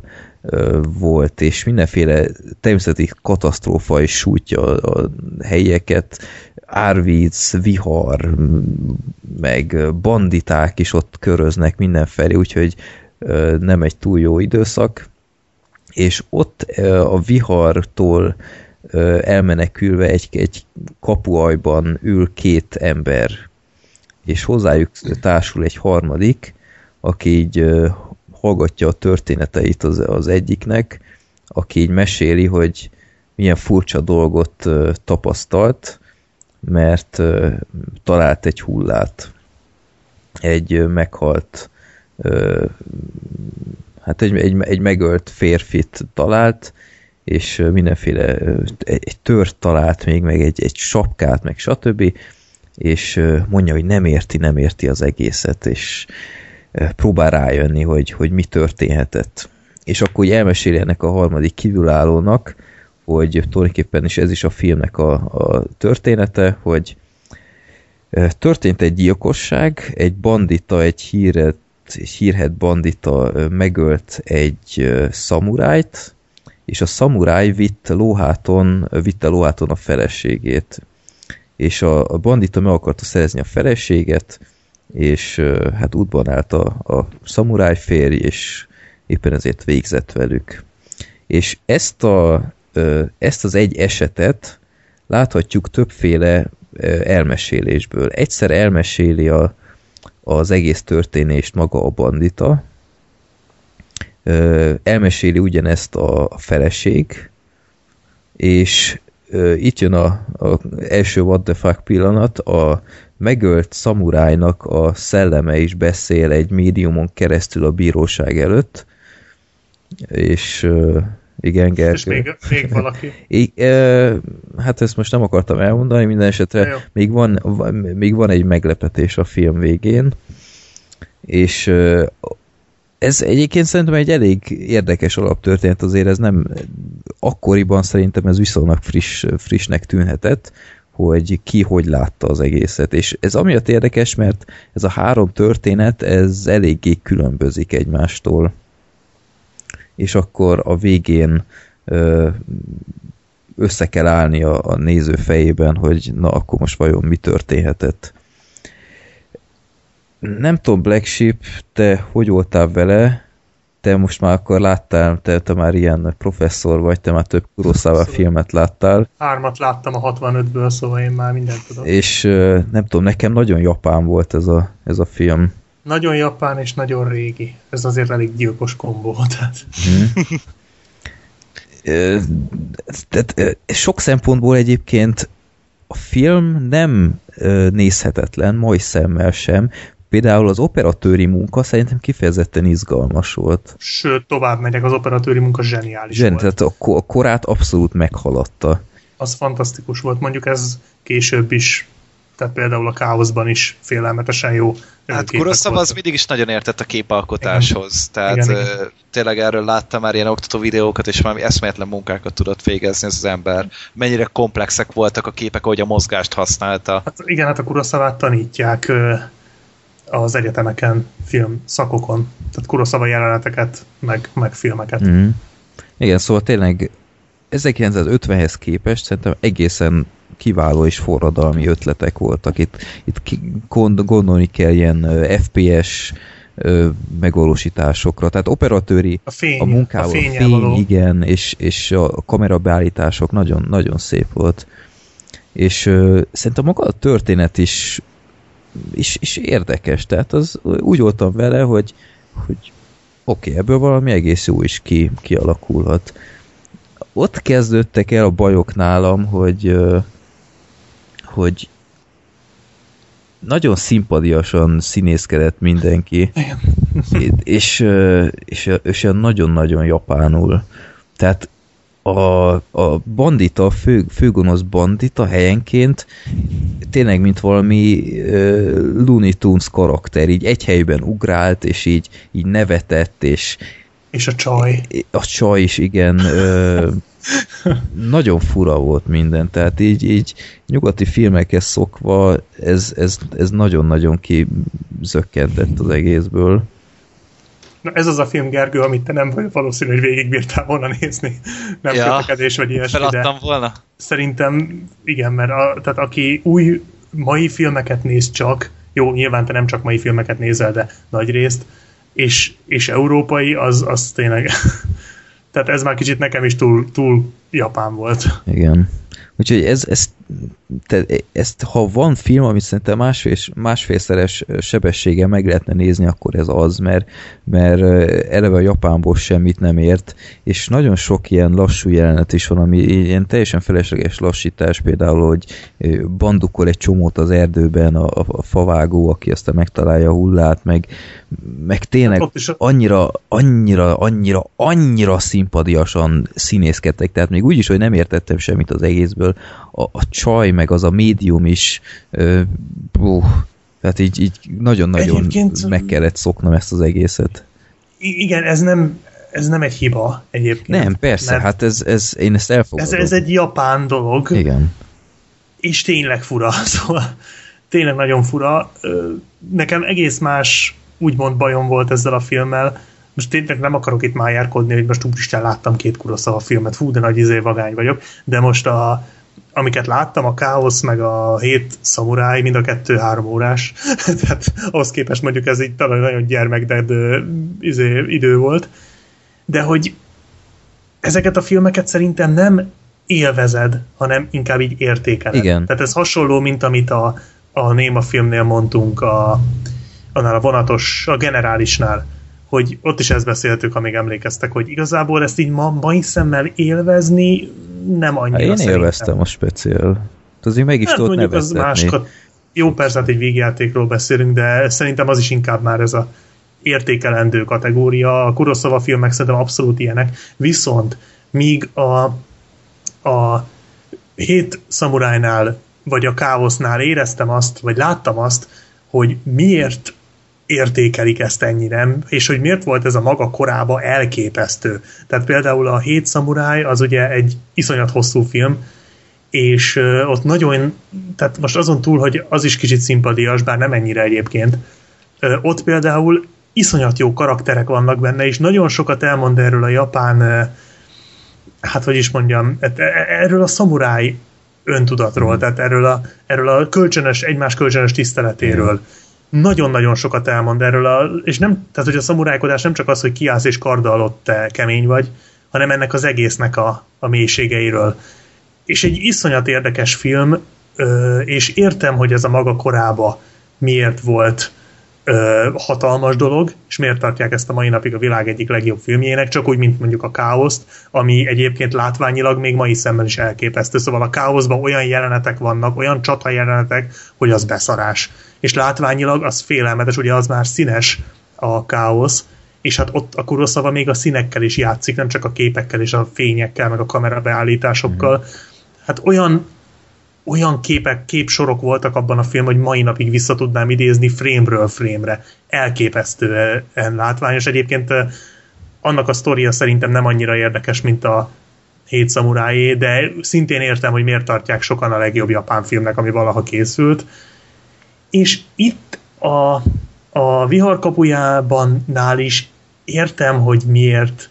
[SPEAKER 2] volt, és mindenféle természeti katasztrófa is sújtja a, helyieket, árvíz, vihar, meg banditák is ott köröznek mindenfelé, úgyhogy nem egy túl jó időszak. És ott a vihartól elmenekülve egy, egy kapuajban ül két ember, és hozzájuk társul egy harmadik, aki így hallgatja a történeteit az, az egyiknek, aki így meséli, hogy milyen furcsa dolgot tapasztalt, mert talált egy hullát. Egy meghalt, hát egy, egy, egy megölt férfit talált, és mindenféle, egy, tört talált még, meg egy, egy sapkát, meg stb. És mondja, hogy nem érti, nem érti az egészet, és próbál rájönni, hogy, hogy mi történhetett. És akkor úgy elmeséli ennek a harmadik kívülállónak, hogy tulajdonképpen is ez is a filmnek a, a története, hogy történt egy gyilkosság, egy bandita, egy híret, egy hírhet bandita megölt egy szamurájt, és a szamuráj vitt lóháton, vitte lóháton a feleségét. És a, a bandita meg akarta szerezni a feleséget, és hát útban állt a, a szamuráj férj, és éppen ezért végzett velük. És ezt, a, ezt az egy esetet láthatjuk többféle elmesélésből. Egyszer elmeséli a, az egész történést maga a bandita, elmeséli ugyanezt a, feleség, és itt jön a, a első what the fuck pillanat, a megölt szamurájnak a szelleme is beszél egy médiumon keresztül a bíróság előtt, és igen, Gergő.
[SPEAKER 3] És még, még valaki.
[SPEAKER 2] I, hát ezt most nem akartam elmondani, minden esetre
[SPEAKER 3] Jó.
[SPEAKER 2] még van, még van egy meglepetés a film végén, és ez egyébként szerintem egy elég érdekes alaptörténet, azért ez nem akkoriban szerintem ez viszonylag friss, frissnek tűnhetett, hogy ki hogy látta az egészet. És ez amiatt érdekes, mert ez a három történet, ez eléggé különbözik egymástól. És akkor a végén össze kell állni a, a néző fejében, hogy na akkor most vajon mi történhetett. Nem tudom, Black Sheep, te hogy voltál vele? Te most már akkor láttál, te, te már ilyen professzor vagy, te már több Kurosawa filmet láttál,
[SPEAKER 3] Hármat láttam a 65-ből, szóval én már mindent tudok.
[SPEAKER 2] és nem tudom, nekem nagyon japán volt ez a, ez a film.
[SPEAKER 3] Nagyon japán és nagyon régi. Ez azért elég gyilkos kombó. Tehát.
[SPEAKER 2] Ö, Tehát sok szempontból egyébként a film nem nézhetetlen, mai szemmel sem. Például az operatőri munka szerintem kifejezetten izgalmas volt.
[SPEAKER 3] Sőt, tovább megyek, az operatőri munka zseniális
[SPEAKER 2] Zseni,
[SPEAKER 3] volt.
[SPEAKER 2] tehát a, a korát abszolút meghaladta.
[SPEAKER 3] Az fantasztikus volt. Mondjuk ez később is, tehát például a káoszban is félelmetesen jó.
[SPEAKER 5] Hát Kurosawa az mindig is nagyon értett a képalkotáshoz. Tehát
[SPEAKER 3] Igen, igen.
[SPEAKER 5] tényleg erről láttam már ilyen oktató videókat, és valami eszméletlen munkákat tudott végezni ez az ember. Mennyire komplexek voltak a képek, ahogy a mozgást használta.
[SPEAKER 3] Hát igen, hát a Kuroszavát tanítják az egyetemeken, film szakokon. Tehát Kuroszava jeleneteket, meg, meg filmeket.
[SPEAKER 2] Mm. Igen, szóval tényleg 1950-hez képest szerintem egészen kiváló és forradalmi ötletek voltak. Itt, itt gondolni kell ilyen FPS megvalósításokra. Tehát operatőri
[SPEAKER 3] a, fény,
[SPEAKER 2] a munkával,
[SPEAKER 3] a,
[SPEAKER 2] fény, való. igen, és, és a kamerabeállítások nagyon, nagyon szép volt. És uh, szerintem maga a történet is, is, is érdekes. Tehát az úgy voltam vele, hogy, hogy oké, okay, ebből valami egész jó is ki, kialakulhat. Ott kezdődtek el a bajok nálam, hogy hogy nagyon szimpadiasan színészkedett mindenki, és, és, és nagyon-nagyon japánul. Tehát a, a bandita, a fő, főgonosz bandita helyenként tényleg, mint valami uh, Looney Tunes karakter, így egy helyben ugrált, és így, így nevetett, és
[SPEAKER 3] és a csaj.
[SPEAKER 2] A csaj is, igen. Ö, nagyon fura volt minden, tehát így, így nyugati filmekhez szokva ez, ez, ez nagyon-nagyon kizökkentett az egészből.
[SPEAKER 3] Na ez az a film, Gergő, amit te nem vagy valószínű, hogy végigbírtál volna nézni. Nem ja, kötekedés vagy ilyesmi,
[SPEAKER 5] feladtam volna.
[SPEAKER 3] Szerintem igen, mert a, tehát aki új mai filmeket néz csak, jó, nyilván te nem csak mai filmeket nézel, de nagy részt, és, és európai, az, az tényleg tehát ez már kicsit nekem is túl, túl japán volt.
[SPEAKER 2] Igen. Úgyhogy ez, ez, te, ezt, ha van film, amit szerintem másfél, másfélszeres sebességgel meg lehetne nézni, akkor ez az, mert, mert eleve a japánból semmit nem ért, és nagyon sok ilyen lassú jelenet is van, ami ilyen teljesen felesleges lassítás, például, hogy bandukol egy csomót az erdőben a, a, a favágó, aki aztán megtalálja a hullát, meg, meg tényleg annyira, annyira, annyira, annyira szimpadiasan színészkedtek, tehát még úgy is, hogy nem értettem semmit az egészből, a, a csaj, meg az a médium is ö, bú, tehát így, így nagyon-nagyon meg kellett szoknom ezt az egészet.
[SPEAKER 3] Igen, ez nem, ez nem egy hiba egyébként.
[SPEAKER 2] Nem, persze, hát ez, ez, én ezt elfogadom.
[SPEAKER 3] Ez, ez egy japán dolog.
[SPEAKER 2] Igen.
[SPEAKER 3] És tényleg fura, szóval tényleg nagyon fura. Nekem egész más úgymond bajom volt ezzel a filmmel. Most tényleg nem akarok itt májárkodni, hogy most úristen láttam két a filmet, fú, de nagy izé vagány vagyok, de most a, amiket láttam, a Káosz meg a Hét Szamuráj, mind a kettő-három órás, tehát ahhoz képest mondjuk ez így talán nagyon gyermekded izé, idő volt, de hogy ezeket a filmeket szerintem nem élvezed, hanem inkább így értékeled.
[SPEAKER 2] Igen.
[SPEAKER 3] Tehát ez hasonló, mint amit a, a Néma filmnél mondtunk, a, annál a vonatos, a generálisnál, hogy ott is ezt beszéltük, amíg emlékeztek, hogy igazából ezt így ma, mai szemmel élvezni nem annyira
[SPEAKER 2] hát Én szerintem. élveztem a speciál. Azért meg is hát, tudott neveztetni. Az másokat,
[SPEAKER 3] jó, persze, hát egy végjátékról beszélünk, de szerintem az is inkább már ez a értékelendő kategória. A Kuroszava filmek szerintem abszolút ilyenek. Viszont míg a, a hét szamurájnál vagy a káosznál éreztem azt, vagy láttam azt, hogy miért értékelik ezt ennyire, és hogy miért volt ez a maga korába elképesztő. Tehát például a Hét Szamuráj az ugye egy iszonyat hosszú film, és ott nagyon, tehát most azon túl, hogy az is kicsit szimpadias, bár nem ennyire egyébként, ott például iszonyat jó karakterek vannak benne, és nagyon sokat elmond erről a japán, hát hogy is mondjam, e, e, erről a szamuráj öntudatról, mm. tehát erről a, erről a kölcsönös, egymás kölcsönös tiszteletéről. Mm nagyon-nagyon sokat elmond erről, a, és nem, tehát hogy a szamurájkodás nem csak az, hogy kiállsz és karddal alatt te kemény vagy, hanem ennek az egésznek a, a mélységeiről. És egy iszonyat érdekes film, és értem, hogy ez a maga korába miért volt hatalmas dolog, és miért tartják ezt a mai napig a világ egyik legjobb filmjének, csak úgy, mint mondjuk a Káoszt, ami egyébként látványilag még mai szemmel is elképesztő. Szóval a Káoszban olyan jelenetek vannak, olyan csata jelenetek, hogy az beszarás. És látványilag az félelmetes, ugye az már színes a Káosz, és hát ott a Kuroszava még a színekkel is játszik, nem csak a képekkel és a fényekkel, meg a kamerabeállításokkal. Mm. Hát olyan olyan képek, képsorok voltak abban a filmben, hogy mai napig vissza tudnám idézni frame-ről frame-re. Elképesztően látványos. Egyébként annak a sztoria szerintem nem annyira érdekes, mint a Hét szamurájé, de szintén értem, hogy miért tartják sokan a legjobb japán filmnek, ami valaha készült. És itt a, a viharkapujában nál is értem, hogy miért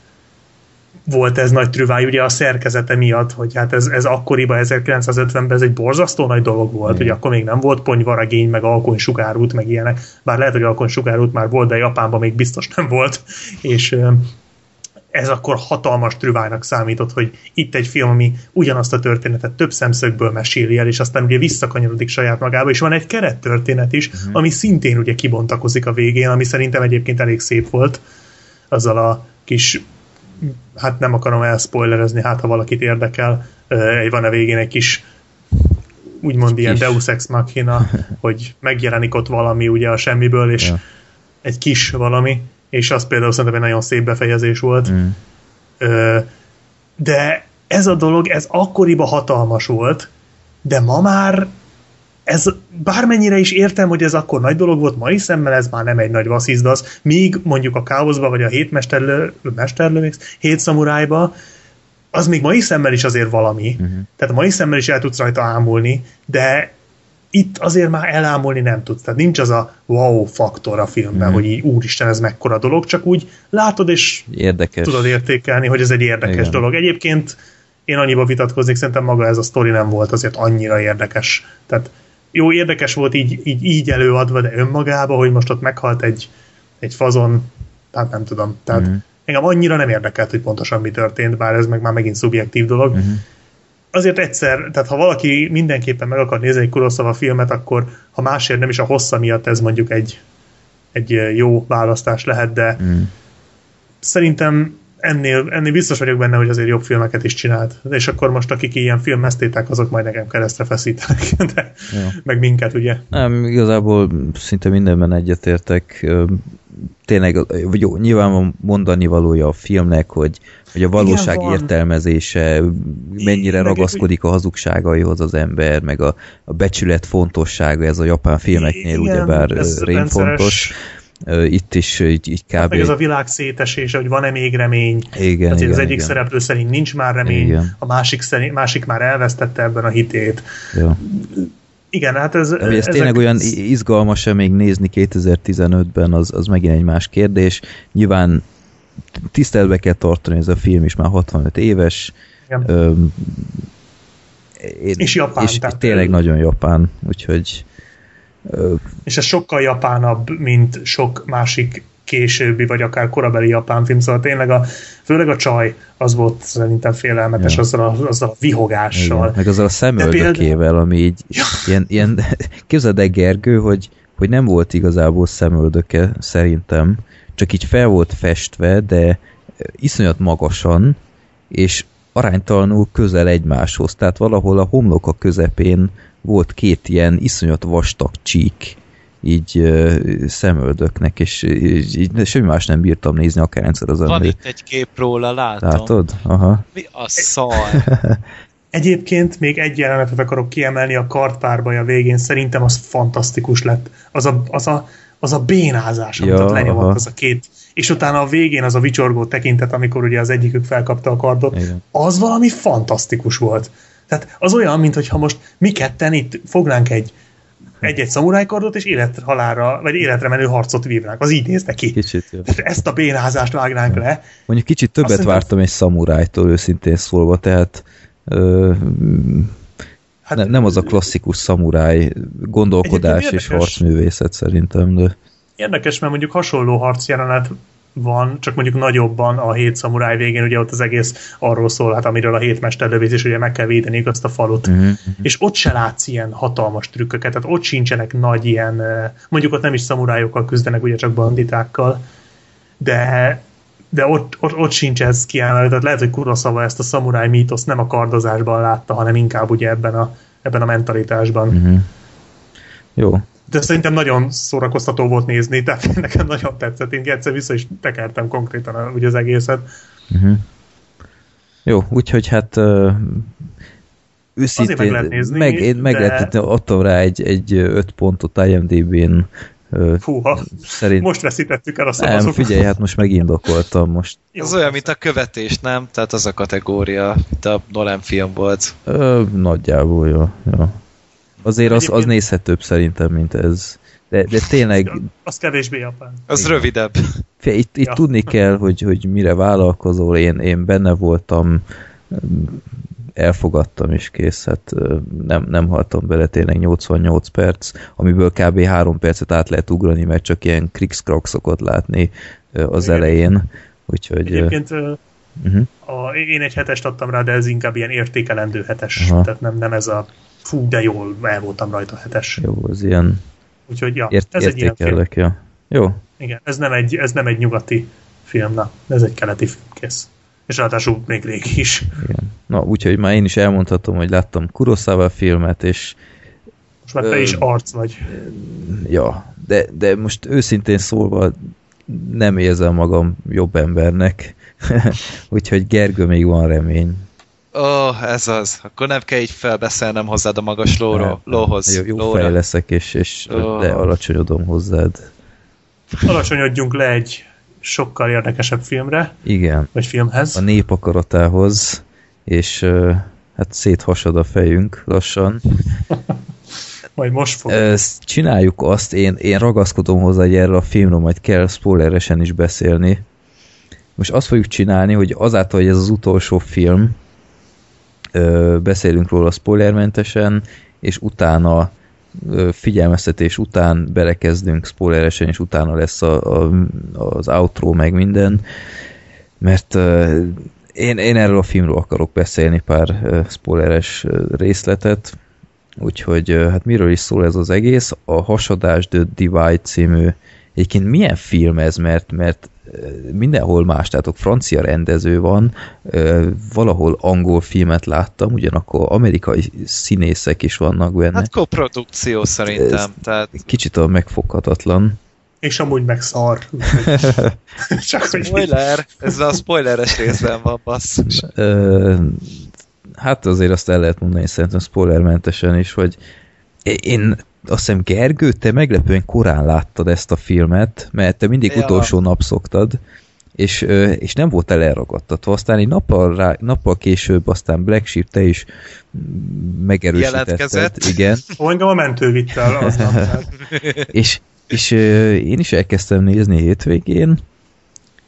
[SPEAKER 3] volt ez nagy trüváj, ugye a szerkezete miatt, hogy hát ez, ez akkoriban, 1950-ben ez egy borzasztó nagy dolog volt, hogy akkor még nem volt ponyvaragény, meg alkonysugárút, meg ilyenek, bár lehet, hogy alkonysugárút már volt, de Japánban még biztos nem volt, és ez akkor hatalmas trüvájnak számított, hogy itt egy film, ami ugyanazt a történetet több szemszögből meséli el, és aztán ugye visszakanyarodik saját magába, és van egy kerettörténet is, uh-huh. ami szintén ugye kibontakozik a végén, ami szerintem egyébként elég szép volt, azzal a kis hát nem akarom elspoilerezni, hát ha valakit érdekel, ö, van a végén egy kis úgymond ilyen
[SPEAKER 2] Kis.
[SPEAKER 3] Deus Ex Machina, hogy megjelenik ott valami ugye a semmiből, és
[SPEAKER 2] Ja.
[SPEAKER 3] egy kis valami, és az például szerintem egy nagyon szép befejezés volt.
[SPEAKER 2] Mm.
[SPEAKER 3] Ö, de ez a dolog, ez akkoriban hatalmas volt, de ma már ez bármennyire is értem, hogy ez akkor nagy dolog volt, mai szemmel ez már nem egy nagy vasszizdasz, míg mondjuk a káoszba, vagy a hét mesterlő, hét szamurájba, az még mai szemmel is azért valami. Uh-huh. Tehát mai szemmel is el tudsz rajta ámulni, de itt azért már elámulni nem tudsz. Tehát nincs az a wow faktor a filmben, uh-huh. hogy így, úristen, ez mekkora dolog, csak úgy látod és
[SPEAKER 2] Érdekes.
[SPEAKER 3] tudod értékelni, hogy ez egy érdekes
[SPEAKER 2] Igen.
[SPEAKER 3] Dolog. Egyébként én annyiba vitatkoznék, szerintem maga ez a sztori nem volt azért annyira érdekes. Tehát jó, érdekes volt így, így, így előadva, de önmagába, hogy most ott meghalt egy, egy fazon, tehát nem tudom. Tehát mm. engem annyira nem érdekelt, hogy pontosan mi történt, bár ez meg már megint szubjektív dolog.
[SPEAKER 2] Mhm.
[SPEAKER 3] Azért egyszer, tehát ha valaki mindenképpen meg akar nézni egy Kurosawa filmet, akkor ha másért nem is a hossza miatt ez mondjuk egy, egy jó választás lehet, de
[SPEAKER 2] Mm.
[SPEAKER 3] szerintem ennél, ennél biztos vagyok benne, hogy azért jobb filmeket is csinált. És akkor most akik ilyen filmesztétek, azok majd nekem keresztre feszítenek, de
[SPEAKER 2] Jó.
[SPEAKER 3] meg minket, ugye.
[SPEAKER 2] Nem, igazából szinte mindenben egyetértek. Tényleg, jó, nyilván van mondani valója a filmnek, hogy, hogy a valóság
[SPEAKER 3] van.
[SPEAKER 2] értelmezése mennyire
[SPEAKER 3] Meg-
[SPEAKER 2] ragaszkodik a hazugságaihoz az ember, meg a, a becsület fontossága, ez a japán filmeknél
[SPEAKER 3] Igen,
[SPEAKER 2] ugyebár rém fontos. Itt is így, így
[SPEAKER 3] Hát
[SPEAKER 2] kb.
[SPEAKER 3] meg ez a világ szétesése, hogy van-e még remény.
[SPEAKER 2] Igen,
[SPEAKER 3] hogy
[SPEAKER 2] igen,
[SPEAKER 3] az egyik
[SPEAKER 2] igen.
[SPEAKER 3] szereplő szerint nincs már remény,
[SPEAKER 2] Igen.
[SPEAKER 3] a másik, szerint, másik már elvesztette ebben a hitét.
[SPEAKER 2] Ja.
[SPEAKER 3] Igen, hát ez...
[SPEAKER 2] Hogy ez
[SPEAKER 3] ezek-
[SPEAKER 2] tényleg olyan izgalmas-e még nézni 2015-ben, az, az megint egy más kérdés. Nyilván tiszteletbe kell tartani, ez a film is már 65 éves.
[SPEAKER 3] Igen.
[SPEAKER 2] Öm, én,
[SPEAKER 3] És japán,
[SPEAKER 2] És
[SPEAKER 3] tehát-
[SPEAKER 2] tényleg nagyon japán, úgyhogy
[SPEAKER 3] És ez sokkal japánabb, mint sok másik későbbi, vagy akár korabeli japán film, szóval tényleg a, főleg a csaj az volt szerintem félelmetes
[SPEAKER 2] Ja.
[SPEAKER 3] azzal, a, azzal a vihogással.
[SPEAKER 2] igen, meg azzal a szemöldökével, ami így ilyen, ilyen képzeld el Gergő, hogy, hogy nem volt igazából szemöldöke szerintem, csak így fel volt festve, de iszonyat magasan, és aránytalanul közel egymáshoz. Tehát valahol a homlok a közepén volt két ilyen iszonyat vastag csík, így ö, szemöldöknek, és így, így semmi más nem bírtam nézni, akárhányszor az
[SPEAKER 5] Van itt egy kép róla, látom.
[SPEAKER 2] Látod? Aha.
[SPEAKER 5] Mi a szar?
[SPEAKER 3] Egyébként még egy jelenetet akarok kiemelni a kartpárbaj a végén, szerintem az fantasztikus lett. Az a, az a, az a bénázás, amit
[SPEAKER 2] Ja,
[SPEAKER 3] ott lenyomott
[SPEAKER 2] aha.
[SPEAKER 3] az a két. És utána a végén az a vicsorgó tekintet, amikor ugye az egyikük felkapta a kardot,
[SPEAKER 2] Igen.
[SPEAKER 3] az valami fantasztikus volt. Tehát az olyan, mintha most mi ketten itt fognánk egy egy-egy szamurájkardot, és élethalálra, vagy életre menő harcot vívnánk. Az így néz neki.
[SPEAKER 2] Kicsit jó.
[SPEAKER 3] Tehát ezt a bénázást vágnánk le.
[SPEAKER 2] Mondjuk kicsit többet
[SPEAKER 3] Azt
[SPEAKER 2] vártam egy szamurájtól, őszintén szólva, tehát ö,
[SPEAKER 3] Hát,
[SPEAKER 2] ne, nem az a klasszikus szamuráj gondolkodás és harcművészet szerintem, de
[SPEAKER 3] Érdekes, mert mondjuk hasonló harcjelenet van, csak mondjuk nagyobban a hét szamuráj végén, ugye ott az egész arról szól, hát amiről a hét mesterlövész, és ugye meg kell védeni azt a falut.
[SPEAKER 2] uh-huh.
[SPEAKER 3] És ott se látsz ilyen hatalmas trükköket, tehát ott sincsenek nagy ilyen, mondjuk ott nem is szamurájokkal küzdenek, ugye csak banditákkal, de de ott, ott, ott sincs ez kiemelve, tehát lehet, hogy Kurosawa ezt a szamuráj mítoszt nem a kardozásban látta, hanem inkább ugye ebben a, ebben a mentalitásban.
[SPEAKER 2] Uh-huh. Jó.
[SPEAKER 3] De szerintem nagyon szórakoztató volt nézni, tehát nekem nagyon tetszett. Én egyszer vissza is tekertem konkrétan a- ugye az egészet.
[SPEAKER 2] Uh-huh. Jó, úgyhogy hát uh, őszintén,
[SPEAKER 3] meg lehet nézni,
[SPEAKER 2] meg, én meg
[SPEAKER 3] de-
[SPEAKER 2] lehet, adtam rá egy, egy öt pontot IMDb-n, uh,
[SPEAKER 3] Fúha,
[SPEAKER 2] szerint
[SPEAKER 3] most veszítettük el a
[SPEAKER 2] nem,
[SPEAKER 3] szavazókat.
[SPEAKER 2] figyelj, hát most megindokoltam most.
[SPEAKER 3] Jó,
[SPEAKER 5] Ez olyan, mint a követés, nem? Tehát az a kategória, mint a Nolan film volt.
[SPEAKER 2] Ö, nagyjából, jó. jó. Azért az, az nézhetőbb szerintem, mint ez. De De, tényleg
[SPEAKER 3] Az kevésbé japán.
[SPEAKER 5] Az
[SPEAKER 2] Igen.
[SPEAKER 5] rövidebb.
[SPEAKER 2] Itt, itt
[SPEAKER 3] Ja.
[SPEAKER 2] tudni kell, hogy, hogy mire vállalkozol, én, én benne voltam, elfogadtam is kész, hát nem, nem haltam bele tényleg 88 perc, amiből kb. 3 percet át lehet ugrani, mert csak ilyen krikszkrok szokott látni az
[SPEAKER 3] Igen.
[SPEAKER 2] elején, úgyhogy...
[SPEAKER 3] Egyébként
[SPEAKER 2] uh-huh.
[SPEAKER 3] a, én egy hetest adtam rá, de ez inkább ilyen értékelendő hetes.
[SPEAKER 2] Aha.
[SPEAKER 3] Tehát nem, nem ez a fú, de jól el voltam rajta hetes.
[SPEAKER 2] Jó, az ilyen
[SPEAKER 3] Úgyhogy ja,
[SPEAKER 2] ért,
[SPEAKER 3] ez egy ilyen film.
[SPEAKER 2] ja. Jó,
[SPEAKER 3] Igen, ez nem egy, ez nem egy nyugati film, na, ez egy keleti film, kész. És ráadásul még régi is.
[SPEAKER 2] igen. Na, úgyhogy már én is elmondhatom, hogy láttam Kurosawa filmet, és
[SPEAKER 3] Most már te is arc vagy.
[SPEAKER 2] ja, de, de most őszintén szólva nem érzem magam jobb embernek, úgyhogy Gergő még van remény.
[SPEAKER 5] Ó, oh, ez az. Akkor nem kell így felbeszélnem hozzád a magas lóról, lóhoz.
[SPEAKER 2] Jó, jó
[SPEAKER 5] lóra.
[SPEAKER 2] fej leszek, és, és
[SPEAKER 5] Ó.
[SPEAKER 2] de alacsonyodom hozzád.
[SPEAKER 3] Alacsonyodjunk le egy sokkal érdekesebb filmre,
[SPEAKER 2] Igen,
[SPEAKER 3] vagy filmhez.
[SPEAKER 2] a nép akaratához, és hát széthasad a fejünk lassan.
[SPEAKER 3] Majd most fog.
[SPEAKER 2] Ezt csináljuk azt, én, én ragaszkodom hozzá, hogy erről a filmről majd kell spoileresen is beszélni. Most azt fogjuk csinálni, hogy azáltal, hogy ez az utolsó film, beszélünk róla spoilermentesen, és utána ö, figyelmeztetés után belekezdünk spoileresen, és utána lesz a, a, az outro meg minden, mert én, én erről a filmről akarok beszélni pár spoileres részletet, Úgyhogy hát miről is szól ez az egész? A Hasadás The Divide című. Egyébként milyen film ez, mert, mert mindenhol más, tehát ott francia rendező van, valahol angol filmet láttam, ugyanakkor amerikai színészek is vannak benne.
[SPEAKER 5] Hát koprodukció szerintem.
[SPEAKER 2] Ez-
[SPEAKER 5] Tehát
[SPEAKER 2] Kicsit a megfoghatatlan.
[SPEAKER 3] És amúgy meg szar. Csak hogy
[SPEAKER 5] spoiler, ez a spoileres részben van, basszus.
[SPEAKER 2] Hát azért azt el lehet mondani szerintem spoilermentesen is, hogy én azt hiszem Gergő, te meglepően korán láttad ezt a filmet, mert te mindig
[SPEAKER 5] Ja.
[SPEAKER 2] utolsó nap szoktad, és, és nem voltál elragadtatva. Aztán egy nappal, rá, nappal később aztán Black Sheep te is megerősítetted.
[SPEAKER 5] Jelentkezett.
[SPEAKER 2] Igen,
[SPEAKER 3] engem a mentő vitt el aznap.
[SPEAKER 2] és, és én is elkezdtem nézni hétvégén,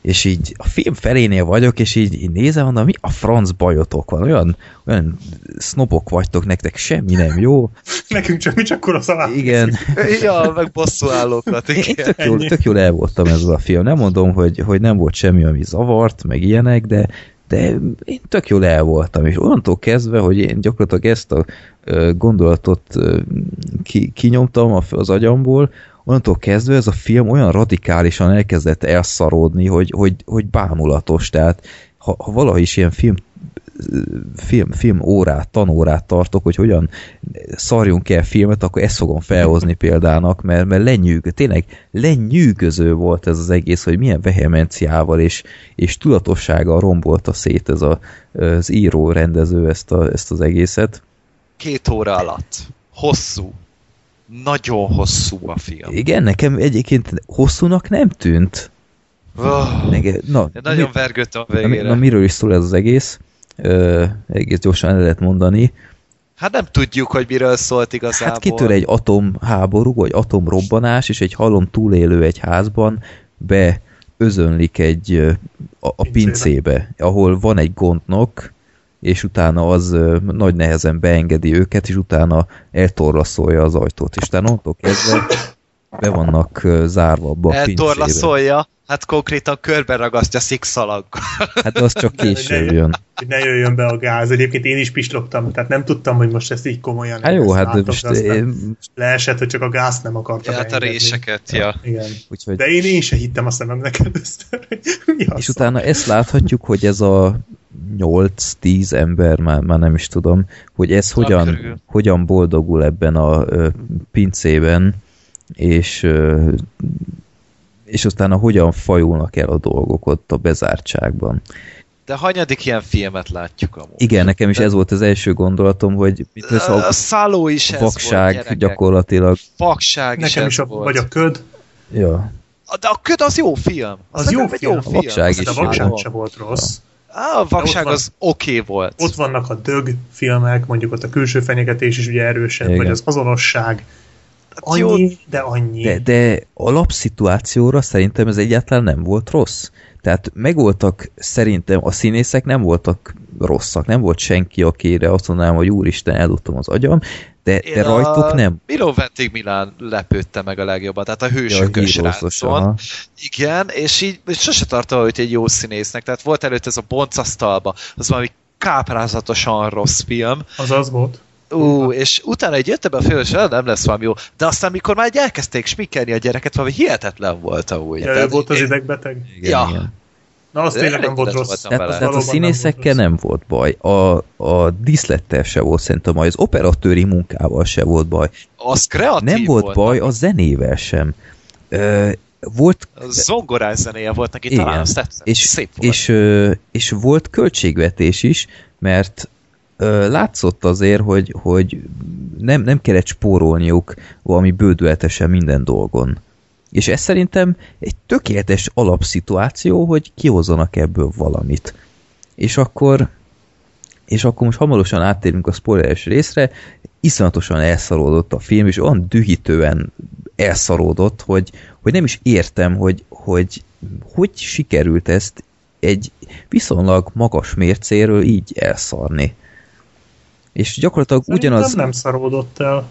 [SPEAKER 2] és így a film felénél vagyok, és így, így nézem, mondom, mi a franc bajotok van? Olyan, olyan sznobok vagytok, nektek semmi nem jó.
[SPEAKER 3] Nekünk csak mi csak kuraszavát.
[SPEAKER 2] Igen,
[SPEAKER 5] Ja, meg bosszú állókat,
[SPEAKER 2] én
[SPEAKER 5] igen.
[SPEAKER 2] tök jól,
[SPEAKER 3] Ennyi.
[SPEAKER 2] tök jól el voltam ezzel a film. Nem mondom, hogy, hogy nem volt semmi, ami zavart, meg ilyenek, de, de én tök jól el voltam, és onnantól kezdve, hogy én gyakorlatilag ezt a gondolatot ki, kinyomtam az agyamból, onnantól kezdve ez a film olyan radikálisan elkezdett elszaródni, hogy, hogy, hogy bámulatos, tehát ha, ha valaha is ilyen film film, film órát, tanórát tartok, hogy hogyan szarjunk el filmet, akkor ezt fogom felhozni példának, mert, mert lenyűgö, tényleg lenyűgöző volt ez az egész, hogy milyen vehemenciával és, és tudatossággal rombolta szét ez a, az író, rendező ezt, a, ezt az egészet.
[SPEAKER 5] Két óra alatt. Hosszú. Nagyon hosszú a film.
[SPEAKER 2] Igen, nekem egyébként hosszúnak nem tűnt.
[SPEAKER 5] Oh,
[SPEAKER 2] Nege, na,
[SPEAKER 5] de nagyon
[SPEAKER 2] mi-
[SPEAKER 5] vergődtem a
[SPEAKER 2] na,
[SPEAKER 5] végére.
[SPEAKER 2] na, miről is szól ez az egész? Ö, egész gyorsan el lehet mondani.
[SPEAKER 5] Hát nem tudjuk, hogy miről szólt igazából.
[SPEAKER 2] Hát kitör egy atomháború, vagy atomrobbanás, és egy halom túlélő egy házban be özönlik egy ö, a, a
[SPEAKER 3] Pincébe.
[SPEAKER 2] ahol van egy gondnok, és utána az ö, nagy nehezen beengedi őket, és utána eltorlaszolja az ajtót, és utána onnantól kezdve be vannak ö, zárva abba a pincébe.
[SPEAKER 5] Eltorlaszolja, hát konkrétan körbe ragasztja szikszalaggal.
[SPEAKER 2] Hát az csak később jön.
[SPEAKER 3] Hogy ne jöjjön be a gáz. Egyébként én is pislogtam, tehát nem tudtam, hogy most ezt így komolyan
[SPEAKER 2] Hát jó, hát
[SPEAKER 3] látok,
[SPEAKER 2] most én,
[SPEAKER 3] leesett, hogy csak a gázt nem akarta
[SPEAKER 5] Ja, hát a réseket, ja.
[SPEAKER 3] Igen.
[SPEAKER 2] úgyhogy
[SPEAKER 3] De én, én se hittem a szememnek először, hogy mi
[SPEAKER 2] És utána ezt láthatjuk, hogy ez a 8-10 ember, már, már nem is tudom, hogy ez
[SPEAKER 5] Na,
[SPEAKER 2] hogyan,
[SPEAKER 5] körül.
[SPEAKER 2] hogyan boldogul ebben a ö, pincében, és, ö, és utána hogyan fajulnak el a dolgok ott a bezártságban.
[SPEAKER 5] De hanyadik ilyen filmet látjuk amúgy?
[SPEAKER 2] Igen, nekem is ez volt az első gondolatom, hogy mit lesz
[SPEAKER 5] a
[SPEAKER 2] a
[SPEAKER 5] szálló is ez volt,
[SPEAKER 2] vakság
[SPEAKER 5] gyerekek.
[SPEAKER 2] gyakorlatilag.
[SPEAKER 5] Vakság is
[SPEAKER 3] Nekem
[SPEAKER 5] ez
[SPEAKER 3] is a,
[SPEAKER 5] volt.
[SPEAKER 3] vagy a köd,
[SPEAKER 2] Ja.
[SPEAKER 5] De a köd az jó film.
[SPEAKER 3] Az
[SPEAKER 5] szerintem
[SPEAKER 3] jó film.
[SPEAKER 5] jó
[SPEAKER 2] A
[SPEAKER 5] film.
[SPEAKER 2] vakság
[SPEAKER 3] de a
[SPEAKER 2] is
[SPEAKER 3] vakság
[SPEAKER 2] jó.
[SPEAKER 3] se volt rossz.
[SPEAKER 5] Á, a vakság
[SPEAKER 3] van-
[SPEAKER 5] az oké okay volt.
[SPEAKER 3] Ott vannak a dög filmek, mondjuk ott a külső fenyegetés is ugye erősebb,
[SPEAKER 2] Igen.
[SPEAKER 3] vagy az azonosság. Annyi, de annyi.
[SPEAKER 2] De, de alapszituációra szerintem ez egyáltalán nem volt rossz. Tehát megvoltak, szerintem a színészek nem voltak rosszak, nem volt senki, akire azt mondanám, hogy úristen, eldobtam az agyam, de, de rajtuk nem.
[SPEAKER 5] Milo Ventig Milán lepődte meg a legjobban, tehát a hősökös
[SPEAKER 2] Ja,
[SPEAKER 5] ráncon. Igen, és így és sose tartom őt egy jó színésznek, tehát volt előtt ez a boncasztalba, az valami káprázatosan rossz film,
[SPEAKER 3] Az az volt.
[SPEAKER 5] Ú, és utána egy jött ebbe a film, és "Ah, nem lesz valami jó. De aztán, mikor már elkezdték smikkelni a gyereket, valami hihetetlen volt amúgy.
[SPEAKER 3] Ja, ő volt az idegbeteg.
[SPEAKER 2] Igen,
[SPEAKER 5] Ja.
[SPEAKER 2] igen.
[SPEAKER 3] Na, az tényleg nem volt rossz.
[SPEAKER 2] Tehát, tehát a
[SPEAKER 3] Valóban nem
[SPEAKER 2] színészekkel
[SPEAKER 3] volt
[SPEAKER 2] nem volt baj, a, a díszlettel se volt szerintem baj, az operatőri munkával se volt baj.
[SPEAKER 5] Az kreatív
[SPEAKER 2] Nem volt
[SPEAKER 5] volt
[SPEAKER 2] baj a zenével sem. Ö, volt
[SPEAKER 5] A zongorás zenéje volt neki,
[SPEAKER 2] Igen.
[SPEAKER 5] talán azt tetszett.
[SPEAKER 2] és,
[SPEAKER 5] Szép volt.
[SPEAKER 2] és, ö, és volt költségvetés is, mert látszott azért, hogy, hogy nem, nem kellett spórolniuk valami bődületesen minden dolgon. És ez szerintem egy tökéletes alapszituáció, hogy kihozzanak ebből valamit. És akkor és akkor most hamarosan áttérünk a spoileres részre, iszonyatosan elszaródott a film, és olyan dühítően elszaródott, hogy, hogy nem is értem, hogy, hogy hogy sikerült ezt egy viszonylag magas mércéről így elszarni. És gyakorlatilag
[SPEAKER 3] Szerintem
[SPEAKER 2] ugyanaz...
[SPEAKER 3] nem szaródott el.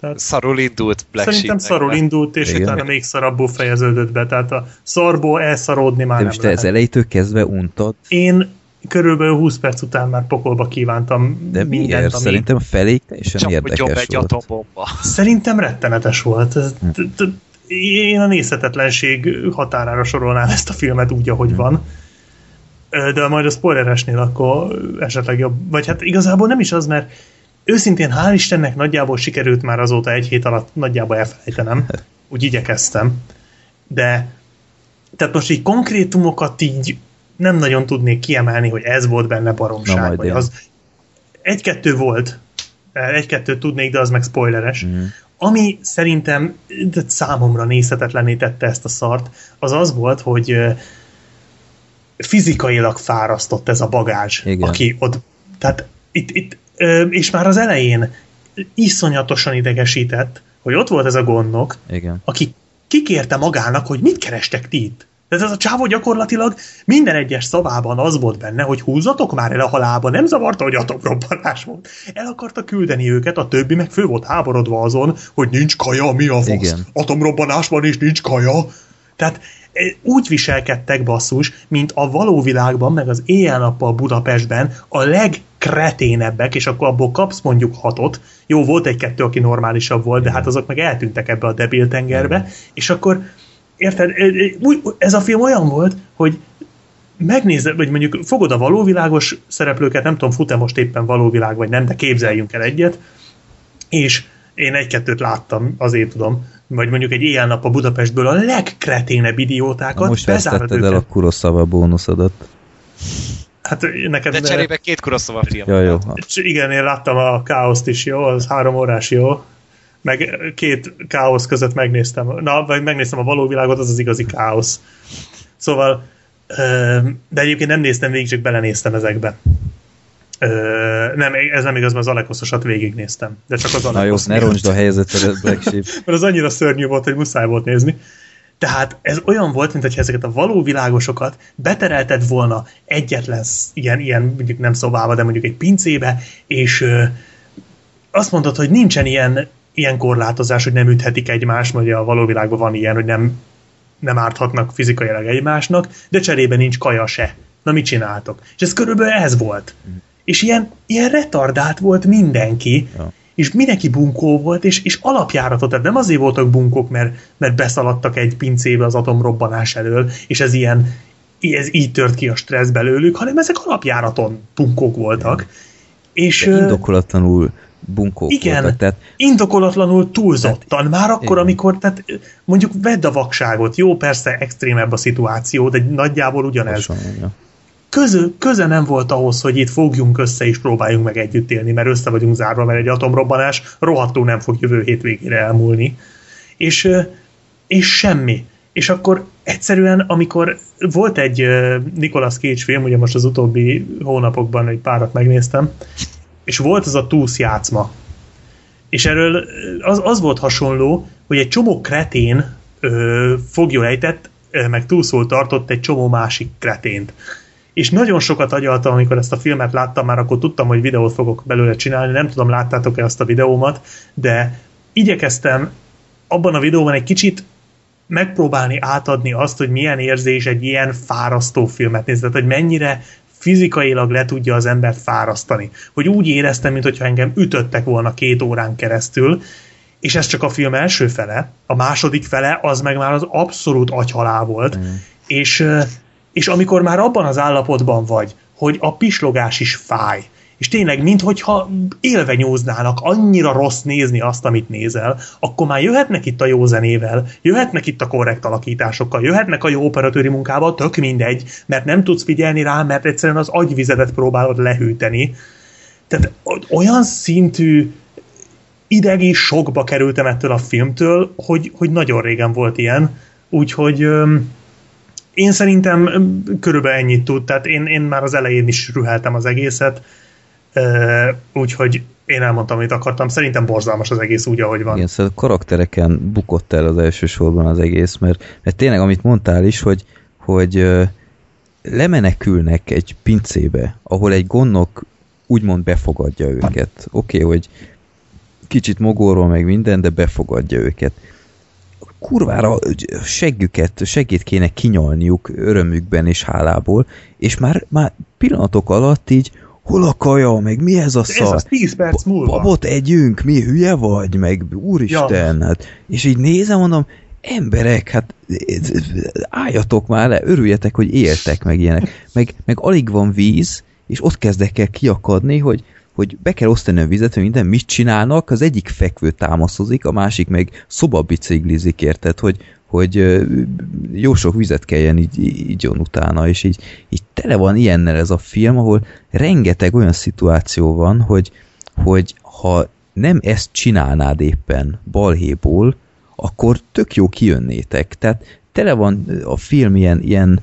[SPEAKER 3] Tehát
[SPEAKER 5] Szarul indult Black
[SPEAKER 3] szerintem
[SPEAKER 5] Sheepnek.
[SPEAKER 3] szarul indult, és
[SPEAKER 2] Igen.
[SPEAKER 3] utána még szarabbul fejeződött be. Tehát a szarból elszaródni már
[SPEAKER 2] De
[SPEAKER 3] nem
[SPEAKER 2] most te ez
[SPEAKER 3] lehet.
[SPEAKER 2] elejétől kezdve untad,
[SPEAKER 3] Én körülbelül 20 perc után már pokolba kívántam
[SPEAKER 2] de
[SPEAKER 3] mindent,
[SPEAKER 2] miért?
[SPEAKER 3] ami...
[SPEAKER 2] Szerintem a feléig teljesen
[SPEAKER 5] be
[SPEAKER 2] érdekes
[SPEAKER 5] egy
[SPEAKER 2] volt.
[SPEAKER 5] atombomba.
[SPEAKER 3] Szerintem rettenetes volt.
[SPEAKER 2] Hm.
[SPEAKER 3] Én a nézhetetlenség határára sorolnám ezt a filmet úgy,
[SPEAKER 2] Hm.
[SPEAKER 3] ahogy van. De majd a spoileresnél akkor esetleg jobb. Vagy hát igazából nem is az, mert őszintén hál' Istennek nagyjából sikerült már azóta egy hét alatt nagyjából elfelejtenem. Úgy igyekeztem. De tehát most így konkrétumokat így nem nagyon tudnék kiemelni, hogy ez volt benne baromság, vagy
[SPEAKER 2] én.
[SPEAKER 3] az. Egy-kettő volt. Egy-kettőt tudnék, de az meg spoileres.
[SPEAKER 2] Mhm.
[SPEAKER 3] Ami szerintem de számomra nézhetetlené tette ezt a szart, az az volt, hogy fizikailag fárasztott ez a bagázs,
[SPEAKER 2] Igen.
[SPEAKER 3] aki ott, tehát itt, itt és már az elején iszonyatosan idegesített, hogy ott volt ez a gondnok,
[SPEAKER 2] Igen.
[SPEAKER 3] aki kikérte magának, hogy mit kerestek ti itt. Tehát ez a csávó gyakorlatilag minden egyes szavában az volt benne, hogy húzzatok már el a halálba, nem zavarta, hogy atomrobbanás volt. El akarta küldeni őket, a többi meg fő volt háborodva azon, hogy nincs kaja, mi a fasz.
[SPEAKER 2] Igen.
[SPEAKER 3] Atomrobbanás van és nincs kaja. Tehát úgy viselkedtek basszus, mint a való világban, meg az éjjel-nappal Budapestben a legkreténebbek, és akkor abból kapsz mondjuk hatot. Jó, volt egy-kettő, aki normálisabb volt, de hát azok meg eltűntek ebbe a debil tengerbe, és akkor érted, ez a film olyan volt, hogy megnézed, vagy mondjuk fogod a valóvilágos szereplőket, nem tudom, fut-e most éppen valóvilág, vagy nem, de képzeljünk el egyet, és én egy-kettőt láttam, azért tudom, vagy mondjuk egy éjjel-nap a Budapestből a legkreténebb idiótákat,
[SPEAKER 2] Na most vesztetted el a Kuroszava bónuszodat.
[SPEAKER 3] Hát neked...
[SPEAKER 5] De cserébe két Kuroszova film.
[SPEAKER 2] Ja, jó.
[SPEAKER 3] Igen, én láttam a káoszt is, jó, az három órás, jó. Meg két káosz között megnéztem, na, vagy megnéztem a való világot, az az igazi káosz. Szóval, de egyébként nem néztem végig, csak belenéztem ezekbe. Ö, nem, ez nem igaz, mert az Alekoszosat végignéztem. De csak az
[SPEAKER 2] Na jó, ne roncsd a helyzetet, Black Sheep.
[SPEAKER 3] mert az annyira szörnyű volt, hogy muszáj volt nézni. Tehát ez olyan volt, mintha ezeket a való világosokat beterelted volna egyetlen ilyen, ilyen mondjuk nem szobába, de mondjuk egy pincébe, és ö, azt mondod, hogy nincsen ilyen, ilyen korlátozás, hogy nem üthetik egymást, mert a való világban van ilyen, hogy nem, nem árthatnak fizikailag egymásnak, de cserébe nincs kaja se. Na mit csináltok? És ez körülbelül ez volt. És ilyen, ilyen retardált volt mindenki,
[SPEAKER 2] Ja.
[SPEAKER 3] és mindenki bunkó volt, és, és alapjáratot, tehát nem azért voltak bunkók, mert, mert beszaladtak egy pincébe az atomrobbanás elől, és ez ilyen, ez így tört ki a stressz belőlük, hanem ezek alapjáraton bunkók voltak. És
[SPEAKER 2] De indokolatlanul bunkók
[SPEAKER 3] Igen.
[SPEAKER 2] voltak, tehát
[SPEAKER 3] indokolatlanul túlzottan, már akkor,
[SPEAKER 2] igen.
[SPEAKER 3] amikor, tehát mondjuk vedd a vakságot, jó, persze extrémebb a szituáció, de nagyjából ugyanez.
[SPEAKER 2] hasonló, ja.
[SPEAKER 3] Közö, köze nem volt ahhoz, hogy itt fogjunk össze és próbáljunk meg együtt élni, mert össze vagyunk zárva, mert egy atomrobbanás rohadtul nem fog jövő hétvégére elmúlni. És, és semmi. És akkor egyszerűen, amikor volt egy Nicolas Cage film, ugye most az utóbbi hónapokban egy párat megnéztem, és volt az a túsz játszma. És erről az, az volt hasonló, hogy egy csomó kretén ö, fogjon ejtett, meg túlszól tartott egy csomó másik kretént. És nagyon sokat agyaltam, amikor ezt a filmet láttam, már akkor tudtam, hogy videót fogok belőle csinálni, nem tudom, láttátok-e azt a videómat, de igyekeztem abban a videóban egy kicsit megpróbálni átadni azt, hogy milyen érzés egy ilyen fárasztó filmet nézni, tehát hogy mennyire fizikailag le tudja az embert fárasztani. Hogy úgy éreztem, mintha engem ütöttek volna két órán keresztül, és ez csak a film első fele, a második fele az meg már az abszolút agyhalál volt, mm. és, és amikor már abban az állapotban vagy, hogy a pislogás is fáj, és tényleg, minthogyha élve nyúznának, annyira rossz nézni azt, amit nézel, akkor már jöhetnek itt a jó zenével, jöhetnek itt a korrekt alakításokkal, jöhetnek a jó operatőri munkával, tök mindegy, mert nem tudsz figyelni rá, mert egyszerűen az agyvizetet próbálod lehűteni. Tehát olyan szintű idegi sokba kerültem ettől a filmtől, hogy, hogy nagyon régen volt ilyen, úgyhogy öm, én szerintem körülbelül ennyit tud, tehát én, én már az elején is rüheltem az egészet, úgyhogy én elmondtam, amit akartam. Szerintem borzalmas az egész úgy, ahogy van.
[SPEAKER 2] Igen, szóval a karaktereken bukott el az első sorban az egész, mert, mert tényleg, amit mondtál is, hogy, hogy lemenekülnek egy pincébe, ahol egy gondnok úgymond befogadja őket. Oké, okay, hogy kicsit mogorról meg minden, de befogadja őket. Kurvára seggüket, segít kéne kinyalniuk örömükben és hálából, és már, már pillanatok alatt így hol a kaja, meg mi ez a szar? Ez
[SPEAKER 3] az 10 perc múlva.
[SPEAKER 2] Babot együnk, mi hülye vagy, meg úristen, ja. hát. És így nézem, mondom, emberek, hát álljatok már le, örüljetek, hogy éltek meg ilyenek. Meg, meg alig van víz, és ott kezdek el kiakadni, hogy, hogy be kell osztani a vizet, hogy minden mit csinálnak, az egyik fekvő támaszozik, a másik meg szobabiciklizik, érted, hogy, hogy jó sok vizet kelljen így, jön utána, és így, így tele van ilyennel ez a film, ahol rengeteg olyan szituáció van, hogy, hogy ha nem ezt csinálnád éppen balhéból, akkor tök jó kijönnétek. Tehát tele van a film ilyen, ilyen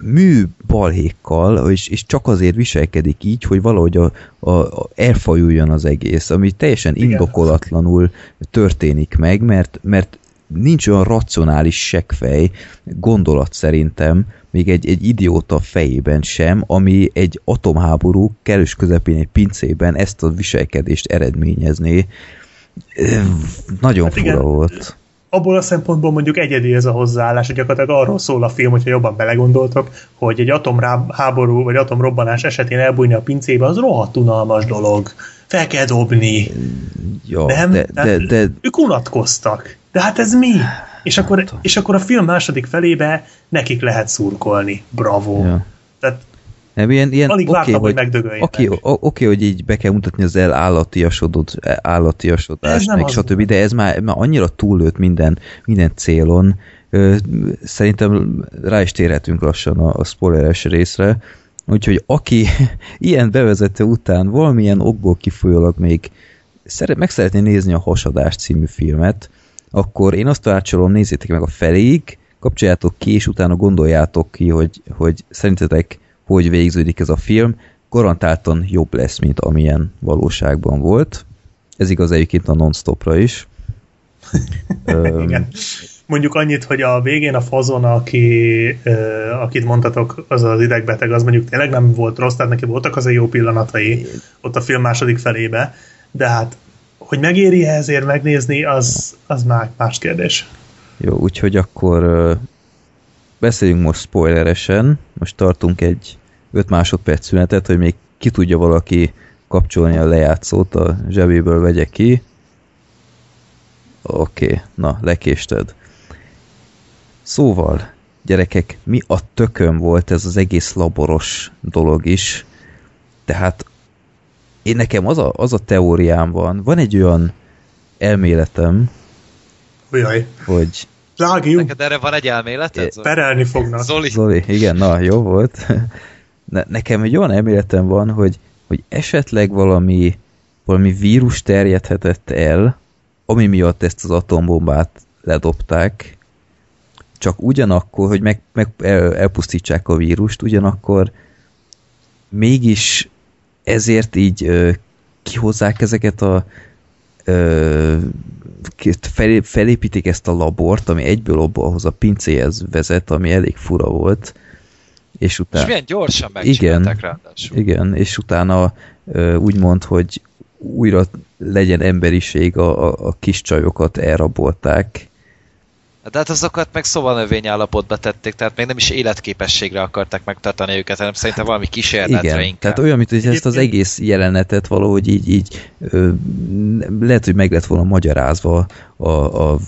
[SPEAKER 2] mű balhékkal, és, és csak azért viselkedik így, hogy valahogy a, a, a elfajuljon az egész, ami teljesen indokolatlanul történik meg, mert, mert nincs olyan racionális seggfej gondolat szerintem, még egy, egy idióta fejében sem, ami egy atomháború kellős közepén egy pincében ezt a viselkedést eredményezné. Nagyon hát fura igen. volt
[SPEAKER 3] abból a szempontból mondjuk egyedi ez a hozzáállás, hogy gyakorlatilag arról szól a film, hogyha jobban belegondoltok, hogy egy atomháború vagy atomrobbanás esetén elbújni a pincébe, az rohadt unalmas dolog. Fel kell dobni.
[SPEAKER 2] Ja, nem? De, de, de,
[SPEAKER 3] ők unatkoztak. De hát ez mi? És akkor, és akkor a film második felébe nekik lehet szurkolni. Bravo. Ja. Tehát
[SPEAKER 2] nem, ilyen, ilyen, Alig okay, vártam, hogy, hogy Oké, okay, okay, hogy így be kell mutatni az el állatiasodott, állatiasodást, meg stb., de ez már, már annyira túllőtt minden, minden célon. Szerintem rá is térhetünk lassan a, a spoileres részre, úgyhogy aki ilyen bevezető után valamilyen okból kifolyólag még szeret, meg szeretné nézni a Hasadás című filmet, akkor én azt tanácsolom, nézzétek meg a feléig, kapcsoljátok ki, és utána gondoljátok ki, hogy, hogy szerintetek hogy végződik ez a film, garantáltan jobb lesz, mint amilyen valóságban volt. Ez igaz egyébként a non-stopra is.
[SPEAKER 3] Igen. Mondjuk annyit, hogy a végén a fazon, aki, akit mondtatok, az az idegbeteg, az mondjuk tényleg nem volt rossz, tehát neki voltak az a jó pillanatai ott a film második felébe, de hát hogy megéri -e ezért megnézni, az, az már más kérdés.
[SPEAKER 2] Jó, úgyhogy akkor beszéljünk most spoileresen. Most tartunk egy 5 másodperc szünetet, hogy még ki tudja valaki kapcsolni a lejátszót, a zsebéből vegye ki. Oké, okay, na, lekésted. Szóval, gyerekek, mi a tököm volt ez az egész laboros dolog is. Tehát én nekem az a, az a teóriám van, van egy olyan elméletem,
[SPEAKER 3] Ujjaj.
[SPEAKER 2] hogy
[SPEAKER 3] Lágjunk.
[SPEAKER 5] Neked erre van egy elméleted?
[SPEAKER 3] Perelni fognak.
[SPEAKER 5] Zoli.
[SPEAKER 2] Zoli, igen, na, jó volt. Ne, nekem egy olyan elméletem van, hogy, hogy esetleg valami, valami vírus terjedhetett el, ami miatt ezt az atombombát ledobták, csak ugyanakkor, hogy meg, meg el, elpusztítsák a vírust, ugyanakkor mégis ezért így ö, kihozzák ezeket a ö, fel, felépítik ezt a labort, ami egyből abba ahhoz a pincéhez vezet, ami elég fura volt, és
[SPEAKER 5] És
[SPEAKER 2] utána...
[SPEAKER 5] milyen gyorsan
[SPEAKER 2] Igen.
[SPEAKER 5] megcsinálták ráadásul.
[SPEAKER 2] Igen, és utána úgymond, hogy újra legyen emberiség, a, a, a kis csajokat elrabolták.
[SPEAKER 5] De hát azokat meg szóval állapotba tették, tehát még nem is életképességre akarták megtartani őket, hanem szerintem valami kísérletre
[SPEAKER 2] Igen,
[SPEAKER 5] inkább.
[SPEAKER 2] tehát olyan, mint hogy ezt az egész jelenetet valahogy így, így ö, lehet, hogy meg lett volna magyarázva a, a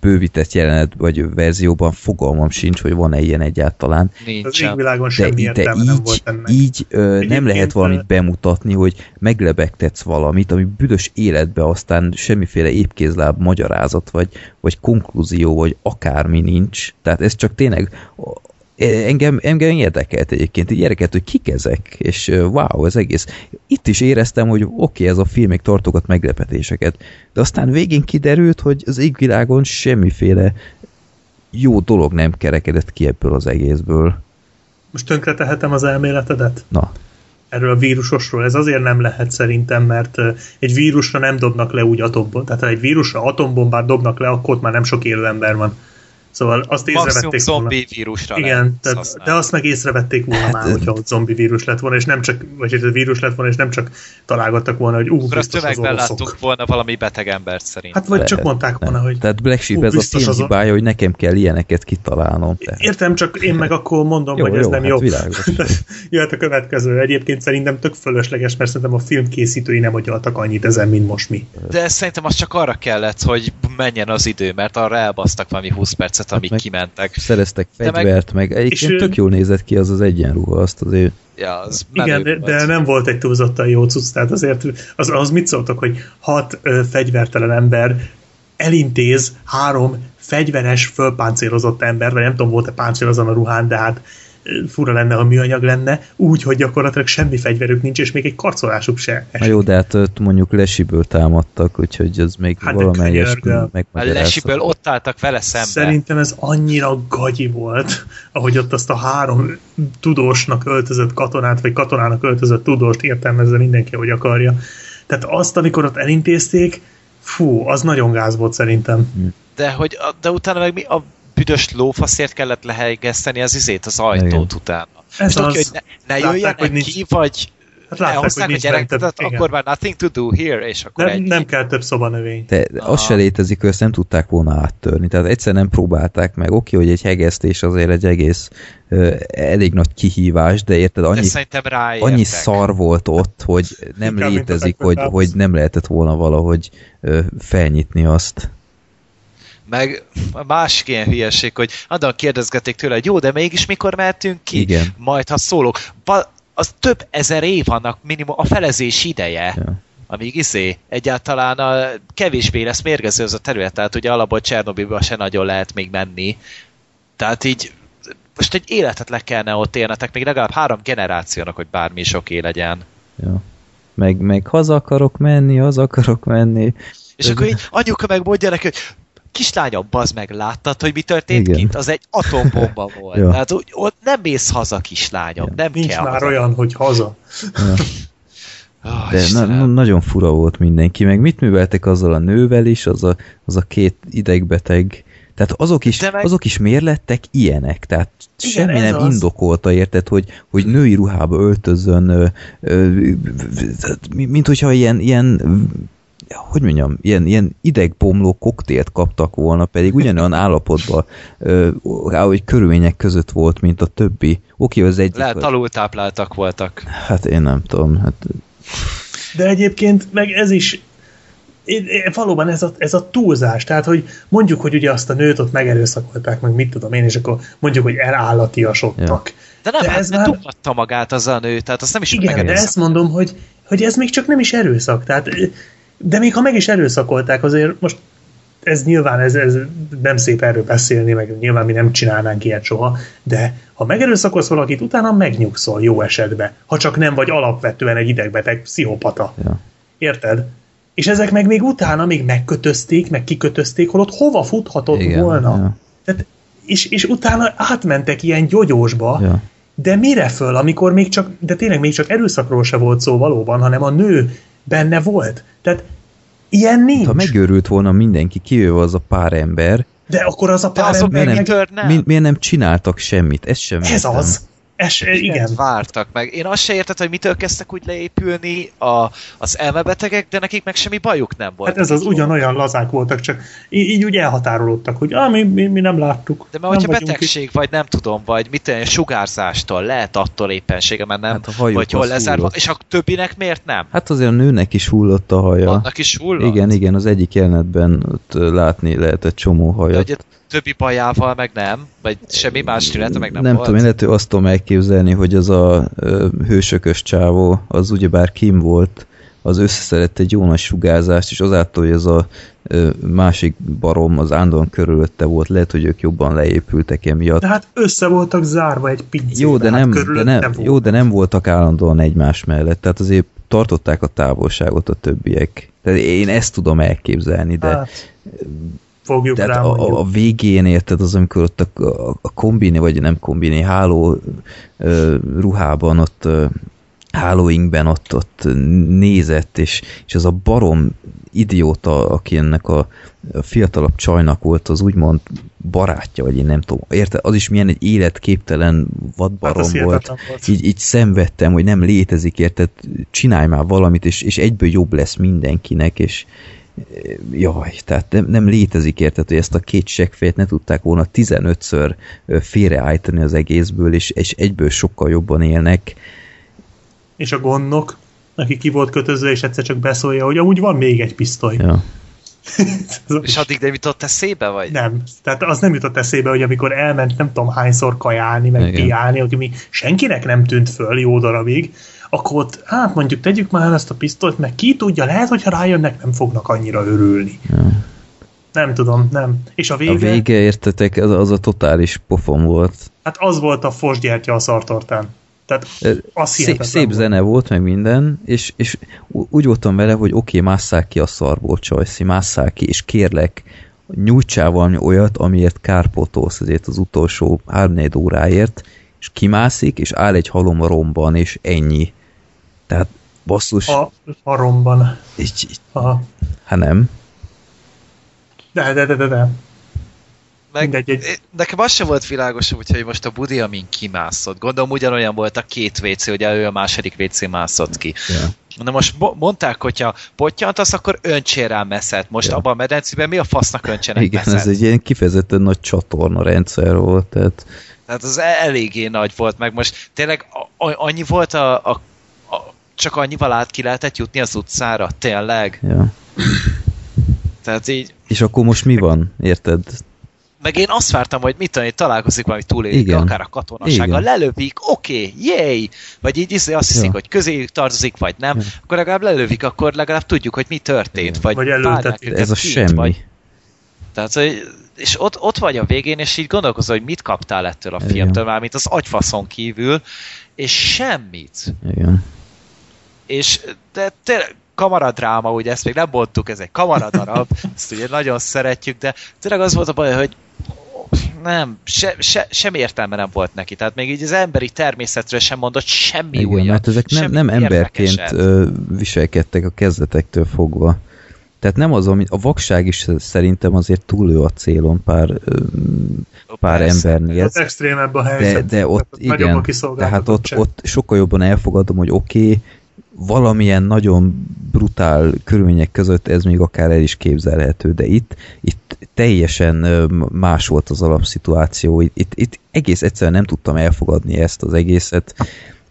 [SPEAKER 2] bővített jelenet vagy verzióban, fogalmam sincs, hogy van-e ilyen egyáltalán.
[SPEAKER 3] Az
[SPEAKER 5] Nincsen.
[SPEAKER 3] égvilágon
[SPEAKER 2] De,
[SPEAKER 3] semmi
[SPEAKER 2] de
[SPEAKER 3] értelme nem
[SPEAKER 2] így,
[SPEAKER 3] volt ennek.
[SPEAKER 2] így ö, nem lehet valamit bemutatni, hogy meglebegtetsz valamit, ami büdös életbe aztán semmiféle épkézláb magyarázat, vagy, vagy konklúzió, vagy akármi nincs. Tehát ez csak tényleg engem, engem érdekelt egyébként, így érdekelt, hogy kik ezek, és wow, ez egész. Itt is éreztem, hogy oké, okay, ez a film még tartogat meglepetéseket, de aztán végén kiderült, hogy az égvilágon semmiféle jó dolog nem kerekedett ki ebből az egészből.
[SPEAKER 3] Most tönkre tehetem az elméletedet?
[SPEAKER 2] Na,
[SPEAKER 3] Erről a vírusosról. Ez azért nem lehet szerintem, mert egy vírusra nem dobnak le úgy atombombát. Tehát ha egy vírusra atombombát dobnak le, akkor ott már nem sok élő ember van. Szóval azt
[SPEAKER 5] Maximum
[SPEAKER 3] észrevették volna.
[SPEAKER 5] zombi vírusra
[SPEAKER 3] Igen, tehát,
[SPEAKER 5] használni.
[SPEAKER 3] de azt meg észrevették volna
[SPEAKER 2] Hát,
[SPEAKER 3] már, hogyha ott zombi vírus lett volna, és nem csak, vagy ez vírus lett volna, és nem csak találgattak volna, hogy ú,
[SPEAKER 5] Akkor
[SPEAKER 3] biztos az oroszok.
[SPEAKER 5] láttunk volna valami beteg embert szerint.
[SPEAKER 3] Hát vagy csak
[SPEAKER 2] Lehet,
[SPEAKER 3] mondták volna,
[SPEAKER 2] nem.
[SPEAKER 3] hogy
[SPEAKER 2] Tehát Black Sheep ez a film
[SPEAKER 3] az a-
[SPEAKER 2] hibája, hogy nekem kell ilyeneket kitalálnom. Tehát.
[SPEAKER 3] értem, csak én meg akkor mondom,
[SPEAKER 2] Jó,
[SPEAKER 3] hogy ez
[SPEAKER 2] jó,
[SPEAKER 3] nem
[SPEAKER 2] hát
[SPEAKER 3] jó.
[SPEAKER 2] világos.
[SPEAKER 3] Jöhet a következő. Egyébként szerintem tök fölösleges, mert szerintem a film készítői nem agyaltak annyit ezen, mint most mi.
[SPEAKER 5] De szerintem az csak arra kellett, hogy menjen az idő, mert arra elbasztak valami 20 percet, amíg
[SPEAKER 2] meg-
[SPEAKER 5] kimentek.
[SPEAKER 2] Szereztek
[SPEAKER 5] De meg-
[SPEAKER 2] fegyvert, meg, egyébként tök jól nézett ki az az egyenruha, azt azért
[SPEAKER 5] Ja, az
[SPEAKER 3] Igen,
[SPEAKER 5] menő
[SPEAKER 3] de, de nem volt egy túlzottan jó cucc, tehát azért az, az mit szóltok, hogy hat ö, fegyvertelen ember elintéz három fegyveres, fölpáncélozott ember, vagy nem tudom, volt-e páncél azon a ruhán, de hát fura lenne, ha műanyag lenne, úgy, hogy gyakorlatilag semmi fegyverük nincs, és még egy karcolásuk se.
[SPEAKER 2] Na jó, de hát ott mondjuk lesiből támadtak, úgyhogy az még
[SPEAKER 3] Hát
[SPEAKER 2] hát
[SPEAKER 3] könyörgöm.
[SPEAKER 5] A
[SPEAKER 2] megmagyarázta.
[SPEAKER 5] lesiből ott álltak vele szembe.
[SPEAKER 3] Szerintem ez annyira gagyi volt, ahogy ott azt a három tudósnak öltözött katonát, vagy katonának öltözött tudóst értelmezze mindenki, hogy akarja. Tehát azt, amikor ott elintézték, fú, az nagyon gáz volt szerintem.
[SPEAKER 5] De, hogy, de utána meg mi a büdös lófaszért kellett lehelyegeszteni az izét, az ajtót
[SPEAKER 2] Igen.
[SPEAKER 5] utána.
[SPEAKER 3] Ez
[SPEAKER 5] Most
[SPEAKER 3] az,
[SPEAKER 5] hogy ne, ne jöjjenek
[SPEAKER 3] nincs-
[SPEAKER 5] ki, vagy
[SPEAKER 3] hát látták, hogy nincs bent
[SPEAKER 5] gyereket,
[SPEAKER 3] több, igen.
[SPEAKER 5] akkor már nothing to do here, és akkor
[SPEAKER 3] nem,
[SPEAKER 5] egy...
[SPEAKER 3] nem kell több szobanövény.
[SPEAKER 2] De
[SPEAKER 5] Aha.
[SPEAKER 2] az se létezik, hogy ezt nem tudták volna áttörni. Tehát egyszer nem próbálták meg. Oké, hogy egy hegesztés azért egy egész ö, elég nagy kihívás, de érted,
[SPEAKER 5] de
[SPEAKER 2] annyi,
[SPEAKER 5] ráértek.
[SPEAKER 2] annyi szar volt ott, hogy nem
[SPEAKER 3] Inkább,
[SPEAKER 2] létezik, hogy, hogy nem lehetett volna valahogy ö, felnyitni azt.
[SPEAKER 5] Meg a másik ilyen hülyeség, hogy andan kérdezgették tőle, hogy jó, de mégis mikor mehetünk ki?
[SPEAKER 2] Igen.
[SPEAKER 5] Majd ha szólok. Ba, az több ezer év annak minimum a felezés ideje.
[SPEAKER 2] Ja.
[SPEAKER 5] Amíg izé, egyáltalán a kevésbé lesz mérgező az a terület, tehát ugye alapból Csernobilba se nagyon lehet még menni. Tehát így most egy életet le kellene ott élnetek, még legalább három generációnak, hogy bármi is oké legyen.
[SPEAKER 2] Ja. Meg, meg haza akarok menni, haza akarok menni.
[SPEAKER 5] És akkor így anyuka meg mondja neki, hogy kislányom, bazd meg, láttad, hogy mi történt
[SPEAKER 2] Igen.
[SPEAKER 5] kint? Az egy atombomba volt.
[SPEAKER 2] Ja.
[SPEAKER 5] Tehát úgy, ott nem mész haza, kislányom,
[SPEAKER 2] Ja.
[SPEAKER 5] nem
[SPEAKER 3] Nincs
[SPEAKER 5] kell
[SPEAKER 3] már
[SPEAKER 5] haza.
[SPEAKER 3] olyan, hogy haza.
[SPEAKER 2] Ja.
[SPEAKER 5] Oh,
[SPEAKER 2] De na, nagyon fura volt mindenki, meg mit műveltek azzal a nővel is, az a, az a két idegbeteg, tehát azok is,
[SPEAKER 5] meg-
[SPEAKER 2] azok is miért lettek ilyenek? Tehát
[SPEAKER 3] Igen,
[SPEAKER 2] semmi nem
[SPEAKER 3] az.
[SPEAKER 2] indokolta, érted, hogy, hogy női ruhába öltözön, ö, ö, mint hogyha ilyen, ilyen hogy mondjam, ilyen, ilyen idegbomló koktélt kaptak volna, pedig ugyanolyan állapotban, ahogy körülmények között volt, mint a többi. Oké, az egyik...
[SPEAKER 5] Lehet alultápláltak voltak.
[SPEAKER 2] Hát én nem tudom, hát
[SPEAKER 3] De egyébként meg ez is valóban ez a, ez a túlzás, tehát hogy mondjuk, hogy ugye azt a nőt ott megerőszakolták, meg mit tudom én, és akkor mondjuk, hogy elállatiasodtak.
[SPEAKER 5] De nem,
[SPEAKER 3] De
[SPEAKER 5] de
[SPEAKER 3] ez
[SPEAKER 5] ez
[SPEAKER 3] már-
[SPEAKER 5] dughatta magát az a nő, tehát azt nem is
[SPEAKER 3] Igen, de ezt mondom, hogy, hogy ez még csak nem is erőszak. Tehát, de még ha meg is erőszakolták, azért most ez nyilván ez, ez nem szép erről beszélni, meg nyilván mi nem csinálnánk ilyet soha, de ha megerőszakolsz valakit, utána megnyugszol jó esetben, ha csak nem vagy alapvetően egy idegbeteg pszichopata.
[SPEAKER 2] ja.
[SPEAKER 3] Érted? És ezek meg még utána még megkötözték, meg kikötözték, holott hova futhatott
[SPEAKER 2] Igen,
[SPEAKER 3] volna.
[SPEAKER 2] ja.
[SPEAKER 3] Tehát, és, és utána átmentek ilyen gyogyósba,
[SPEAKER 2] Ja.
[SPEAKER 3] de mire föl, amikor még csak, de tényleg még csak erőszakról se volt szó valóban, hanem a nő benne volt. Tehát Ilyen nincs.
[SPEAKER 2] Ha megőrült volna mindenki, kivéve az a pár ember,
[SPEAKER 3] De akkor az a
[SPEAKER 5] De
[SPEAKER 3] pár
[SPEAKER 5] azok
[SPEAKER 3] ember
[SPEAKER 2] nem-
[SPEAKER 3] meg...
[SPEAKER 5] mitől nem?
[SPEAKER 2] mi, miért nem csináltak semmit? Ez sem
[SPEAKER 3] Ez
[SPEAKER 2] értem.
[SPEAKER 3] az. Ez, igen.
[SPEAKER 5] vártak meg. Én azt se érted, hogy mitől kezdtek úgy leépülni a, az elmebetegek, de nekik meg semmi bajuk nem volt.
[SPEAKER 3] Hát ez az ugyanolyan lazák voltak, csak így, így úgy elhatárolódtak, hogy ah, mi, mi, mi nem láttuk.
[SPEAKER 5] De mert hogyha betegség, vagy nem tudom, vagy mit sugárzástól, lehet attól éppensége, mert nem,
[SPEAKER 2] Hát
[SPEAKER 5] vagy hol lezárva,
[SPEAKER 2] hullott.
[SPEAKER 5] és a többinek miért nem?
[SPEAKER 2] Hát azért a nőnek is hullott a haja.
[SPEAKER 5] Annak is hullott?
[SPEAKER 2] Igen, igen, az egyik jelenetben ott látni lehetett csomó
[SPEAKER 5] De
[SPEAKER 2] hajat.
[SPEAKER 5] ugye többi bajával meg nem, vagy semmi más tünete meg nem,
[SPEAKER 2] nem
[SPEAKER 5] volt.
[SPEAKER 2] tudom, én lehet, hogy azt tudom elképzelni, hogy az a ö, hősökös csávó, az ugyebár Kim volt, az összeszedett egy jó nagy sugárzást, és azáltal, hogy ez a ö, másik barom az Ándon körülötte volt, lehet, hogy ők jobban leépültek emiatt.
[SPEAKER 3] De hát össze voltak zárva egy pincébe.
[SPEAKER 2] Jó, de
[SPEAKER 3] hát
[SPEAKER 2] nem, de
[SPEAKER 3] körülötte
[SPEAKER 2] nem,
[SPEAKER 3] volt.
[SPEAKER 2] jó, de nem voltak állandóan egymás mellett, tehát azért tartották a távolságot a többiek. Tehát én ezt tudom elképzelni, de
[SPEAKER 3] Hát, fogjuk
[SPEAKER 2] tehát
[SPEAKER 3] rá,
[SPEAKER 2] a, a, végén érted, az amikor ott a, a, kombiné, vagy nem kombiné, háló ö, ruhában ott ö, hálóinkben ott, ott nézett, és, és az a barom idióta, aki ennek a, a fiatalabb csajnak volt, az úgymond barátja, vagy én nem tudom, érted? Az is milyen egy életképtelen
[SPEAKER 3] hát
[SPEAKER 2] vadbarom
[SPEAKER 3] az
[SPEAKER 2] volt.
[SPEAKER 3] volt.
[SPEAKER 2] Így, így szenvedtem, hogy nem létezik, érted? Csinálj már valamit, és, és egyből jobb lesz mindenkinek, és jaj, tehát nem, nem létezik, érted, hogy ezt a két seggfejet ne tudták volna 15-ször ö, félreállítani az egészből, és, és egyből sokkal jobban élnek.
[SPEAKER 3] És a gondnok, aki ki volt kötözve, és egyszer csak beszólja, hogy amúgy van még egy pisztoly.
[SPEAKER 2] Ja.
[SPEAKER 5] És addig nem jutott eszébe, vagy?
[SPEAKER 3] Nem. Tehát az nem jutott eszébe, hogy amikor elment nem tudom hányszor kajálni, meg
[SPEAKER 2] Igen.
[SPEAKER 3] piálni, hogy mi senkinek nem tűnt föl jó darabig, akkor ott, hát mondjuk tegyük már ezt a pisztolyt, meg ki tudja, lehet, hogyha rájönnek, nem fognak annyira örülni.
[SPEAKER 2] Ja.
[SPEAKER 3] Nem tudom, nem. És a vége,
[SPEAKER 2] A vége, értetek, az, az a totális pofon volt.
[SPEAKER 3] hát az volt a fosgyertya a szartortán. Tehát az
[SPEAKER 2] Szép, szép
[SPEAKER 3] volt.
[SPEAKER 2] zene volt, meg minden, és, és úgy voltam vele, hogy oké, okay, másszák ki a szarból, Csajci, másszák ki, és kérlek, nyújtsál valami olyat, amiért kárpótolsz ezért az utolsó 3 óráért, és kimászik, és áll egy halom a romban, és ennyi. Tehát basszus,
[SPEAKER 3] A, a romban.
[SPEAKER 2] így, így,
[SPEAKER 3] Aha.
[SPEAKER 2] hát nem.
[SPEAKER 3] De, de, de, de, de.
[SPEAKER 5] Meg,
[SPEAKER 3] Mindegy, egy-
[SPEAKER 5] eh, Nekem az sem volt világos, úgyhogy most a budi, amin kimászott. Gondolom ugyanolyan volt a két WC, hogy ő a második WC mászott ki.
[SPEAKER 2] Ja.
[SPEAKER 5] Na most mo- mondták, hogyha pottyantasz, akkor öntsél rá messzet. Most
[SPEAKER 2] Ja.
[SPEAKER 5] abban a medencében mi a fasznak öntsenek
[SPEAKER 2] Igen,
[SPEAKER 5] messzet?
[SPEAKER 2] ez egy ilyen kifejezetten nagy csatorna rendszer volt, tehát
[SPEAKER 5] Tehát az e- eléggé nagy volt, meg most tényleg annyi volt a, a csak annyival át ki lehetett jutni az utcára, tényleg.
[SPEAKER 2] ja.
[SPEAKER 5] Tehát így,
[SPEAKER 2] És akkor most mi van, érted?
[SPEAKER 5] meg én azt vártam, hogy mit tudom, én találkozik valami túlélik, akár a katonasággal, lelövik, oké, okay, jéj! Vagy így izé azt hiszik,
[SPEAKER 2] Ja.
[SPEAKER 5] hogy közéjük tartozik, vagy nem,
[SPEAKER 2] Ja.
[SPEAKER 5] akkor legalább lelövik, akkor legalább tudjuk, hogy mi történt, vagy,
[SPEAKER 3] Vagy
[SPEAKER 5] vágják
[SPEAKER 3] elültetik.
[SPEAKER 5] őket
[SPEAKER 2] Ez a
[SPEAKER 5] kint,
[SPEAKER 2] semmi.
[SPEAKER 5] Vagy, tehát, hogy, és ott, ott vagy a végén, és így gondolkozol, hogy mit kaptál ettől a filmtől, mármint az agyfaszon kívül, és semmit.
[SPEAKER 2] Igen.
[SPEAKER 5] És de tényleg kamaradráma, ugye ezt még nem mondtuk, ez egy kamaradarab, ezt ugye nagyon szeretjük, de tényleg az volt a baj, hogy nem, se, se, sem értelme nem volt neki. Tehát még így az emberi természetről sem mondott semmi
[SPEAKER 2] Igen,
[SPEAKER 5] újat.
[SPEAKER 2] mert ezek nem,
[SPEAKER 5] semmi
[SPEAKER 2] nem emberként ö, viselkedtek a kezdetektől fogva. Tehát nem az, ami, a vakság is szerintem azért túlő a célon pár, ö, pár
[SPEAKER 5] Persze.
[SPEAKER 2] embernél.
[SPEAKER 3] Az extrémebb a
[SPEAKER 2] De,
[SPEAKER 3] helyzet.
[SPEAKER 2] de ott
[SPEAKER 3] Tehát nagyobb a
[SPEAKER 2] igen, tehát ott, ott sokkal jobban elfogadom, hogy oké, okay, valamilyen nagyon brutál körülmények között ez még akár el is képzelhető, de itt, itt teljesen más volt az alapszituáció, itt, itt, egész egyszerűen nem tudtam elfogadni ezt az egészet,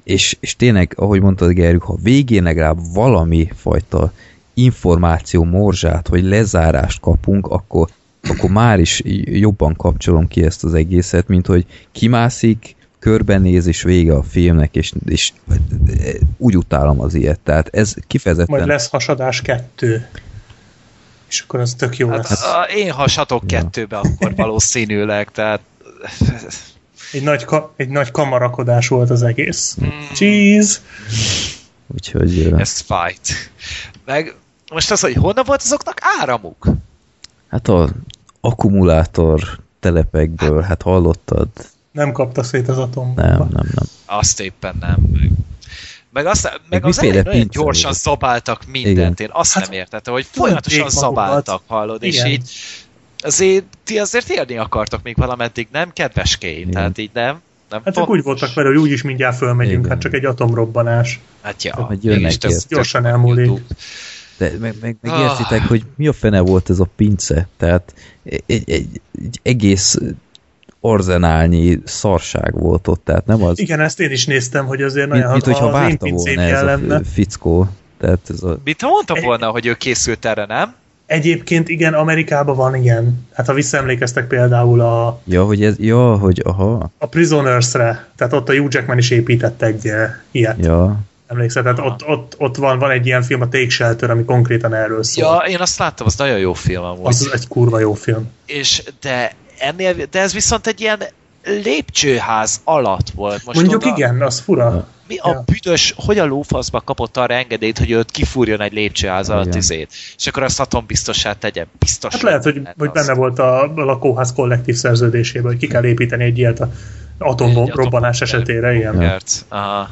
[SPEAKER 2] és, és tényleg, ahogy mondtad Gerjük, ha végén legalább valami fajta információ morzsát, vagy lezárást kapunk, akkor, akkor már is jobban kapcsolom ki ezt az egészet, mint hogy kimászik, körbenéz, és vége a filmnek, és, és úgy utálom az ilyet. Tehát ez kifejezetten...
[SPEAKER 3] Majd lesz hasadás kettő. És akkor az tök jó
[SPEAKER 5] Hát,
[SPEAKER 3] lesz.
[SPEAKER 5] a, én hasatok
[SPEAKER 2] Ja.
[SPEAKER 5] kettőbe akkor valószínűleg, tehát
[SPEAKER 3] Egy nagy, ka- egy nagy kamarakodás volt az egész.
[SPEAKER 5] Mm.
[SPEAKER 3] Cheese!
[SPEAKER 2] Úgyhogy...
[SPEAKER 5] ez fight. Meg most az, hogy honnan volt azoknak áramuk?
[SPEAKER 2] Hát a akkumulátor telepekből, hát hallottad?
[SPEAKER 3] Nem kapta szét az atombomba.
[SPEAKER 2] Nem, nem, nem.
[SPEAKER 5] Azt éppen nem. Meg, azt, meg
[SPEAKER 2] Meg
[SPEAKER 5] az elején
[SPEAKER 2] pince
[SPEAKER 5] gyorsan
[SPEAKER 2] volt?
[SPEAKER 5] zabáltak mindent, én azt
[SPEAKER 3] Hát,
[SPEAKER 5] nem értettem, hogy folyamatosan zabáltak, hallod, és
[SPEAKER 3] Igen.
[SPEAKER 5] így azért ti azért élni akartok még valameddig, nem kedveskény, tehát így nem. nem
[SPEAKER 3] Hát ők úgy voltak vele, hogy úgyis mindjárt fölmegyünk,
[SPEAKER 2] Igen.
[SPEAKER 3] hát csak egy atomrobbanás.
[SPEAKER 5] Hát ja,
[SPEAKER 2] Hogy jönnek
[SPEAKER 5] ez.
[SPEAKER 3] Gyorsan elmúlik.
[SPEAKER 5] YouTube.
[SPEAKER 2] De meg, meg, meg
[SPEAKER 5] Ah.
[SPEAKER 2] értitek, hogy mi a fene volt ez a pince? Tehát egy, egy, egy, egy egész arzenálnyi szarság volt ott, tehát nem az,
[SPEAKER 3] Igen, ezt én is néztem, hogy azért
[SPEAKER 2] mint,
[SPEAKER 3] nagyon
[SPEAKER 2] mint hogyha
[SPEAKER 3] az én
[SPEAKER 2] várta volna ez a
[SPEAKER 3] lenne.
[SPEAKER 2] fickó. Tehát ez a,
[SPEAKER 5] Mit mondtam
[SPEAKER 3] Egy-
[SPEAKER 5] volna, hogy ő készült erre, nem?
[SPEAKER 3] Egyébként igen, Amerikában van ilyen. Hát ha visszaemlékeztek például a,
[SPEAKER 2] ja, hogy ez, ja, hogy aha,
[SPEAKER 3] a Prisoners-re, tehát ott a Hugh Jackman is épített egy uh, ilyet.
[SPEAKER 2] ja,
[SPEAKER 3] Emlékszel? Tehát ott, ott, ott van, van egy ilyen film, a Take Shelter, ami konkrétan erről szól.
[SPEAKER 5] Ja, én azt láttam, az nagyon jó film amúgy.
[SPEAKER 3] Az egy kurva jó film.
[SPEAKER 5] És de ennél, de ez viszont egy ilyen lépcsőház alatt volt. Most
[SPEAKER 3] Mondjuk
[SPEAKER 5] oda,
[SPEAKER 3] igen, az fura.
[SPEAKER 5] Mi a
[SPEAKER 3] Ja.
[SPEAKER 5] büdös, hogy a lófaszba kapott arra engedélyt, hogy őt kifúrjon egy lépcsőház alatt izét, és akkor azt atombiztossá tegye. Biztos.
[SPEAKER 3] Hát lehet, hogy, hogy benne volt a, a lakóház kollektív szerződésében, hogy ki kell építeni egy ilyet a atomrobbanás esetére, igen.
[SPEAKER 5] Aha.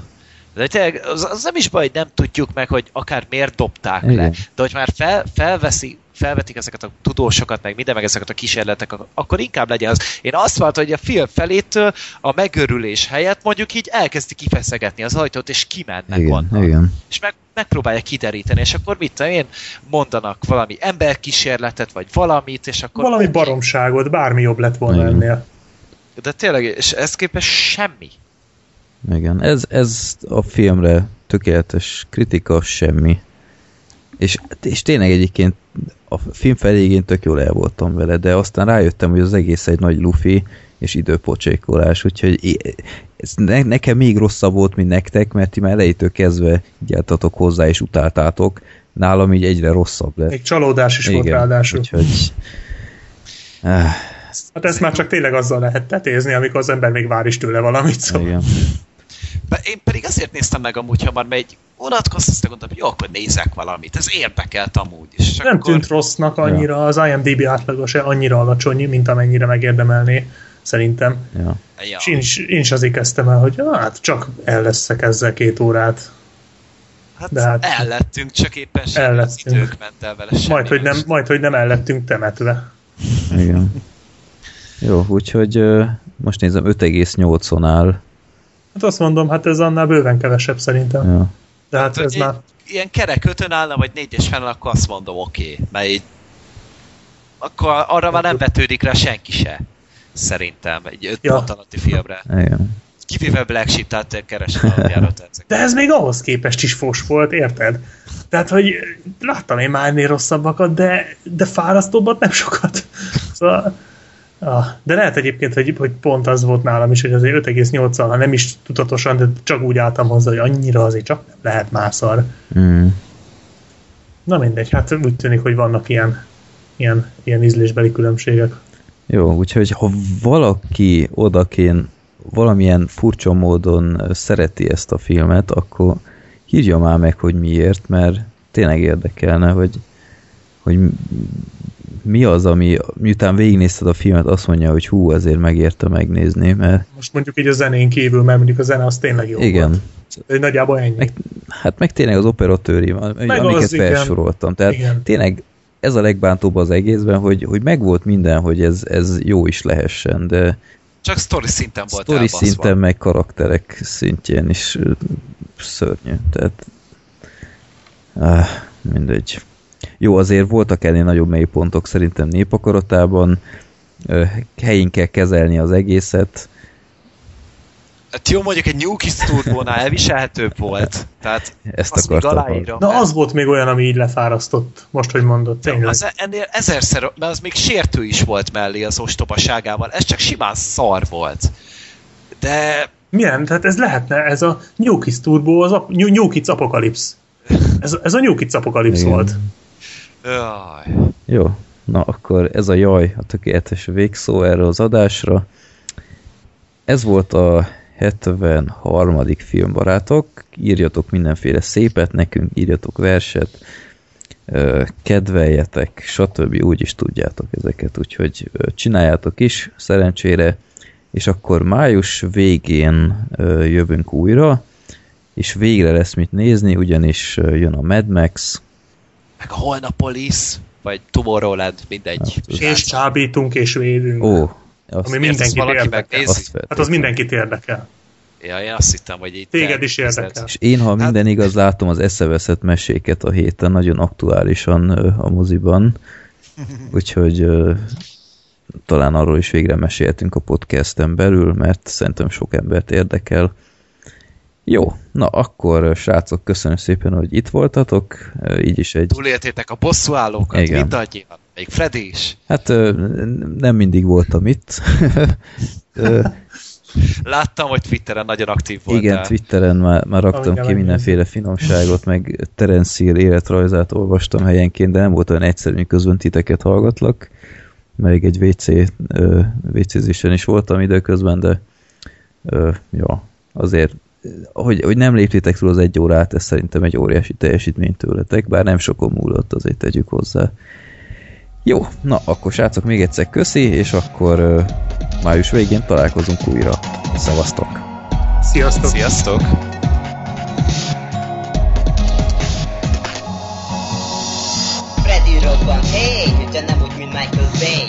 [SPEAKER 5] De tényleg, az, az, nem is baj, hogy nem tudjuk meg, hogy akár miért dobták
[SPEAKER 2] Igen.
[SPEAKER 5] le. De hogy már fel, felveszi, felvetik ezeket a tudósokat, meg minden, meg ezeket a kísérletek, akkor inkább legyen az. Én azt vártam, hogy a film felétől a megörülés helyett mondjuk így elkezdi kifeszegetni az ajtót, és kimennek
[SPEAKER 2] igen,
[SPEAKER 5] onnan.
[SPEAKER 2] igen.
[SPEAKER 5] És meg, megpróbálja kideríteni, és akkor mit tudom én, mondanak valami emberkísérletet, vagy valamit, és akkor...
[SPEAKER 3] Valami baromságot, bármi jobb lett volna
[SPEAKER 2] Igen.
[SPEAKER 3] ennél.
[SPEAKER 5] De tényleg, és ez képest semmi.
[SPEAKER 2] Igen, ez, ez a filmre tökéletes kritika, semmi. És, és tényleg egyébként a film felé én tök jól el voltam vele, de aztán rájöttem, hogy az egész egy nagy lufi és időpocsékolás, úgyhogy ez ne, nekem még rosszabb volt, mint nektek, mert ti már elejétől kezdve gyártatok hozzá és utáltátok, nálam így egyre rosszabb lett.
[SPEAKER 3] Még csalódás is volt ráadásul.
[SPEAKER 2] úgyhogy...
[SPEAKER 3] Hát ezt már csak tényleg azzal lehet tetézni, amikor az ember még vár is tőle valamit. Szóval.
[SPEAKER 2] igen.
[SPEAKER 5] Én pedig azért néztem meg amúgy hamar, mert egy unatkoztam, gondoltam, jó, akkor nézek valamit. Ez érdekelt amúgy. És
[SPEAKER 3] Nem
[SPEAKER 5] akkor...
[SPEAKER 3] tűnt rossznak annyira, az IMDB átlagos annyira alacsony, mint amennyire megérdemelné, szerintem.
[SPEAKER 2] Ja.
[SPEAKER 5] Ja.
[SPEAKER 3] És én is, én is azért kezdtem el, hogy hát csak el leszek ezzel két órát.
[SPEAKER 5] Hát,
[SPEAKER 3] de hát-
[SPEAKER 5] el lettünk, csak éppen
[SPEAKER 3] El
[SPEAKER 5] sem az
[SPEAKER 3] lettünk.
[SPEAKER 5] idők ment el vele semmi.
[SPEAKER 3] Majd hogy, nem, majd, hogy nem el lettünk temetve.
[SPEAKER 2] Igen. Jó, úgyhogy most nézem 5,8-on áll.
[SPEAKER 3] Hát azt mondom, hát ez annál bőven kevesebb szerintem.
[SPEAKER 2] Ja.
[SPEAKER 3] De hát ez már...
[SPEAKER 5] Ilyen kerek ötön állna, vagy négyes fel, akkor azt mondom, oké. Okay, mert így akkor arra már nem vetődik rá senki se. Szerintem, egy öt
[SPEAKER 3] Ja.
[SPEAKER 5] pont alatti filmre.
[SPEAKER 2] Igen.
[SPEAKER 5] Kivéve Black Sheep, tehát keresem alapjára.
[SPEAKER 3] De ez még ahhoz képest is fos volt, érted? Tehát, hogy láttam én már ennél rosszabbakat, de, de fárasztóbbat nem sokat. Szóval, ah, de lehet egyébként, hogy, hogy pont az volt nálam is, hogy azért 5,8-al, ha nem is tudatosan, de csak úgy álltam hozzá, hogy annyira azért csak nem lehet már szar.
[SPEAKER 2] Mm.
[SPEAKER 3] Na mindegy, hát úgy tűnik, hogy vannak ilyen, ilyen, ilyen ízlésbeli különbségek.
[SPEAKER 2] Jó, úgyhogy ha valaki odakén valamilyen furcsa módon szereti ezt a filmet, akkor írja már meg, hogy miért, mert tényleg érdekelne, hogy, hogy mi az, ami miután végignézted a filmet, azt mondja, hogy hú, ezért megérte megnézni, mert
[SPEAKER 3] Most mondjuk így a zenén kívül, mert mondjuk a zene az tényleg jó
[SPEAKER 2] igen,
[SPEAKER 3] volt. De nagyjából ennyi.
[SPEAKER 2] meg, hát meg tényleg az operatőri,
[SPEAKER 3] Meg
[SPEAKER 2] amiket
[SPEAKER 3] az,
[SPEAKER 2] felsoroltam. Tehát
[SPEAKER 3] Igen.
[SPEAKER 2] tényleg ez a legbántóbb az egészben, hogy, hogy megvolt minden, hogy ez, ez jó is lehessen, de
[SPEAKER 5] Csak story szinten volt
[SPEAKER 2] Story
[SPEAKER 5] elbaszva.
[SPEAKER 2] szinten, meg karakterek szintjén is szörnyű. Tehát ah, mindegy. Jó, azért voltak ennél nagyobb mélypontok szerintem népakaratában. Helyén kell kezelni az egészet.
[SPEAKER 5] Hát jó, mondjuk egy New Kids Turbónál elviselhetőbb volt. Tehát
[SPEAKER 2] Ezt
[SPEAKER 5] azt még
[SPEAKER 2] akartam
[SPEAKER 5] aláírom.
[SPEAKER 3] Na
[SPEAKER 5] mert-
[SPEAKER 3] az volt még olyan, ami így lefárasztott, most, hogy mondod, tényleg.
[SPEAKER 5] Az ennél ezerszer, mert az még sértő is volt mellé az ostobaságával. Ez csak simán szar volt. De
[SPEAKER 3] Milyen? Tehát ez lehetne, ez a New Kids Turbo, az ap- New, New Kids Apocalypse. Ez, ez a New Kids Apocalypse
[SPEAKER 2] Igen.
[SPEAKER 3] volt.
[SPEAKER 5] Jaj.
[SPEAKER 2] Jó, na akkor ez a jaj, a tökéletes végszó erre az adásra. Ez volt a 73. film, barátok. Írjatok mindenféle szépet nekünk, írjatok verset, kedveljetek, stb. Úgy is tudjátok ezeket, úgyhogy csináljátok is, szerencsére, és akkor május végén jövünk újra, és végre lesz mit nézni, ugyanis jön a Mad Max,
[SPEAKER 5] Meg a Holnapolis, vagy Tomorrowland, mindegy.
[SPEAKER 3] És csábítunk és védünk.
[SPEAKER 2] ó,
[SPEAKER 3] Ami
[SPEAKER 2] azt,
[SPEAKER 3] mindenkit
[SPEAKER 5] valaki
[SPEAKER 3] érdekel. Hát az mindenkit érdekel.
[SPEAKER 5] Ja, én azt hittem, hogy itt...
[SPEAKER 3] Téged is érdekel.
[SPEAKER 2] És én, ha minden
[SPEAKER 5] Hát-
[SPEAKER 2] igaz, látom az eszeveszett meséket a héten, nagyon aktuálisan a moziban, úgyhogy talán arról is végre meséltünk a podcasten belül, mert szerintem sok embert érdekel. Jó, na akkor srácok, köszönöm szépen, hogy itt voltatok, így is egy...
[SPEAKER 5] Túléltétek a bosszúállókat,
[SPEAKER 2] Igen.
[SPEAKER 5] mindannyian. Még Freddy is.
[SPEAKER 2] Hát nem mindig voltam itt.
[SPEAKER 5] Láttam, hogy Twitteren nagyon aktív voltál.
[SPEAKER 2] Igen, Twitteren már, már raktam
[SPEAKER 3] Ahogy
[SPEAKER 2] ki mindenféle finomságot, meg Terence Hill életrajzát olvastam helyenként, de nem volt olyan egyszerű, hogy közben titeket hallgatlak. Meg egy WC, WC-zésen is voltam időközben, de ö, ja, azért, hogy, hogy nem léptétek túl az egy órát, ez szerintem egy óriási teljesítmény tőletek, bár nem sokon múlott, azért tegyük hozzá. Jó, na akkor srácok, még egyszer köszi, és akkor ö, május végén találkozunk újra. Szevasztok!
[SPEAKER 3] Sziasztok!
[SPEAKER 5] Sziasztok!
[SPEAKER 9] Freddy robban, hey, nem úgy, mint Michael Bay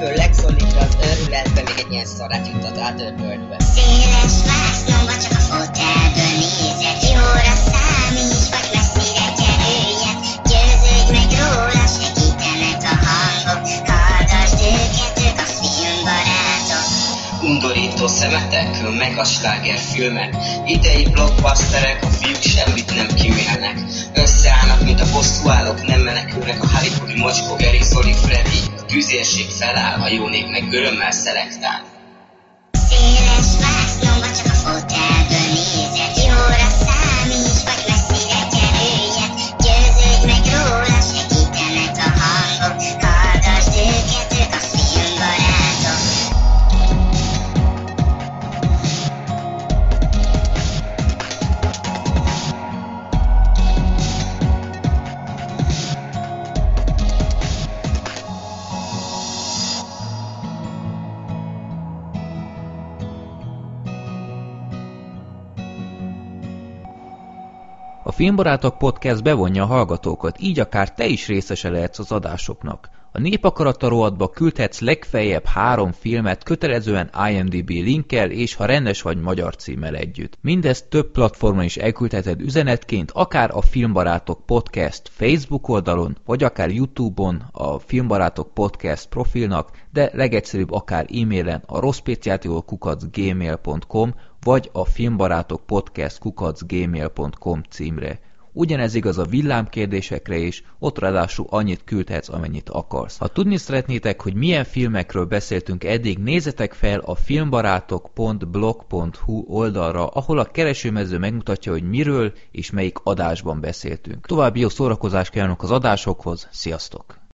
[SPEAKER 9] Főleg szólít az őrületbe, még egy ilyen szarát juttat Otherworldbe
[SPEAKER 10] Széles vásznomba csak a fotelből nézek. Jóra számíts, vagy messzire kerüljek Győződj meg róla, segítenek a hangok. Hallgasd őket, ők a filmbarátok.
[SPEAKER 9] Undorító szemetek, meg a slágerfilmek Idei blockbusterek, a fiúk semmit nem kimélnek Összeállnak, mint a bosszúállók, nem menekülnek A Hollywoodi mocskó, Gary, Zoli, Freddy A tűzérség feláll, a jó nép meg örömmel szelektál.
[SPEAKER 10] Széles vásznomba csak a fotelből nézek
[SPEAKER 11] Filmbarátok Podcast bevonja a hallgatókat, így akár te is részese lehetsz az adásoknak. A Népakarata rovatba küldhetsz legfeljebb három filmet kötelezően IMDB linkkel és ha rendes vagy magyar címmel együtt. Mindezt több platformon is elküldheted üzenetként, akár a Filmbarátok Podcast Facebook oldalon, vagy akár Youtube-on a Filmbarátok Podcast profilnak, de legegyszerűbb akár e-mailen a rosszpéciától.gmail.com vagy a filmbarátok podcast kukacgmail.com címre. Ugyanez igaz a villámkérdésekre is, ott ráadásul annyit küldhetsz, amennyit akarsz. Ha tudni szeretnétek, hogy milyen filmekről beszéltünk eddig, nézzetek fel a filmbarátok.blog.hu oldalra, ahol a keresőmező megmutatja, hogy miről és melyik adásban beszéltünk. További jó szórakozást kívánok az adásokhoz, sziasztok!